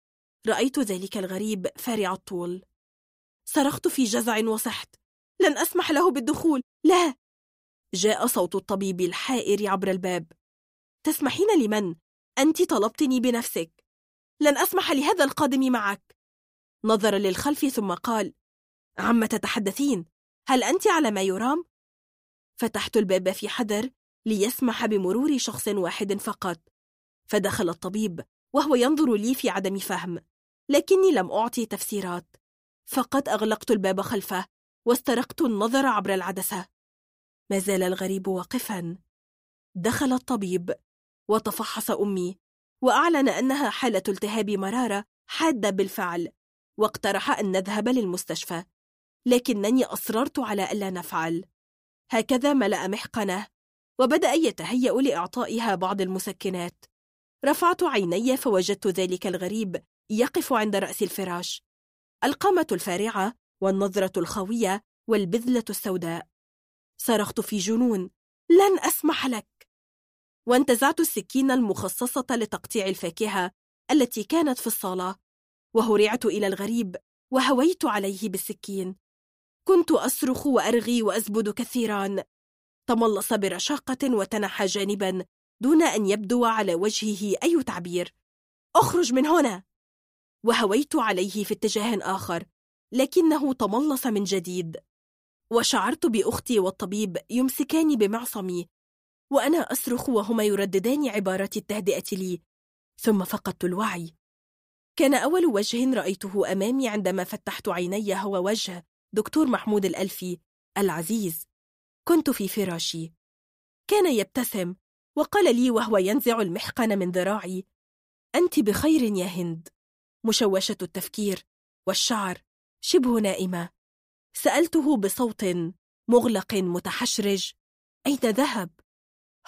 S2: رأيت ذلك الغريب فارع الطول. صرخت في جزع وصحت لن أسمح له بالدخول. لا! جاء صوت الطبيب الحائر عبر الباب. تسمحين لمن؟ أنت طلبتني بنفسك. لن أسمح لهذا القادم معك. نظر للخلف ثم قال عم تتحدثين؟ هل أنت على ما يرام؟ فتحت الباب في حذر ليسمح بمرور شخص واحد فقط. فدخل الطبيب وهو ينظر لي في عدم فهم لكني لم أعطي تفسيرات. فقط أغلقت الباب خلفه واسترقت النظر عبر العدسة. ما زال الغريب واقفا. دخل الطبيب وتفحص أمي وأعلن أنها حالة التهاب مرارة حادة بالفعل واقترح أن نذهب للمستشفى لكنني أصررت على ألا نفعل. هكذا ملأ محقنه وبدأ يتهيأ لإعطائها بعض المسكنات. رفعت عيني فوجدت ذلك الغريب يقف عند رأس الفراش. القامة الفارعة والنظرة الخاوية والبذلة السوداء. صرخت في جنون. لن أسمح لك. وانتزعت السكين المخصصة لتقطيع الفاكهة التي كانت في الصالة. وهرعت إلى الغريب وهويت عليه بالسكين. كنت أصرخ وأرغي وأزبد كثيرا تملص برشاقة وتنحى جانبا دون أن يبدو على وجهه أي تعبير. أخرج من هنا. وهويت عليه في اتجاه آخر لكنه تملص من جديد. وشعرت بأختي والطبيب يمسكاني بمعصمي وأنا أصرخ وهما يرددان عبارات التهدئة لي ثم فقدت الوعي. كان أول وجه رأيته أمامي عندما فتحت عيني هو وجه دكتور محمود الألفي العزيز. كنت في فراشي. كان يبتسم وقال لي وهو ينزع المحقن من ذراعي أنت بخير يا هند. مشوشة التفكير والشعر شبه نائمة. سألته بصوت مغلق متحشرج أين ذهب؟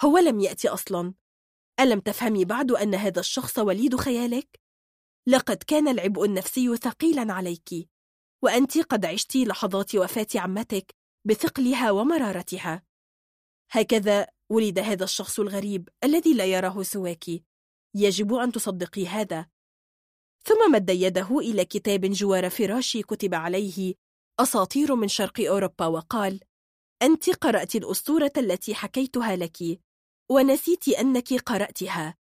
S2: هو لم يأتي أصلا ألم تفهمي بعد أن هذا الشخص وليد خيالك؟ لقد كان العبء النفسي ثقيلا عليك وأنت قد عشت لحظات وفاة عمتك بثقلها ومرارتها هكذا ولد هذا الشخص الغريب الذي لا يراه سواك يجب أن تصدقي هذا ثم مد يده إلى كتاب جوار فراشي كتب عليه أساطير من شرق أوروبا وقال أنت قرأت الأسطورة التي حكيتها لك ونسيت أنك قرأتها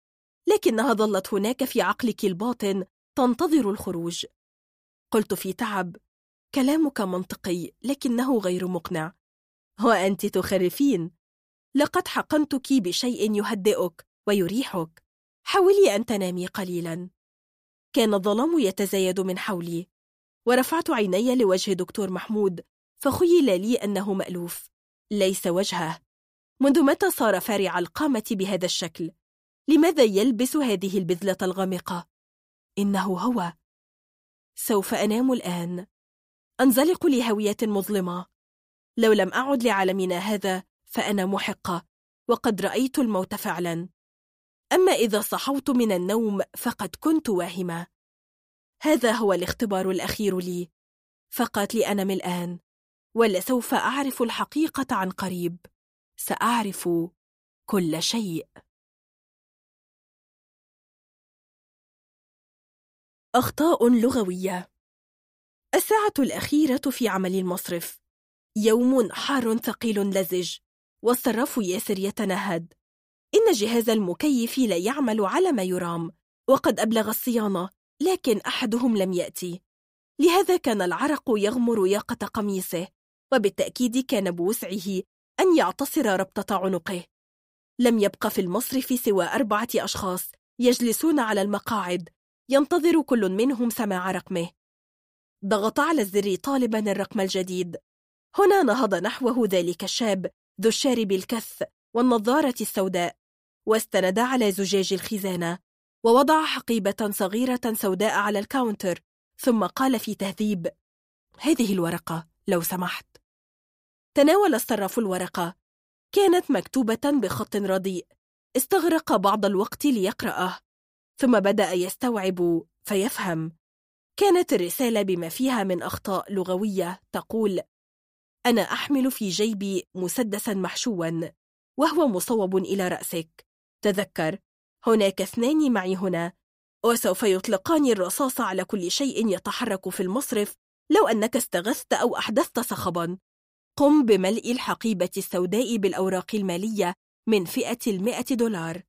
S2: لكنها ظلت هناك في عقلك الباطن تنتظر الخروج. قلت في تعب كلامك منطقي لكنه غير مقنع. وأنت تخرفين. لقد حقنتك بشيء يهدئك ويريحك. حاولي أن تنامي قليلا. كان الظلام يتزايد من حولي. ورفعت عيني لوجه دكتور محمود فخيل لي أنه مألوف. ليس وجهه. منذ متى صار فارع القامة بهذا الشكل؟ لماذا يلبس هذه البذلة الغامقة؟ إنه هو. سوف أنام الآن. أنزلق لهوية مظلمة. لو لم أعد لعالمنا هذا فأنا محقة وقد رأيت الموت فعلا. أما إذا صحوت من النوم فقد كنت واهمة. هذا هو الاختبار الأخير لي. فقط لأنم الآن ولسوف أعرف الحقيقة عن قريب. سأعرف كل شيء. أخطاء لغوية. الساعة الأخيرة في عمل المصرف. يوم حار ثقيل لزج والصراف ياسر يتنهد. إن جهاز المكيف لا يعمل على ما يرام وقد أبلغ الصيانة. لكن أحدهم لم يأتي. لهذا كان العرق يغمر ياقة قميصه وبالتأكيد كان بوسعه أن يعتصر ربطة عنقه. لم يبق في المصرف سوى أربعة أشخاص يجلسون على المقاعد ينتظر كل منهم سماع رقمه. ضغط على الزر طالبا الرقم الجديد. هنا نهض نحوه ذلك الشاب ذو الشارب الكث والنظارة السوداء واستند على زجاج الخزانة. ووضع حقيبة صغيرة سوداء على ال counter ثم قال في تهذيب هذه الورقة لو سمحت. تناول الصراف الورقة. كانت مكتوبة بخط رديء. استغرق بعض الوقت ليقرأه. ثم بدأ يستوعب فيفهم. كانت الرسالة بما فيها من أخطاء لغوية تقول أنا أحمل في جيبي مسدسا محشوا وهو مصوب إلى رأسك. تذكر هناك اثنان معي هنا وسوف يطلقان الرصاص على كل شيء يتحرك في المصرف لو أنك استغثت أو أحدثت صخبا قم بملء الحقيبة السوداء بالأوراق المالية من فئة المئة دولار.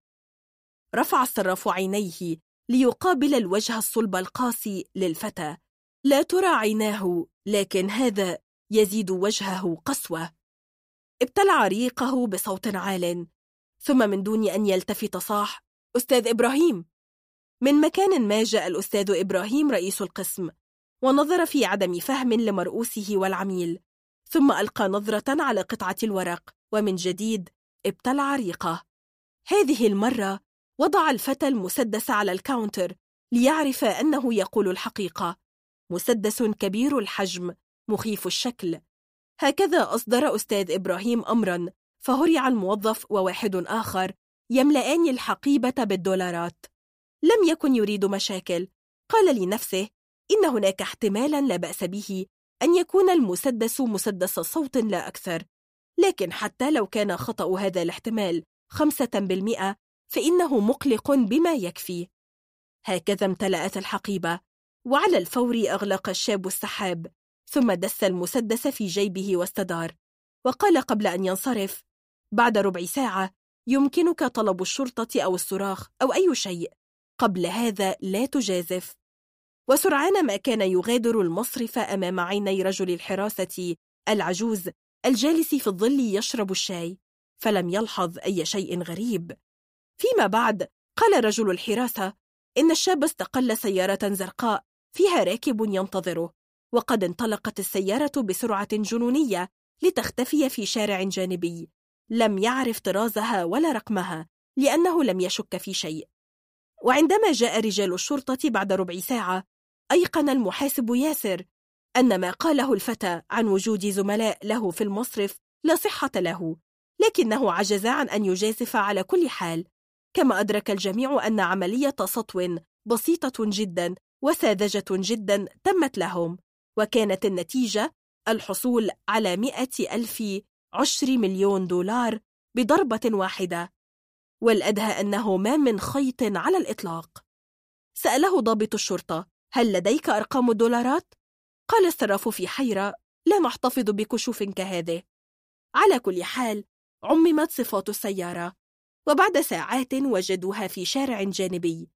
S2: رفع الصراف عينيه ليقابل الوجه الصلب القاسي للفتى. لا ترى عيناه لكن هذا يزيد وجهه قسوة. ابتلع ريقه بصوت عال ثم من دون أن يلتفت صاح أستاذ إبراهيم. من مكان ما جاء الأستاذ إبراهيم رئيس القسم ونظر في عدم فهم لمرؤوسه والعميل ثم ألقى نظرة على قطعة الورق ومن جديد ابتلع ريقه. هذه المرة وضع الفتى المسدس على الكاونتر ليعرف أنه يقول الحقيقة. مسدس كبير الحجم مخيف الشكل. هكذا أصدر أستاذ إبراهيم أمرا فهرع الموظف وواحد آخر يملأان الحقيبة بالدولارات. لم يكن يريد مشاكل. قال لنفسه إن هناك احتمالا لا بأس به أن يكون المسدس مسدس صوت لا أكثر. لكن حتى لو كان خطأ هذا الاحتمال خمسة بالمئة فإنه مقلق بما يكفي. هكذا امتلأت الحقيبة وعلى الفور أغلق الشاب السحاب ثم دس المسدس في جيبه واستدار. وقال قبل أن ينصرف بعد ربع ساعة يمكنك طلب الشرطة أو الصراخ أو أي شيء. قبل هذا لا تجازف. وسرعان ما كان يغادر المصرف أمام عيني رجل الحراسة العجوز الجالس في الظل يشرب الشاي فلم يلحظ أي شيء غريب. فيما بعد قال رجل الحراسة إن الشاب استقل سيارة زرقاء فيها راكب ينتظره. وقد انطلقت السيارة بسرعة جنونية لتختفي في شارع جانبي. لم يعرف طرازها ولا رقمها لأنه لم يشك في شيء. وعندما جاء رجال الشرطة بعد ربع ساعة أيقن المحاسب ياسر أن ما قاله الفتى عن وجود زملاء له في المصرف لا صحة له لكنه عجز عن أن يجازف على كل حال. كما أدرك الجميع أن عملية سطو بسيطة جدا وساذجة جدا تمت لهم وكانت النتيجة الحصول على مئة ألف عشر مليون دولار بضربة واحدة والأدهى أنه ما من خيط على الإطلاق. سأله ضابط الشرطة هل لديك أرقام الدولارات؟ قال الصراف في حيرة لا نحتفظ بكشوف كهذه. على كل حال عممت صفات السيارة وبعد ساعات وجدوها في شارع جانبي.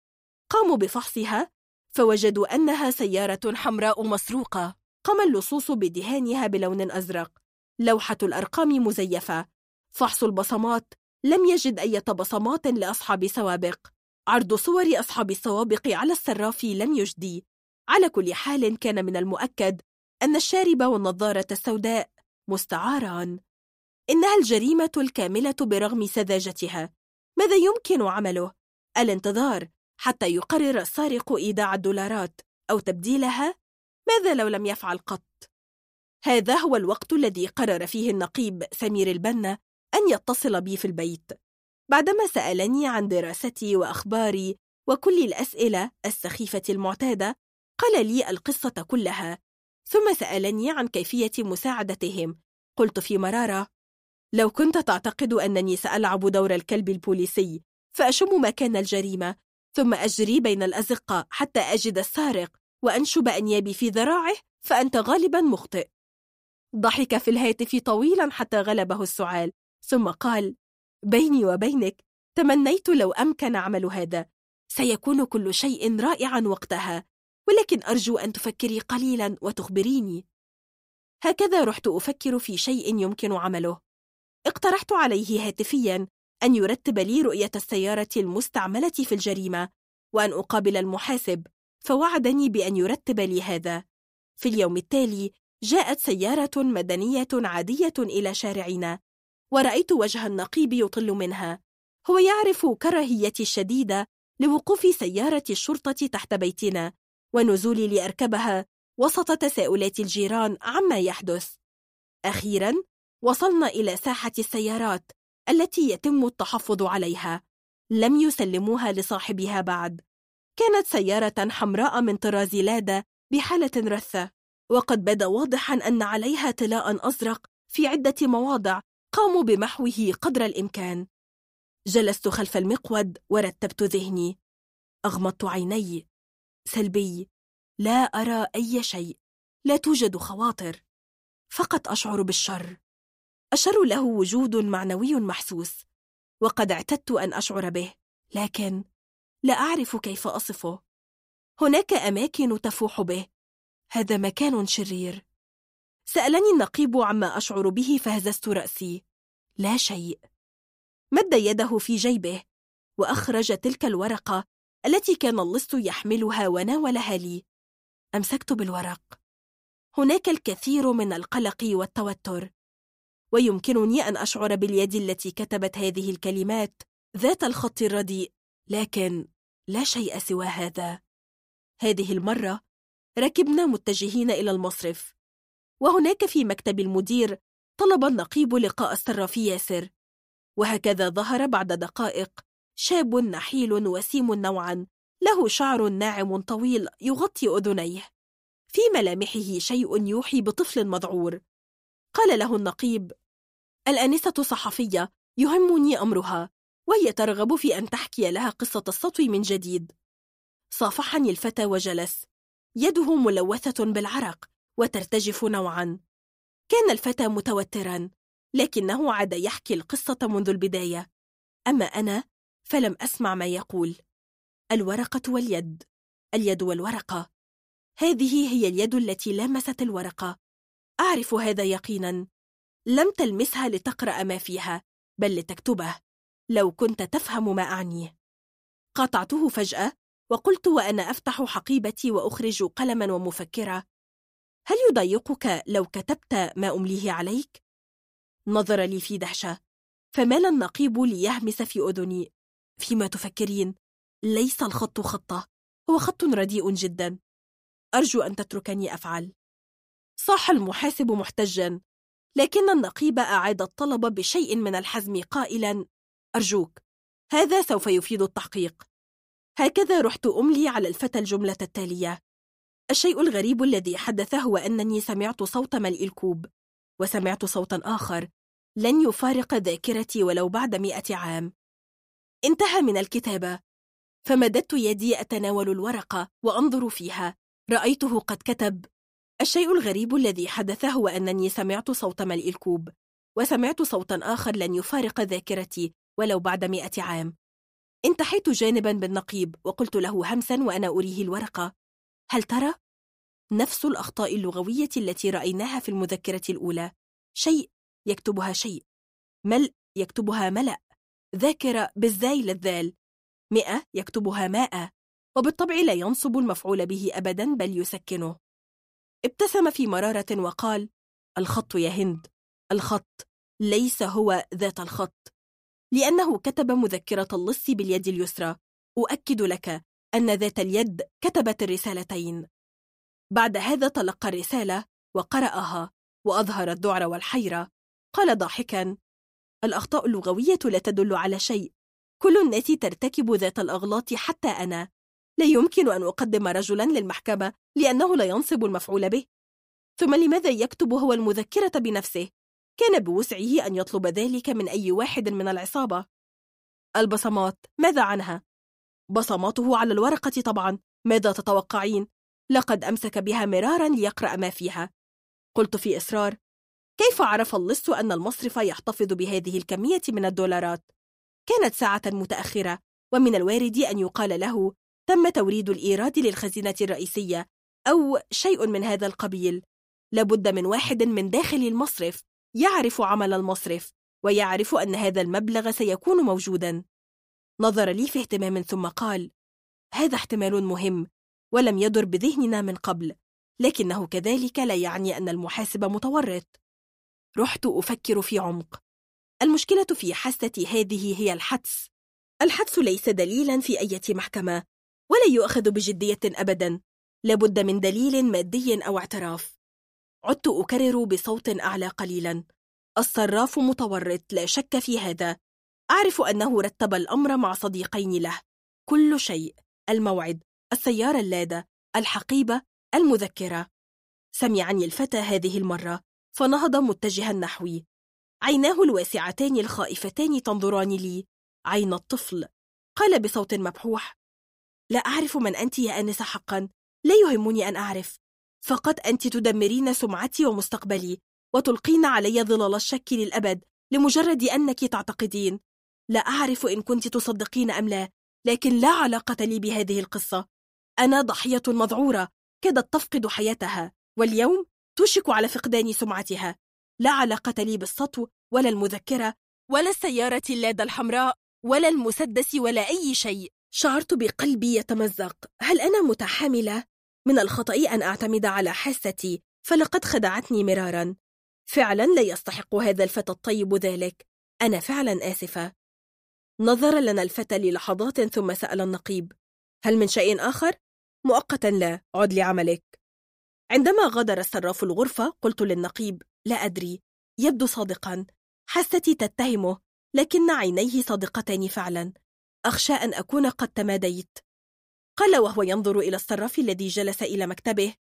S2: قاموا بفحصها فوجدوا أنها سيارة حمراء مسروقة. قام اللصوص بدهانها بلون أزرق. لوحة الأرقام مزيفة فحص البصمات لم يجد أي بصمات لأصحاب سوابق عرض صور أصحاب السوابق على السراف لم يجدي على كل حال كان من المؤكد أن الشارب والنظارة السوداء مستعاران إنها الجريمة الكاملة برغم سذاجتها ماذا يمكن عمله؟ الانتظار حتى يقرر السارق إيداع الدولارات أو تبديلها؟ ماذا لو لم يفعل قط؟ هذا هو الوقت الذي قرر فيه النقيب سمير البنا أن يتصل بي في البيت. بعدما سألني عن دراستي وأخباري وكل الأسئلة السخيفة المعتادة قال لي القصة كلها. ثم سألني عن كيفية مساعدتهم. قلت في مرارة لو كنت تعتقد أنني سألعب دور الكلب البوليسي فأشم مكان الجريمة ثم أجري بين الأزقة حتى أجد السارق وأنشب أنيابي في ذراعه فأنت غالبا مخطئ. ضحك في الهاتف طويلا حتى غلبه السعال ثم قال بيني وبينك تمنيت لو أمكن عمل هذا. سيكون كل شيء رائعا وقتها ولكن أرجو أن تفكري قليلا وتخبريني. هكذا رحت أفكر في شيء يمكن عمله. اقترحت عليه هاتفيا أن يرتب لي رؤية السيارة المستعملة في الجريمة وأن أقابل المحاسب فوعدني بأن يرتب لي هذا. في اليوم التالي جاءت سيارة مدنية عادية إلى شارعنا ورأيت وجه النقيب يطل منها. هو يعرف كراهيتي الشديدة لوقوف سيارة الشرطة تحت بيتنا ونزولي لأركبها وسط تساؤلات الجيران عما يحدث. أخيرا وصلنا إلى ساحة السيارات التي يتم التحفظ عليها. لم يسلموها لصاحبها بعد. كانت سيارة حمراء من طراز لادا بحالة رثة. وقد بدا واضحا أن عليها طلاء أزرق في عدة مواضع قاموا بمحوه قدر الإمكان. جلست خلف المقود ورتبت ذهني. أغمضت عيني. سلبي. لا أرى أي شيء. لا توجد خواطر. فقط أشعر بالشر. الشر له وجود معنوي محسوس. وقد اعتدت أن أشعر به. لكن لا أعرف كيف أصفه. هناك أماكن تفوح به. هذا مكان شرير. سألني النقيب عما أشعر به فهززت رأسي. لا شيء. مد يده في جيبه وأخرج تلك الورقة التي كان اللص يحملها وناولها لي. أمسكت بالورق. هناك الكثير من القلق والتوتر. ويمكنني أن أشعر باليد التي كتبت هذه الكلمات ذات الخط الرديء لكن لا شيء سوى هذا. هذه المرة ركبنا متجهين إلى المصرف. وهناك في مكتب المدير طلب النقيب لقاء الصراف ياسر. وهكذا ظهر بعد دقائق شاب نحيل وسيم نوعا له شعر ناعم طويل يغطي أذنيه. في ملامحه شيء يوحي بطفل مذعور. قال له النقيب الآنسة صحفية يهمني أمرها وهي ترغب في أن تحكي لها قصة السطو من جديد. صافحني الفتى وجلس. يده ملوثة بالعرق وترتجف نوعا. كان الفتى متوترا لكنه عاد يحكي القصة منذ البداية. أما أنا فلم أسمع ما يقول. الورقة واليد. اليد والورقة. هذه هي اليد التي لامست الورقة. أعرف هذا يقينا. لم تلمسها لتقرأ ما فيها بل لتكتبه. لو كنت تفهم ما أعنيه. قاطعته فجأة وقلت وأنا أفتح حقيبتي وأخرج قلما ومفكرة هل يضايقك لو كتبت ما أمليه عليك؟ نظر لي في دهشة. فمال النقيب ليهمس في أذني؟ فيما تفكرين ليس الخط خطة. هو خط رديء جدا. أرجو أن تتركني أفعل. صاح المحاسب محتجا. لكن النقيب أعاد الطلب بشيء من الحزم قائلا أرجوك هذا سوف يفيد التحقيق. هكذا رحت أملي على الفتى الجملة التالية. الشيء الغريب الذي حدث هو أنني سمعت صوت ملء الكوب وسمعت صوتا آخر لن يفارق ذاكرتي ولو بعد مئة عام. انتهى من الكتابة. فمددت يدي أتناول الورقة وأنظر فيها. رأيته قد كتب. الشيء الغريب الذي حدث هو أنني سمعت صوت ملء الكوب وسمعت صوتا آخر لن يفارق ذاكرتي ولو بعد مئة عام. انتحيت جانبا بالنقيب وقلت له همسا وأنا أريه الورقة هل ترى؟ نفس الأخطاء اللغوية التي رأيناها في المذكرة الأولى شيء يكتبها شيء ملء يكتبها ملأ ذاكرة بالزاي للذال مئة يكتبها ماء وبالطبع لا ينصب المفعول به أبدا بل يسكنه ابتسم في مرارة وقال الخط يا هند الخط ليس هو ذات الخط لأنه كتب مذكرة اللص باليد اليسرى. أؤكد لك أن ذات اليد كتبت الرسالتين. بعد هذا تلقى الرسالة وقرأها وأظهر الذعر والحيرة. قال ضاحكا الأخطاء اللغوية لا تدل على شيء. كل الناس ترتكب ذات الأغلاط حتى أنا. لا يمكن أن أقدم رجلا للمحكمة لأنه لا ينصب المفعول به. ثم لماذا يكتب هو المذكرة بنفسه؟ كان بوسعه أن يطلب ذلك من أي واحد من العصابة البصمات ماذا عنها؟ بصماته على الورقة طبعا ماذا تتوقعين؟ لقد أمسك بها مرارا ليقرأ ما فيها قلت في إصرار كيف عرف اللص أن المصرف يحتفظ بهذه الكمية من الدولارات؟ كانت ساعة متأخرة ومن الوارد أن يقال له تم توريد الإيراد للخزينة الرئيسية أو شيء من هذا القبيل لابد من واحد من داخل المصرف يعرف عمل المصرف ويعرف أن هذا المبلغ سيكون موجودا. نظر لي في اهتمام ثم قال هذا احتمال مهم ولم يدر بذهننا من قبل لكنه كذلك لا يعني أن المحاسب متورط. رحت أفكر في عمق. المشكلة في حستي هذه هي الحدس. الحدس ليس دليلا في أي محكمة ولا يؤخذ بجدية أبدا. لابد من دليل مادي أو اعتراف. عدت أكرر بصوت أعلى قليلا. الصراف متورط لا شك في هذا. أعرف أنه رتب الأمر مع صديقين له. كل شيء. الموعد. السيارة اللادة. الحقيبة. المذكرة. سمعني الفتى هذه المرة. فنهض متجها نحوي عيناه الواسعتان الخائفتان تنظران لي. عين الطفل. قال بصوت مبحوح. لا أعرف من أنت يا آنسة حقا. لا يهمني أن أعرف. فقط أنت تدمرين سمعتي ومستقبلي وتلقين علي ظلال الشك للأبد لمجرد أنك تعتقدين. لا أعرف إن كنت تصدقين أم لا لكن لا علاقة لي بهذه القصة. أنا ضحية مذعورة كادت تفقد حياتها واليوم توشك على فقدان سمعتها. لا علاقة لي بالسطو ولا المذكرة ولا السيارة اللادة الحمراء ولا المسدس ولا أي شيء. شعرت بقلبي يتمزق. هل أنا متحاملة؟ من الخطأ أن أعتمد على حاستي فلقد خدعتني مرارا. فعلا لا يستحق هذا الفتى الطيب ذلك. أنا فعلا آسفة. نظر لنا الفتى للحظات ثم سأل النقيب. هل من شيء آخر؟ مؤقتا لا. عد لعملك. عندما غادر الصراف الغرفة قلت للنقيب لا أدري. يبدو صادقا. حستي تتهمه لكن عينيه صادقتان فعلا. أخشى أن أكون قد تماديت. قال وهو ينظر إلى الصراف الذي جلس إلى مكتبه.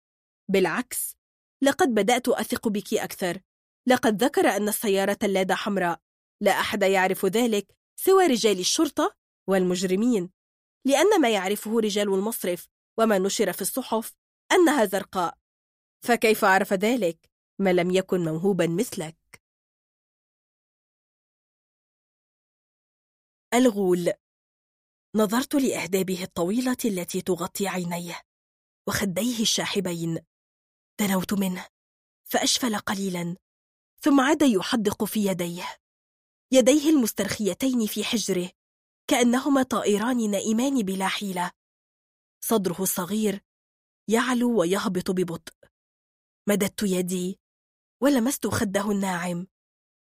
S2: بالعكس لقد بدأت أثق بك أكثر. لقد ذكر أن السيارة اللادة حمراء. لا أحد يعرف ذلك سوى رجال الشرطة والمجرمين. لأن ما يعرفه رجال المصرف وما نشر في الصحف أنها زرقاء. فكيف عرف ذلك؟ ما لم يكن موهوبا مثلك. الغول. نظرت لأهدابه الطويلة التي تغطي عينيه وخديه الشاحبين. دنوت منه. فأشفل قليلا. ثم عاد يحدق في يديه. يديه المسترخيتين في حجره. كأنهما طائران نائمان بلا حيلة. صدره الصغير يعلو ويهبط ببطء. مددت يدي. ولمست خده الناعم.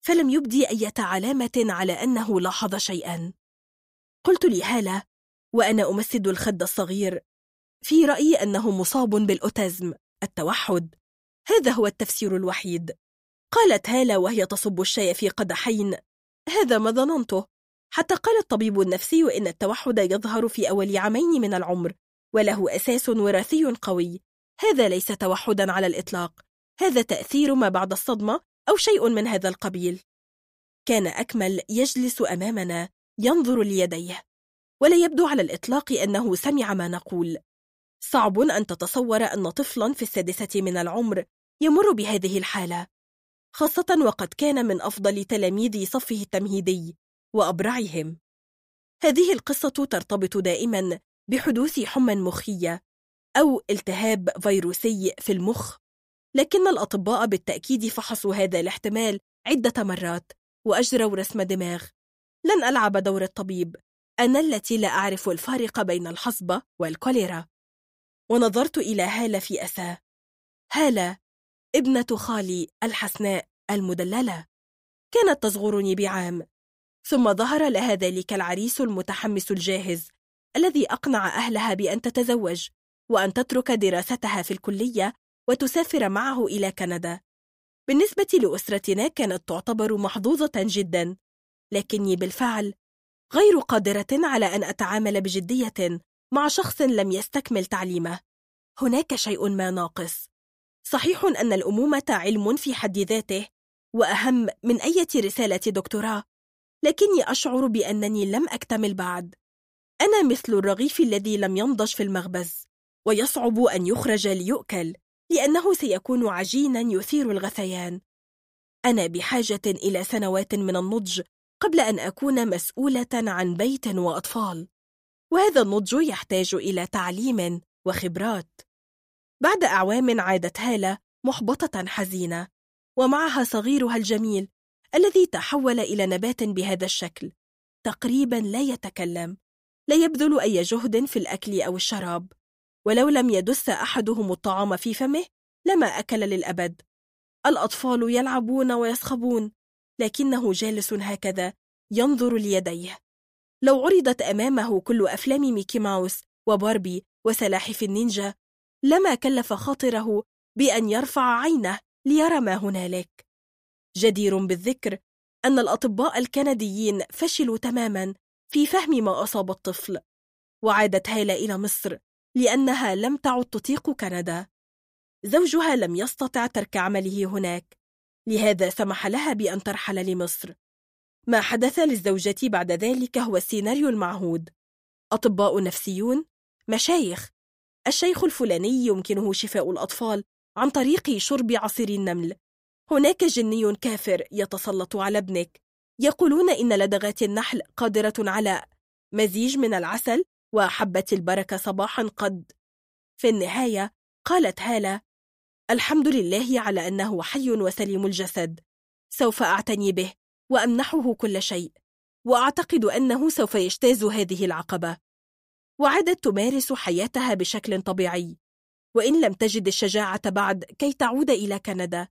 S2: فلم يبدي أي علامة على أنه لاحظ شيئا. قلت لهالة وأنا أمسد الخد الصغير. في رأيي أنه مصاب بالأوتزم التوحد. هذا هو التفسير الوحيد. قالت هالة وهي تصب الشاي في قدحين. هذا ما ظننته. حتى قال الطبيب النفسي إن التوحد يظهر في أول عامين من العمر وله أساس وراثي قوي. هذا ليس توحدا على الإطلاق. هذا تأثير ما بعد الصدمة أو شيء من هذا القبيل. كان أكمل يجلس أمامنا. ينظر ليديه ولا يبدو على الإطلاق أنه سمع ما نقول. صعب أن تتصور أن طفلا في السادسة من العمر يمر بهذه الحالة خاصة وقد كان من أفضل تلاميذ صفه التمهيدي وأبرعهم. هذه القصة ترتبط دائما بحدوث حمى مخية أو التهاب فيروسي في المخ لكن الأطباء بالتأكيد فحصوا هذا الاحتمال عدة مرات وأجروا رسم دماغ. لن ألعب دور الطبيب. أنا التي لا أعرف الفارق بين الحصبة والكوليرا. ونظرت إلى هالة في أسى. هالة ابنة خالي الحسناء المدللة. كانت تصغرني بعام. ثم ظهر لها ذلك العريس المتحمس الجاهز الذي أقنع أهلها بأن تتزوج وأن تترك دراستها في الكلية وتسافر معه إلى كندا. بالنسبة لأسرتنا كانت تعتبر محظوظة جدا. لكني بالفعل غير قادرة على أن أتعامل بجدية مع شخص لم يستكمل تعليمه. هناك شيء ما ناقص. صحيح أن الأمومة علم في حد ذاته وأهم من أي رسالة دكتوراه لكني أشعر بأنني لم أكتمل بعد. أنا مثل الرغيف الذي لم ينضج في المخبز ويصعب أن يخرج ليؤكل لأنه سيكون عجينا يثير الغثيان. أنا بحاجة إلى سنوات من النضج قبل أن أكون مسؤولة عن بيت وأطفال. وهذا النضج يحتاج إلى تعليم وخبرات. بعد أعوام عادت هالة محبطة حزينة ومعها صغيرها الجميل الذي تحول إلى نبات بهذا الشكل تقريبا لا يتكلم لا يبذل أي جهد في الأكل أو الشراب ولو لم يدس أحدهم الطعام في فمه لما أكل للأبد. الأطفال يلعبون ويصخبون لكنه جالس هكذا ينظر ليديه. لو عرضت أمامه كل أفلام ميكي ماوس وباربي وسلاحف النينجا لما كلف خاطره بأن يرفع عينه ليرى ما هنالك. جدير بالذكر أن الأطباء الكنديين فشلوا تماما في فهم ما أصاب الطفل وعادت هالة إلى مصر لأنها لم تعد تطيق كندا. زوجها لم يستطع ترك عمله هناك. لهذا سمح لها بأن ترحل لمصر. ما حدث للزوجة بعد ذلك هو السيناريو المعهود. أطباء نفسيون مشايخ. الشيخ الفلاني يمكنه شفاء الأطفال عن طريق شرب عصير النمل. هناك جني كافر يتسلط على ابنك. يقولون إن لدغات النحل قادرة على مزيج من العسل وحبة البركة صباحا قد. في النهاية قالت هالة الحمد لله على أنه حي وسليم الجسد. سوف أعتني به وأمنحه كل شيء وأعتقد أنه سوف يجتاز هذه العقبة. وعادت تمارس حياتها بشكل طبيعي. وإن لم تجد الشجاعة بعد كي تعود إلى كندا.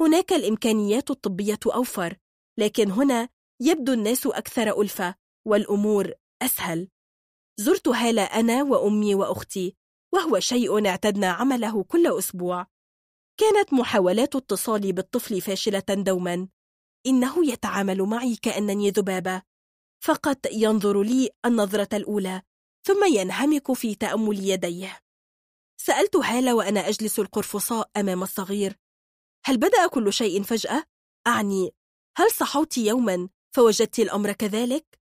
S2: هناك الإمكانيات الطبية أوفر لكن هنا يبدو الناس أكثر ألفة والأمور أسهل. زرت هالة أنا وأمي وأختي وهو شيء اعتدنا عمله كل أسبوع. كانت محاولات اتصالي بالطفل فاشلة دوما. إنه يتعامل معي كأنني ذبابة. فقط ينظر لي النظرة الأولى ثم ينهمك في تأمل يديه. سألت هالة وأنا أجلس القرفصاء أمام الصغير. هل بدأ كل شيء فجأة؟ أعني هل صحوت يوما فوجدت الأمر كذلك؟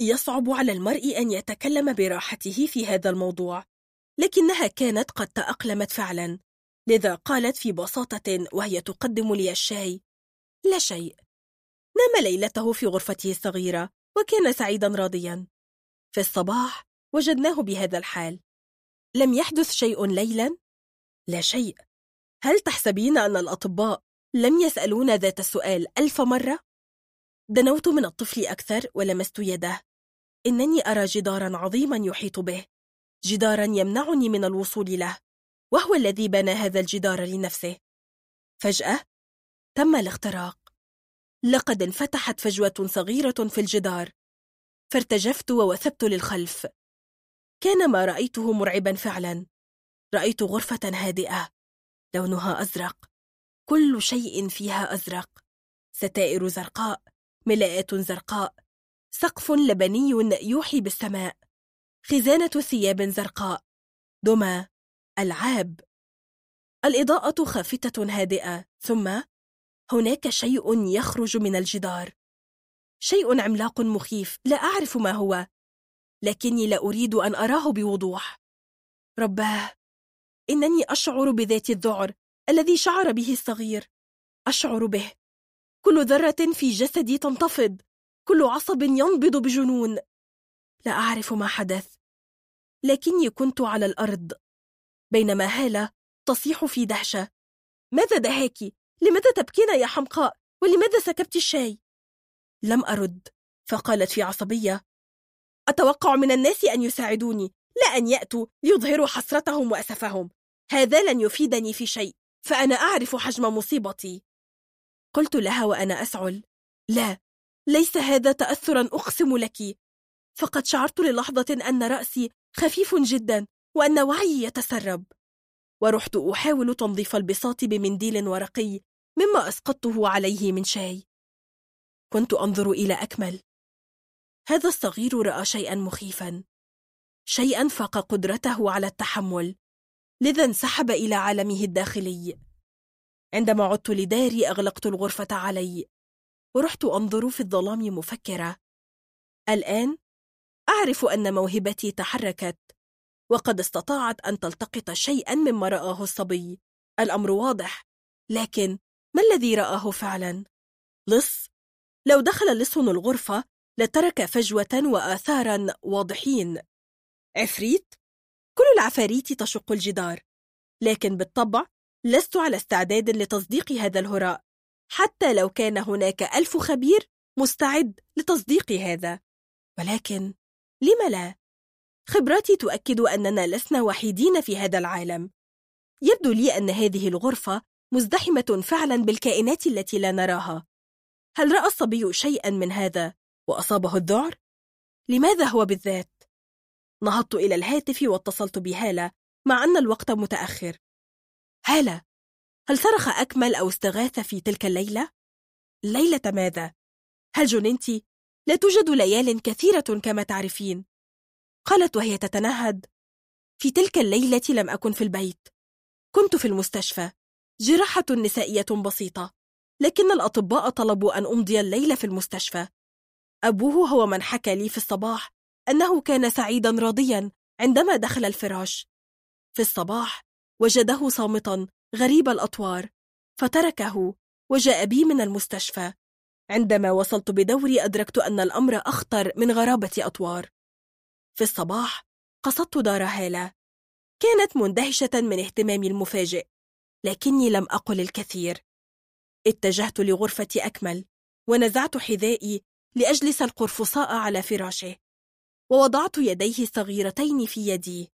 S2: يصعب على المرء أن يتكلم براحته في هذا الموضوع لكنها كانت قد تأقلمت فعلا. لذا قالت في بساطة وهي تقدم لي الشاي. لا شيء. نام ليلته في غرفته الصغيرة وكان سعيدا راضيا. في الصباح وجدناه بهذا الحال. لم يحدث شيء ليلا؟ لا شيء. هل تحسبين أن الأطباء لم يسألون ذات السؤال ألف مرة؟ دنوت من الطفل أكثر ولمست يده. إنني أرى جدارا عظيما يحيط به. جدارا يمنعني من الوصول له. وهو الذي بنى هذا الجدار لنفسه. فجأة تم الاختراق. لقد انفتحت فجوة صغيرة في الجدار. فارتجفت ووثبت للخلف. كان ما رأيته مرعبا فعلا. رأيت غرفة هادئة. لونها أزرق. كل شيء فيها أزرق. ستائر زرقاء. ملاءات زرقاء. سقف لبني يوحي بالسماء. خزانة ثياب زرقاء. دمى ألعاب. الإضاءة خافتة هادئة ثم هناك شيء يخرج من الجدار. شيء عملاق مخيف لا أعرف ما هو لكني لا أريد أن أراه بوضوح. رباه إنني أشعر بذات الذعر الذي شعر به الصغير. أشعر به. كل ذرة في جسدي تنتفض. كل عصب ينبض بجنون. لا أعرف ما حدث لكني كنت على الأرض. بينما هالة تصيح في دهشة. ماذا دهاك؟ لماذا تبكين يا حمقاء؟ ولماذا سكبت الشاي؟ لم أرد. فقالت في عصبية. أتوقع من الناس أن يساعدوني لا أن يأتوا ليظهروا حسرتهم وأسفهم. هذا لن يفيدني في شيء فأنا أعرف حجم مصيبتي. قلت لها وأنا أسعل. لا ليس هذا تأثرا أقسم لك. فقد شعرت للحظة أن رأسي خفيف جدا وأن وعيي يتسرب. ورحت أحاول تنظيف البساط بمنديل ورقي مما أسقطته عليه من شاي. كنت أنظر إلى أكمل. هذا الصغير رأى شيئا مخيفا. شيئا فاق قدرته على التحمل. لذا انسحب إلى عالمه الداخلي. عندما عدت لداري أغلقت الغرفة علي. ورحت أنظر في الظلام مفكرة. الآن أعرف أن موهبتي تحركت. وقد استطاعت أن تلتقط شيئا مما رآه الصبي. الأمر واضح. لكن ما الذي رآه فعلا؟ لص. لو دخل لص الغرفة لترك فجوة وآثارا واضحين. عفريت. كل العفاريت تشق الجدار. لكن بالطبع لست على استعداد لتصديق هذا الهراء. حتى لو كان هناك ألف خبير مستعد لتصديق هذا. ولكن لم لا؟ خبراتي تؤكد أننا لسنا وحيدين في هذا العالم يبدو لي أن هذه الغرفة مزدحمة فعلا بالكائنات التي لا نراها هل رأى الصبي شيئا من هذا وأصابه الذعر؟ لماذا هو بالذات؟ نهضت إلى الهاتف واتصلت بهالة مع أن الوقت متأخر هالة هل صرخ أكمل أو استغاث في تلك الليلة؟ ليلة ماذا؟ هل جننت؟ لا توجد ليال كثيرة كما تعرفين قالت وهي تتنهد في تلك الليلة لم أكن في البيت. كنت في المستشفى. جراحة نسائية بسيطة. لكن الأطباء طلبوا أن أمضي الليل في المستشفى. أبوه هو من حكى لي في الصباح أنه كان سعيدا راضيا عندما دخل الفراش. في الصباح وجده صامتا غريب الأطوار فتركه وجاء بي من المستشفى. عندما وصلت بدوري أدركت أن الأمر أخطر من غرابة أطوار. في الصباح قصدت دار هالة. كانت مندهشة من اهتمامي المفاجئ لكني لم أقل الكثير. اتجهت لغرفة أكمل ونزعت حذائي لأجلس القرفصاء على فراشه ووضعت يديه الصغيرتين في يدي.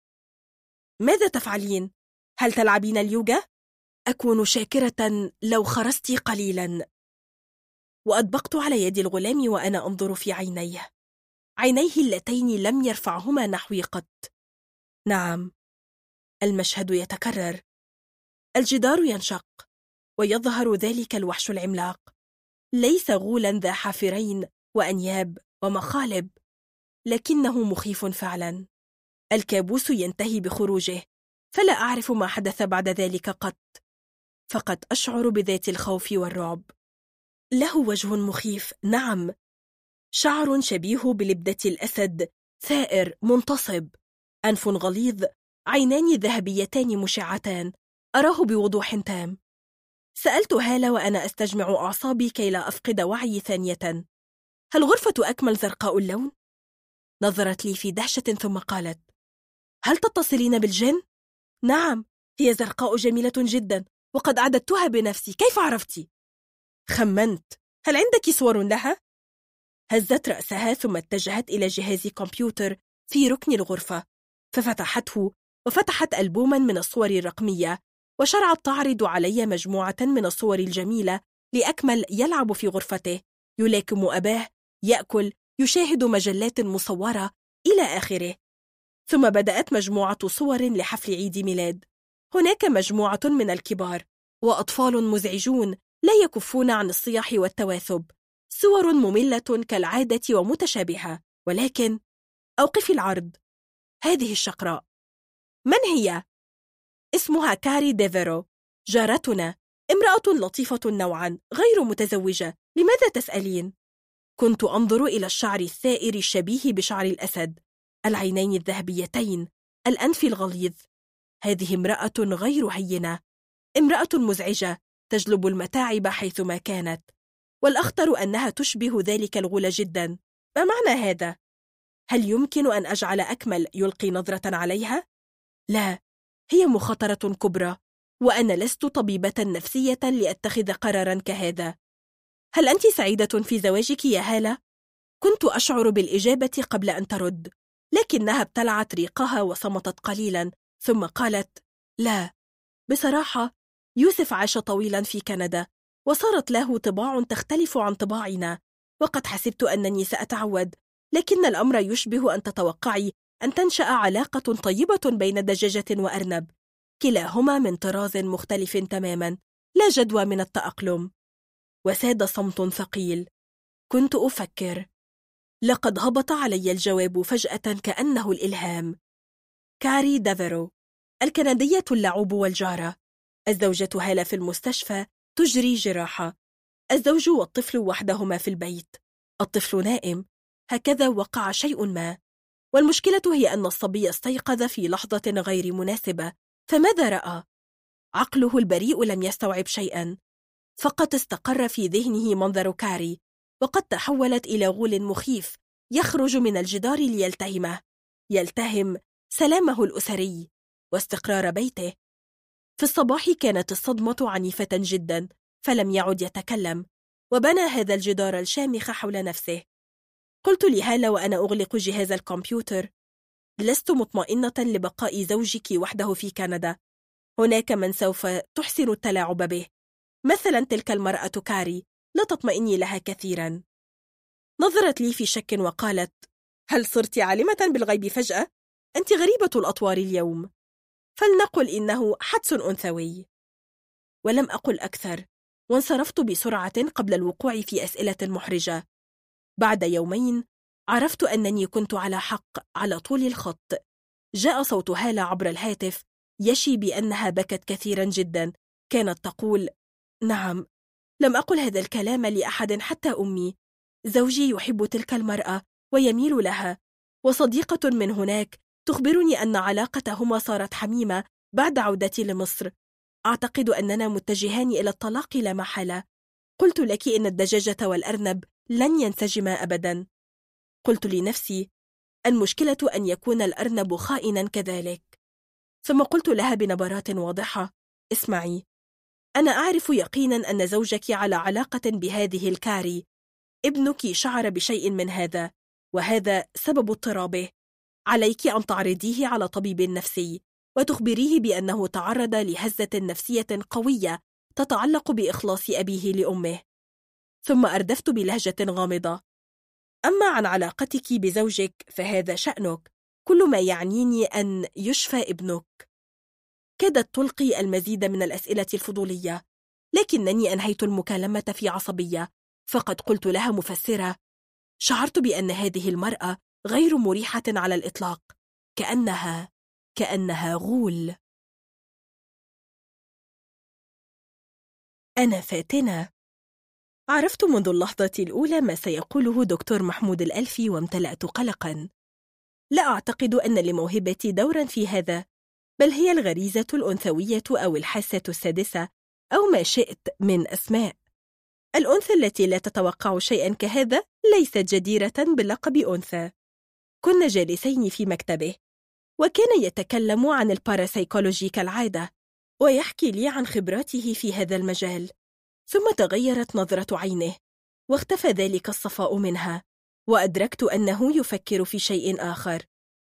S2: ماذا تفعلين؟ هل تلعبين اليوغا؟ أكون شاكرة لو خرست قليلا. وأطبقت على يد الغلام وأنا أنظر في عينيه. عينيه اللتين لم يرفعهما نحوي قط. نعم. المشهد يتكرر. الجدار ينشق ويظهر ذلك الوحش العملاق. ليس غولا ذا حافرين وأنياب ومخالب لكنه مخيف فعلا. الكابوس ينتهي بخروجه فلا أعرف ما حدث بعد ذلك قط. فقد أشعر بذات الخوف والرعب. له وجه مخيف نعم. شعر شبيه بلبدة الأسد ثائر منتصب أنف غليظ عينان ذهبيتان مشعتان أراه بوضوح تام سألت هالة وأنا أستجمع أعصابي كي لا أفقد وعي ثانية هل غرفة أكمل زرقاء اللون؟ نظرت لي في دهشة ثم قالت هل تتصلين بالجن؟ نعم هي زرقاء جميلة جدا وقد أعددتها بنفسي كيف عرفتي؟ خمنت هل عندك صور لها؟ هزت رأسها ثم اتجهت إلى جهاز كمبيوتر في ركن الغرفة ففتحته وفتحت ألبوما من الصور الرقمية وشرعت تعرض علي مجموعة من الصور الجميلة لأكمل يلعب في غرفته. يلاكم أباه يأكل يشاهد مجلات مصورة إلى آخره. ثم بدأت مجموعة صور لحفل عيد ميلاد. هناك مجموعة من الكبار وأطفال مزعجون لا يكفون عن الصياح والتواثب. صور مملة كالعادة ومتشابهة ولكن أوقفي العرض. هذه الشقراء. من هي؟ اسمها كاري ديفيرو. جارتنا. امرأة لطيفة نوعا غير متزوجة. لماذا تسألين؟ كنت أنظر إلى الشعر الثائر الشبيه بشعر الأسد. العينين الذهبيتين. الأنف الغليظ. هذه امرأة غير هينة. امرأة مزعجة تجلب المتاعب حيثما كانت. والأخطر أنها تشبه ذلك الغول جدا ما معنى هذا؟ هل يمكن أن أجعل أكمل يلقي نظرة عليها؟ لا هي مخاطرة كبرى وأنا لست طبيبة نفسية لأتخذ قرارا كهذا هل أنت سعيدة في زواجك يا هالة؟ كنت أشعر بالإجابة قبل أن ترد لكنها ابتلعت ريقها وصمتت قليلا ثم قالت لا بصراحة يوسف عاش طويلا في كندا وصارت له طباع تختلف عن طباعنا. وقد حسبت أنني سأتعود لكن الأمر يشبه أن تتوقعي أن تنشأ علاقة طيبة بين دجاجة وأرنب. كلاهما من طراز مختلف تماما لا جدوى من التأقلم. وساد صمت ثقيل. كنت أفكر. لقد هبط علي الجواب فجأة كأنه الإلهام. كاري دافيرو الكندية اللعوب والجارة. الزوجة هالة في المستشفى تجري جراحة. الزوج والطفل وحدهما في البيت. الطفل نائم. هكذا وقع شيء ما. والمشكلة هي أن الصبي استيقظ في لحظة غير مناسبة. فماذا رأى؟ عقله البريء لم يستوعب شيئا. فقط استقر في ذهنه منظر كاري. وقد تحولت إلى غول مخيف يخرج من الجدار ليلتهمه. يلتهم سلامه الأسري. واستقرار بيته. في الصباح كانت الصدمة عنيفة جدا فلم يعد يتكلم وبنى هذا الجدار الشامخ حول نفسه. قلت لهالة وأنا أغلق جهاز الكمبيوتر لست مطمئنة لبقاء زوجك وحده في كندا. هناك من سوف تحسن التلاعب به. مثلا تلك المرأة كاري لا تطمئني لها كثيرا. نظرت لي في شك وقالت هل صرت عالمة بالغيب فجأة؟ أنت غريبة الأطوار اليوم. فلنقل إنه حدس أنثوي. ولم أقل أكثر وانصرفت بسرعة قبل الوقوع في أسئلة محرجة. بعد يومين عرفت أنني كنت على حق على طول الخط. جاء صوت هالة عبر الهاتف يشي بأنها بكت كثيرا جدا. كانت تقول نعم لم أقل هذا الكلام لأحد حتى أمي. زوجي يحب تلك المرأة ويميل لها. وصديقة من هناك تخبرني أن علاقتهما صارت حميمة بعد عودتي لمصر. أعتقد أننا متجهان إلى الطلاق لا محالة. قلت لك إن الدجاجة والأرنب لن ينسجما أبدا. قلت لنفسي المشكلة أن يكون الأرنب خائنا كذلك. ثم قلت لها بنبرات واضحة اسمعي أنا أعرف يقينا أن زوجك على علاقة بهذه الكاري. ابنك شعر بشيء من هذا وهذا سبب اضطرابه. عليك أن تعرضيه على طبيب نفسي وتخبريه بأنه تعرض لهزة نفسية قوية تتعلق بإخلاص أبيه لأمه. ثم أردفت بلهجة غامضة. أما عن علاقتك بزوجك فهذا شأنك. كل ما يعنيني أن يشفى ابنك. كادت تلقي المزيد من الأسئلة الفضولية. لكنني أنهيت المكالمة في عصبية فقد قلت لها مفسرة شعرت بأن هذه المرأة غير مريحة على الإطلاق. كأنها كأنها غول. أنا فاتنة. عرفت منذ اللحظة الأولى ما سيقوله دكتور محمود الألفي وامتلأت قلقا. لا أعتقد أن لموهبتي دورا في هذا بل هي الغريزة الأنثوية أو الحاسة السادسة أو ما شئت من أسماء. الأنثى التي لا تتوقع شيئا كهذا ليست جديرة بلقب أنثى. كنا جالسين في مكتبه وكان يتكلم عن الباراسيكولوجي كالعادة ويحكي لي عن خبراته في هذا المجال. ثم تغيرت نظرة عينه واختفى ذلك الصفاء منها وأدركت أنه يفكر في شيء آخر.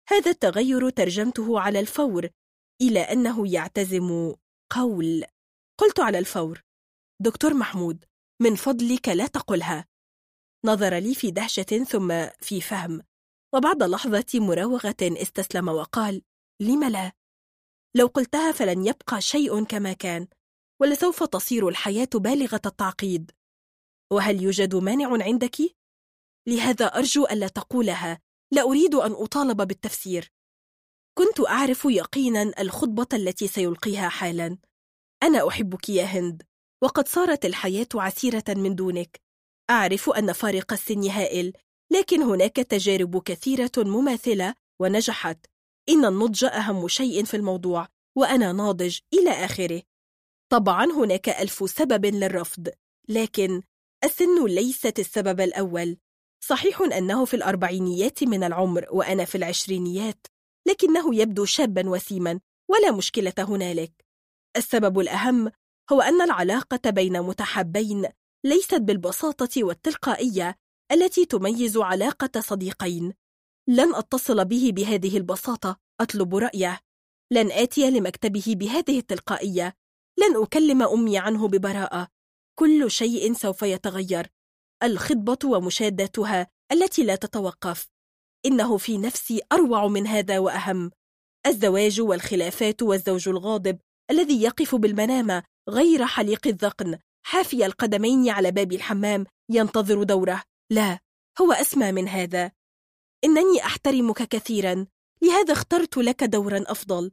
S2: هذا التغير ترجمته على الفور إلى أنه يعتزم قول. قلت على الفور دكتور محمود من فضلك لا تقلها. نظر لي في دهشة ثم في فهم. وبعد لحظة مراوغة استسلم وقال لم لا؟ لو قلتها فلن يبقى شيء كما كان ولسوف تصير الحياة بالغة التعقيد. وهل يوجد مانع عندك؟ لهذا أرجو ألا تقولها. لا أريد أن أطالب بالتفسير. كنت أعرف يقينا الخطبة التي سيلقيها حالا. أنا أحبك يا هند وقد صارت الحياة عسيرة من دونك. أعرف أن فارق السن هائل لكن هناك تجارب كثيرة مماثلة ونجحت. إن النضج أهم شيء في الموضوع وأنا ناضج إلى آخره. طبعا هناك ألف سبب للرفض لكن السن ليست السبب الأول. صحيح أنه في الأربعينيات من العمر وأنا في العشرينيات لكنه يبدو شابا وسيما ولا مشكلة هنالك. السبب الأهم هو أن العلاقة بين متحبين ليست بالبساطة والتلقائية التي تميز علاقة صديقين. لن أتصل به بهذه البساطة أطلب رأيه. لن آتي لمكتبه بهذه التلقائية. لن أكلم أمي عنه ببراءة. كل شيء سوف يتغير. الخطبة ومشادتها التي لا تتوقف. إنه في نفسي أروع من هذا وأهم. الزواج والخلافات والزوج الغاضب الذي يقف بالمنامة غير حليق الذقن. حافي القدمين على باب الحمام ينتظر دوره. لا هو أسمى من هذا. إنني أحترمك كثيرا لهذا اخترت لك دورا أفضل.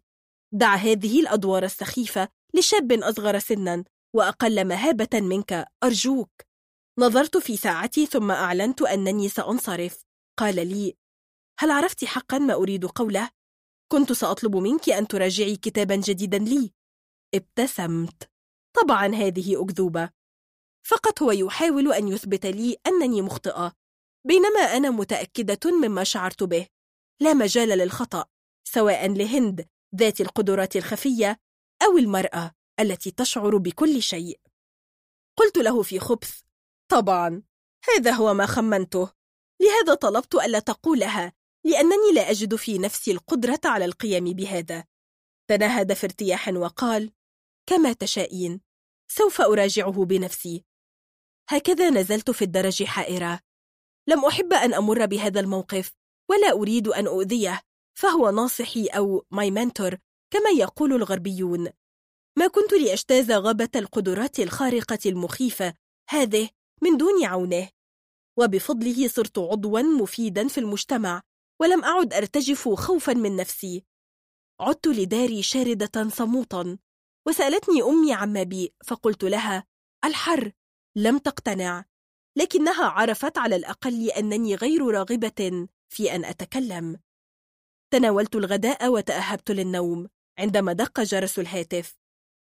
S2: دع هذه الأدوار السخيفة لشاب أصغر سنا وأقل مهابة منك أرجوك. نظرت في ساعتي ثم أعلنت أنني سأنصرف. قال لي هل عرفت حقا ما أريد قوله؟ كنت سأطلب منك أن تراجعي كتابا جديدا لي. ابتسمت. طبعا هذه أكذوبة. فقط هو يحاول أن يثبت لي أنني مخطئة بينما أنا متأكدة مما شعرت به. لا مجال للخطأ سواء لهند ذات القدرات الخفية أو المرأة التي تشعر بكل شيء. قلت له في خبث طبعا هذا هو ما خمنته. لهذا طلبت ألا تقولها لأنني لا أجد في نفسي القدرة على القيام بهذا. تنهد في ارتياح وقال كما تشائين سوف أراجعه بنفسي. هكذا نزلت في الدرج حائرة. لم أحب أن أمر بهذا الموقف ولا أريد أن أؤذيه فهو ناصحي أو my mentor كما يقول الغربيون. ما كنت لأجتاز غابة القدرات الخارقة المخيفة هذه من دون عونه. وبفضله صرت عضوا مفيدا في المجتمع ولم أعد أرتجف خوفا من نفسي. عدت لداري شاردة صموتا وسألتني أمي عما بي فقلت لها الحر لم تقتنع لكنها عرفت على الأقل أنني غير راغبة في أن أتكلم. تناولت الغداء وتأهبت للنوم عندما دق جرس الهاتف.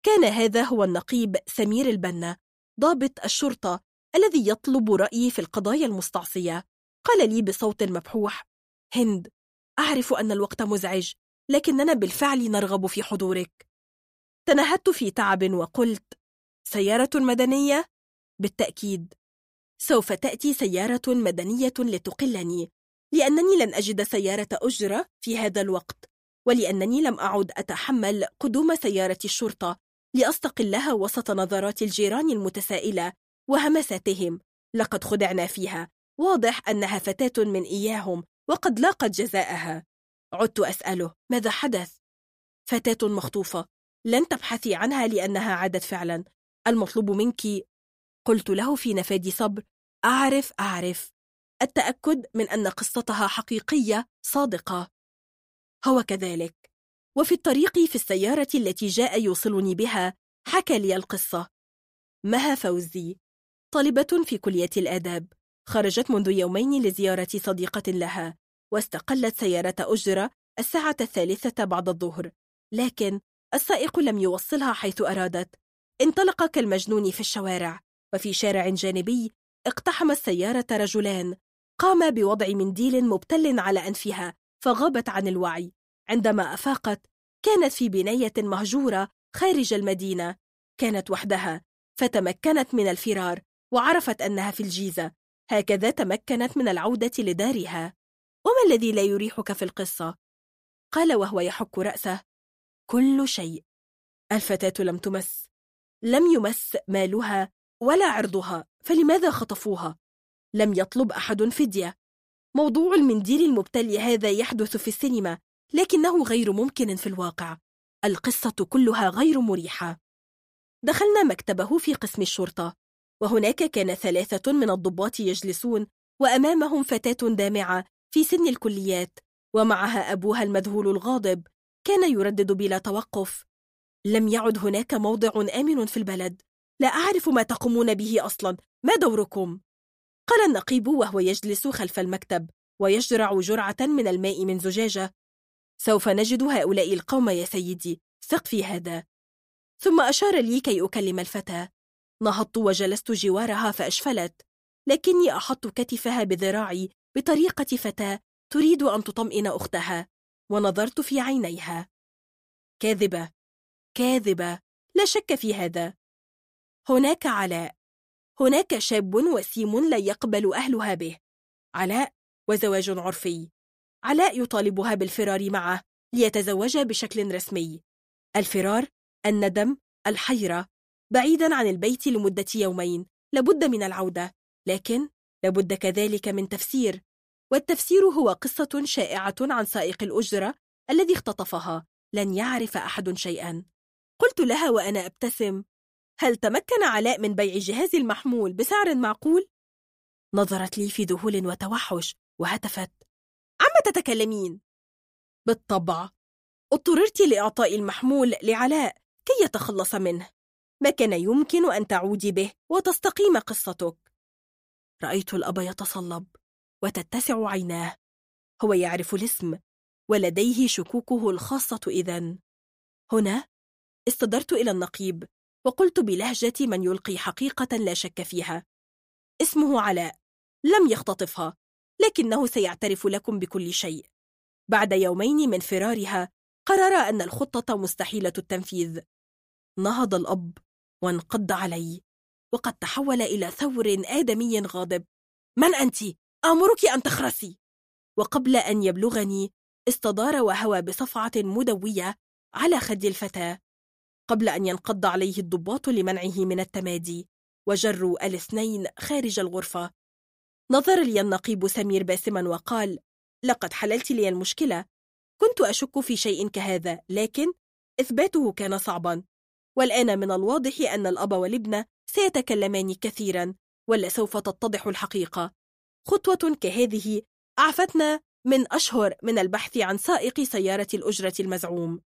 S2: كان هذا هو النقيب سمير البنا ضابط الشرطة الذي يطلب رأيي في القضايا المستعصية. قال لي بصوت مبحوح هند أعرف أن الوقت مزعج لكننا بالفعل نرغب في حضورك. تنهدت في تعب وقلت سيارة مدنية؟ بالتأكيد. سوف تأتي سيارة مدنية لتقلني. لأنني لن أجد سيارة أجرة في هذا الوقت ولأنني لم أعد أتحمل قدوم سيارة الشرطة لأستقلها وسط نظرات الجيران المتسائلة وهمساتهم. لقد خدعنا فيها. واضح أنها فتاة من إياهم وقد لاقت جزاءها. عدت أسأله ماذا حدث؟ فتاة مخطوفة. لن تبحثي عنها لأنها عادت فعلا. المطلوب منك قلت له في نفاد صبر أعرف أعرف. التأكد من أن قصتها حقيقية صادقة. هو كذلك. وفي الطريق في السيارة التي جاء يوصلني بها حكى لي القصة. مها فوزي. طالبة في كلية الآداب. خرجت منذ يومين لزيارة صديقة لها واستقلت سيارة أجرة الساعة الثالثة بعد الظهر. لكن السائق لم يوصلها حيث أرادت. انطلق كالمجنون في الشوارع. وفي شارع جانبي اقتحم السيارة رجلان. قام بوضع منديل مبتل على أنفها فغابت عن الوعي. عندما أفاقت كانت في بناية مهجورة خارج المدينة. كانت وحدها فتمكنت من الفرار وعرفت أنها في الجيزة. هكذا تمكنت من العودة لدارها. وما الذي لا يريحك في القصة؟ قال وهو يحك رأسه. كل شيء. الفتاة لم تمس. لم يمس مالها ولا عرضها فلماذا خطفوها؟ لم يطلب أحد فدية. موضوع المنديل المبتل هذا يحدث في السينما لكنه غير ممكن في الواقع. القصة كلها غير مريحة. دخلنا مكتبه في قسم الشرطة وهناك كان ثلاثة من الضباط يجلسون وأمامهم فتاة دامعة في سن الكليات ومعها أبوها المذهول الغاضب كان يردد بلا توقف. لم يعد هناك موضع آمن في البلد. لا أعرف ما تقومون به أصلا. ما دوركم؟ قال النقيب وهو يجلس خلف المكتب ويجرع جرعة من الماء من زجاجة. سوف نجد هؤلاء القوم يا سيدي. ثق في هذا. ثم أشار لي كي أكلم الفتاة نهضت وجلست جوارها فأشفلت لكني أحط كتفها بذراعي بطريقة فتاة تريد أن تطمئن أختها ونظرت في عينيها. كاذبة. كاذبة. لا شك في هذا. هناك علاء. هناك شاب وسيم لا يقبل أهلها به. علاء وزواج عرفي. علاء يطالبها بالفرار معه ليتزوجا بشكل رسمي. الفرار الندم الحيرة. بعيدا عن البيت لمدة يومين. لابد من العودة. لكن لابد كذلك من تفسير. والتفسير هو قصة شائعة عن سائق الأجرة الذي اختطفها. لن يعرف أحد شيئا. قلت لها وأنا أبتسم. هل تمكن علاء من بيع جهاز المحمول بسعر معقول؟ نظرت لي في ذهول وتوحش وهتفت. عما تتكلمين؟ بالطبع. اضطررت لإعطاء المحمول لعلاء كي يتخلص منه. ما كان يمكن أن تعودي به وتستقيم قصتك. رأيت الأب يتصلب وتتسع عيناه. هو يعرف الاسم ولديه شكوكه الخاصة إذن. هنا استدرت إلى النقيب. وقلت بلهجة من يلقي حقيقة لا شك فيها. اسمه علاء. لم يختطفها لكنه سيعترف لكم بكل شيء. بعد يومين من فرارها قرر أن الخطة مستحيلة التنفيذ. نهض الأب وانقض علي وقد تحول إلى ثور آدمي غاضب. من أنت؟ آمرك أن تخرسي. وقبل أن يبلغني استدار وهوى بصفعة مدوية على خد الفتاة. قبل أن ينقض عليه الضباط لمنعه من التمادي وجروا الاثنين خارج الغرفة. نظر لي النقيب سمير باسما وقال لقد حللت لي المشكلة كنت أشك في شيء كهذا لكن إثباته كان صعبا. والآن من الواضح أن الأب والابن سيتكلمان كثيرا ولا سوف تتضح الحقيقة. خطوة كهذه أعفتنا من أشهر من البحث عن سائق سيارة الأجرة المزعوم.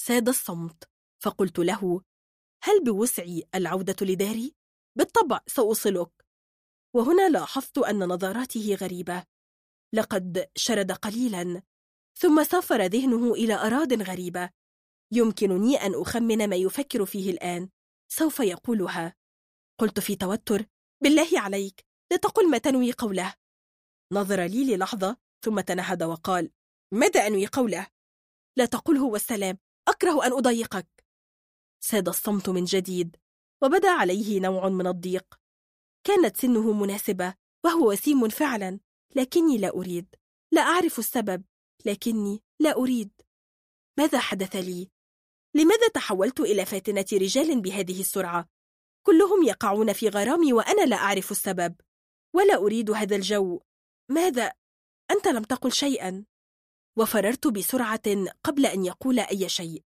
S2: ساد الصمت. فقلت له هل بوسعي العودة لداري؟ بالطبع سأوصلك. وهنا لاحظت أن نظراته غريبة. لقد شرد قليلا ثم سافر ذهنه إلى أراض غريبة. يمكنني أن أخمن ما يفكر فيه الآن. سوف يقولها. قلت في توتر بالله عليك لا تقل ما تنوي قوله. نظر لي للحظة ثم تنهد وقال ماذا أنوي قوله؟ لا تقله والسلام أكره أن أضايقك ساد الصمت من جديد وبدا عليه نوع من الضيق. كانت سنه مناسبة وهو وسيم فعلا لكني لا أريد. لا أعرف السبب لكني لا أريد. ماذا حدث لي؟ لماذا تحولت إلى فاتنة رجال بهذه السرعة؟ كلهم يقعون في غرامي وأنا لا أعرف السبب. ولا أريد هذا الجو. ماذا؟ أنت لم تقل شيئا. وفررت بسرعة قبل أن يقول أي شيء.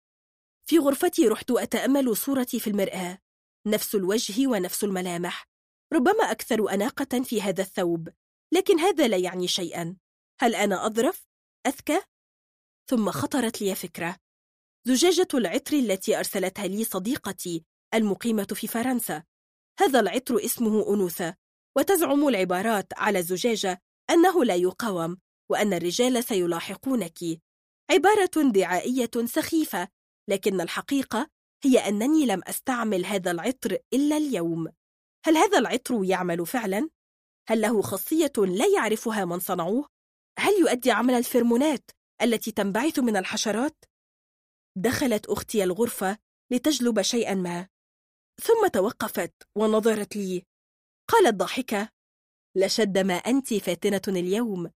S2: في غرفتي رحت أتأمل صورتي في المرآة. نفس الوجه ونفس الملامح. ربما أكثر أناقة في هذا الثوب. لكن هذا لا يعني شيئا. هل أنا أظرف؟ أذكى؟ ثم خطرت لي فكرة. زجاجة العطر التي أرسلتها لي صديقتي المقيمة في فرنسا. هذا العطر اسمه أنوثة. وتزعم العبارات على الزجاجة أنه لا يقاوم وأن الرجال سيلاحقونك. عبارة دعائية سخيفة لكن الحقيقة هي أنني لم أستعمل هذا العطر إلا اليوم هل هذا العطر يعمل فعلا؟ هل له خاصية لا يعرفها من صنعوه؟ هل يؤدي عمل الفرمونات التي تنبعث من الحشرات؟ دخلت أختي الغرفة لتجلب شيئا ما ثم توقفت ونظرت لي قالت ضاحكة لشد ما أنت فاتنة اليوم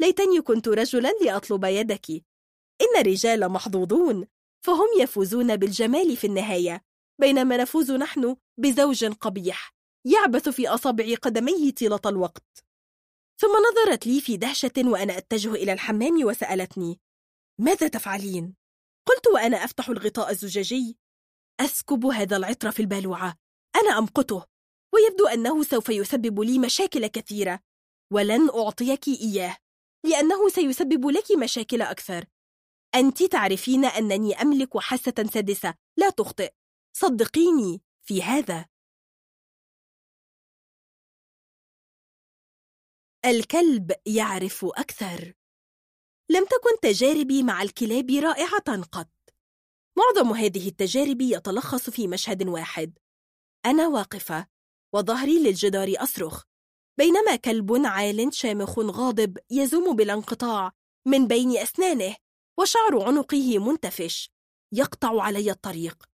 S2: ليتني كنت رجلا لأطلب يدك إن الرجال محظوظون فهم يفوزون بالجمال في النهاية بينما نفوز نحن بزوج قبيح يعبث في أصابع قدميه طيلة الوقت ثم نظرت لي في دهشة وأنا أتجه إلى الحمام وسألتني ماذا تفعلين؟ قلت وأنا أفتح الغطاء الزجاجي أسكب هذا العطر في البالوعة أنا أمقته ويبدو أنه سوف يسبب لي مشاكل كثيرة ولن أعطيك إياه لأنه سيسبب لك مشاكل أكثر أنت تعرفين أنني أملك حاسة سادسة. لا تخطئ. صدقيني في هذا. الكلب يعرف أكثر. لم تكن تجاربي مع الكلاب رائعة قط. معظم هذه التجارب يتلخص في مشهد واحد. أنا واقفة وظهري للجدار أصرخ. بينما كلب عال شامخ غاضب يزوم بلا انقطاع من بين أسنانه. وشعر عنقه منتفش. يقطع علي الطريق.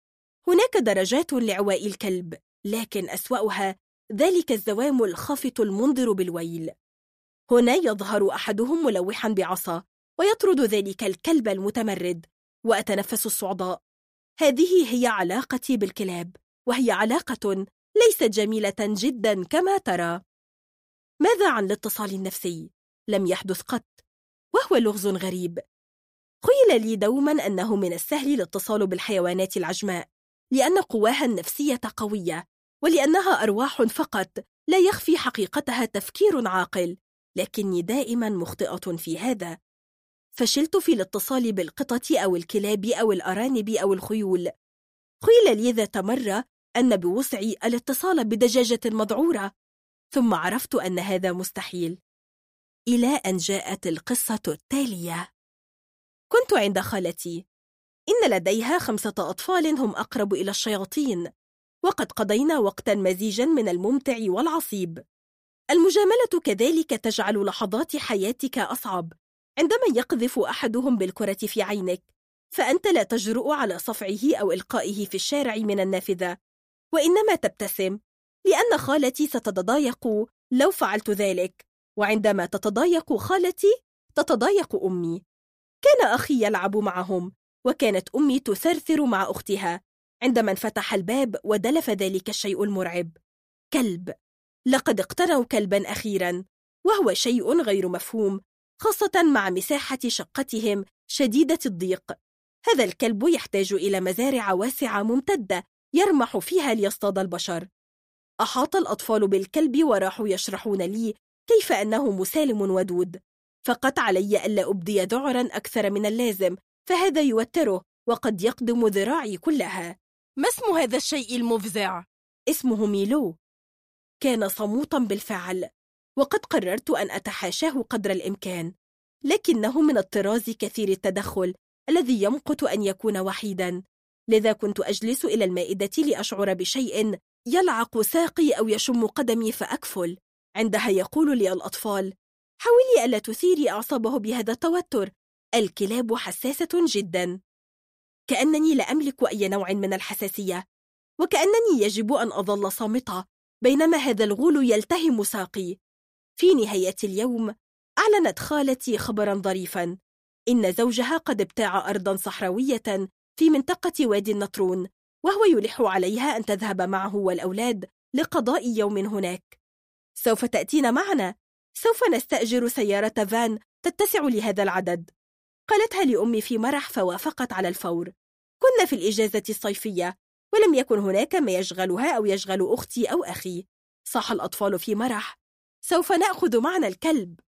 S2: هناك درجات لعواء الكلب لكن أسوأها ذلك الزوام الخافت المنذر بالويل. هنا يظهر أحدهم ملوحا بعصا ويطرد ذلك الكلب المتمرد وأتنفس الصعداء. هذه هي علاقتي بالكلاب وهي علاقة ليست جميلة جدا كما ترى. ماذا عن الاتصال النفسي؟ لم يحدث قط وهو لغز غريب. قيل لي دوما أنه من السهل الاتصال بالحيوانات العجماء لأن قواها النفسية قوية ولأنها أرواح فقط لا يخفي حقيقتها تفكير عاقل لكني دائما مخطئة في هذا. فشلت في الاتصال بالقطط أو الكلاب أو الأرانب أو الخيول. قيل لي ذات مرة أن بوسعي الاتصال بدجاجة مذعورة ثم عرفت أن هذا مستحيل. إلى أن جاءت القصة التالية. كنت عند خالتي. إن لديها خمسة أطفال هم أقرب إلى الشياطين وقد قضينا وقتا مزيجا من الممتع والعصيب. المجاملة كذلك تجعل لحظات حياتك أصعب. عندما يقذف أحدهم بالكرة في عينك فأنت لا تجرؤ على صفعه أو إلقائه في الشارع من النافذة. وإنما تبتسم لأن خالتي ستتضايق لو فعلت ذلك. وعندما تتضايق خالتي تتضايق أمي. كان أخي يلعب معهم وكانت أمي تثرثر مع أختها. عندما انفتح الباب ودلف ذلك الشيء المرعب. كلب. لقد اقتنوا كلبا أخيرا وهو شيء غير مفهوم خاصة مع مساحة شقتهم شديدة الضيق. هذا الكلب يحتاج إلى مزارع واسعة ممتدة يرمح فيها ليصطاد البشر. أحاط الأطفال بالكلب وراحوا يشرحون لي كيف أنه مسالم ودود. فقط علي ألا أبدي ذعرا أكثر من اللازم فهذا يوتره وقد يقدم ذراعي كلها.
S1: ما اسم هذا الشيء المفزع؟
S2: اسمه ميلو. كان صموتا بالفعل وقد قررت أن أتحاشاه قدر الإمكان لكنه من الطراز كثير التدخل الذي يمقت أن يكون وحيدا. لذا كنت أجلس إلى المائدة لأشعر بشيء يلعق ساقي أو يشم قدمي فأكفل. عندها يقول لي الأطفال حاولي ألا تثيري أعصابه بهذا التوتر. الكلاب حساسة جدا. كأنني لا أملك أي نوع من الحساسية وكأنني يجب أن أظل صامتة بينما هذا الغول يلتهم ساقي. في نهاية اليوم أعلنت خالتي خبرا ظريفا. إن زوجها قد ابتاع أرضا صحراوية في منطقة وادي النطرون وهو يلح عليها أن تذهب معه والأولاد لقضاء يوم هناك. سوف تأتين معنا. سوف نستأجر سيارة فان تتسع لهذا العدد. قالتها لأمي في مرح فوافقت على الفور. كنا في الإجازة الصيفية ولم يكن هناك ما يشغلها أو يشغل أختي أو أخي. صاح الأطفال في مرح. سوف نأخذ معنا الكلب.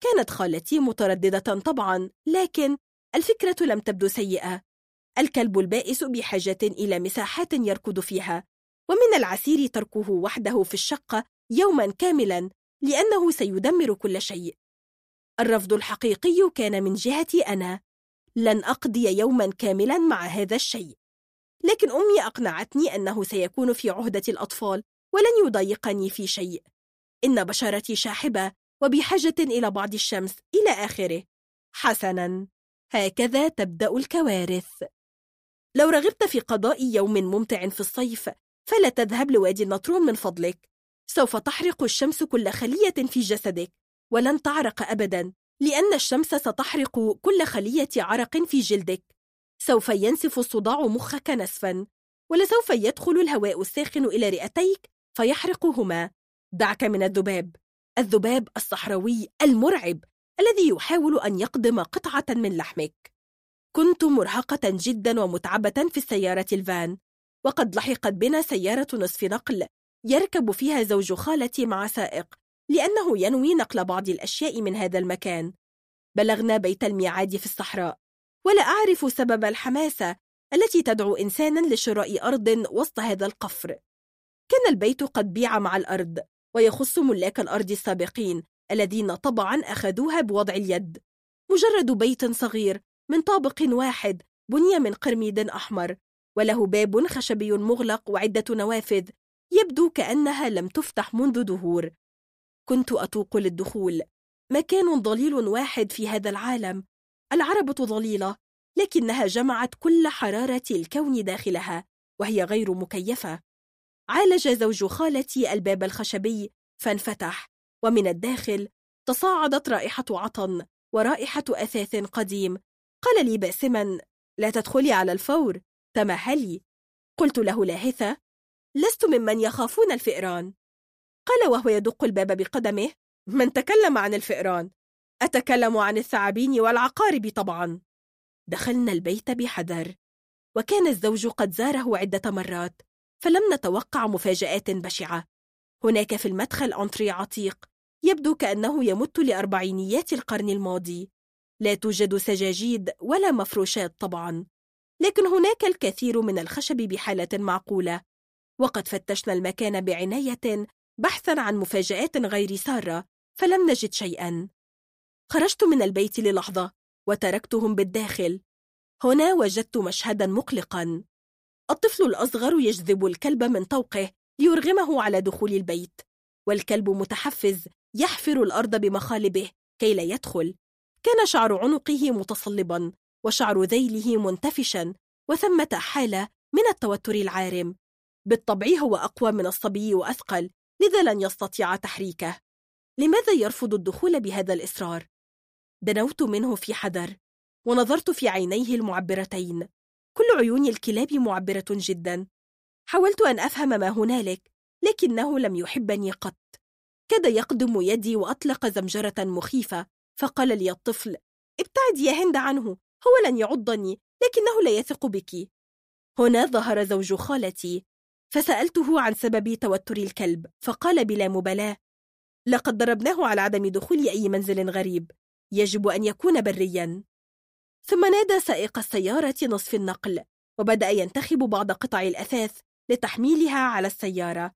S2: كانت خالتي مترددة طبعا لكن الفكرة لم تبدو سيئة. الكلب البائس بحاجة إلى مساحات يركض فيها ومن العسير تركه وحده في الشقة يوما كاملا. لأنه سيدمر كل شيء. الرفض الحقيقي كان من جهتي أنا. لن أقضي يوما كاملا مع هذا الشيء. لكن أمي أقنعتني أنه سيكون في عهدة الأطفال ولن يضايقني في شيء. إن بشرتي شاحبة وبحاجة إلى بعض الشمس إلى آخره. حسنا. هكذا تبدأ الكوارث. لو رغبت في قضاء يوم ممتع في الصيف فلا تذهب لوادي النطرون من فضلك. سوف تحرق الشمس كل خلية في جسدك ولن تعرق أبدا لأن الشمس ستحرق كل خلية عرق في جلدك. سوف ينسف الصداع مخك نسفا ولسوف يدخل الهواء الساخن إلى رئتيك فيحرقهما. دعك من الذباب الذباب الصحراوي المرعب الذي يحاول أن يقضم قطعة من لحمك. كنت مرهقة جدا ومتعبة في السيارة الفان وقد لحقت بنا سيارة نصف نقل. يركب فيها زوج خالتي مع سائق لأنه ينوي نقل بعض الأشياء من هذا المكان. بلغنا بيت الميعاد في الصحراء ولا أعرف سبب الحماسة التي تدعو إنسانا لشراء أرض وسط هذا القفر. كان البيت قد بيع مع الأرض ويخص ملاك الأرض السابقين الذين طبعا أخذوها بوضع اليد. مجرد بيت صغير من طابق واحد بني من قرميد أحمر وله باب خشبي مغلق وعدة نوافذ يبدو كأنها لم تفتح منذ دهور. كنت أتوق للدخول. مكان ضليل واحد في هذا العالم. العربة ضليلة لكنها جمعت كل حرارة الكون داخلها وهي غير مكيفة. عالج زوج خالتي الباب الخشبي فانفتح. ومن الداخل تصاعدت رائحة عطن ورائحة أثاث قديم. قال لي باسما لا تدخلي على الفور تمهلي. قلت له لاهثة لست ممن يخافون الفئران. قال وهو يدق الباب بقدمه من تكلم عن الفئران؟ أتكلم عن الثعابين والعقارب طبعا. دخلنا البيت بحذر. وكان الزوج قد زاره عدة مرات فلم نتوقع مفاجآت بشعة. هناك في المدخل أنتري عتيق يبدو كأنه يمت لأربعينيات القرن الماضي. لا توجد سجاجيد ولا مفروشات طبعا لكن هناك الكثير من الخشب بحالة معقولة. وقد فتشنا المكان بعناية بحثا عن مفاجآت غير سارة فلم نجد شيئا. خرجت من البيت للحظة وتركتهم بالداخل. هنا وجدت مشهدا مقلقا. الطفل الأصغر يجذب الكلب من طوقه ليرغمه على دخول البيت والكلب متحفز يحفر الأرض بمخالبه كي لا يدخل. كان شعر عنقه متصلبا وشعر ذيله منتفشا وثمة حالة من التوتر العارم. بالطبع هو أقوى من الصبي وأثقل لذا لن يستطيع تحريكه. لماذا يرفض الدخول بهذا الإصرار؟ دنوت منه في حذر ونظرت في عينيه المعبرتين. كل عيون الكلاب معبرة جدا. حاولت أن أفهم ما هنالك لكنه لم يحبني قط. كاد يقدم يدي وأطلق زمجرة مخيفة فقال لي الطفل ابتعد يا هند عنه هو لن يعضني لكنه لا يثق بك. هنا ظهر زوج خالتي فسألته عن سبب توتر الكلب فقال بلا مبالاة لقد ضربناه على عدم دخول أي منزل غريب يجب أن يكون بريا. ثم نادى سائق السيارة نصف النقل وبدأ ينتخب بعض قطع الأثاث لتحميلها على السيارة.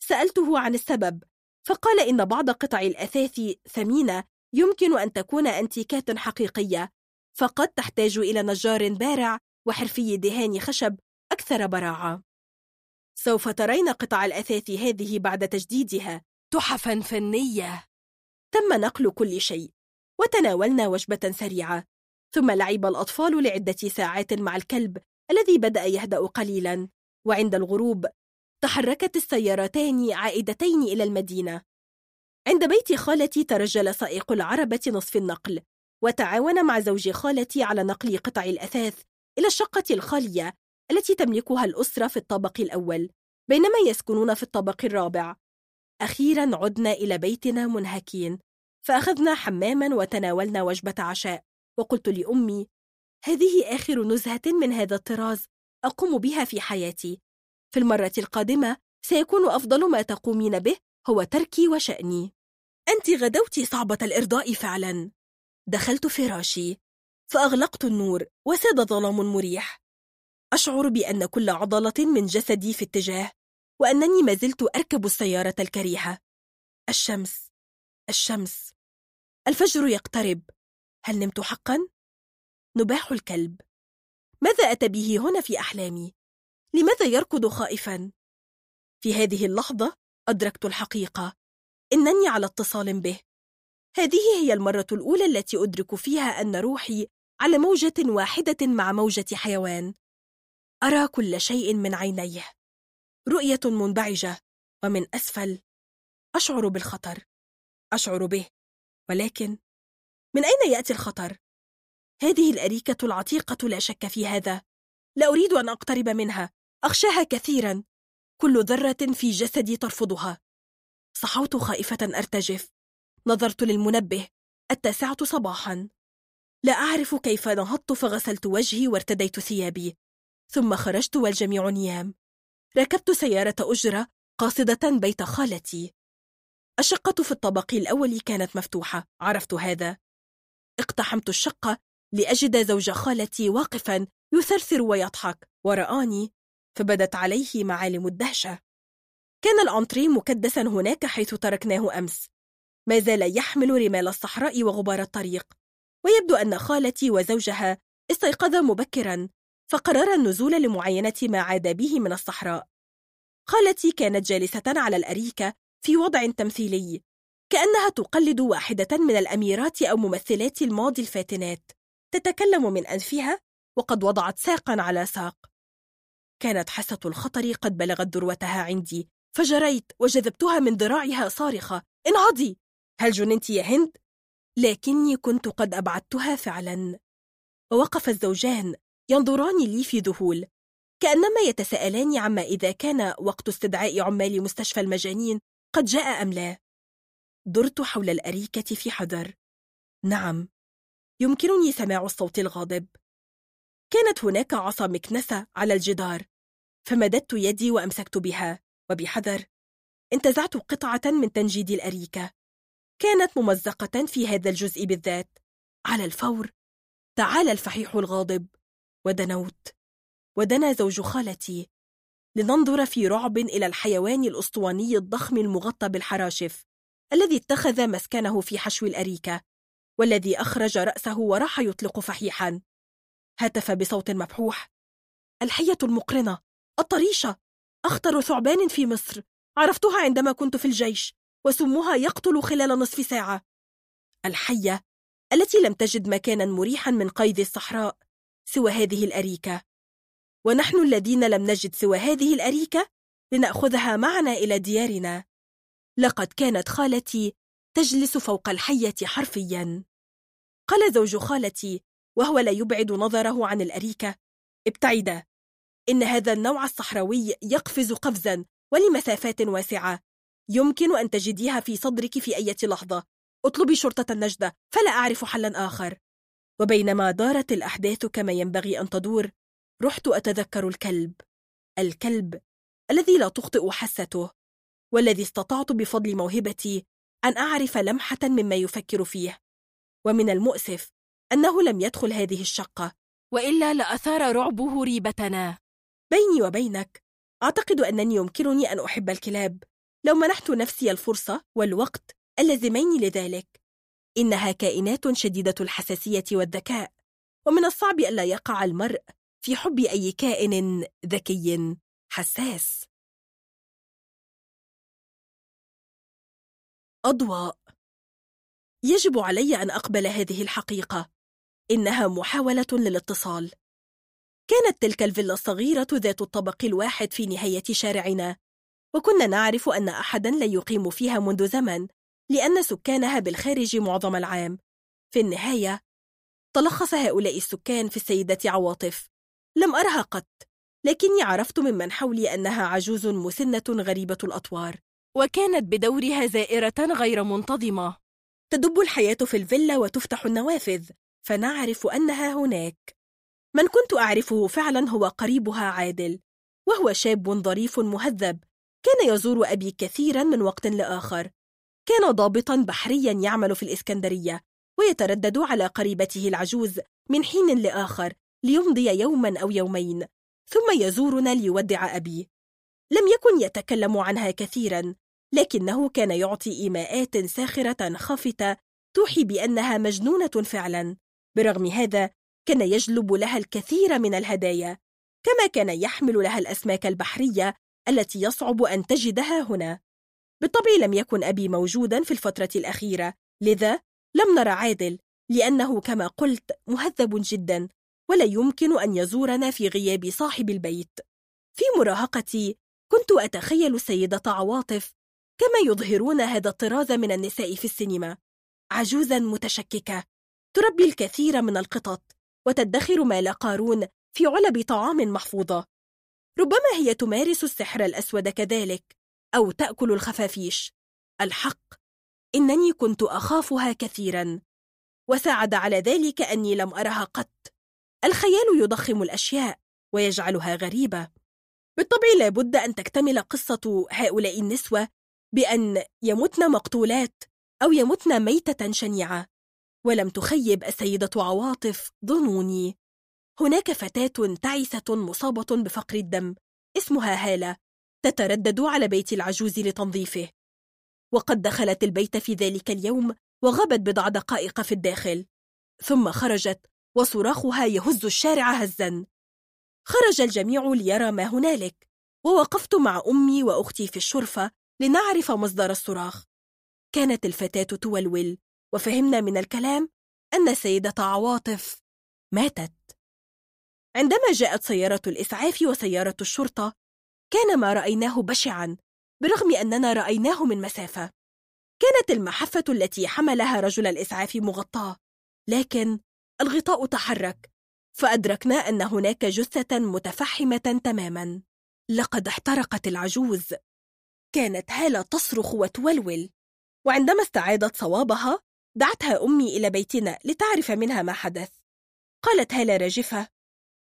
S2: سألته عن السبب فقال إن بعض قطع الأثاث ثمينة يمكن أن تكون أنتيكات حقيقية فقد تحتاج إلى نجار بارع وحرفي دهان خشب أكثر براعة. سوف ترين قطع الأثاث هذه بعد تجديدها.
S1: تحفا فنية.
S2: تم نقل كل شيء وتناولنا وجبة سريعة. ثم لعب الأطفال لعدة ساعات مع الكلب الذي بدأ يهدأ قليلا. وعند الغروب تحركت السيارتان عائدتين إلى المدينة. عند بيت خالتي ترجل سائق العربة نصف النقل وتعاون مع زوج خالتي على نقل قطع الأثاث إلى الشقة الخالية. التي تملكها الأسرة في الطابق الأول بينما يسكنون في الطابق الرابع. أخيرا عدنا إلى بيتنا منهكين فأخذنا حماما وتناولنا وجبة عشاء وقلت لأمي هذه آخر نزهة من هذا الطراز أقوم بها في حياتي. في المرة القادمة سيكون أفضل ما تقومين به هو تركي وشأني. أنت غدوت صعبة الإرضاء فعلا. دخلت فراشي. فأغلقت النور وساد ظلام مريح. أشعر بأن كل عضلة من جسدي في اتجاه وأنني ما زلت أركب السيارة الكريهة. الشمس الشمس. الفجر يقترب. هل نمت حقا؟ نباح الكلب. ماذا أتى به هنا في أحلامي؟ لماذا يركض خائفا؟ في هذه اللحظة أدركت الحقيقة. إنني على اتصال به. هذه هي المرة الأولى التي أدرك فيها أن روحي على موجة واحدة مع موجة حيوان. أرى كل شيء من عينيه. رؤية منبعجة ومن أسفل أشعر بالخطر. أشعر به ولكن من أين يأتي الخطر؟ هذه الأريكة العتيقة لا شك في هذا. لا أريد أن أقترب منها. أخشاها كثيرا. كل ذرة في جسدي ترفضها. صحوت خائفة أرتجف. نظرت للمنبه. التاسعة صباحا. لا أعرف كيف نهضت فغسلت وجهي وارتديت ثيابي. ثم خرجت والجميع نيام. ركبت سيارة أجرة قاصدة بيت خالتي. الشقة في الطابق الأول كانت مفتوحة. عرفت هذا؟ اقتحمت الشقة لأجد زوج خالتي واقفا يثرثر ويضحك. ورآني فبدت عليه معالم الدهشة. كان الأنتري مكدسا هناك حيث تركناه أمس. ما زال يحمل رمال الصحراء وغبار الطريق. ويبدو أن خالتي وزوجها استيقظا مبكرا. فقرر النزول لمعاينة ما عاد به من الصحراء. خالتي كانت جالسة على الأريكة في وضع تمثيلي كأنها تقلد واحدة من الأميرات أو ممثلات الماضي الفاتنات تتكلم من أنفها وقد وضعت ساقا على ساق. كانت حاسة الخطر قد بلغت ذروتها عندي فجريت وجذبتها من ذراعها صارخة انهضي! هل جننت يا هند؟ لكني كنت قد أبعدتها فعلا. ووقف الزوجان ينظران لي في ذهول. كأنما يتساءلان عما إذا كان وقت استدعاء عمال مستشفى المجانين قد جاء أم لا. درت حول الأريكة في حذر. نعم. يمكنني سماع الصوت الغاضب. كانت هناك عصا مكنسة على الجدار. فمددت يدي وأمسكت بها. وبحذر. انتزعت قطعة من تنجيد الأريكة. كانت ممزقة في هذا الجزء بالذات. على الفور. تعال الفحيح الغاضب. ودنوت. ودنا زوج خالتي لننظر في رعب إلى الحيوان الأسطواني الضخم المغطى بالحراشف الذي اتخذ مسكنه في حشو الأريكة والذي أخرج رأسه وراح يطلق فحيحا. هتف بصوت مبحوح. الحية المقرنة. الطريشة. أخطر ثعبان في مصر. عرفتها عندما كنت في الجيش وسمها يقتل خلال نصف ساعة. الحية. التي لم تجد مكانا مريحا من قيد الصحراء. سوى هذه الأريكة. ونحن الذين لم نجد سوى هذه الأريكة لنأخذها معنا إلى ديارنا. لقد كانت خالتي تجلس فوق الحية حرفيا. قال زوج خالتي وهو لا يبعد نظره عن الأريكة. ابتعدا إن هذا النوع الصحراوي يقفز قفزا ولمسافات واسعة. يمكن أن تجديها في صدرك في أي لحظة. اطلبي شرطة النجدة فلا أعرف حلا آخر. وبينما دارت الأحداث كما ينبغي أن تدور رحت أتذكر الكلب. الكلب الذي لا تخطئ حسته والذي استطعت بفضل موهبتي أن أعرف لمحة مما يفكر فيه. ومن المؤسف أنه لم يدخل هذه الشقة
S1: وإلا لأثار رعبه ريبتنا.
S2: بيني وبينك أعتقد أنني يمكنني أن أحب الكلاب. لو منحت نفسي الفرصة والوقت اللازمين لذلك. إنها كائنات شديدة الحساسية والذكاء ومن الصعب ألا يقع المرء في حب أي كائن ذكي حساس. أضواء. يجب علي أن أقبل هذه الحقيقة إنها محاولة للاتصال. كانت تلك الفيلا الصغيرة ذات الطبق الواحد في نهاية شارعنا وكنا نعرف أن أحدا لا يقيم فيها منذ زمن لأن سكانها بالخارج معظم العام. في النهاية تلخص هؤلاء السكان في السيدة عواطف. لم أرها قط لكني عرفت ممن حولي أنها عجوز مسنة غريبة الأطوار.
S1: وكانت بدورها زائرة غير منتظمة.
S2: تدب الحياة في الفيلا وتفتح النوافذ فنعرف أنها هناك. من كنت أعرفه فعلا هو قريبها عادل وهو شاب ظريف مهذب. كان يزور أبي كثيرا من وقت لآخر. كان ضابطا بحريا يعمل في الإسكندرية ويتردد على قريبته العجوز من حين لآخر ليمضي يوما أو يومين ثم يزورنا ليودع أبي لم يكن يتكلم عنها كثيرا لكنه كان يعطي إيماءات ساخرة خافتة توحي بأنها مجنونة فعلا. برغم هذا كان يجلب لها الكثير من الهدايا كما كان يحمل لها الأسماك البحرية التي يصعب أن تجدها هنا. بالطبع لم يكن أبي موجودا في الفترة الأخيرة لذا لم نرى عادل لأنه كما قلت مهذب جدا ولا يمكن أن يزورنا في غياب صاحب البيت. في مراهقتي كنت أتخيل السيدة عواطف كما يظهرون هذا الطراز من النساء في السينما. عجوزا متشككة تربي الكثير من القطط وتدخر مال قارون في علب طعام محفوظة. ربما هي تمارس السحر الأسود كذلك. أو تأكل الخفافيش. الحق إنني كنت أخافها كثيرا وساعد على ذلك أني لم أرها قط. الخيال يضخم الأشياء ويجعلها غريبة. بالطبع لابد أن تكتمل قصة هؤلاء النسوة بأن يمتن مقتولات أو يمتن ميتة شنيعة. ولم تخيب السيدة عواطف ظنوني. هناك فتاة تعسة مصابة بفقر الدم اسمها هالة. تتردد على بيت العجوز لتنظيفه. وقد دخلت البيت في ذلك اليوم وغابت بضع دقائق في الداخل. ثم خرجت وصراخها يهز الشارع هزا. خرج الجميع ليرى ما هنالك ووقفت مع أمي وأختي في الشرفة لنعرف مصدر الصراخ. كانت الفتاة تولول وفهمنا من الكلام أن السيدة عواطف ماتت. عندما جاءت سيارة الإسعاف وسيارة الشرطة كان ما رأيناه بشعا برغم أننا رأيناه من مسافة. كانت المحفة التي حملها رجل الإسعاف مغطاة لكن الغطاء تحرك فأدركنا أن هناك جثة متفحمة تماما. لقد احترقت العجوز. كانت هالة تصرخ وتولول وعندما استعادت صوابها دعتها أمي إلى بيتنا لتعرف منها ما حدث. قالت هالة راجفة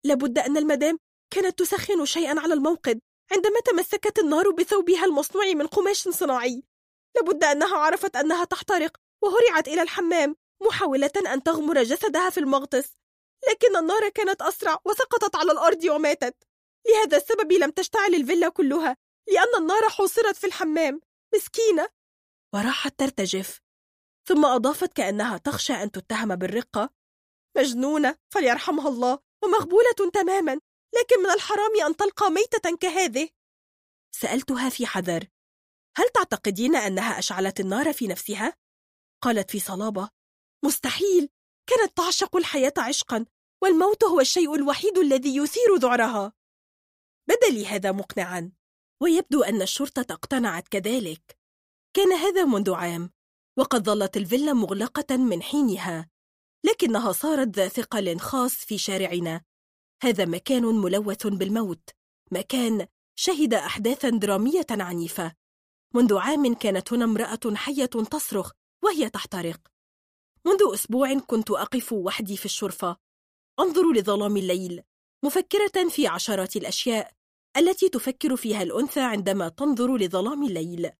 S2: لابد أن المدام كانت تسخن شيئا على الموقد عندما تمسكت النار بثوبها المصنوع من قماش صناعي. لابد أنها عرفت أنها تحترق وهرعت إلى الحمام محاولة أن تغمر جسدها في المغطس. لكن النار كانت أسرع وسقطت على الأرض وماتت. لهذا السبب لم تشتعل الفيلا كلها لأن النار حوصرت في الحمام. مسكينة. وراحت ترتجف. ثم أضافت كأنها تخشى أن تتهم بالرقة. مجنونة فليرحمها الله ومغبولة تماما. لكن من الحرام أن تلقى ميتة كهذه؟ سألتها في حذر. هل تعتقدين أنها أشعلت النار في نفسها؟ قالت في صلابة. مستحيل! كانت تعشق الحياة عشقا والموت هو الشيء الوحيد الذي يثير ذعرها. بدا لي هذا مقنعا. ويبدو أن الشرطة اقتنعت كذلك. كان هذا منذ عام وقد ظلت الفيلا مغلقة من حينها لكنها صارت ذا ثقل خاص في شارعنا. هذا مكان ملوث بالموت. مكان شهد أحداثا درامية عنيفة. منذ عام كانت هنا امرأة حية تصرخ وهي تحترق منذ أسبوع كنت أقف وحدي في الشرفة. أنظر لظلام الليل. مفكرة في عشرات الأشياء التي تفكر فيها الأنثى عندما تنظر لظلام الليل.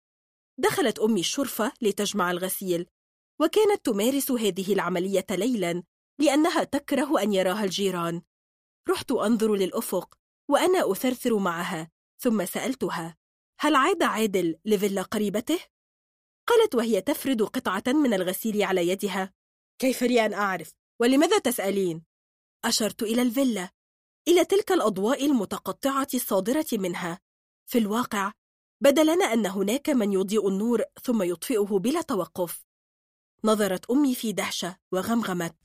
S2: دخلت أمي الشرفة لتجمع الغسيل. وكانت تمارس هذه العملية ليلا لأنها تكره أن يراها الجيران. رحت أنظر للأفق وأنا أثرثر معها ثم سألتها هل عاد عادل لفيلا قريبته؟ قالت وهي تفرد قطعة من الغسيل على يدها كيف لي أن أعرف؟ ولماذا تسألين؟ أشرت إلى الفيلا إلى تلك الأضواء المتقطعة الصادرة منها في الواقع بدا لنا أن هناك من يضيء النور ثم يطفئه بلا توقف نظرت أمي في دهشة وغمغمت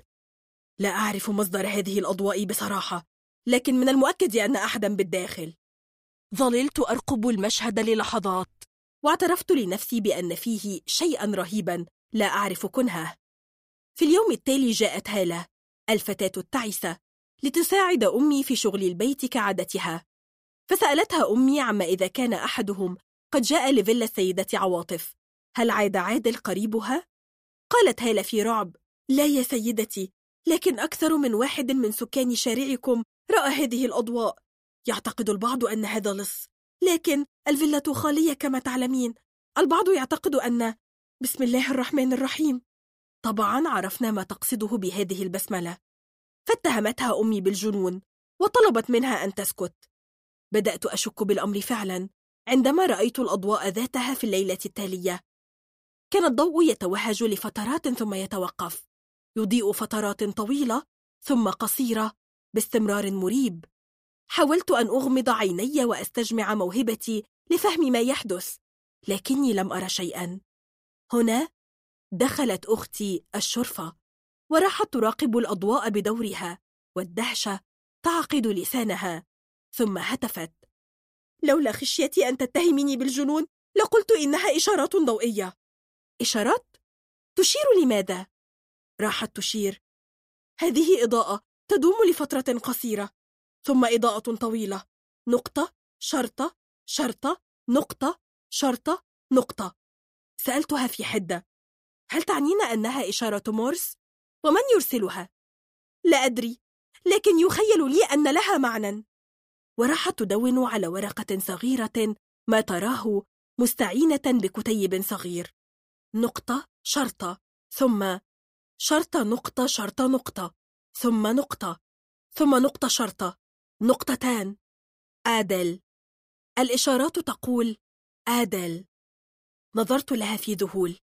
S2: لا أعرف مصدر هذه الأضواء بصراحة لكن من المؤكد أن أحدا بالداخل. ظللت أرقب المشهد للحظات واعترفت لنفسي بأن فيه شيئا رهيبا لا أعرف كنهه. في اليوم التالي جاءت هالة الفتاة التعسة لتساعد أمي في شغل البيت كعادتها. فسألتها أمي عما إذا كان أحدهم قد جاء لفيلا السيدة عواطف. هل عاد عادل قريبها؟ قالت هالة في رعب لا يا سيدتي لكن أكثر من واحد من سكان شارعكم رأى هذه الأضواء. يعتقد البعض أن هذا لص. لكن الفيلا خالية كما تعلمين. البعض يعتقد أن بسم الله الرحمن الرحيم. طبعا عرفنا ما تقصده بهذه البسملة. فاتهمتها أمي بالجنون وطلبت منها أن تسكت. بدأت أشك بالأمر فعلا عندما رأيت الأضواء ذاتها في الليلة التالية. كان الضوء يتوهج لفترات ثم يتوقف. يضيء فترات طويلة ثم قصيرة باستمرار مريب. حاولت أن أغمض عيني وأستجمع موهبتي لفهم ما يحدث لكني لم أرى شيئا. هنا دخلت أختي الشرفة وراحت تراقب الأضواء بدورها والدهشة تعقد لسانها ثم هتفت. لولا خشيتي أن تتهميني بالجنون لقلت إنها إشارات ضوئية. إشارات؟ تشير لماذا؟ راحت تشير. هذه إضاءة تدوم لفترة قصيرة. ثم إضاءة طويلة. نقطة شرطة شرطة نقطة شرطة نقطة. سألتها في حدة. هل تعنين أنها إشارة مورس؟ ومن يرسلها؟ لا أدري لكن يخيل لي أن لها معنى. وراحت تدون على ورقة صغيرة ما تراه مستعينة بكتيب صغير. نقطة شرطة. ثم شرطة نقطة شرطة نقطة. ثم نقطة ثم نقطة شرطة نقطتان. آدل. الإشارات تقول آدل. نظرت لها في ذهول.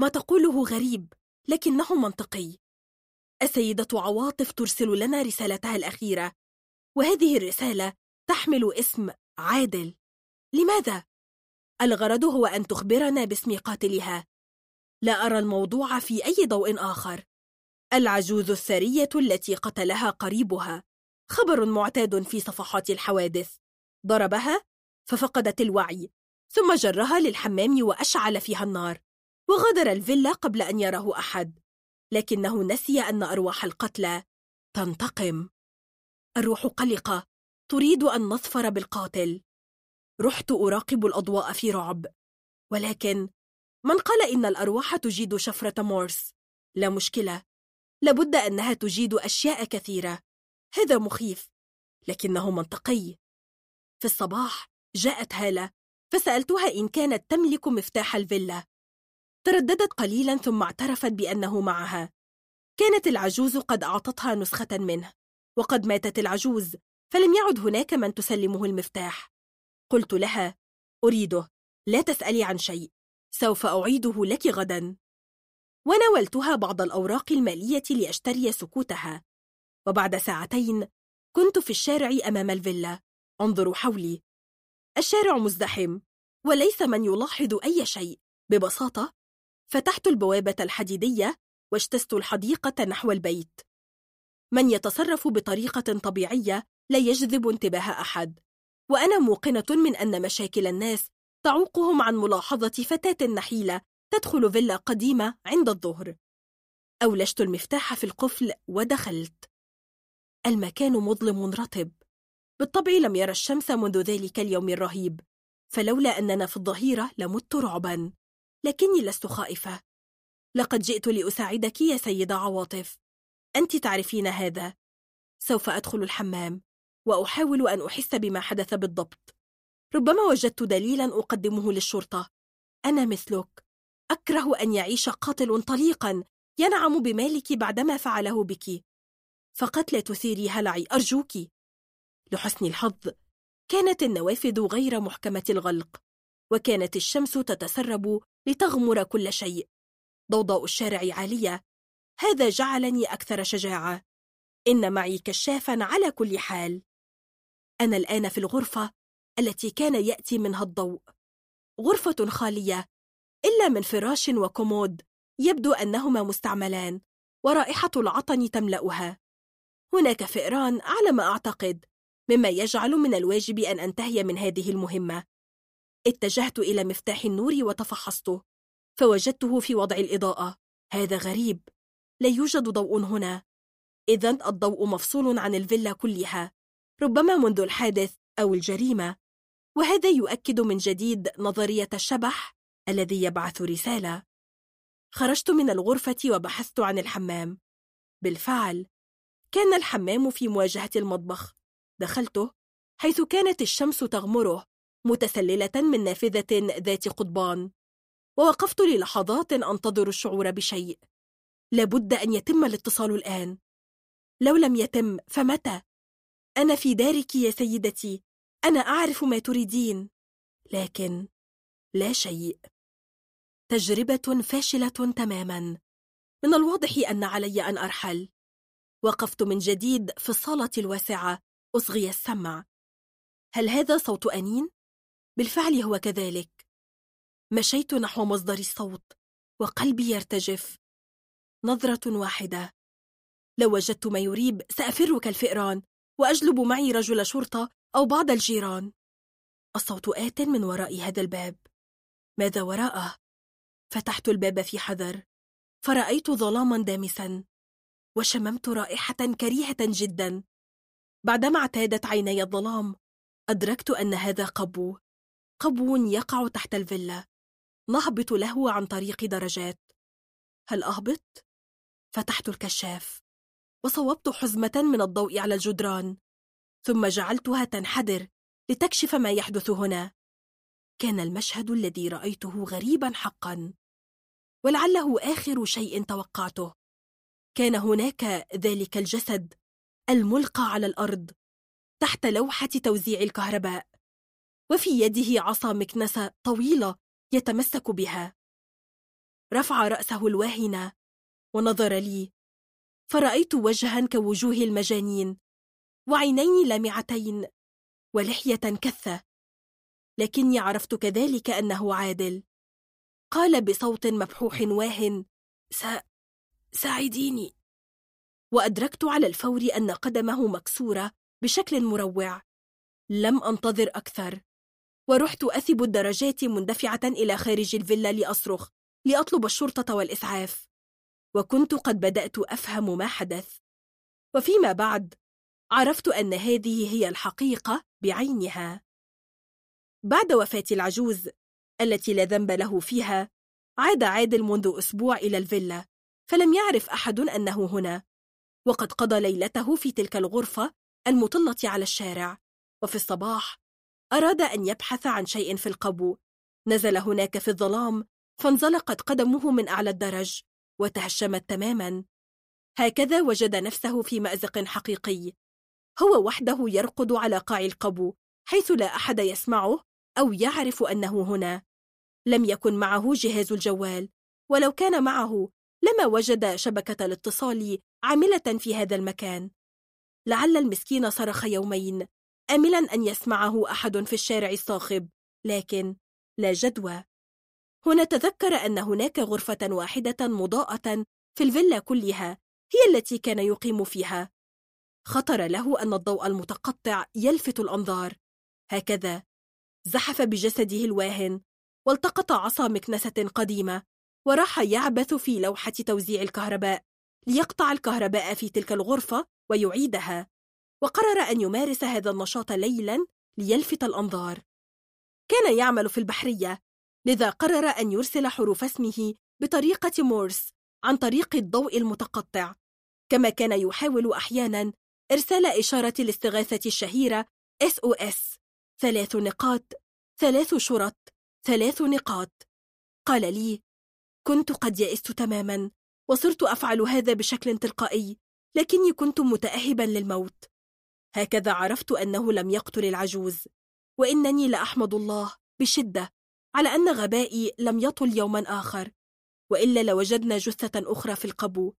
S2: ما تقوله غريب لكنه منطقي. السيدة عواطف ترسل لنا رسالتها الأخيرة. وهذه الرسالة تحمل اسم عادل. لماذا؟ الغرض هو أن تخبرنا باسم قاتلها. لا أرى الموضوع في أي ضوء آخر. العجوز الثرية التي قتلها قريبها. خبر معتاد في صفحات الحوادث. ضربها ففقدت الوعي. ثم جرها للحمام وأشعل فيها النار. وغادر الفيلا قبل أن يراه أحد. لكنه نسي أن أرواح القتلى تنتقم. الروح قلقة. تريد أن نظفر بالقاتل. رحت أراقب الأضواء في رعب. ولكن من قال إن الأرواح تجيد شفرة مورس؟ لا مشكلة. لابد أنها تجيد أشياء كثيرة. هذا مخيف لكنه منطقي. في الصباح جاءت هالة فسألتها إن كانت تملك مفتاح الفيلا. ترددت قليلا ثم اعترفت بأنه معها. كانت العجوز قد أعطتها نسخة منه وقد ماتت العجوز فلم يعد هناك من تسلمه المفتاح. قلت لها أريده لا تسألي عن شيء سوف أعيده لك غدا. وناولتها بعض الأوراق المالية لأشتري سكوتها. وبعد ساعتين كنت في الشارع أمام الفيلا. أنظر حولي. الشارع مزدحم وليس من يلاحظ أي شيء. ببساطة فتحت البوابة الحديدية واجتزت الحديقة نحو البيت. من يتصرف بطريقة طبيعية لا يجذب انتباه أحد. وأنا موقنة من أن مشاكل الناس تعوقهم عن ملاحظة فتاة نحيلة. تدخل فيلا قديمة عند الظهر. أولجت المفتاح في القفل ودخلت. المكان مظلم رطب. بالطبع لم يرى الشمس منذ ذلك اليوم الرهيب. فلولا أننا في الظهيرة لمت رعبا. لكني لست خائفة. لقد جئت لأساعدك يا سيدة عواطف. أنت تعرفين هذا. سوف أدخل الحمام. وأحاول أن أحس بما حدث بالضبط. ربما وجدت دليلا أقدمه للشرطة. أنا مثلك. أكره أن يعيش قاتل طليقا ينعم بمالك بعدما فعله بك. فقط لا تثيري هلعي أرجوك. لحسن الحظ كانت النوافذ غير محكمة الغلق وكانت الشمس تتسرب لتغمر كل شيء. ضوضاء الشارع عالية هذا جعلني أكثر شجاعة. إن معي كشافا على كل حال. أنا الآن في الغرفة التي كان يأتي منها الضوء. غرفة خالية إلا من فراش وكومود يبدو أنهما مستعملان ورائحة العطن تملأها. هناك فئران على ما أعتقد مما يجعل من الواجب أن أنتهي من هذه المهمة. اتجهت إلى مفتاح النور وتفحصته فوجدته في وضع الإضاءة. هذا غريب. لا يوجد ضوء هنا. إذا الضوء مفصول عن الفيلا كلها ربما منذ الحادث أو الجريمة. وهذا يؤكد من جديد نظرية الشبح الذي يبعث رسالة. خرجت من الغرفة وبحثت عن الحمام. بالفعل كان الحمام في مواجهة المطبخ. دخلته حيث كانت الشمس تغمره متسللة من نافذة ذات قضبان. ووقفت للحظات أنتظر الشعور بشيء. لابد أن يتم الاتصال الآن. لو لم يتم فمتى؟ أنا في دارك يا سيدتي. أنا أعرف ما تريدين. لكن لا شيء. تجربة فاشلة تماما. من الواضح أن علي أن أرحل. وقفت من جديد في الصالة الواسعة. أصغي السمع. هل هذا صوت أنين؟ بالفعل هو كذلك. مشيت نحو مصدر الصوت. وقلبي يرتجف. نظرة واحدة. لو وجدت ما يريب سأفر كالفئران وأجلب معي رجل شرطة أو بعض الجيران. الصوت آت من وراء هذا الباب. ماذا وراءه؟ فتحت الباب في حذر. فرأيت ظلاما دامسا وشممت رائحة كريهة جدا. بعدما اعتادت عيني الظلام أدركت أن هذا قبو قبو يقع تحت الفيلا نهبط له عن طريق درجات. هل أهبط؟ فتحت الكشاف وصوبت حزمة من الضوء على الجدران ثم جعلتها تنحدر لتكشف ما يحدث هنا. كان المشهد الذي رأيته غريبا حقا. ولعله آخر شيء توقعته. كان هناك ذلك الجسد الملقى على الأرض تحت لوحة توزيع الكهرباء وفي يده عصا مكنسة طويلة يتمسك بها. رفع رأسه الواهنة ونظر لي فرأيت وجها كوجوه المجانين وعينين لامعتين ولحية كثة لكني عرفت كذلك أنه عادل. قال بصوت مبحوح واهن س... ساعديني. وأدركت على الفور أن قدمه مكسورة بشكل مروع. لم أنتظر أكثر. ورحت أثب الدرجات مندفعة إلى خارج الفيلا لأصرخ لأطلب الشرطة والإسعاف. وكنت قد بدأت أفهم ما حدث. وفيما بعد عرفت أن هذه هي الحقيقة بعينها. بعد وفاة العجوز التي لا ذنب له فيها عاد عادل منذ أسبوع إلى الفيلا فلم يعرف أحد أنه هنا. وقد قضى ليلته في تلك الغرفة المطلة على الشارع. وفي الصباح أراد أن يبحث عن شيء في القبو. نزل هناك في الظلام فانزلقت قدمه من أعلى الدرج وتهشمت تماما. هكذا وجد نفسه في مأزق حقيقي. هو وحده يرقد على قاع القبو حيث لا أحد يسمعه أو يعرف أنه هنا. لم يكن معه جهاز الجوال ولو كان معه لما وجد شبكة الاتصال عاملة في هذا المكان. لعل المسكين صرخ يومين آملا أن يسمعه أحد في الشارع الصاخب لكن لا جدوى. هنا تذكر أن هناك غرفة واحدة مضاءة في الفيلا كلها هي التي كان يقيم فيها. خطر له أن الضوء المتقطع يلفت الأنظار. هكذا زحف بجسده الواهن والتقط عصا مكنسة قديمة وراح يعبث في لوحة توزيع الكهرباء ليقطع الكهرباء في تلك الغرفة ويعيدها. وقرر أن يمارس هذا النشاط ليلا ليلفت الأنظار. كان يعمل في البحرية لذا قرر أن يرسل حروف اسمه بطريقة مورس عن طريق الضوء المتقطع. كما كان يحاول أحيانا إرسال إشارة الاستغاثة الشهيرة SOS ثلاث نقاط ثلاث شرط ثلاث نقاط. قال لي كنت قد يئست تماما وصرت أفعل هذا بشكل تلقائي لكني كنت متأهبا للموت. هكذا عرفت أنه لم يقتل العجوز وإنني لأحمد الله بشدة على أن غبائي لم يطل يوما آخر وإلا لوجدنا جثة أخرى في القبو.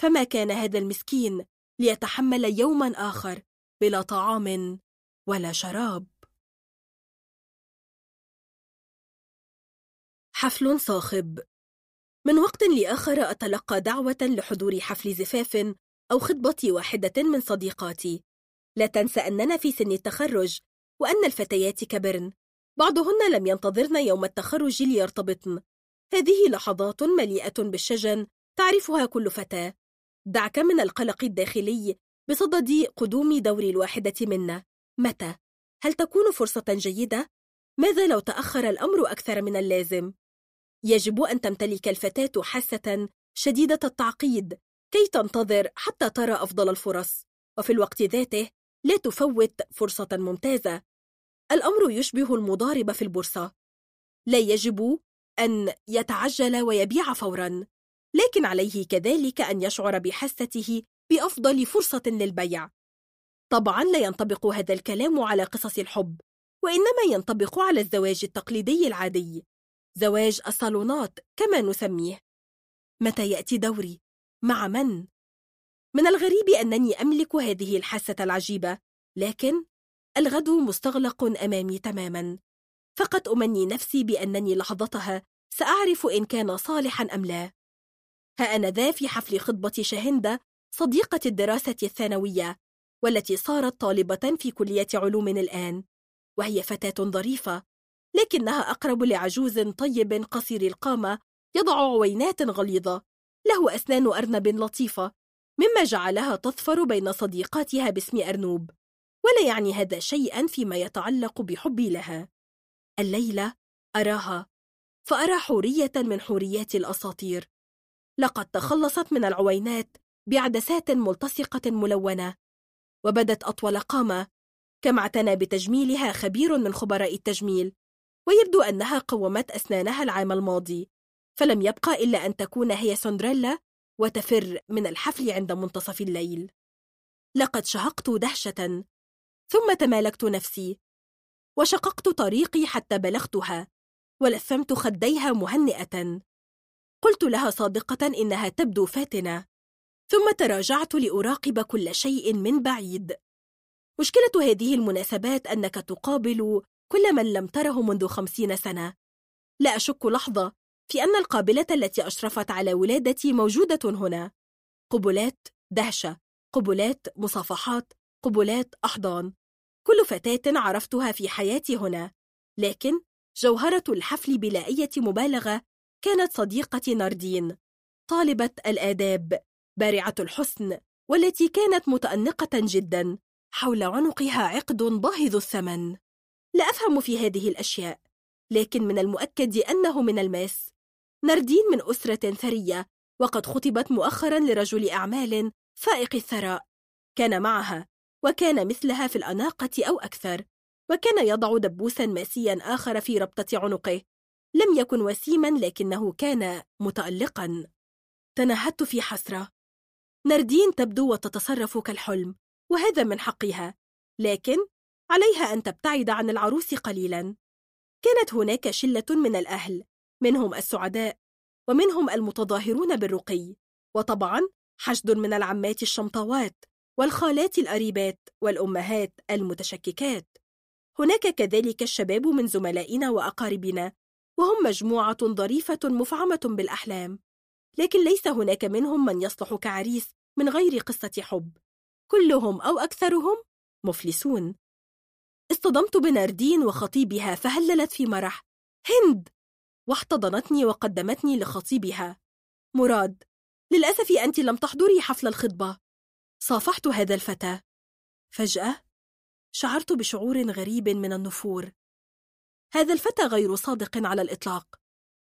S2: فما كان هذا المسكين ليتحمل يوما آخر بلا طعام ولا شراب؟ حفل صاخب من وقت لآخر أتلقى دعوة لحضور حفل زفاف أو خطبة واحدة من صديقاتي لا تنسى أننا في سن التخرج وأن الفتيات كبرن بعضهن لم ينتظرن يوم التخرج ليرتبطن هذه لحظات مليئة بالشجن تعرفها كل فتاة دعك من القلق الداخلي بصدد قدوم دور الواحدة منا متى؟ هل تكون فرصة جيدة؟ ماذا لو تأخر الأمر أكثر من اللازم؟ يجب أن تمتلك الفتاة حاسة شديدة التعقيد كي تنتظر حتى ترى أفضل الفرص. وفي الوقت ذاته لا تفوت فرصة ممتازة. الأمر يشبه المضارب في البورصة. لا يجب أن يتعجل ويبيع فورا لكن عليه كذلك أن يشعر بحاسته بأفضل فرصة للبيع. طبعا لا ينطبق هذا الكلام على قصص الحب وإنما ينطبق على الزواج التقليدي العادي. زواج الصالونات كما نسميه متى يأتي دوري؟ مع من؟ من الغريب أنني أملك هذه الحاسة العجيبة لكن الغد مستغلق أمامي تماما فقد أمني نفسي بأنني لحظتها سأعرف إن كان صالحا أم لا ها أنا ذا في حفل خطبة شاهندة صديقة الدراسة الثانوية والتي صارت طالبة في كلية علوم الآن وهي فتاة ظريفة لكنها أقرب لعجوز طيب قصير القامة يضع عوينات غليظة. له أسنان أرنب لطيفة مما جعلها تظفر بين صديقاتها باسم أرنوب ولا يعني هذا شيئا فيما يتعلق بحبي لها. الليلة أراها فأرى حورية من حوريات الأساطير. لقد تخلصت من العوينات بعدسات ملتصقة ملونة وبدت أطول قامة كما اعتنى بتجميلها خبير من خبراء التجميل. ويبدو أنها قومت أسنانها العام الماضي فلم يبقى إلا أن تكون هي سندريلا وتفر من الحفل عند منتصف الليل. لقد شهقت دهشة ثم تمالكت نفسي وشققت طريقي حتى بلغتها ولثمت خديها مهنئة. قلت لها صادقة إنها تبدو فاتنة ثم تراجعت لأراقب كل شيء من بعيد. مشكلة هذه المناسبات أنك تقابل كل من لم تره منذ خمسين سنة. لا أشك لحظة في أن القابلة التي أشرفت على ولادتي موجودة هنا. قبلات دهشة قبلات مصافحات قبلات أحضان. كل فتاة عرفتها في حياتي هنا. لكن جوهرة الحفل بلا أي مبالغة كانت صديقتي ناردين طالبة الآداب بارعة الحسن والتي كانت متأنقة جدا حول عنقها عقد باهظ الثمن. لا أفهم في هذه الأشياء لكن من المؤكد أنه من الماس. ناردين من أسرة ثرية وقد خطبت مؤخرا لرجل أعمال فائق الثراء. كان معها وكان مثلها في الأناقة أو أكثر وكان يضع دبوسا ماسيا آخر في ربطة عنقه. لم يكن وسيما لكنه كان متألقا. تنهدت في حسرة. ناردين تبدو وتتصرف كالحلم وهذا من حقها لكن عليها أن تبتعد عن العروس قليلا. كانت هناك شلة من الأهل منهم السعداء ومنهم المتظاهرون بالرقي وطبعا حشد من العمات الشمطاوات والخالات القريبات والأمهات المتشككات. هناك كذلك الشباب من زملائنا وأقاربنا وهم مجموعة ظريفة مفعمة بالأحلام. لكن ليس هناك منهم من يصلح كعريس من غير قصة حب. كلهم أو أكثرهم مفلسون. اصطدمت بناردين وخطيبها فهللت في مرح. هند! واحتضنتني وقدمتني لخطيبها. مراد! للأسف أنت لم تحضري حفل الخطبة. صافحت هذا الفتى. فجأة شعرت بشعور غريب من النفور. هذا الفتى غير صادق على الإطلاق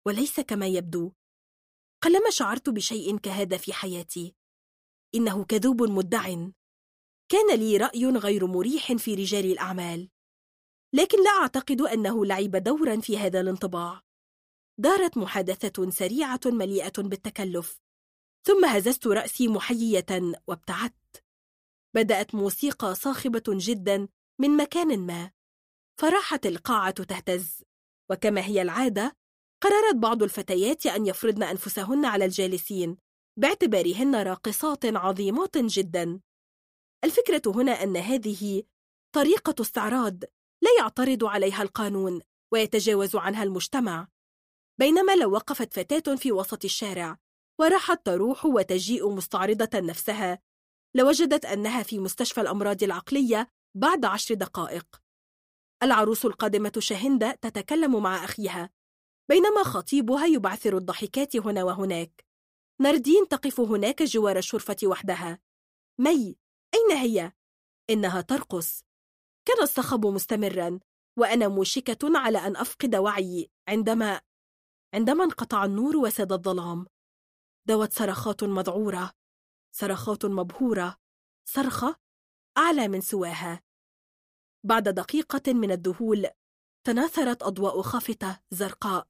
S2: وليس كما يبدو. قلما شعرت بشيء كهذا في حياتي. إنه كذوب مدع. كان لي رأي غير مريح في رجال الأعمال. لكن لا أعتقد أنه لعب دورا في هذا الانطباع. دارت محادثة سريعة مليئة بالتكلف. ثم هززت رأسي محيية وابتعدت. بدأت موسيقى صاخبة جدا من مكان ما. فراحت القاعة تهتز. وكما هي العادة قررت بعض الفتيات أن يفرضن أنفسهن على الجالسين باعتبارهن راقصات عظيمات جدا. الفكرة هنا أن هذه طريقة استعراض لا يعترض عليها القانون ويتجاوز عنها المجتمع. بينما لو وقفت فتاة في وسط الشارع وراحت تروح وتجيء مستعرضة نفسها لوجدت أنها في مستشفى الأمراض العقلية بعد عشر دقائق. العروس القادمة شاهندة تتكلم مع أخيها بينما خطيبها يبعثر الضحكات هنا وهناك. ناردين تقف هناك جوار الشرفة وحدها. مي أين هي؟ إنها ترقص. كان الصخب مستمرا وأنا موشكة على أن أفقد وعيي عندما عندما انقطع النور وساد الظلام. دوت صرخات مذعورة صرخات مبهورة صرخة أعلى من سواها. بعد دقيقة من الذهول تناثرت أضواء خافتة زرقاء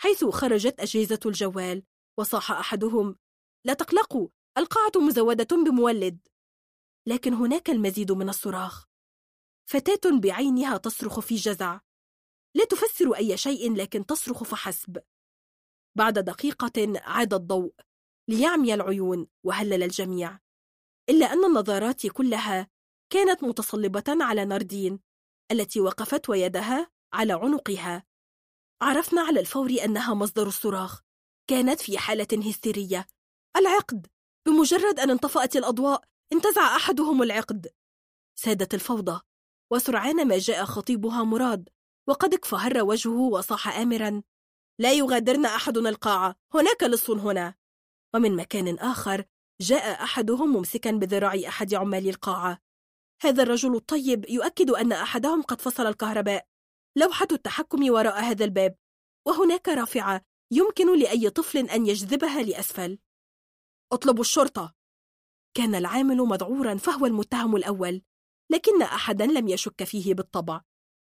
S2: حيث خرجت أجهزة الجوال وصاح أحدهم لا تقلقوا القاعة مزودة بمولد. لكن هناك المزيد من الصراخ. فتاة بعينها تصرخ في جزع. لا تفسر أي شيء لكن تصرخ فحسب. بعد دقيقة عاد الضوء. ليعمي العيون وهلل الجميع. إلا أن النظارات كلها كانت متصلبة على ناردين التي وقفت ويدها على عنقها. عرفنا على الفور أنها مصدر الصراخ. كانت في حالة هستيرية. العقد! بمجرد أن انطفأت الأضواء انتزع أحدهم العقد. سادت الفوضى. وسرعان ما جاء خطيبها مراد وقد اكفهر وجهه وصاح آمرا لا يغادرن أحد القاعة هناك لص هنا. ومن مكان آخر جاء أحدهم ممسكا بذراع أحد عمال القاعة. هذا الرجل الطيب يؤكد أن أحدهم قد فصل الكهرباء لوحة التحكم وراء هذا الباب وهناك رافعة يمكن لأي طفل أن يجذبها لأسفل. اطلبوا الشرطة. كان العامل مذعورا فهو المتهم الأول. لكن أحدا لم يشك فيه بالطبع.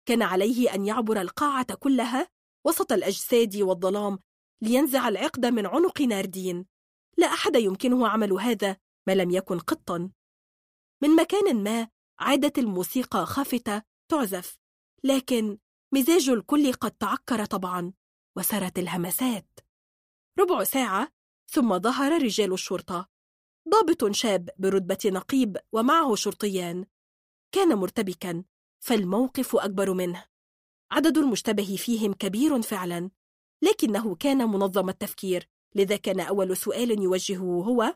S2: كان عليه أن يعبر القاعة كلها وسط الأجساد والظلام لينزع العقد من عنق ناردين. لا أحد يمكنه عمل هذا ما لم يكن قطا. من مكان ما عادت الموسيقى خافتة تعزف لكن مزاج الكل قد تعكر طبعا وسرت الهمسات. ربع ساعة ثم ظهر رجال الشرطة. ضابط شاب برتبة نقيب ومعه شرطيان. كان مرتبكا فالموقف أكبر منه. عدد المشتبه فيهم كبير فعلا لكنه كان منظم التفكير لذا كان أول سؤال يوجهه هو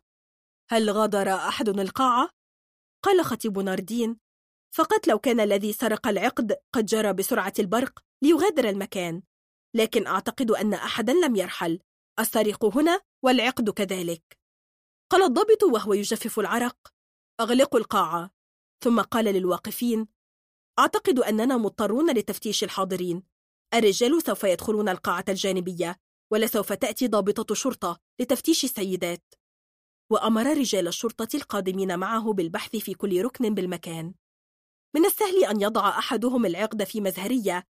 S2: هل غادر أحد القاعة؟ قال خطيب ناردين فقط لو كان الذي سرق العقد قد جرى بسرعة البرق ليغادر المكان لكن أعتقد أن أحدا لم يرحل السارق هنا والعقد كذلك. قال الضابط وهو يجفف العرق أغلقوا القاعة. ثم قال للواقفين أعتقد أننا مضطرون لتفتيش الحاضرين. الرجال سوف يدخلون القاعة الجانبية ولسوف تأتي ضابطة شرطة لتفتيش السيدات. وأمر رجال الشرطة القادمين معه بالبحث في كل ركن بالمكان. من السهل أن يضع أحدهم العقد في مزهرية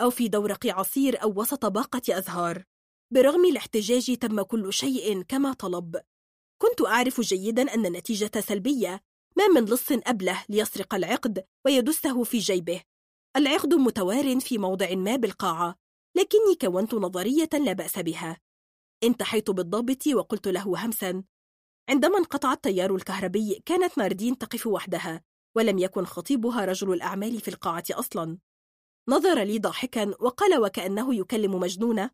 S2: أو في دورق عصير أو وسط باقة أزهار. برغم الاحتجاج تم كل شيء كما طلب. كنت أعرف جيدا أن النتيجة سلبية ما من لص أبله ليسرق العقد ويدسه في جيبه. العقد متوار في موضع ما بالقاعة لكني كونت نظرية لا بأس بها. انتحيت بالضابط وقلت له همسا عندما انقطع التيار الكهربي كانت ناردين تقف وحدها ولم يكن خطيبها رجل الأعمال في القاعة أصلا. نظر لي ضاحكا وقال وكأنه يكلم مجنونة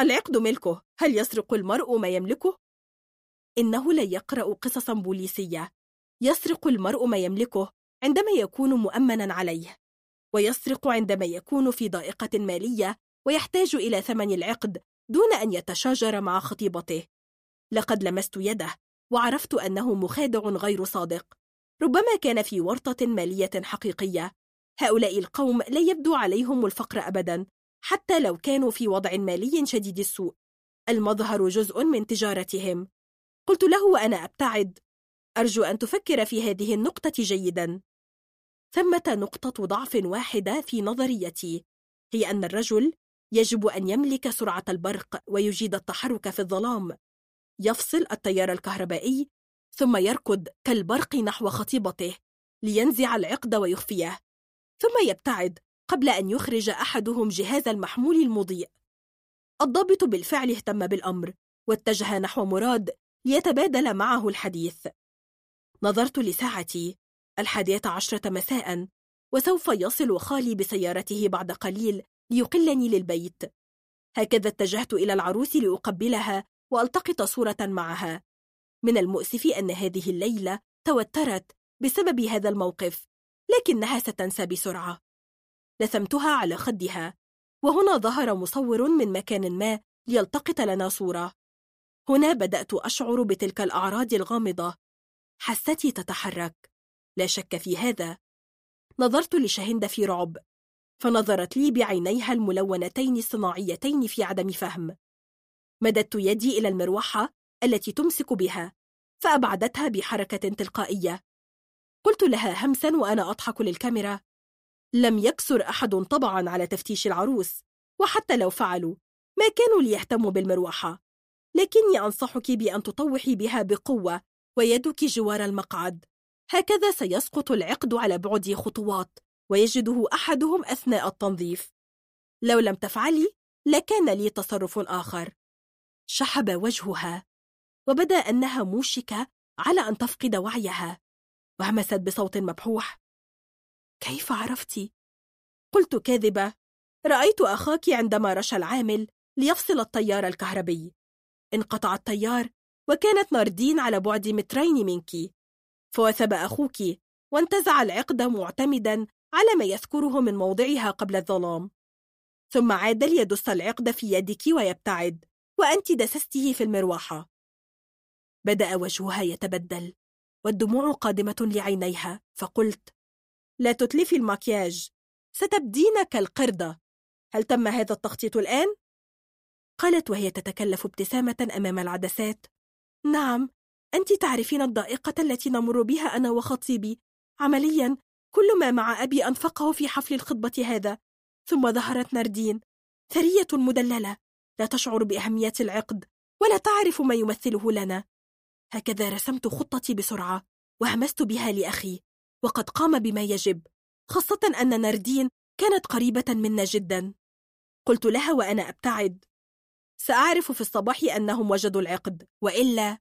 S2: العقد ملكه هل يسرق المرء ما يملكه؟ إنه لا يقرأ قصصا بوليسية. يسرق المرء ما يملكه عندما يكون مؤمنا عليه ويسرق عندما يكون في ضائقة مالية ويحتاج إلى ثمن العقد دون أن يتشاجر مع خطيبته. لقد لمست يده وعرفت أنه مخادع غير صادق. ربما كان في ورطة مالية حقيقية. هؤلاء القوم لا يبدو عليهم الفقر أبدا حتى لو كانوا في وضع مالي شديد السوء. المظهر جزء من تجارتهم. قلت له وأنا أبتعد. أرجو أن تفكر في هذه النقطة جيدا. ثمة نقطة ضعف واحدة في نظريتي. هي أن الرجل يجب أن يملك سرعة البرق ويجيد التحرك في الظلام. يفصل التيار الكهربائي ثم يركض كالبرق نحو خطيبته لينزع العقد ويخفيه. ثم يبتعد قبل أن يخرج أحدهم جهاز المحمول المضيء. الضابط بالفعل اهتم بالأمر واتجه نحو مراد ليتبادل معه الحديث. نظرت لساعتي الحادية عشرة مساء وسوف يصل خالي بسيارته بعد قليل ليقلني للبيت. هكذا اتجهت إلى العروس لأقبلها وألتقط صورة معها. من المؤسف أن هذه الليلة توترت بسبب هذا الموقف لكنها ستنسى بسرعة. لثمتها على خدها وهنا ظهر مصور من مكان ما ليلتقط لنا صورة. هنا بدأت أشعر بتلك الأعراض الغامضة حستي تتحرك. لا شك في هذا. نظرت لشهند في رعب فنظرت لي بعينيها الملونتين الصناعيتين في عدم فهم. مددت يدي إلى المروحة التي تمسك بها فأبعدتها بحركة تلقائية. قلت لها همسا وأنا أضحك للكاميرا. لم يكسر أحد طبعا على تفتيش العروس وحتى لو فعلوا ما كانوا ليهتموا بالمروحة. لكني أنصحك بأن تطوحي بها بقوة ويدك جوار المقعد. هكذا سيسقط العقد على بعد خطوات ويجده أحدهم أثناء التنظيف. لو لم تفعلي لكان لي تصرف آخر. شحب وجهها وبدا أنها موشكة على أن تفقد وعيها. وهمست بصوت مبحوح. كيف عرفتي؟ قلت كاذبة. رأيت أخاك عندما رشى العامل ليفصل التيار الكهربي. انقطع التيار وكانت ناردين على بعد مترين منك. فوثب أخوك وانتزع العقد معتمدا على ما يذكره من موضعها قبل الظلام. ثم عاد ليدس العقد في يدك ويبتعد وأنت دسسته في المروحة. بدأ وجهها يتبدل والدموع قادمة لعينيها فقلت لا تتلفي المكياج ستبدين كالقردة هل تم هذا التخطيط الآن؟ قالت وهي تتكلف ابتسامة أمام العدسات. نعم أنت تعرفين الضائقة التي نمر بها أنا وخطيبي. عمليا كل ما مع أبي أنفقه في حفل الخطبة هذا. ثم ظهرت ناردين ثرية مدللة. لا تشعر بأهمية العقد ولا تعرف ما يمثله لنا. هكذا رسمت خطتي بسرعة وهمست بها لأخي. وقد قام بما يجب خاصة أن ناردين كانت قريبة منا جدا. قلت لها وأنا أبتعد. سأعرف في الصباح أنهم وجدوا العقد وإلا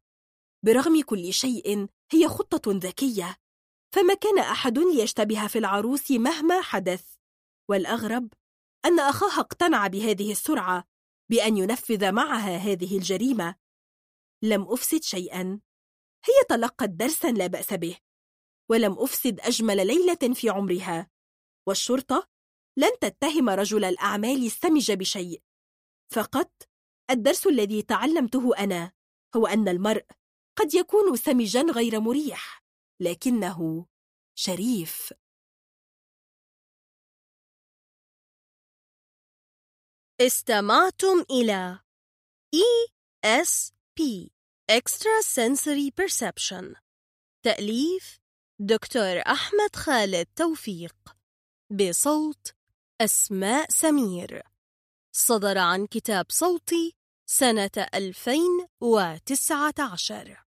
S2: برغم كل شيء هي خطة ذكية فما كان أحد ليشتبه في العروس مهما حدث. والأغرب أن أخاها اقتنع بهذه السرعة بأن ينفذ معها هذه الجريمة. لم أفسد شيئا. هي تلقت درسا لا بأس به ولم أفسد أجمل ليلة في عمرها. والشرطة لن تتهم رجل الأعمال السمج بشيء فقط الدرس الذي تعلمته أنا هو أن المرء قد يكون سمجا غير مريح لكنه شريف.
S1: استمعتم إلى ESP Extrasensory Perception. تأليف دكتور أحمد خالد توفيق بصوت أسماء سمير. صدر عن كتاب صوتي سنة 2019